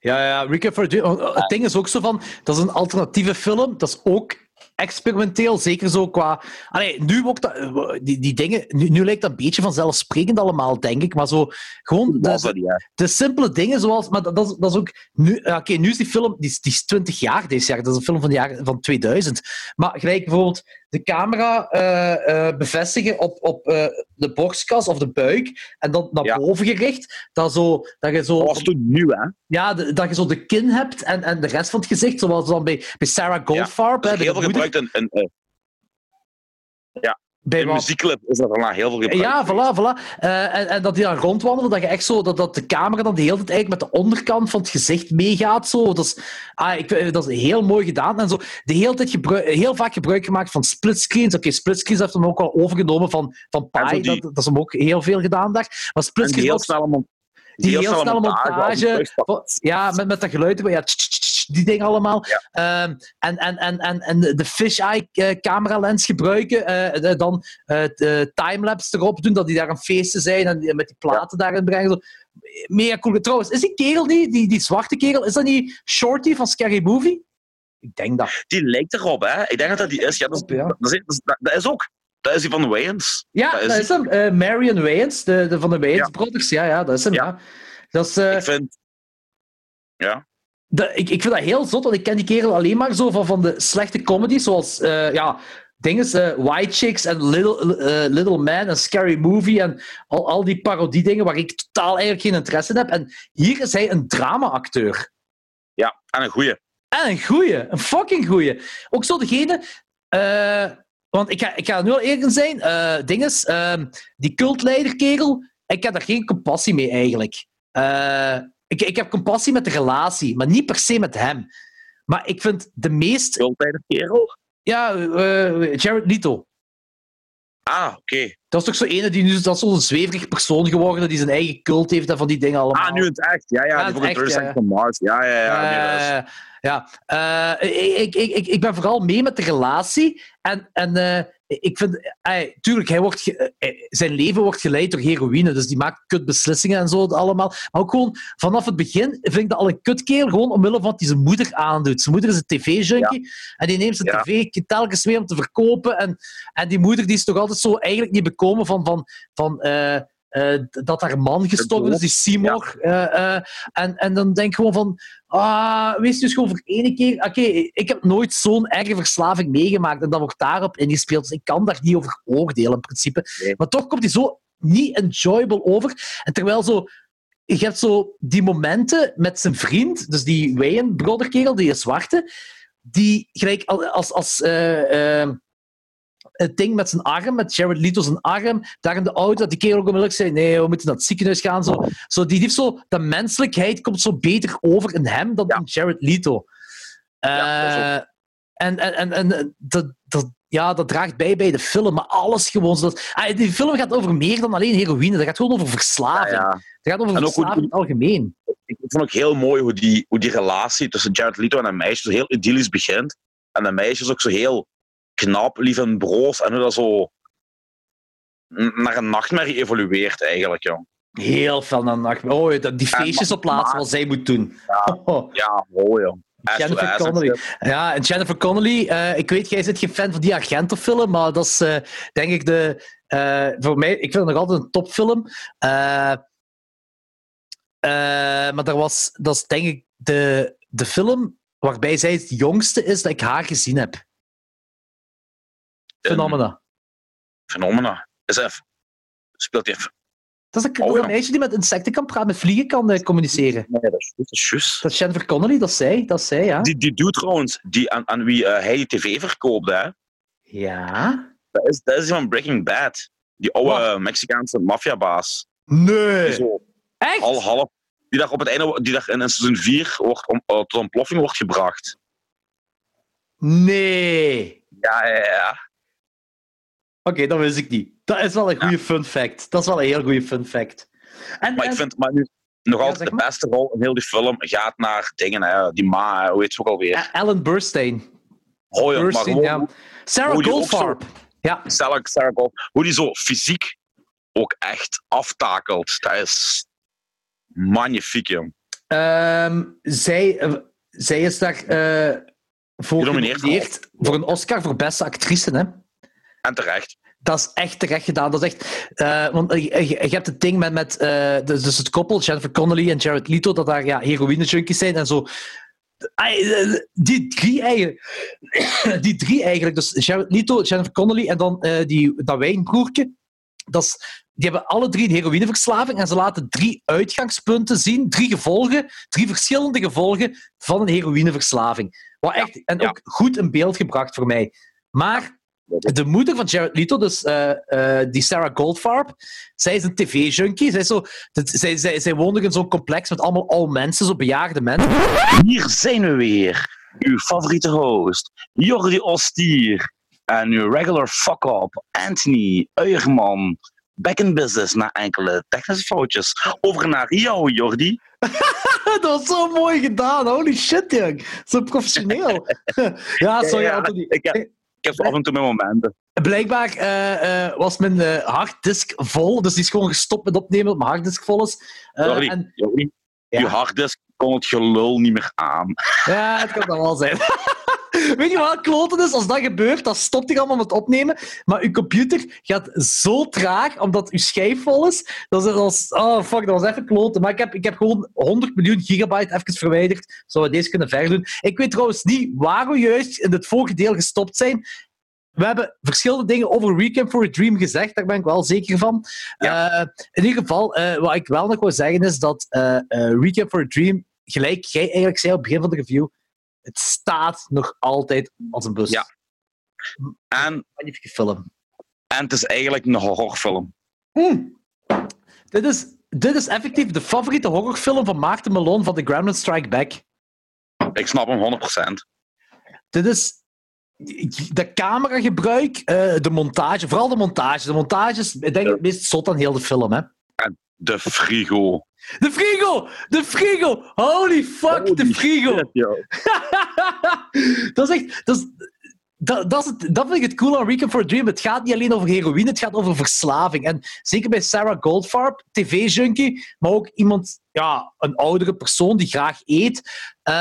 ja, ja Requiem for a Dream. want Het ding is ook zo van, dat is een alternatieve film. Dat is ook experimenteel, zeker zo qua... Allee, nu ook dat, die, die dingen... Nu, nu lijkt dat een beetje vanzelfsprekend allemaal, denk ik. Maar zo, gewoon de, de simpele dingen zoals... Maar dat, dat, is, dat is ook... Nu, ja, Oké, nu is die film... Die is, die is 20 jaar deze jaar. Dat is een film van, de jaren, van 2000. Maar gelijk bijvoorbeeld de camera eh, eh, bevestigen op, op eh, de borstkas of de buik en dan naar Ja. boven gericht. Dat, zo, dat je zo... Dat was toen nieuw, hè? Ja, de- dat je zo de kin hebt en, en de rest van het gezicht, zoals dan bij, bij Sarah Goldfarb. Dat hè, is de heel veel. Gebruikt in eh, ja, Bij In wat- is dat daarna heel veel gebruikt. Ja, voilà, voilà. Eh, en, en dat die dan rondwandelen, dat je echt zo, dat, dat de camera dan de hele tijd eigenlijk met de onderkant van het gezicht meegaat. Zo. Dat, is, ah, ik, vind- dat is heel mooi gedaan. En zo de hele tijd gebruik, heel vaak gebruik gemaakt van splitscreens. Oké, splitscreens heeft hem ook wel overgenomen van, van En zo Pi. die- Dat, dat is hem ook heel veel gedaan daar. Maar En die splitscreens heel ook snelle, mon- die heel snelle montage. Ja, met, met dat geluid. Ja, tsch, tsch, tsch, die dingen allemaal. Ja. Ehm, en, en, en, en, en de fisheye eh, camera lens gebruiken. eh, dan eh, de timelapse erop doen, dat die daar aan feesten zijn en met die platen daarin brengen. Zo. Mega cool. Trouwens, is die kerel, die, die, die zwarte kerel, is dat niet Shorty van Scary Movie? Ik denk dat. Die lijkt erop, hè? Ik denk dat dat die is. Ja, dat, is, Ja. dat, is, dat, dat ook. Dat is die van de Wayans. Ja, Dat dat is is, hem. Eh, Marion Wayans, de, de, van de Wayans Ja. Brothers. Ja, ja, dat is hem. Ja. Ja. Dat is, eh, Ik vind. Ja. Ik, ik vind dat heel zot, want ik ken die kerel alleen maar zo van, van de slechte comedies, zoals eh, ja, dingen, eh, White Chicks en Little, eh, Little Man en Scary Movie en al, al die parodie-dingen waar ik totaal eigenlijk geen interesse in heb. En hier is hij een drama-acteur. ja, en een goeie. En een goeie, een fucking goeie. Ook zo degene. want ik ga, ik ga nu al eerlijk zijn. dinges, ehm, die cultleiderkerel, ik heb daar geen compassie mee eigenlijk. Ik, ik heb compassie met de relatie, maar niet per se met hem. Maar ik vind de meest. Altijd kerel. Ja, eh, Jared Leto. Ah, oké. Dat is toch zo ene die nu dat is zo'n zweverig persoon geworden die zijn eigen cult heeft en van die dingen allemaal. Ah, nu het echt. Ja, ja. Ja, die echt, ja. van Mars. Ja, ja, ja. Eh, ja. Eh, ik, ik, ik, ik ben vooral mee met de relatie. En, en eh, ik vind... tuurlijk, hij wordt zijn leven wordt geleid door heroïne. Dus die maakt kutbeslissingen en zo allemaal. Maar ook gewoon vanaf het begin vind ik dat al een kutkerel. Gewoon omwille van wat hij zijn moeder aandoet. Zijn moeder is een tv-junkie. En die neemt zijn tv telkens mee om te verkopen. En, en die moeder die is toch altijd zo eigenlijk niet bekomen van... van, van eh, eh, dat haar man gestorven is, die Seymour. Eh, en, en dan denk ik gewoon van... Ah, wees dus gewoon voor één keer... Oké, ik heb nooit zo'n erge verslaving meegemaakt en dat wordt daarop ingespeeld. Dus ik kan daar niet over oordelen, in principe. Nee. Maar toch komt hij zo niet enjoyable over. En terwijl zo... Je hebt zo die momenten met zijn vriend, dus die Wayne brotherkerel, die zwarte, die gelijk al- als... als het ding met zijn arm, met Jared Leto zijn arm, daar in de auto, dat die kerel ook onmiddellijk zei, nee, we moeten naar het ziekenhuis gaan. Zo, zo, die heeft zo, de menselijkheid komt zo beter over in hem dan Ja. in Jared Leto. Ja, dat Eh, en en, en, en dat, dat, ja, dat draagt bij bij de film, maar alles gewoon. Zodat, ah, die film gaat over meer dan alleen heroïne, dat gaat gewoon over verslaving. ja. Het gaat over En verslaving in het algemeen. Ik vond ook heel mooi hoe die, hoe die relatie tussen Jared Leto en een meisje zo heel idyllisch begint. En de meisje is ook zo heel knap, lief en broos. En hoe dat zo naar een nachtmerrie evolueert eigenlijk, joh. Heel veel naar de nacht. Oh, dat- die feestjes op plaats maar- wat zij moet doen. Ja. Oh. Ja, mooi, joh. Jennifer Connelly. Ja, en Jennifer Connelly, eh, ik weet, jij zit geen fan van die agentenfilm, maar dat is eh, denk ik de. eh, voor mij, ik vind het nog altijd een topfilm. Maar dat, was, dat is denk ik de, de film waarbij zij het jongste is dat ik haar gezien heb. Phenomena. Phenomena. Is even. Speelt hij even. Dat is een, Oh, een meisje die met insecten kan praten, met vliegen kan eh, communiceren. Nee, dat is, dat is juist. Dat is Jennifer Connelly, dat is zij, dat is zij, ja. Die, die doet trouwens, die aan, aan wie eh, hij die tv verkoopt, hè. Ja? Dat is, dat is die van Breaking Bad. Die oude Wat? eh, Mexicaanse maffiabaas. Nee! zo Echt? half, half, die daar op het einde, die daar in seizoen 4 wordt om, tot ontploffing wordt gebracht. Nee! Ja, ja, ja. Oké, dat wist ik niet. Dat is wel een goede fun fact. Dat is wel een heel goede fun fact. En, Maar ik en- vind maar nu, nog altijd zeg de beste rol in heel die film gaat naar dingen, hè, die ma, hoe heet ze ook alweer? Alan Burstyn. Oh ja, maar Burstyn, gewoon ja. Sarah Goldfarb. Ja. Sarah, Sarah Gold, hoe die zo fysiek ook echt aftakelt. Dat is magnifiek, jong. Ehm, zij, eh, zij is daar eh voor genomineerd voor een Oscar voor beste actrice. Hè? En terecht. Dat is echt terecht gedaan. Dat is echt, eh, want je, je- je hebt het ding met, met eh, dus, dus het koppel, Jennifer Connelly en Jared Leto, dat daar ja, heroïne-junkies zijn en zo. Eh, Die drie eigenlijk. Die drie eigenlijk. Dus Jared Leto, Jennifer Connelly en dan die, dat wijnbroertje. Dat is, die hebben alle drie een heroïneverslaving en ze laten drie uitgangspunten zien, drie gevolgen, drie verschillende gevolgen van een heroïneverslaving. Wat echt, en ja. ook goed in beeld gebracht voor mij. Maar de moeder van Jared Leto, dus eh, eh, die Sarah Goldfarb, zij is een tv-junkie. Zij, zo, dat- zij, zij, zij woont nog in zo'n complex met allemaal oude mensen, zo bejaarde mensen. Hier zijn we weer. Uw favoriete host, Jordi Ostier. En uw regular fuck-up, Anthony Uierman. Back in business na enkele technische foutjes. Over naar jou, Jordi. dat was zo mooi gedaan. Holy shit, jong. Zo professioneel. ja, sorry, Ja, Anthony. Ik heb, ik heb af en toe mijn momenten. Blijkbaar eh, eh, was mijn eh, harddisk vol, dus die is gewoon gestopt met opnemen, omdat mijn harddisk vol is. Jordi, en, Ja. uw harddisk kon het gelul niet meer aan. ja, het kan dat wel zijn. Weet je wat kloten is? Als dat gebeurt, dan stopt hij allemaal met opnemen. Maar uw computer gaat zo traag, omdat uw schijf vol is. Dat is, is- oh, fuck, dat was even kloten. Maar ik heb, ik heb gewoon 100 miljoen gigabyte even verwijderd, zodat we deze kunnen verder doen. Ik weet trouwens niet waar we juist in het vorige deel gestopt zijn. We hebben verschillende dingen over Weekend for a Dream gezegd, daar ben ik wel zeker van. Eh, in ieder geval, eh, wat ik wel nog wil zeggen is dat eh, Weekend for a Dream, gelijk jij eigenlijk zei op het begin van de review, het staat nog altijd als een bus. Ja. En, Magnifieke film. en het is eigenlijk een horrorfilm. Hmm. Dit, is, dit is effectief de favoriete horrorfilm van Maarten Malone van The Gremlin Strike Back. Ik snap hem 100%. Dit is de cameragebruik, eh, de montage, vooral de montage. De montage is, ik denk, het meest zot aan heel de film. Hè? De frigo. De frigo! De frigo! Holy fuck, de frigo! shit, dat is echt... Dat, is, dat, dat, is het, dat vind ik het cool aan Weekend for a Dream. Het gaat niet alleen over heroïne, het gaat over verslaving. En zeker bij Sarah Goldfarb, tv-junkie, maar ook iemand, ja, een oudere persoon die graag eet. Eh,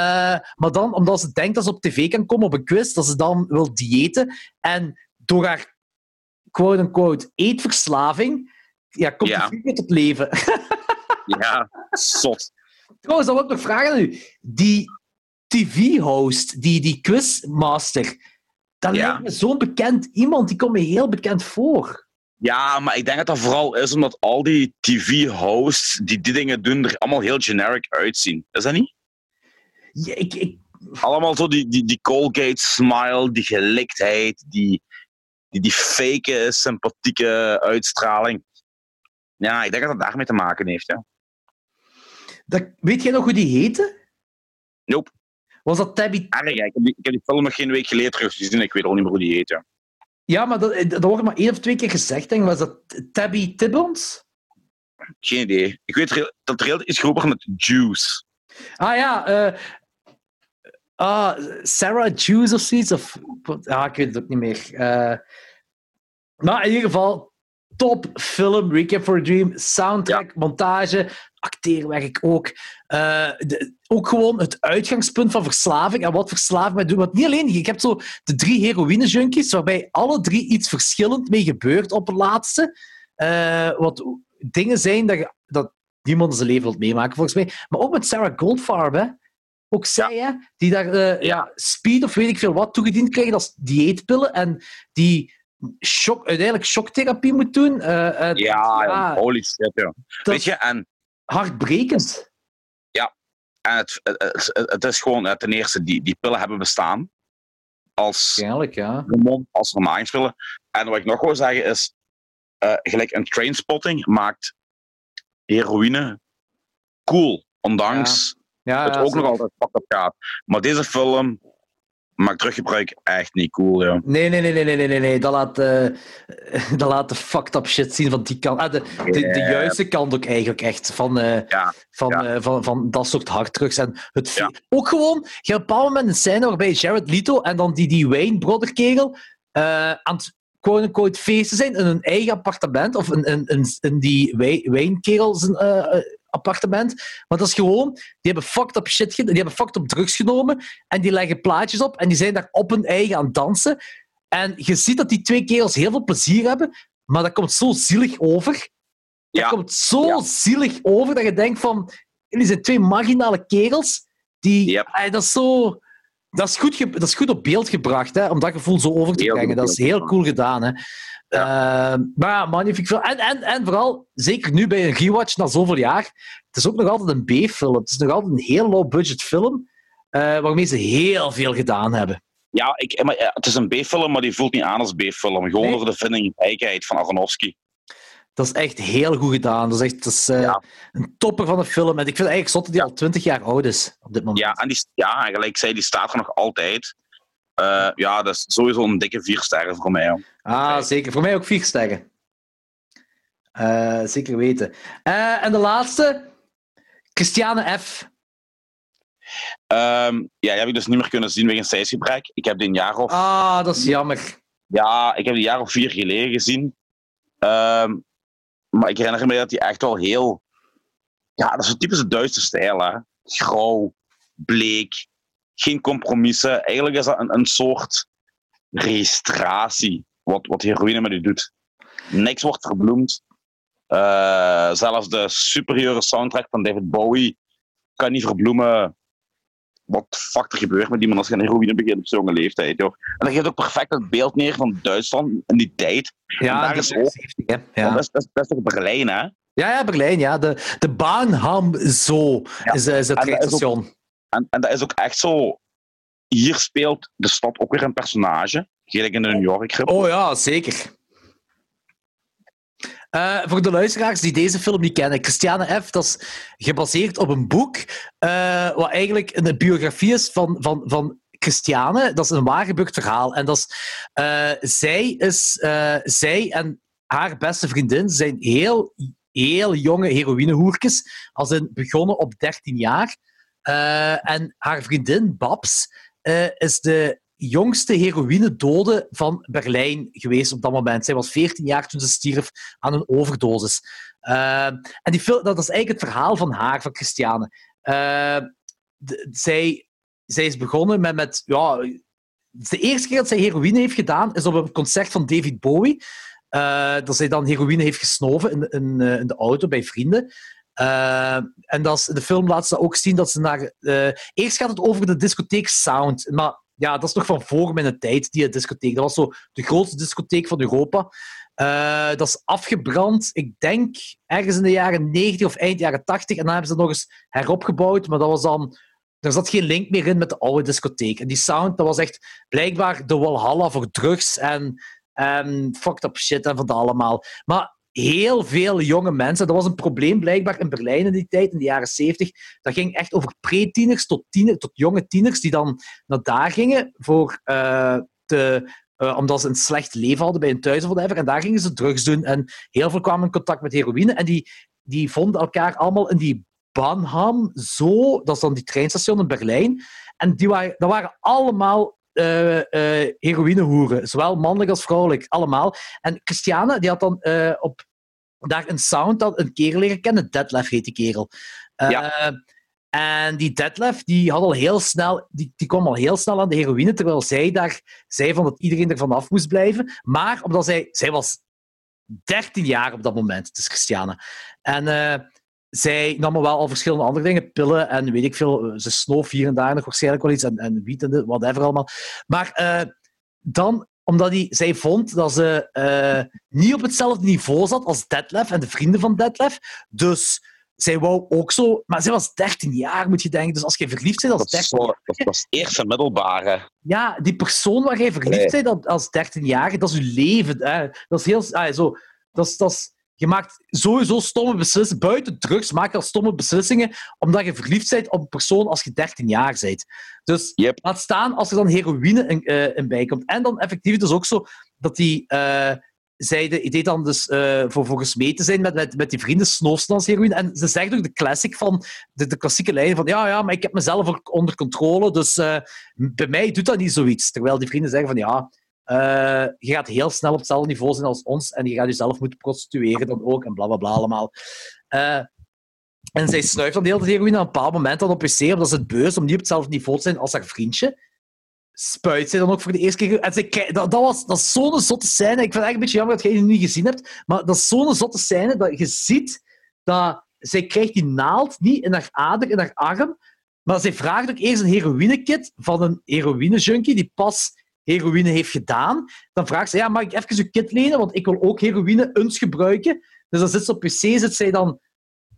maar dan, omdat ze denkt dat ze op tv kan komen op een quiz, dat ze dan wil diëten. En door haar quote-unquote eetverslaving, ja, komt Ja. frigo tot leven. Ja, zot. Trouwens, dan wil ik nog vragen aan u. Die TV-host, die, die quizmaster, dat Ja. lijkt me zo'n bekend iemand. Die komt me heel bekend voor. Ja, maar ik denk dat dat vooral is omdat al die TV-hosts die die dingen doen, er allemaal heel generic uitzien. Is dat niet? Ja, ik, ik, Allemaal zo die, die, die Colgate-smile, die geliktheid, die, die, die fake, sympathieke uitstraling. Ja, ik denk dat dat daarmee te maken heeft. Ja. Dat, weet jij nog hoe die heette? Nope. Was dat Tabby... Erg, ik heb, die, ik heb die film nog geen week geleden teruggezien. Ik weet al niet meer hoe die heet. Ja. Maar dat, dat wordt maar één of twee keer gezegd. Denk. Was dat Tabby Tibbons? Geen idee. Ik weet dat er heel iets geroepen met Juice. Ah ja, eh, ah, Sarah Juice of zoiets. Of, ah, ik weet het ook niet meer. Eh, maar in ieder geval, top film, Weekend for a Dream. Soundtrack, montage, acteerwerk ook. Eh, de- ook gewoon het uitgangspunt van verslaving en wat verslaving met doet. Want niet alleen, je hebt zo de drie heroïne-junkies, waarbij alle drie iets verschillend mee gebeurt op het laatste. Eh, wat dingen zijn dat, je, dat niemand zijn leven wilt meemaken, volgens mij. Maar ook met Sarah Goldfarb, hè. Ook zij, hè, die daar eh, ja, speed of weet ik veel wat toegediend krijgen als dieetpillen en die shock, uiteindelijk shocktherapie moet doen. Eh, eh, Ja, ja, holy shit. Ja. Weet je, en, hartbrekend. en het, het, het, is gewoon, eh, ten eerste, die, die pillen hebben bestaan. Als ja. als hormaansmiddelen. En wat ik nog wil zeggen is, gelijk een trainspotting maakt heroïne cool. Ondanks ja het ja, ook nog altijd fucked up gaat. Maar deze film maakt teruggebruik echt niet cool, ja. Nee, nee, nee, nee, nee, nee, nee. Dat laat, eh, dat laat de fucked up shit zien van die kant. Ah, de, de, de juiste kant ook eigenlijk echt. Van, eh, Ja, van, ja. eh, van, van dat soort harddrugs. En het Ja. Ook gewoon, je hebt op een bepaald moment een scène waarbij Jared Leto en dan die, die Wayne brotherkegel eh aan het quote-unquote feesten zijn in hun eigen appartement. Of in, in, in, in die Way- Wayne-kerel zijn appartement. Maar dat is gewoon, die hebben fucked up shit gedaan, die hebben fucked up drugs genomen en die leggen plaatjes op en die zijn daar op hun eigen aan het dansen. En je ziet dat die twee kerels heel veel plezier hebben, maar dat komt zo zielig over. Dat Ja. komt zo Ja. zielig over dat je denkt van, jullie zijn twee marginale kerels die, Yep. Ay, dat is zo, dat is goed, dat is goed op beeld gebracht, hè, om dat gevoel zo over te Heel brengen. Dat is heel cool gedaan, hè. Eh, maar ja, magnifiek film. En, en, en vooral, zeker nu bij een rewatch na zoveel jaar, het is ook nog altijd een B-film. Het is nog altijd een heel low-budget film, eh, waarmee ze heel veel gedaan hebben. Ja, ik, maar, ja, het is een B-film, maar die voelt niet aan als B-film. Gewoon Nee. door de vindingrijkheid van Aronofsky. Dat is echt heel goed gedaan. Dat is echt dat is, eh, Ja. een topper van een film. En ik vind eigenlijk zot dat die al 20 jaar oud is op dit moment. Ja, en die, ja, en gelijk zei, die staat er nog altijd. Eh, ja, dat is sowieso een dikke vier sterren voor mij. Hoor. Ah, zeker. Voor mij ook vier sterren. Eh, zeker weten. En de laatste, Christiane F. Ehm, ja, die heb ik dus niet meer kunnen zien wegens tijdsgebrek. Ik heb die een jaar of, Ah, dat is jammer. ja, ik heb die een jaar of vier geleden gezien. Ehm, maar ik herinner me dat die echt wel heel... Ja, dat is een typische Duitse stijl, hè. Grauw, bleek, geen compromissen. Eigenlijk is dat een, een soort registratie, wat, wat heroïne met u doet. Niks wordt verbloemd. Eh, zelfs de superieure soundtrack van David Bowie kan niet verbloemen wat fuck er gebeurt met iemand als je aan heroïne begint op zo'n jonge leeftijd. Joh. En dat geeft ook perfect het beeld neer van Duitsland in die tijd. Ja, daar die is ook- 70, hè. Want Ja. Dat, is, dat, is, dat is toch Berlijn, hè? ja, ja, Berlijn, ja. De, de Bahnham Zo Ja. is, eh, is het En dat is ook- treinstation. En, en dat is ook echt zo. Hier speelt de stad ook weer een personage. Gelijk in de New York Grip. Oh ja, zeker. Eh, voor de luisteraars die deze film niet kennen, Christiane F. dat is gebaseerd op een boek, eh, wat eigenlijk een biografie is van, van, van Christiane. Dat is een waargebeurd verhaal. En dat is, eh, zij, is, zij en haar beste vriendin zijn heel, heel jonge heroïnehoertjes, als in begonnen op 13 jaar. En haar vriendin, Babs, is de jongste heroïne-dode van Berlijn geweest op dat moment. Zij was 14 jaar toen ze stierf aan een overdosis. Eh, en die film, dat is eigenlijk het verhaal van haar, van Christiane. De- zij, zij is begonnen met... met ja, de eerste keer dat zij heroïne heeft gedaan, is op een concert van David Bowie. Eh, dat zij dan heroïne heeft gesnoven in, in, de auto bij vrienden. En dat is, de film laat ze ook zien dat ze naar... eerst gaat het over de discotheek Sound. Maar ja, dat is nog van voor mijn tijd, die discotheek. Dat was zo de grootste discotheek van Europa. Eh, dat is afgebrand, ik denk, ergens in de jaren 90 of eind jaren 80. En dan hebben ze het nog eens heropgebouwd, maar dat was dan... Er zat geen link meer in met de oude discotheek. En die sound, dat was echt blijkbaar de Walhalla voor drugs en, en fucked up shit en van dat allemaal. Maar heel veel jonge mensen, dat was een probleem blijkbaar in Berlijn in die tijd, in de jaren 70. Dat ging echt over pre-tieners tot, tot jonge tieners die dan naar daar gingen voor eh, te, eh, omdat ze een slecht leven hadden bij een thuis of. En daar gingen ze drugs doen. En heel veel kwamen in contact met heroïne. En die, die vonden elkaar allemaal in die Banham Zo. Dat is dan die treinstation in Berlijn. En die waren, dat waren allemaal eh eh heroïnehoeren. Zowel mannelijk als vrouwelijk. Allemaal. En Christiane, die had dan eh, op, daar een sound, dat een kerel leren kennen. Detlef heet die kerel. Ja. En die Detlef, die, had al heel snel, die, die kwam al heel snel aan de heroïne, terwijl zij daar zei van dat iedereen er vanaf moest blijven. Maar omdat zij, zij was 13 jaar op dat moment, dus Christiane. En zij nam wel al verschillende andere dingen, pillen en weet ik veel. Ze snoof hier en daar nog waarschijnlijk wel iets en, en wiet en whatever allemaal. Maar eh, dan, omdat die, zij vond dat ze eh, niet op hetzelfde niveau zat als Detlef en de vrienden van Detlef. Dus zij wou ook zo... Maar zij was 13 jaar, moet je denken. Dus als je verliefd bent als Dat is, 13 zo, dat, het eerste middelbare. ja, die persoon waar jij verliefd Nee. bent als 13-jarige, dat is je leven. Hè. Dat is heel... ah, zo, dat is, dat is, je maakt sowieso stomme beslissingen. Buiten drugs maak je al stomme beslissingen omdat je verliefd bent op een persoon als je 13 jaar bent. Dus Yep. laat staan als er dan heroïne in, eh, in bij komt. En dan effectief dus ook zo dat die... eh zeiden, die deed dan dus eh, voor, voor gesmeed te zijn met, met, met die vrienden snoofsten als heroïne. En ze zegt ook de classic van, de, de klassieke lijn van ja, ja, maar ik heb mezelf ook onder controle, dus eh, bij mij doet dat niet zoiets. Terwijl die vrienden zeggen van ja, eh, je gaat heel snel op hetzelfde niveau zijn als ons en je gaat jezelf moeten prostitueren dan ook en bla bla bla allemaal. Eh, en zij snuift dan de hele heroïne aan een bepaald moment dan op wc, omdat ze het beu is om niet op hetzelfde niveau te zijn als haar vriendje. Spuit zij dan ook voor de eerste keer. En kei- dat, dat, was, dat zo'n zotte scène. Ik vind het echt een beetje jammer dat jij die niet gezien hebt. Maar dat is zo'n zotte scène dat je ziet dat zij krijgt die naald niet in haar ader, in haar arm. Maar zij vraagt ook eerst een heroïnekit van een heroïne-junkie die pas heroïne heeft gedaan. Dan vraagt ze, ja, mag ik even uw kit lenen? Want ik wil ook heroïne eens gebruiken. Dus dan zit ze op wc, zit zij dan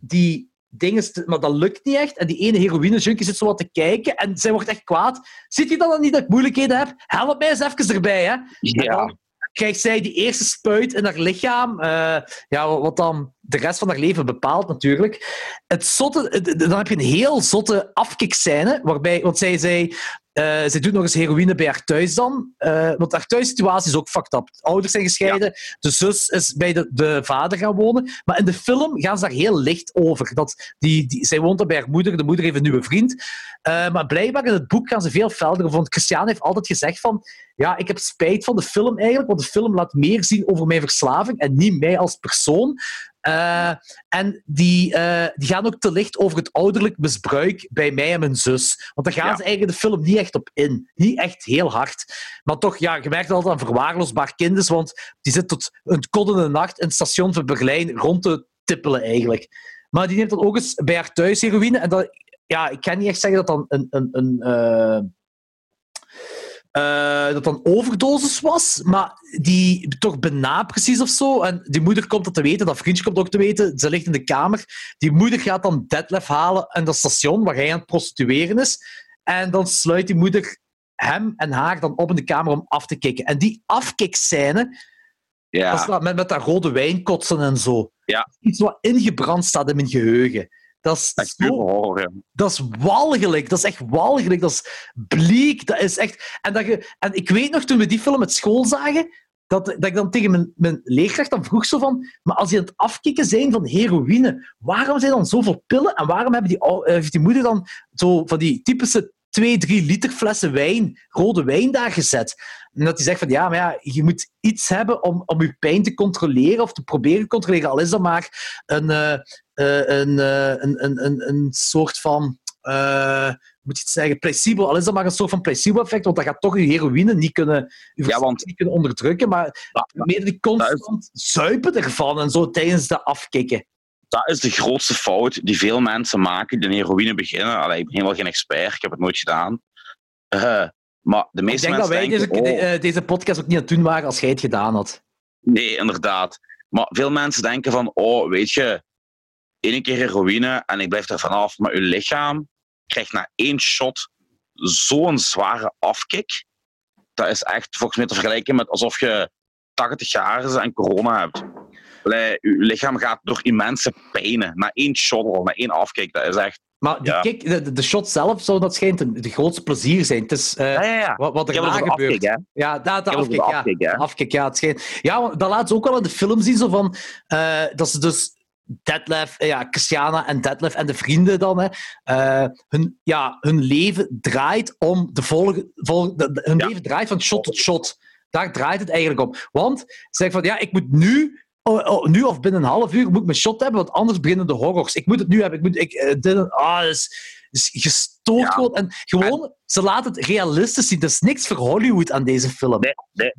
die, dingen, te- maar dat lukt niet echt. En die ene heroïne-junkie zit zo wat te kijken en zij wordt echt kwaad. Ziet je dan niet dat ik moeilijkheden heb? Help mij eens even erbij, hè. En Ja. dan krijgt zij die eerste spuit in haar lichaam, eh, ja, wat dan de rest van haar leven bepaalt natuurlijk. Het zotte, het- dan heb je een heel zotte afkikscène, waarbij, want zij zei, eh, zij doet nog eens heroïne bij haar thuis dan, eh, want haar thuissituatie is ook fucked up. De ouders zijn gescheiden, de zus is bij de, de vader gaan wonen, maar in de film gaan ze daar heel licht over. Dat die, die, zij woont dan bij haar moeder, de moeder heeft een nieuwe vriend, Eh, maar blijkbaar in het boek gaan ze veel felder over, want Christian heeft altijd gezegd van ja, ik heb spijt van de film eigenlijk, want de film laat meer zien over mijn verslaving en niet mij als persoon. Eh, en die, eh, die gaan ook te licht over het ouderlijk misbruik bij mij en mijn zus. Want daar gaan Ja. ze eigenlijk de film niet echt op in. Niet echt heel hard. Maar toch, ja, je merkt altijd aan verwaarloosbaar kind is, want die zit tot een koddende nacht in het station van Berlijn rond te tippelen eigenlijk. Maar die neemt dan ook eens bij haar thuis heroïne. En dat, ja, ik kan niet echt zeggen dat dan een, een, een, eh, eh, dat dan overdosis was, maar die toch bijna precies of zo. En die moeder komt dat te weten, dat vriendje komt ook te weten. Ze ligt in de kamer. Die moeder gaat dan Detlef halen in dat station waar hij aan het prostitueren is. En dan sluit die moeder hem en haar dan op in de kamer om af te kicken. En die afkikscène, Ja. dat met, met dat rode wijnkotsen en zo. Ja. Iets wat ingebrand staat in mijn geheugen. Dat is zo horror, ja. dat is walgelijk. Dat is echt walgelijk. Dat is bleek. Dat is echt... En, dat je... en ik weet nog, toen we die film met school zagen, dat, dat ik dan tegen mijn, mijn leerkracht dan vroeg zo van... Maar als die aan het afkicken zijn van heroïne, waarom zijn dan zoveel pillen? En waarom hebben die, eh, heeft die moeder dan zo van die typische 2, 3 liter flessen wijn, rode wijn daar gezet? En dat hij zegt van, ja, maar ja, je moet iets hebben om, om je pijn te controleren of te proberen te controleren. Al is dat maar een, eh, een, eh, een, een, een, een soort van... eh, moet je het zeggen? Placebo. Al is dat maar een soort van placebo-effect, want dat gaat toch je heroïne niet kunnen, je Ja, want- niet kunnen onderdrukken. Maar Dat, meer die constant zuipen ervan en zo tijdens de afkicken. dat is de grootste fout die veel mensen maken die aan heroïne beginnen. Allee, ik ben helemaal geen expert, ik heb het nooit gedaan. Eh, maar de Ik meeste denk dat mensen wij denken... deze, oh, eh, deze podcast ook niet aan het doen waren als jij het gedaan had. Nee, inderdaad. Maar veel mensen denken van, oh, weet je, één keer heroïne en ik blijf er vanaf. Maar uw lichaam krijgt na één shot zo'n zware afkick. Dat is echt volgens mij te vergelijken met alsof je 80 jaar is en corona hebt. Uw lichaam gaat door immense pijnen. Na één shot al, na één afkick. Dat is echt... Maar die Ja. kick, de, de shot zelf zou dat schijnt een- de grootste plezier zijn. Het is eh, Ja, ja, ja. wat, wat er het na gebeurt. afkick, hè. Ja, dat, de het afkick, over ja. afkick, afkick, ja. Het schijnt. Ja, dat laat ze ook wel in de film zien, zo van, eh, dat ze dus Detlef, eh, ja, Christiana en Detlef en de vrienden dan, hè, eh, hun, ja, hun leven draait om de volgende... Vol, de- de- hun Ja. leven draait van shot tot shot. Daar draait het eigenlijk om. Want ze zeggen van, ja, ik moet nu... Oh, oh, nu of binnen een half uur moet ik mijn shot hebben, want anders beginnen de horrors. Ik moet het nu hebben. Ik moet, ik, eh, dit, ah, is, is gestoord Ja. En gewoon, ze laten het realistisch zien. Er is niks voor Hollywood aan deze film. Nee, nee,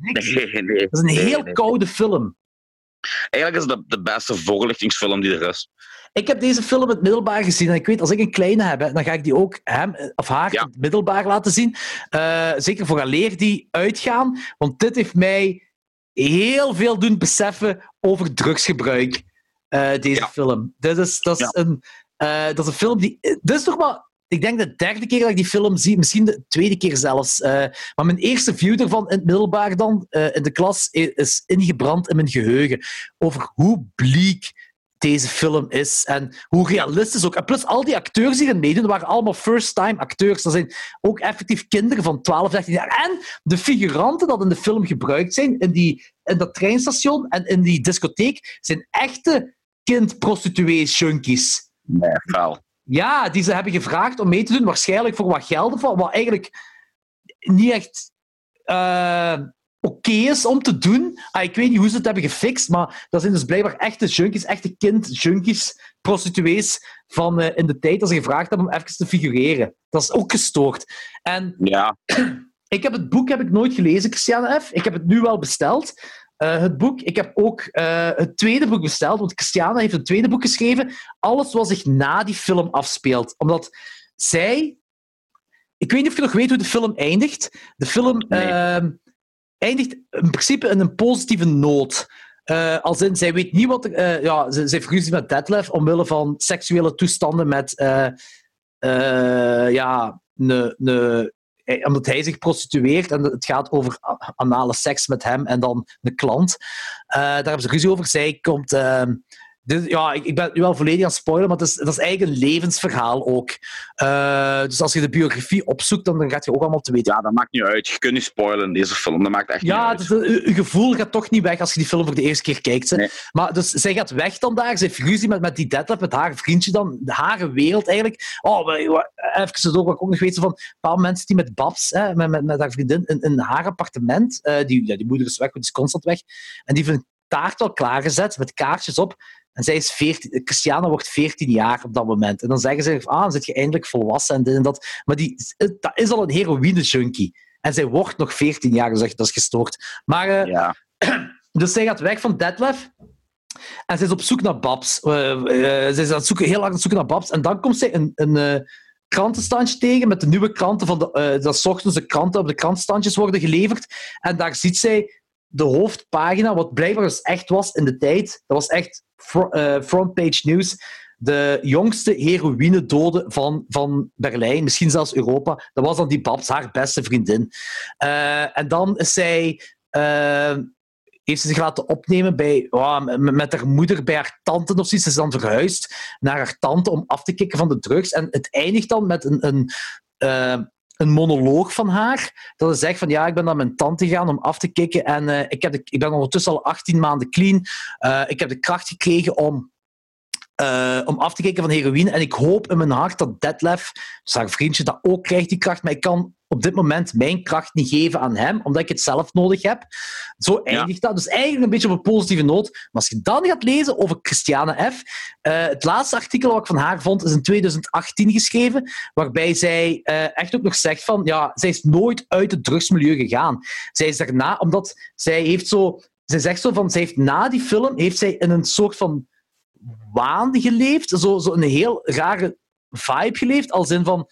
nee, nee. Dat is een heel koude film. Eigenlijk is het de, de beste voorlichtingsfilm die er is. Ik heb deze film in het middelbaar gezien en ik weet, als ik een kleine heb, dan ga ik die ook hem of haar Ja. in het middelbaar laten zien. Eh, zeker voor leer die uitgaan, want dit heeft mij heel veel doen beseffen over drugsgebruik, eh, deze Ja. film. Dit is, dat, is een, eh, dat is een film die... Dit is toch maar... Ik denk de derde keer dat ik die film zie, misschien de tweede keer zelfs. Eh, maar mijn eerste view ervan in het middelbaar dan, eh, in de klas, is ingebrand in mijn geheugen. Over hoe bleek deze film is en hoe realistisch ook. En plus, al die acteurs die erin meedoen, waren allemaal first-time acteurs. Dat zijn ook effectief kinderen van 12, 13 jaar. En de figuranten dat in de film gebruikt zijn, in, die, in dat treinstation en in die discotheek, zijn echte kind-prostituees-junkies. Nee, vuil. Ja, die ze hebben gevraagd om mee te doen, waarschijnlijk voor wat geld, of wat, wat eigenlijk niet echt eh, oké is om te doen. Ah, ik weet niet hoe ze het hebben gefixt, maar dat zijn dus blijkbaar echte junkies, echte kind-junkies, prostituees van eh, in de tijd dat ze gevraagd hebben om even te figureren. Dat is ook gestoord. En Ja, ik heb het boek heb ik nooit gelezen, Christiane F. Ik heb het nu wel besteld. Eh, het boek. Ik heb ook eh, het tweede boek besteld, want Christiane heeft een tweede boek geschreven. Alles wat zich na die film afspeelt. Omdat zij... Ik weet niet of je nog weet hoe de film eindigt. De film Nee. ehm, eindigt in principe in een positieve noot. Uh, als in, zij weet niet wat ja, heeft ruzie met Detlef omwille van seksuele toestanden met... Ja, ne, omdat hij zich prostitueert en het gaat over anale seks met hem en dan de klant. daar hebben ze ruzie over. Zij komt ehm, dus, ja, ik, ik, ben nu wel volledig aan het spoilen, maar het is, dat is eigenlijk een levensverhaal ook. Uh, dus als je de biografie opzoekt, dan, dan gaat je ook allemaal te weten. Ja, dat maakt niet uit. Je kunt niet spoilen in deze film. Dat maakt echt ja, niet uit. Ja, je gevoel gaat toch niet weg als je die film voor de eerste keer kijkt. Nee. Maar dus zij gaat weg dan daar. Ze heeft ruzie met, met die deadlap, met haar vriendje dan. De hare wereld eigenlijk. Oh, even zo, wat ik ook nog weet. Van een paar mensen die met Babs, hè, met, met, met haar vriendin, in, in haar appartement. Uh, die, ja, die moeder is weg, die is constant weg. En die heeft een taart al klaargezet met kaartjes op. En zij is 14, Christiana wordt 14 jaar op dat moment. En dan zeggen ze, ah, dan zit je eindelijk volwassen en dit en dat. Maar die, dat is al een heroïne-junkie. En zij wordt nog 14 jaar, dus dat is gestoord. Maar, uh, ja. dus zij gaat weg van Detlef. En ze is op zoek naar Babs. Uh, uh, ze is aan het zoeken, heel lang aan het zoeken naar Babs. En dan komt zij een, een krantenstandje tegen met de nieuwe kranten van de, dat s ochtends de kranten op de krantenstandjes worden geleverd. En daar ziet zij de hoofdpagina, wat blijkbaar dus echt was in de tijd. Dat was echt uh, frontpage nieuws. De jongste heroïnedoden van, van Berlijn, misschien zelfs Europa. Dat was dan die Babs, haar beste vriendin. Uh, en dan zij. Uh, heeft ze zich laten opnemen bij, met haar moeder bij haar tante of zoiets. Ze is dan verhuisd naar haar tante om af te kicken van de drugs. En het eindigt dan met een, een, een monoloog van haar. Dat ze zegt van ja, ik ben naar mijn tante gegaan om af te kicken en uh, ik, heb ik ben ondertussen al 18 maanden clean. Uh, ik heb de kracht gekregen om uh, om af te kijken van heroïne. En ik hoop in mijn hart dat Detlef, dus haar vriendje, dat ook krijgt, die kracht. Maar ik kan op dit moment mijn kracht niet geven aan hem, omdat ik het zelf nodig heb. Zo eindigt dat. Dus eigenlijk een beetje op een positieve noot. Maar als je dan gaat lezen over Christiane F., uh, het laatste artikel wat ik van haar vond, is in 2018 geschreven, waarbij zij uh, echt ook nog zegt van, ja, zij is nooit uit het drugsmilieu gegaan. Zij is daarna, omdat zij heeft zo... Zij zegt zo van, zij heeft na die film, heeft zij in een soort van waan geleefd. Zo, zo een heel rare vibe geleefd. Als in van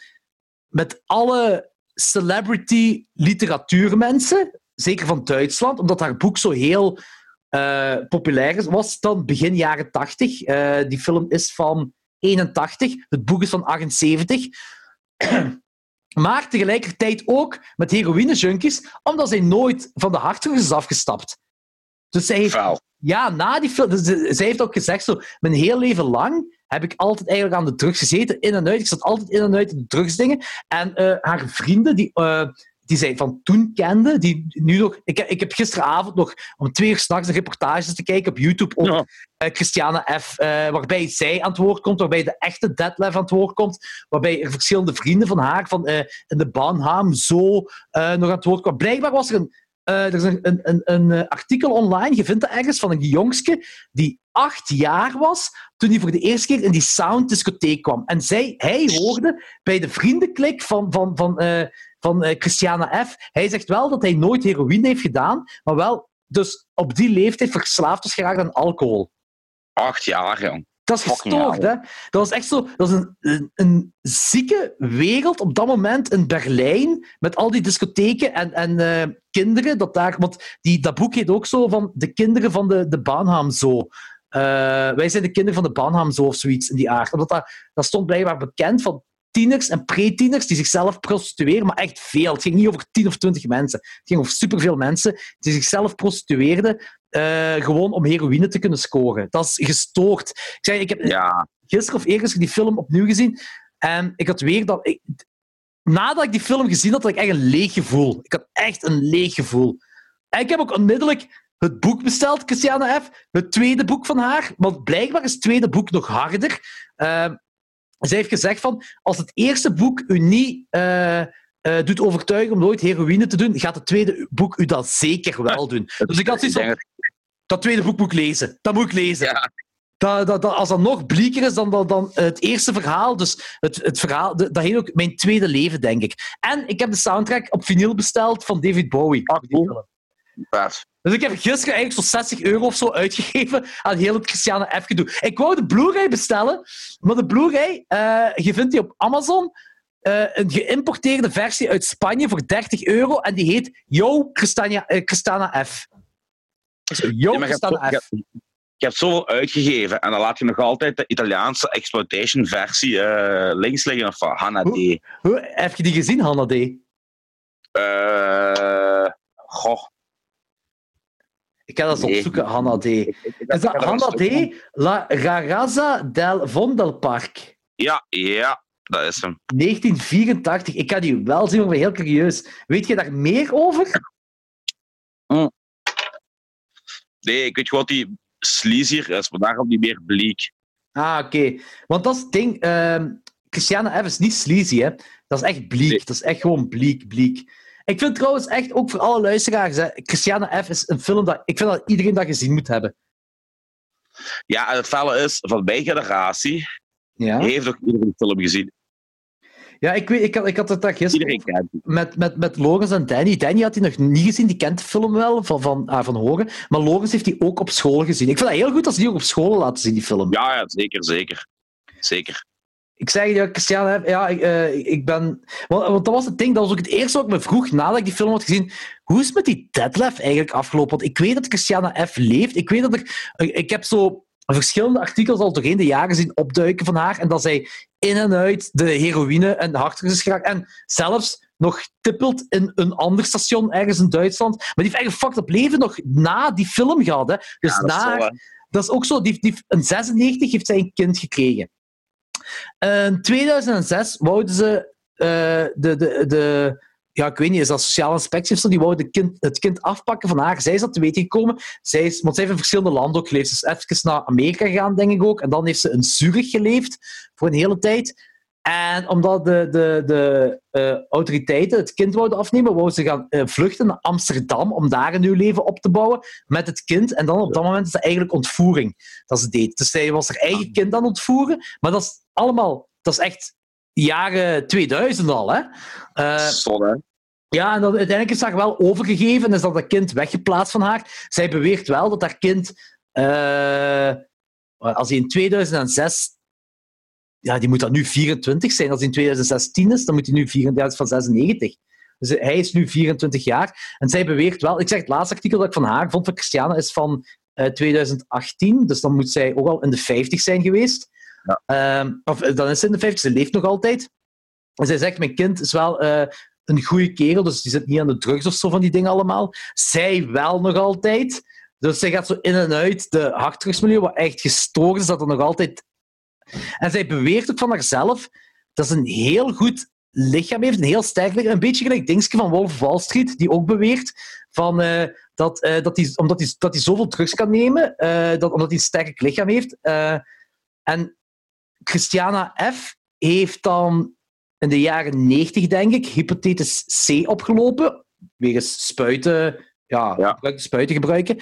met alle celebrity literatuurmensen, zeker van Duitsland, omdat haar boek zo heel uh, populair was dan begin jaren 80. Uh, eh, die film is van 81, het boek is van 78. maar tegelijkertijd ook met heroïne-junkies, omdat zij nooit van de hardrock is afgestapt. Dus zij heeft, ja, na die film... Dus zij heeft ook gezegd, zo, mijn heel leven lang heb ik altijd eigenlijk aan de drugs gezeten, in en uit. Ik zat altijd in en uit de drugsdingen. En uh, haar vrienden, die, uh, die zij van toen kende, die nu nog... Ik, ik heb gisteravond nog om twee uur s'nachts de reportages te kijken op YouTube op ja. uh, Christiane F., waarbij zij aan het woord komt, waarbij de echte Detlef aan het woord komt, waarbij er verschillende vrienden van haar van, in de Banham zo nog aan het woord kwamen. Blijkbaar was er een uh, er is een, een, een, eh, artikel online, je vindt dat ergens, van een jongske die acht jaar was toen hij voor de eerste keer in die sounddiscotheek kwam. En zij, hij hoorde bij de vriendenklik van, van, van, uh, van Christiana F. Hij zegt wel dat hij nooit heroïne heeft gedaan, maar wel dus op die leeftijd verslaafd is geraakt aan alcohol. Acht jaar, jong. Dat is gestoord, hè? Dat was echt zo... Dat was een, een, een, zieke wereld op dat moment in Berlijn, met al die discotheken en, en uh, kinderen. Dat daar, want die, dat boek heet ook zo van de kinderen van de, de Bahnham Zoo. Uh, wij zijn de kinderen van de Bahnham Zoo of zoiets in die aard. Omdat dat, dat stond blijkbaar bekend van tieners en pre-tieners die zichzelf prostitueren, maar echt veel. Het ging niet over 10 of 20 mensen. Het ging over superveel mensen die zichzelf prostitueerden uh, gewoon om heroïne te kunnen scoren. Dat is gestoord. Ik, zei, ik heb ja. gisteren of eergisteren die film opnieuw gezien en ik had weer dat... Ik, nadat ik die film gezien had, had ik echt een leeg gevoel. Ik had echt een leeg gevoel. En ik heb ook onmiddellijk het boek besteld, Christiane F. Het tweede boek van haar. Want blijkbaar is het tweede boek nog harder. Uh, zij heeft gezegd van, als het eerste boek u niet uh, uh, doet overtuigen om nooit heroïne te doen, gaat het tweede boek u dat zeker wel doen. Dus ik had zoiets van, dat tweede boek moet ik lezen. Dat moet ik lezen. Ja. Dat, dat, dat, als dat nog blieker is dan, dan, dan het eerste verhaal, dus het, het verhaal, dat heet ook mijn tweede leven, denk ik. En ik heb de soundtrack op vinyl besteld van David Bowie. Ah, cool. Dus ik heb gisteren eigenlijk zo'n 60 euro of zo uitgegeven aan heel het Christiane F. gedoe. Ik wou de Blu-ray bestellen, maar de Blu-ray, uh, je vindt die op Amazon. Uh, een geïmporteerde versie uit Spanje voor 30 euro en die heet Yo Christiana, uh, Christiana F. Ik Ja, Yo, je, Christiane zo- F. je, je hebt zoveel uitgegeven en dan laat je nog altijd de Italiaanse exploitation versie eh, links liggen of van Hanna D. Hoe- Hoe, heb je die gezien, Hanna D? Eh, goh. Ik ga dat eens opzoeken, Hanna D. Is dat Hanna. D? La Ragazza del Vondelpark? Ja, ja, dat is hem. 1984. Ik ga die wel zien, maar ik ben heel curieus. Weet je daar meer over? Nee, ik weet gewoon dat die sleazier is, maar daarom die meer bleek. Ah, oké. Want dat is het ding. ehm Christiane F. is niet sleazy, hè. Dat is echt bleek. Nee. Dat is echt gewoon bleek, bleek. Ik vind trouwens echt, ook voor alle luisteraars, hè, Christiane F. is een film dat... Ik vind dat iedereen dat gezien moet hebben. Ja, en het felle is, van mijn generatie Ja, heeft ook iedereen de film gezien. ja ik, weet, ik, had, ik had het daar gisteren met, met, met Logans en Danny. Danny had die nog niet gezien, die kent de film wel van, van, ah, van horen. Maar Logans heeft die ook op school gezien. Ik vind dat heel goed als die ook op school laten zien, die film. Ja, ja, zeker, zeker. Zeker. Ik zeg ja, Christiane, ja, ik, eh, ik ben. Want, want dat was het ding, dat was ook het eerste wat ik me vroeg nadat ik die film had gezien. Hoe is het met die Detlef eigenlijk afgelopen? Want ik weet dat Christiane F. leeft. Ik weet dat er. Ik heb zo verschillende artikels al doorheen de jaren zien opduiken van haar. En dat zij in en uit de heroïne en harddrugs is geraakt. En zelfs nog tippelt in een ander station ergens in Duitsland. Maar die heeft eigenlijk een fucked up leven nog na die film gehad. Hè? Dus Ja, dat is na, zo, hè. dat is ook zo. Die, die, in 96 heeft zij een kind gekregen. In 2006 wouden ze eh, de, de, de, ja, ik weet niet, is dat sociale inspectie of zo, die wouden de kind, het kind afpakken van haar. Zij is dat te weten gekomen. Zij is, want zij heeft in verschillende landen ook geleefd. Ze is even naar Amerika gegaan, denk ik ook. En dan heeft ze in Zurich geleefd voor een hele tijd. En omdat de, de, de eh, autoriteiten het kind wouden afnemen, wouden ze gaan eh, vluchten naar Amsterdam om daar een nieuw leven op te bouwen met het kind. En dan op dat moment is dat eigenlijk ontvoering dat ze deed. Dus zij was haar eigen kind aan het ontvoeren. Maar dat is allemaal, dat is echt jaren 2000 al. Hè? Hè. ja, en dan, uiteindelijk is haar wel overgegeven en is dat, dat kind weggeplaatst van haar. Zij beweert wel dat haar kind, als hij in 2006, ja, die moet dan nu 24 zijn. Als hij in 2016 is, dan moet hij nu 34 van 96. Dus hij is nu 24 jaar. En zij beweert wel, ik zeg het laatste artikel dat ik van haar vond van Christiane is van eh, 2018. Dus dan moet zij ook al in de 50 zijn geweest. Ja. Ehm, of eh, dan is ze in de 50, ze leeft nog altijd. En zij zegt, mijn kind is wel eh, een goede kerel, dus die zit niet aan de drugs of zo van die dingen allemaal. Zij wel nog altijd. Dus zij gaat zo in en uit de harddrugsmilieu, wat echt gestoord is, dat er nog altijd... En zij beweert ook van haarzelf dat ze een heel goed lichaam heeft, een heel sterk lichaam. Een beetje gelijk Dingske van Wolf of Wall Street, die ook beweert van, eh, dat, eh, dat hij omdat hij dat hij zoveel drugs kan nemen, eh, dat, omdat hij een sterk lichaam heeft. en Christiana F. heeft dan in de jaren 90, denk ik, hepatitis C opgelopen. Wegens spuiten, ja, Ja. spuiten gebruiken.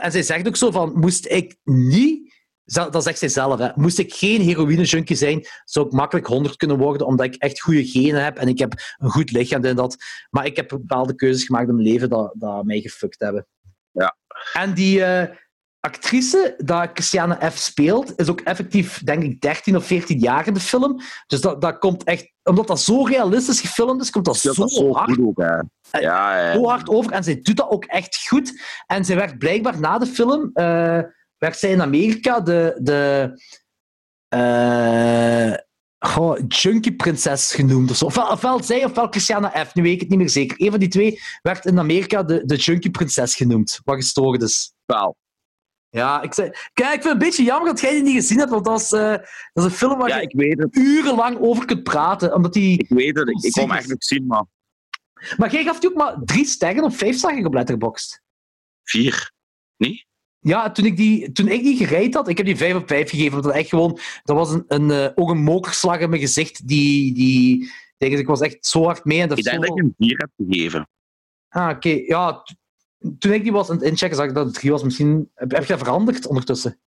En zij zegt ook zo van, moest ik niet... Dat zegt zij zelf, hè. Moest ik geen heroïne-junkie zijn, zou ik makkelijk 100 kunnen worden, omdat ik echt goede genen heb en ik heb een goed lichaam en dat. Maar ik heb bepaalde keuzes gemaakt in mijn leven dat, dat mij gefuckt hebben. Ja. En die eh, actrice dat Christiane F. speelt, is ook effectief, denk ik, 13 of 14 jaar in de film. Dus dat, dat komt echt... Omdat dat zo realistisch gefilmd is, komt dat zo, zo hard, goed ook, hè. Ja, ja. zo hard over. En zij doet dat ook echt goed. En zij werd blijkbaar na de film... eh, werd zij in Amerika de... de eh, goh, junkie prinses genoemd of zo. Ofwel, ofwel zij ofwel Christiana F. Nu weet ik het niet meer zeker. Een van die twee werd in Amerika de, de junkie prinses genoemd. Wat gestoord is. Wel. Ja, ik zei... Kijk, ik vind het een beetje jammer dat jij die niet gezien hebt, want dat is, eh, dat is een film waar Ja, je ik weet het. urenlang over kunt praten. Omdat die... Ik weet het. Ik, ik kon hem echt nog zien, maar Maar jij gaf die ook maar drie sterren of vijf sterren op Letterboxd. vier. Niet? Ja, toen ik die, toen ik die gereid had, ik heb die vijf op vijf gegeven. Want dat echt gewoon, dat was een, een, eh, ook een mokerslag in mijn gezicht. Die, die, denk ik, ik was echt zo hard mee. En dat Ik denk dat ik hem vier heb gegeven. Ah, oké. Ja, toen ik die was aan het inchecken, zag ik dat het drie was. Misschien heb, heb je dat veranderd ondertussen?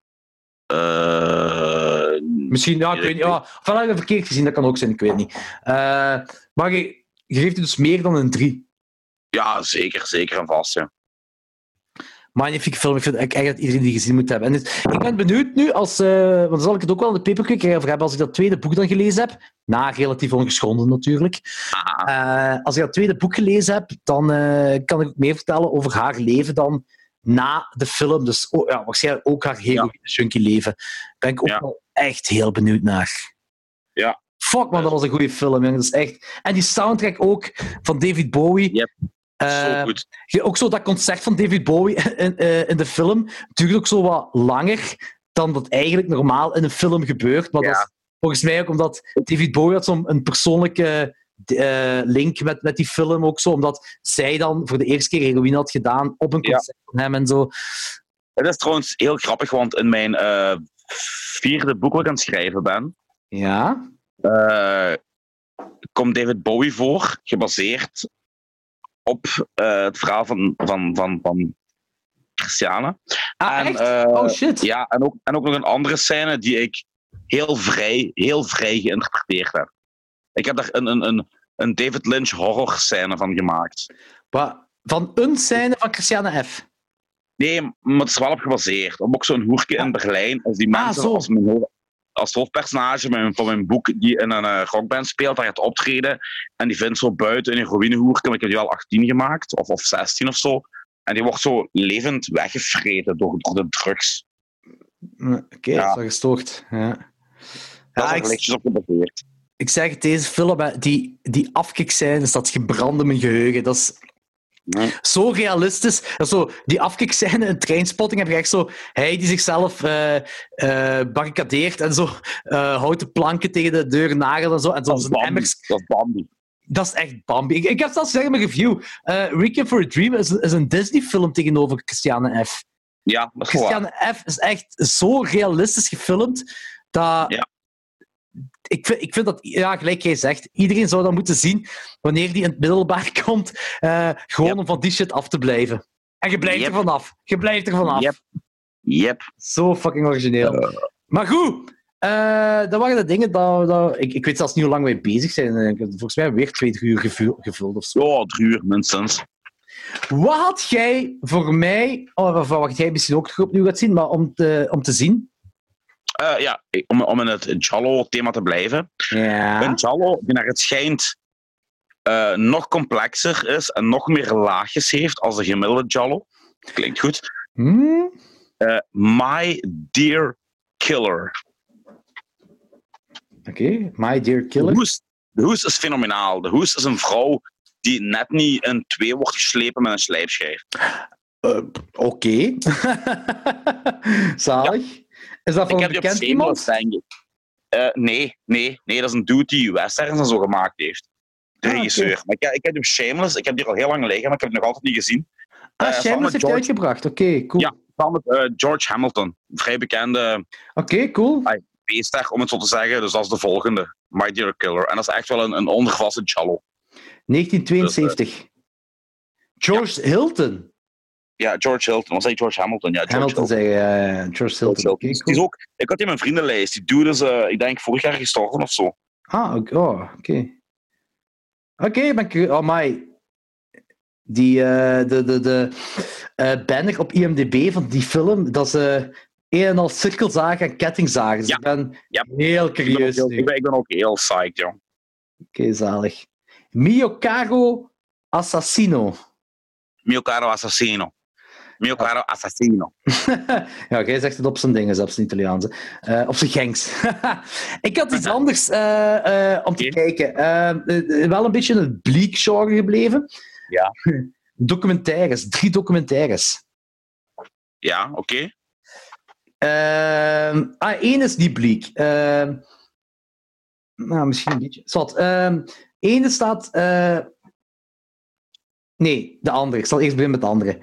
Eh, Misschien, ja, ik weet niet. Ja, ofwel heb ik het verkeerd gezien, dat kan ook zijn, ik weet niet. Eh, maar je, je geeft het dus meer dan een drie. ja, zeker. Zeker en vast, ja. Magnifieke film. Ik vind echt dat iedereen die gezien moet hebben. En het- ik ben benieuwd nu, als, eh, want dan zal ik het ook wel in de paperquick over hebben, als ik dat tweede boek dan gelezen heb. Na relatief ongeschonden natuurlijk. Ah, Eh, als ik dat tweede boek gelezen heb, dan eh, kan ik ook meer vertellen over haar leven dan na de film. Dus oh, ja, waarschijnlijk ook haar heroïne junkie leven. Ben ik ook Ja. wel echt heel benieuwd naar. Ja. Fuck man, dat was een goede film. jongen. Dat is echt... En die soundtrack ook van David Bowie. Yep. Zo je- ook zo dat concert van David Bowie in, eh, in de film duurt ook zo wat langer dan dat eigenlijk normaal in een film gebeurt. Maar Ja. dat is volgens mij ook omdat David Bowie had zo'n een persoonlijke eh, link met, met die film ook zo, omdat zij dan voor de eerste keer heroïne had gedaan op een Ja. concert van hem en zo. Het is trouwens heel grappig, want in mijn vierde boek wat ik aan het schrijven ben, Ja. komt David Bowie voor, gebaseerd op eh, het verhaal van, van, van, van Christiane. Ah, En, echt? eh, oh shit. Ja, en ook, en ook nog een andere scène die ik heel vrij, heel vrij geïnterpreteerd heb. Ik heb daar een, een, een, een David Lynch horror scène van gemaakt. Wa- Van een scène van Christiane F. Nee, maar het is wel op gebaseerd. Op ook zo'n hoertje in Berlijn. Als die Ah, mensen zo. als, als hoofdpersonage van mijn, van mijn boek die in een eh, rockband speelt, daar gaat optreden. En die vindt zo buiten een heroïnehoertje, maar ik heb die wel 18 gemaakt, of, of 16 of zo. En die wordt zo levend weggevreten door, door de drugs. Hm, Oké, Ja. dat is wel gestoord. Ja. Ja, is ik, lichtjes op gebaseerd. ik zeg het, deze film, die, die afkikscènes, dat is gebrand in mijn geheugen. Dat is Zo realistisch. Dat zo, die afkikscène in Trainspotting heb je echt zo... Hij die zichzelf eh, barricadeert en zo eh, houten planken tegen de deur nagelt en zo. En zo Dat is emmers... Dat is Bambi. Dat is echt Bambi. Ik, ik heb zelfs gezegd in mijn review. Requiem for a Dream is, is een Disney-film tegenover Christiane F. Ja, dat is wel waar. Christiane F. is echt zo realistisch gefilmd dat. Ja. Ik vind, ik vind dat, ja, gelijk jij zegt, iedereen zou dat moeten zien wanneer die in het middelbaar komt, eh, gewoon Yep. om van die shit af te blijven. En je blijft Yep. er vanaf. Je blijft er vanaf. Yep. Yep. Zo fucking origineel. Maar goed, eh, dat waren de dingen dat, dat ik, ik weet zelfs niet hoe lang wij bezig zijn. Eh, Volgens mij weer twee drie uur gevul- gevuld of zo. Oh, drie uur minstens. Wat had jij voor mij, of of wat jij misschien ook opnieuw gaat zien, maar om te, om te zien? Eh, ja, om, om in het Jallo-thema te blijven. Ja. Een Jallo, die naar het schijnt eh, nog complexer is en nog meer laagjes heeft als de gemiddelde Jallo. Klinkt goed. Hmm? Eh, My Dear Killer. Oké, My Dear De Killer. hoes, de hoes is fenomenaal. De hoes is een vrouw die net niet in twee wordt geslepen met een slijpschijf. Oké. Zalig. Is dat van Ik heb bekend iemand? denk ik. Eh, nee, nee, nee, dat is een dude die en zo gemaakt heeft. De Ah, regisseur. Maar ik, ik heb op Shameless, ik heb die al heel lang liggen, maar ik heb die nog altijd niet gezien. Ah, Eh, Shameless heeft George- uitgebracht. Oké, cool. Ja. Samen met eh, George Hamilton, vrij bekende Oké, cool. beester, om het zo te zeggen. Dus dat is de volgende, My Dear Killer. En dat is echt wel een, een ondergewassen Jallo. 1972. George Hilton. Ja, George Hilton. Wat zei je, George Hamilton? Ja, George Hamilton Hilton. zei eh, George Hilton. George Hilton. Die is ook, ik had die in mijn vriendenlijst. Die dude is, eh, ik denk, vorig jaar gestorven of zo. Ah, oké. Oh, oké. Ben ik... Oh, my. Die, eh, de, de, de banner op IMDb van die film, dat eh een en al cirkelzagen en kettingzagen. Dus Ja. ik ben Ja. heel Ik ben, ook curieus heel, ik, ben, ik ben ook heel psyched, joh. Oké, zalig. Mio Caro Assassino. Mio caro assassino. Mio caro assassino. ja, jij zegt het op zijn dingen, zelfs in Italiaans. hè. Eh, op zijn gangs. ik had iets anders eh, eh, om te kijken. Wel een beetje in het bleak genre gebleven. Ja. Documentaires, drie documentaires. Ja, oké. Ehm ah, één is die bleak. Ehm, nou, misschien een beetje. Zwat. Ehm ene staat... nee, de andere. Ik zal eerst beginnen met de andere.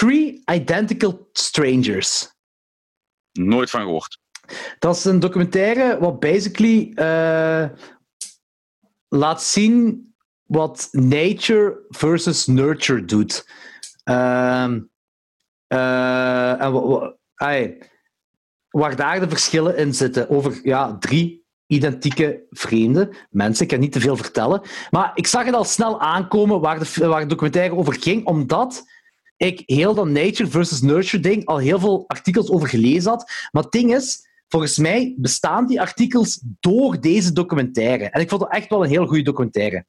Three Identical Strangers. Nooit van gehoord. Dat is een documentaire wat basically eh, laat zien wat nature versus nurture doet. Ehm, eh, en ai, waar daar de verschillen in zitten over ja, drie identieke vreemde mensen. Ik kan niet te veel vertellen. Maar ik zag het al snel aankomen waar de, waar de documentaire over ging, omdat ik heel dat nature versus nurture ding al heel veel artikels over gelezen had. Maar het ding is, volgens mij bestaan die artikels door deze documentaire. En ik vond het echt wel een heel goede documentaire.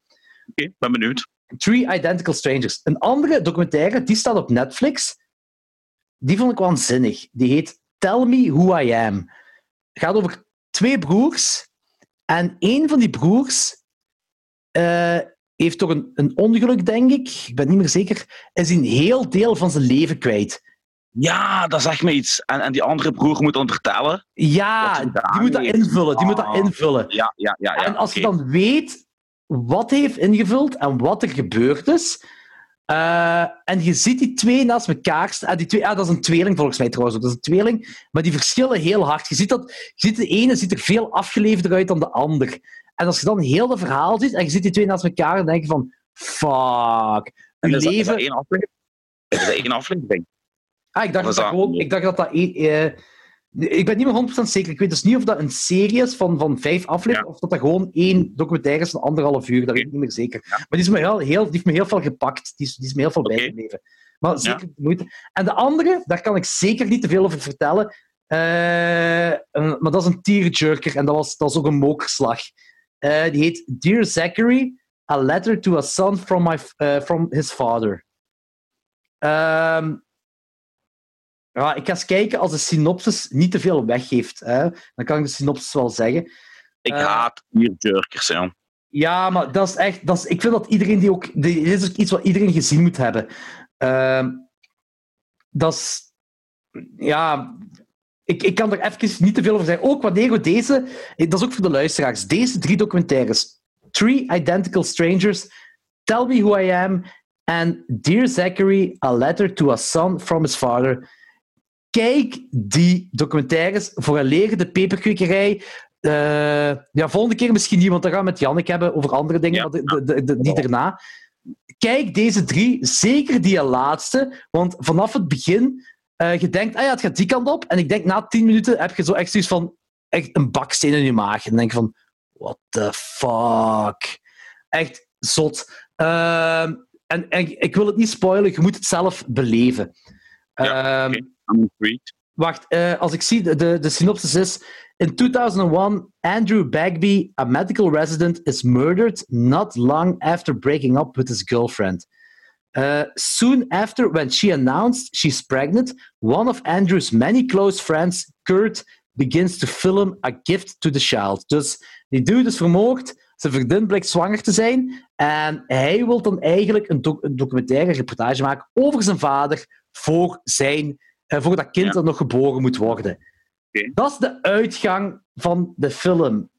Oké, ben benieuwd. Three Identical Strangers. Een andere documentaire, die staat op Netflix. die vond ik waanzinnig. Die heet Tell Me Who I Am. Het gaat over twee broers. En een van die broers eh, heeft toch een, een ongeluk, denk ik. Ik ben niet meer zeker. Is een heel deel van zijn leven kwijt. Ja, dat zegt me iets. En, en die andere broer moet dan vertellen? Ja, die moet dat invullen. Die moet dat Ah. invullen. Ja, ja, ja. ja en als je dan weet wat hij heeft ingevuld en wat er gebeurd is, eh, en je ziet die twee naast elkaar staan. ah, die twee, ah, dat is een tweeling volgens mij trouwens. Dat is een tweeling, maar die verschillen heel hard. Je ziet, dat, je ziet de ene ziet er veel afgeleefder uit dan de ander. En als je dan heel het verhaal ziet en je ziet die twee naast elkaar, dan denk je van, fuck. En Je is dat- is dat leven... één aflevering? Is dat één aflevering? Ah, ik dacht dat dat dat- gewoon... Ik dacht dat dat... één- eh, ik ben niet meer 100% zeker. Ik weet dus niet of dat een serie is van, van vijf afleveringen, of dat dat gewoon één documentaire is van anderhalf uur. Dat weet ik niet meer zeker. Maar die, is me heel, heel, die heeft me heel veel gepakt. Die is, die is me heel veel bijgebleven. Maar zeker de moeite. En de andere, daar kan ik zeker niet te veel over vertellen. Eh, maar dat is een tearjerker en dat was, dat was ook een mokerslag. Eh, die heet Dear Zachary, A Letter to a Son from, my, eh, from His Father. Ehm, ja, ik ga eens kijken als de synopsis niet te veel weggeeft. Hè, dan kan ik de synopsis wel zeggen. Ik Eh. haat bierjerkers, ja. Ja, maar dat is echt... Dat is, ik vind dat iedereen die ook... Dit is ook iets wat iedereen gezien moet hebben. Ehm, dat is... Ja... Ik, ik kan er even niet te veel over zeggen. Ook wanneer we deze... Dat is ook voor de luisteraars. Deze drie documentaires. Three Identical Strangers. Tell Me Who I Am. En Dear Zachary, A Letter to a Son from His Father. Kijk die documentaires. Vooraleer de peperkwekerij eh, ja, volgende keer misschien niet, want dan gaan we met Jannik hebben over andere dingen, Ja. de, de- die daarna. Kijk deze drie, zeker die laatste, want vanaf het begin, eh je denkt, ah ja, het gaat die kant op, en ik denk na tien minuten heb je zo echt zoiets van, echt een baksteen in je maag. En dan denk je van, what the fuck? Echt zot. Ehm, en, en ik wil het niet spoilen, je moet het zelf beleven. Ja, Ehm. Wacht, eh, als ik zie, de, de, de synopsis is... In 2001, Andrew Bagby, a medical resident, is murdered not long after breaking up with his girlfriend. Uh, soon after, when she announced she's pregnant, one of Andrew's many close friends, Kurt, begins to film a gift to the child. Dus die dude is vermoord, zijn vriendin blijkt zwanger te zijn, en hij wil dan eigenlijk een, doc- een documentaire reportage maken over zijn vader voor zijn eh, voor dat kind Ja. dat nog geboren moet worden. Dat is de uitgang van de film.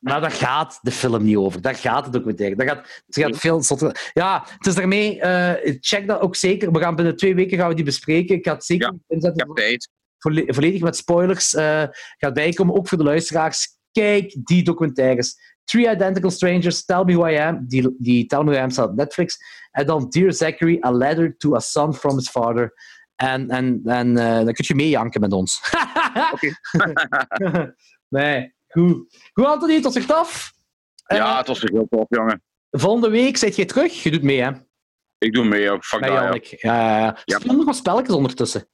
Maar daar gaat de film niet over. Daar gaat het documentaire. Daar gaat, het gaat veel zotter- Ja, het is daarmee... eh, check dat ook zeker. We gaan binnen twee weken gaan we die bespreken. Ik ga het zeker Ja, inzetten Ik heb tijd. volle- volledig met spoilers eh, gaat bijkomen. Ook voor de luisteraars. Kijk die documentaires. Three Identical Strangers, Tell Me Who I Am. Die, die Tell Me Who I Am staat op Netflix. En dan Dear Zachary, A Letter to a Son from His Father. En, en, en eh, dan kun je meejanken met ons. Oké. nee, goed. Goed, Anthony, tot zicht af. Ja, Eh, het was heel tof, jongen. volgende week zit jij terug. Je doet mee, hè? Ik doe mee ook. Fuck dat, ja. Ja. Speel nog wat spelletjes ondertussen.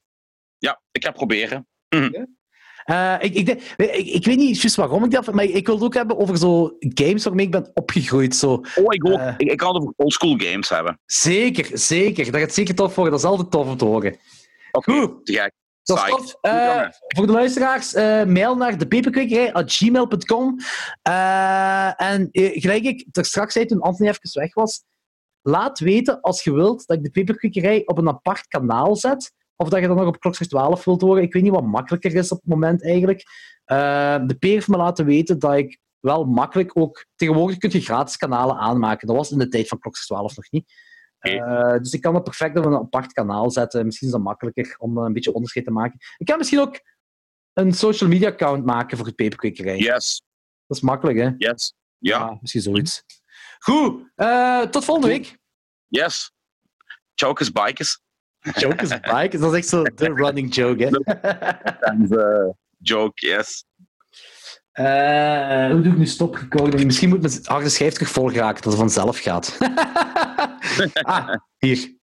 Ja, ik ga proberen. Eh, ik, ik, ik, ik weet niet juist waarom ik dat... Maar ik wil het ook hebben over zo games waarmee ik ben opgegroeid. Zo. Oh, ik ook. Ik, ik kan het over oldschool games hebben. Zeker, zeker. Dat gaat zeker tof worden. Dat is altijd tof om te horen. Oké, Goed. Dat is tof. Jongen. voor de luisteraars, eh, mail naar depeperkwekerij.gmail.com. Eh en gelijk ik er straks zei toen Anthony even weg was, laat weten als je wilt dat ik de peperkwekerij op een apart kanaal zet. Of dat je dan nog op klokslag 12 wilt horen. Ik weet niet wat makkelijker is op het moment eigenlijk. De Peer heeft me laten weten dat ik wel makkelijk ook... Tegenwoordig kun je gratis kanalen aanmaken. Dat was in de tijd van klokslag 12 nog niet. Eh, dus ik kan het perfect op een apart kanaal zetten. Misschien is dat makkelijker om een beetje onderscheid te maken. Ik kan misschien ook een social media account maken voor het peperkwekerij. Yes, Dat is makkelijk, hè? yes. Ja, misschien zoiets. Goed, eh, tot volgende week. yes. Chokers, bikers. Joke is bike. Dat is echt zo de running joke, hè? En eh, joke, yes. Eh, hoe doe ik nu stoprecording? Misschien moet mijn harde schijf terug volgeraken, dat het vanzelf gaat. ah, hier.